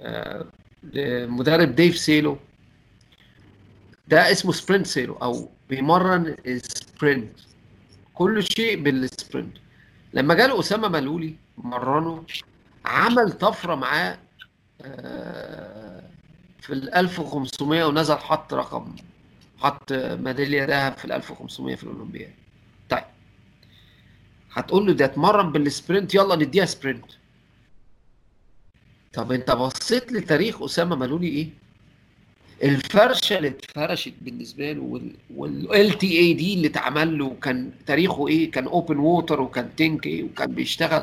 آه مدرب Dave Salo ده اسمه sprint Salo أو بيمرن ال sprint. كل شيء بال sprint. لما جاله اسامه ملولي مرنه عمل طفرة معاه في ال 1500 ونزل حط رقم حط ميدالية ذهب في ال 1500 في الأولمبياد. طيب هتقول له ده اتمرن بال sprint يلا نديها sprint. طب انت بصيت لتاريخ أسامة ملولي إيه؟ الفرشة اللي اتفرشت بالنسبة له وال LTAD اللي اتعمل له كان تاريخه إيه؟ كان open water وكان تنك إيه؟ وكان بيشتغل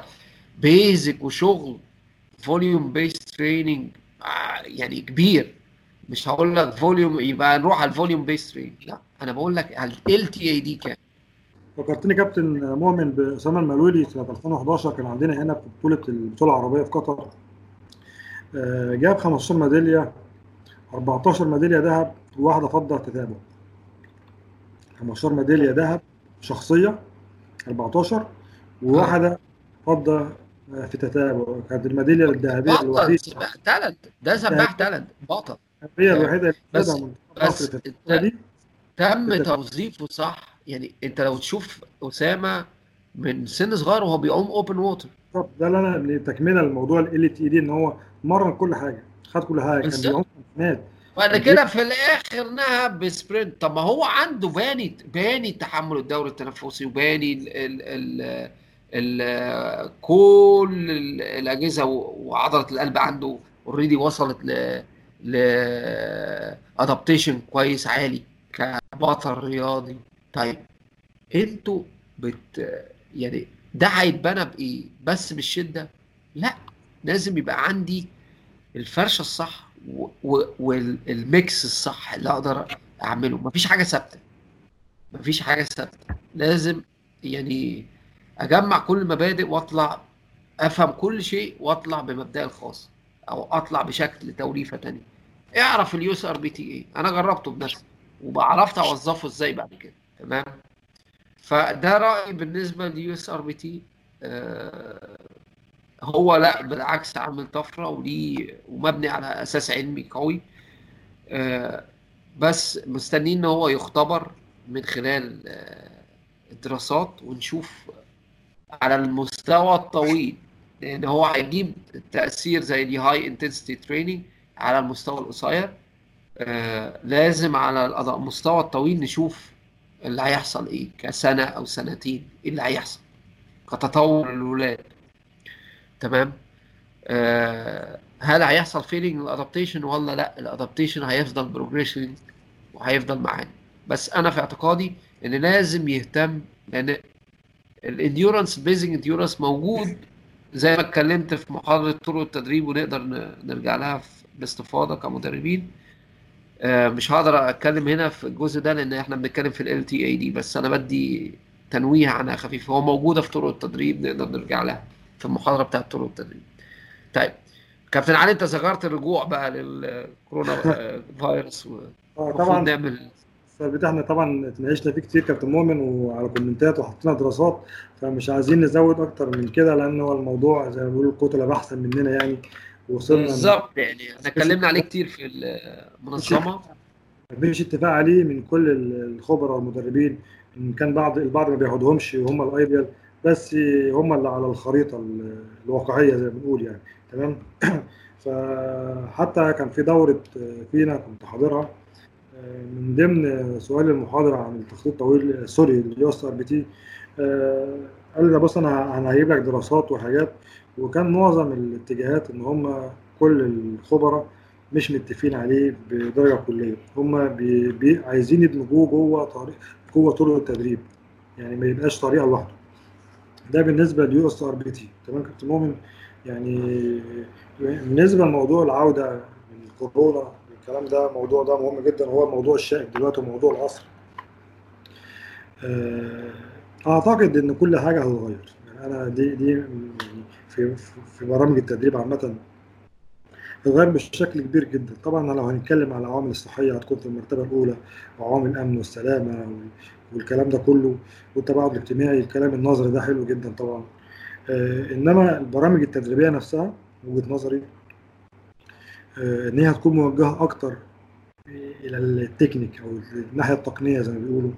basic وشغل volume based training يعني كبير. مش هقول لك volume يبقى نروح على ال volume based training لا أنا بقول لك LTAD كام فكرتني كابتن مؤمن بأسامة الملولي سنة 2011 كان عندنا هنا في بطولة البطولة العربية في قطر. جاب 15 ميدالية 14 ميدالية ذهب وواحدة فضة تتابع. 15 ميدالية ذهب شخصية 14 وواحدة فضة في تتابع. كانت الميدالية الذهبية الوحيدة. سباح talent. ده سباح talent. بطل. هي الوحيدة بس بس دي. تم توظيفه صح؟ يعني انت لو تشوف أسامة من سن صغير وهو بيعوم open water بالظبط. ده اللي أنا تكملة الموضوع LTAD إن هو مرن كل حاجة خد كل حاجة كان بيعوم بعد كده في الآخر نهى ب sprint. طب ما هو عنده باني باني تحمل الدوري التنفسي وباني ال ال ال ال كل الأجهزة وعضلة القلب عنده already وصلت ل ل adaptation كويس عالي كبطل رياضي. طيب أنتوا بت يعني ده هيتبنى بإيه؟ بس بالشدة؟ لا. لازم يبقى عندي الفرشة الصح وال mix الصح اللي أقدر أعمله. مفيش حاجة ثابتة. مفيش حاجة ثابتة. لازم يعني أجمع كل المبادئ وأطلع أفهم كل شيء وأطلع بمبدأي الخاص أو أطلع بشكل توليفة تانية. اعرف ال USRPT إيه. أنا جربته بنفسي وعرفت أوظفه إزاي بعد كده. تمام؟ فده رأيي بالنسبة لل USRPT. هو لا بالعكس عامل طفرة وليه ومبني على أساس علمي قوي. آه بس مستنيين إن هو يختبر من خلال آه الدراسات ونشوف على المستوى الطويل. لأن هو هيجيب تأثير زي دي high intensity training على المستوى القصير. آه لازم على المستوى الطويل نشوف اللي هيحصل إيه كسنة أو سنتين إيه اللي هيحصل كتطور الولاد. تمام؟ آه هل هيحصل failing ال adaptation ولا لا؟ ال adaptation هيفضل progression وهيفضل معانا. بس أنا في اعتقادي إن لازم يهتم لأن ال endurance basic endurance موجود زي ما اتكلمت في محاضرة طرق التدريب ونقدر نرجع لها باستفاضة كمدربين. آه، مش هقدر أتكلم هنا في الجزء ده لأن إحنا بنتكلم في ال LTAD بس أنا بدي تنويه عنها خفيف هو موجودة في طرق التدريب نقدر نرجع لها. في المحاضرة بتاعت طرق التدريب. طيب كابتن علي أنت ذكرت الرجوع بقى للكورونا فيروس آه طبعا نعمل ثابت إحنا طبعا اتناقشنا فيه كتير كابتن مؤمن وعلى كومنتات وحطينا دراسات فمش عايزين نزود أكتر من كده لأن هو الموضوع زي ما بيقولوا الكتلة احسن مننا يعني وصلنا بالظبط يعني إحنا اتكلمنا عليه كتير في المنظمة. مفيش اتفاق عليه من كل الخبراء والمدربين إن كان بعض البعض ما بياخدهمش وهم الأيديال. بس هم اللي على الخريطة الواقعية زي ما بنقول يعني. تمام؟ فحتى كان في دورة فينا كنت حاضرها من ضمن سؤال المحاضرة عن التخطيط الطويل sorry ال USRPT قال لي بص أنا أنا هجيب لك دراسات وحاجات وكان معظم الاتجاهات إن هم كل الخبراء مش متفقين عليه بدرجة كلية. هم بي بي عايزين يدمجوه جوه طريق جوه طرق التدريب. يعني ما يبقاش طريقة لوحده. ده بالنسبة لل USRPT تمام كابتن مؤمن؟ يعني بالنسبة لموضوع العودة من الكورونا الكلام ده الموضوع ده مهم جدا. هو الموضوع الشائك دلوقتي وموضوع العصر. أعتقد إن كل حاجة هتتغير. يعني أنا دي دي في في برامج التدريب عامة هتتغير بشكل كبير جدا. طبعا لو هنتكلم على العوامل الصحية هتكون في المرتبة الأولى وعوامل الامن والسلامة والكلام ده كله والتباعد الاجتماعي الكلام النظري ده حلو جدا طبعا. إنما البرامج التدريبية نفسها وجهة نظري إن هي هتكون موجهة أكتر إلى التكنيك أو الناحية التقنية زي ما بيقولوا.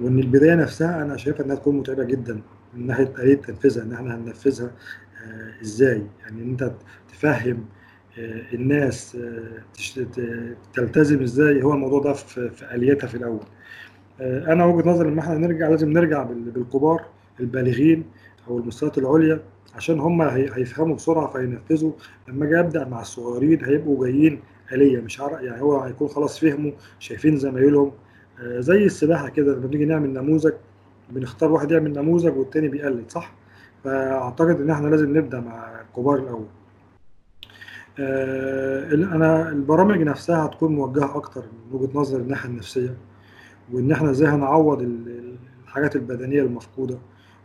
وإن البداية نفسها أنا شايفها إنها تكون متعبة جدا من ناحية اليه تنفيذها إن إحنا هننفذها إزاي؟ يعني إن أنت تفهم الناس تلتزم إزاي؟ هو الموضوع ده في آلياتها في الأول. أنا وجهة نظري لما إحنا نرجع لازم نرجع بالكبار البالغين أو المستويات العليا عشان هم هيفهموا بسرعة فينفذوا لما أجي أبدأ مع الصغيرين هيبقوا جايين آلية مش عارف يعني هو هيكون خلاص فهموا شايفين زمايلهم زي السباحة كده لما بنيجي نعمل نموذج بنختار واحد يعمل نموذج والتاني بيقلد صح؟ فأعتقد إن إحنا لازم نبدأ مع الكبار الأول. أنا البرامج نفسها هتكون موجهة أكتر من وجهة نظر الناحية النفسية وإن إحنا إزاي هنعوض الحاجات البدنية المفقودة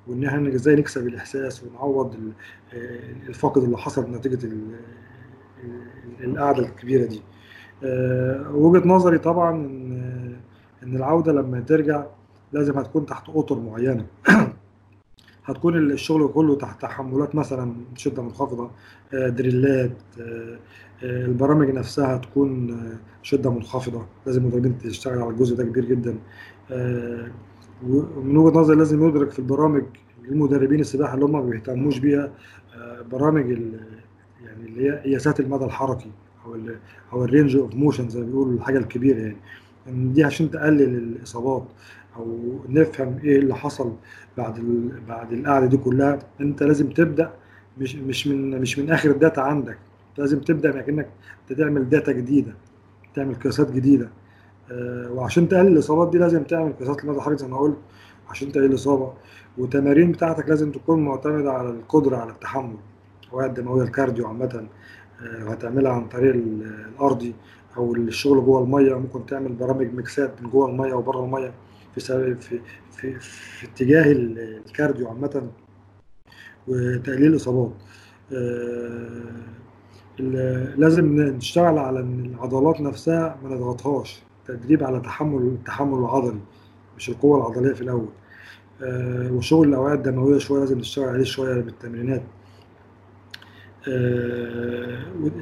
وإن إحنا إزاي نكسب الإحساس ونعوض الفقد اللي حصل نتيجة القعدة الكبيرة دي. وجهة نظري طبعا إن إن العودة لما ترجع لازم هتكون تحت أطر معينة هتكون الشغل كله تحت تحملات مثلا شدة منخفضة دريلات البرامج نفسها هتكون شدة منخفضة. لازم المدربين تشتغل على الجزء ده كبير جدا. ومن وجهة نظري لازم ندرك في البرامج المدربين السباحة اللي هم ما بيهتموش بيها برامج يعني اللي هي قياسات المدى الحركي أو أو ال range of motion زي ما بيقولوا الحاجة الكبيرة يعني. دي عشان تقلل الإصابات أو نفهم إيه اللي حصل بعد. بعد القعدة دي كلها أنت لازم تبدأ مش مش من مش من آخر ال data عندك. لازم تبدأ كأنك تعمل data جديدة تعمل قياسات جديدة. آه وعشان تقلل الإصابات دي لازم تعمل قياسات المدى الحركي زي ما قلت عشان تقلل الإصابة. والتمارين بتاعتك لازم تكون معتمدة على القدرة على التحمل. الهواء الدموية ال cardio عامة آه وهتعملها عن طريق الارضي أو الشغل جوه المية. ممكن تعمل برامج ميكسات من جوه المية وبره المية في في في, في اتجاه الكارديو عامة وتقليل الإصابات. لازم نشتغل على إن العضلات نفسها ما نضغطهاش. تدريب على تحمل التحمل العضلي مش القوة العضلية في الأول. وشغل الاوعيه الدموية شوية لازم نشتغل عليه شوية بالتمرينات.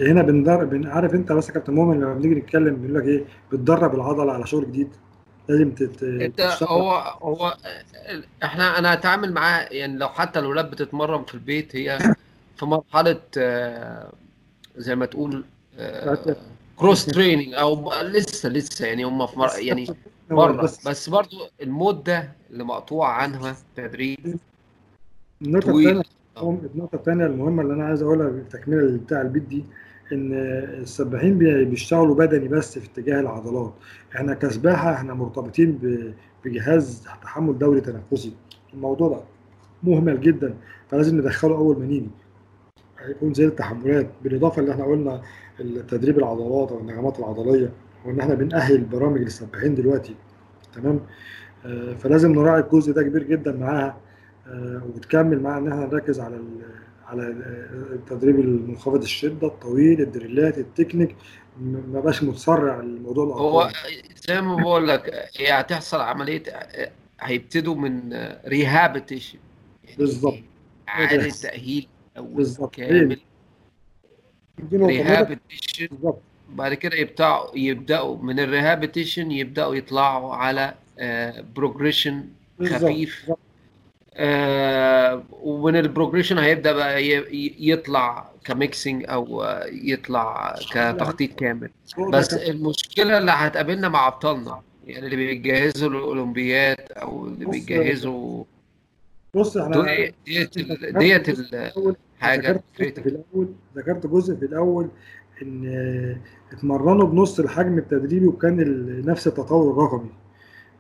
هنا بندرب عارف أنت بس يا كابتن مؤمن لما بنيجي نتكلم بيقول لك إيه؟ بتدرب العضلة على شغل جديد. لازم تت... أنت هو هو إحنا أنا اتعامل معاه يعني لو حتى الأولاد بتتمرن في البيت هي في مرحلة زي ما تقول كروس تريننج أو لسه لسه يعني هم في مر... يعني بره. بس, بس برضو المده اللي مقطوع عنها تدريب النقطة الثانية النقطة الثانية المهمة اللي أنا عايز أقولها تكمله بتاع البيت دي إن السباحين بي- بيشتغلوا بدني بس في اتجاه العضلات. إحنا كسباحة إحنا مرتبطين بجهاز تحمل دوري تنفسي. الموضوع ده مهمل جدا فلازم ندخله أول ما نيجي. هيكون زي التحملات بالإضافة اللي إحنا قلنا تدريب العضلات أو النغمات العضلية وإن إحنا بنأهل برامج للسباحين دلوقتي تمام؟ آه، فلازم نراعي الجزء ده كبير جدا معاها آه، وبتكمل معاها إن إحنا نركز على على آه، التدريب المنخفض الشدة الطويل الدريلات التكنيك ما بقاش متسرع الموضوع هو الارقام زي ما بقول لك هي هتحصل عملية هيبتدوا من rehabilitation بالظبط. يعني هو هي كامل rehabilitation بعد كده يبدأوا يبدأوا من ال rehabilitation يبدأوا يطلعوا على progression بالظبط خفيف. آه، ومن ال progression هيبدأ بقى يطلع ك mixing أو آه، يطلع كتخطيط كامل. بس كان المشكلة اللي هتقابلنا مع أبطالنا يعني اللي بيجهزوا الأولمبياد أو اللي بيجهزوا بص إحنا؟ ديت ديت جزء في ال- الأول حاجة ذكرت جزء في الأول ذكرت جزء في الأول إن آه، اتمرنوا بنص الحجم التدريبي وكان نفس التطور الرقمي.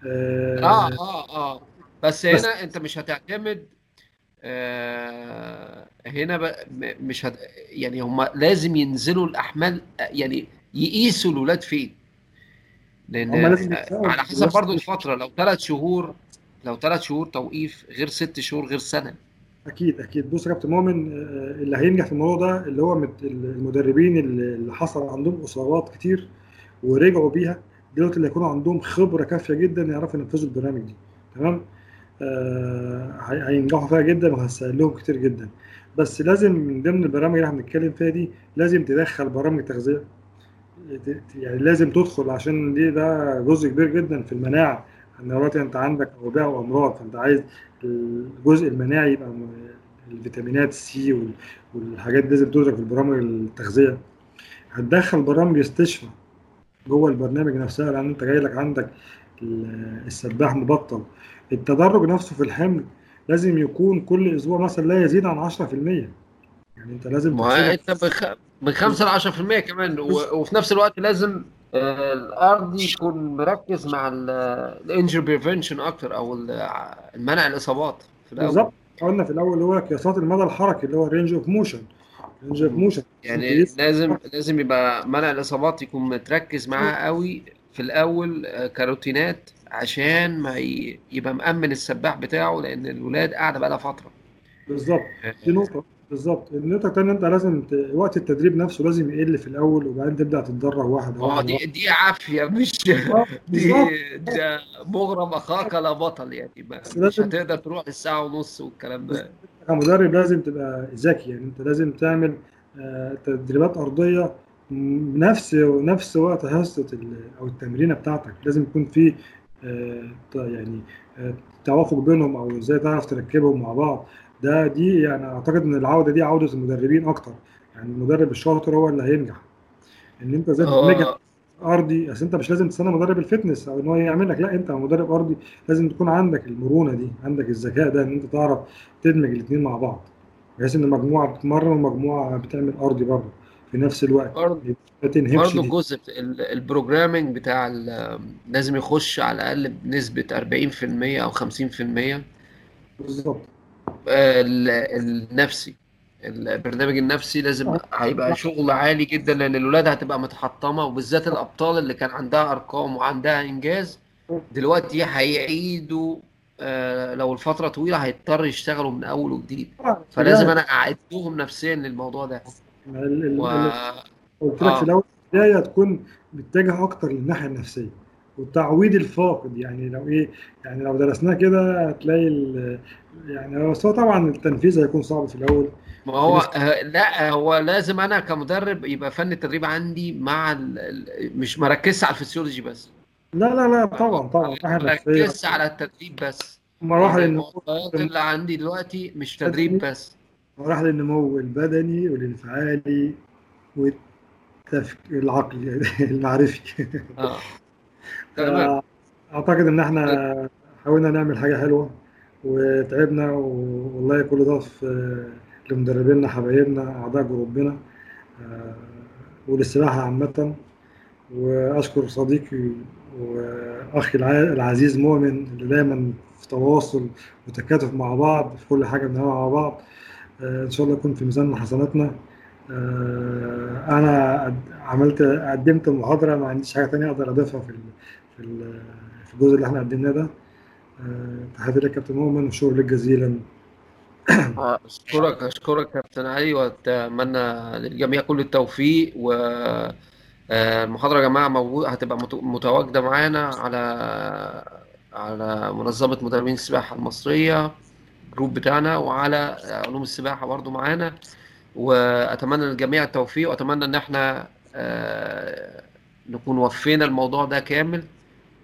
آه آه، آه آه. بس بس هنا أنت مش هتعتمد آه هنا بقى مش هت يعني هم لازم ينزلوا الأحمال يعني يقيسوا الولاد فين؟ لأن على حسب برضو الفترة لو ثلاث شهور لو ثلاث شهور توقيف غير ست شهور غير سنة. أكيد أكيد. بص يا كابتن مؤمن آه، اللي هينجح في الموضوع ده اللي هو المدربين اللي حصل عندهم إصابات كتير ورجعوا بيها دلوقتي اللي هيكونوا عندهم خبرة كافية جدا يعرفوا ينفذوا البرنامج دي. تمام؟ آه، هي- هينجحوا فيها جدا وهتسهل لهم كتير جدا. بس لازم من ضمن البرامج اللي إحنا بنتكلم فيها دي لازم تدخل برامج تغذية. يعني لازم تدخل عشان دي ده جزء كبير جدا في المناعة إن دلوقتي أنت عندك اوبئه وامراض فأنت عايز الجزء المناعي يبقى الفيتامينات سي وال- والحاجات دي لازم تدرك في برامج التغذية هتدخل برامج استشفاء جوه البرنامج نفسها لأن أنت جاي لك عندك ال- السباح مبطل التدرج نفسه في الحمل لازم يكون كل أسبوع مثلا لا يزيد عن 10% يعني أنت لازم ما أنت. من 5 ل 10% كمان و... وفي نفس الوقت لازم آه، الأرضي يكون مركز مع ال injury prevention أكتر أو المنع الإصابات في الأول. بالظبط. قلنا في الأول هو قياسات المدى الحركي اللي هو range of motion range of motion يعني لازم لازم يبقى منع الإصابات يكون متركز معاه قوي في الأول آه، كروتينات عشان ما. يبقى مأمن السباح بتاعه لأن الولاد قاعدة بقى لها فترة. بالظبط. دي نقطة بالظبط. النقطة التانية أنت لازم ت... وقت التدريب نفسه لازم يقل في الأول وبعدين تبدأ تتدرب واحدة آه دي دي عافية مش. دي ده مغرم أخاك لا بطل يعني بس مش هتقدر تروح للساعه ونص والكلام ده. كمدرب لازم تبقى ذكي يعني. أنت لازم تعمل آه، تدريبات أرضية م- نفس نفس وقت حصة ال- أو التمرينة بتاعتك. لازم يكون في آه، يعني آه، توافق بينهم أو إزاي تعرف تركبهم مع بعض. ده دي يعني أعتقد إن العودة دي عودة المدربين أكتر. يعني المدرب الشاطر هو اللي هينجح. إن أنت إزاي تدمجها هو أرضي أصل أنت مش لازم تستنى مدرب ال fitness أو إن هو يعمل لك لا أنت مدرب أرضي لازم تكون عندك المرونة دي عندك الذكاء ده إن أنت تعرف تدمج الاثنين مع بعض. بحيث إن مجموعة بتتمرن ومجموعة بتعمل أرضي برضه في نفس الوقت. برضه ما تنهكش برضه دي. الجزء بت- ال- ال programming بتاع لازم يخش على الأقل بنسبة 40% أو 50% بالظبط. ال- النفسي. البرنامج النفسي لازم هيبقى شغل عالي جدا لأن الولاد هتبقى متحطمة وبالذات الأبطال اللي كان عندها أرقام وعندها إنجاز دلوقتي هيعيدوا آه، لو الفترة طويلة هيضطر يشتغلوا من أول وجديد. فلازم أنا أعدهم نفسيا للموضوع ده. و قلت لك في الأول البداية تكون متجهة أكتر للناحية النفسية وتعويض الفاقد. يعني لو إيه يعني لو درسناه كده هتلاقي ال- يعني بس هو طبعا التنفيذ هيكون صعب في الأول. ما هو آه، لا هو لازم أنا كمدرب يبقى فن التدريب عندي مع مش مركز على الفسيولوجي بس. لا لا لا طبعا طبعا. مركز على التدريب بس. مراحل النمو اللي عندي دلوقتي مش تدريب بس. مراحل النمو البدني والانفعالي والتفكير العقلي المعرفي. آه. تمام فأعتقد إن إحنا حاولنا نعمل حاجة حلوة. وتعبنا والله كل ده في لمدربينا حبايبنا أعضاء جروبنا آه، وللسباحة عامة. وأشكر صديقي الع- العزيز مؤمن اللي دايما في تواصل وتكاتف مع بعض في كل حاجة بنعملها مع بعض. آه، إن شاء الله يكون في ميزان حسناتنا. آه، قد- عملت قدمت المحاضرة ما عنديش حاجة تانية أقدر أضيفها في في ال- في الجزء اللي إحنا قدمناه ده. آه، تحياتي لك كابتن مؤمن وشكرا لك جزيلا آه، أشكرك أشكرك كابتن علي وأتمنى للجميع كل التوفيق و آه، المحاضرة يا جماعة موجود هتبقى مت- متواجدة معانا على على منظمة مدربين السباحة المصرية الجروب بتاعنا وعلى علوم السباحة برضو معانا. وأتمنى للجميع التوفيق وأتمنى إن إحنا آه، نكون وفينا الموضوع ده كامل.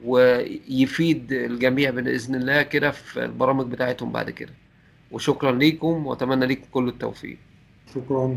ويفيد الجميع بإذن الله كده في البرامج بتاعتهم بعد كده. وشكرا ليكم وأتمنى ليكم كل التوفيق. شكرا.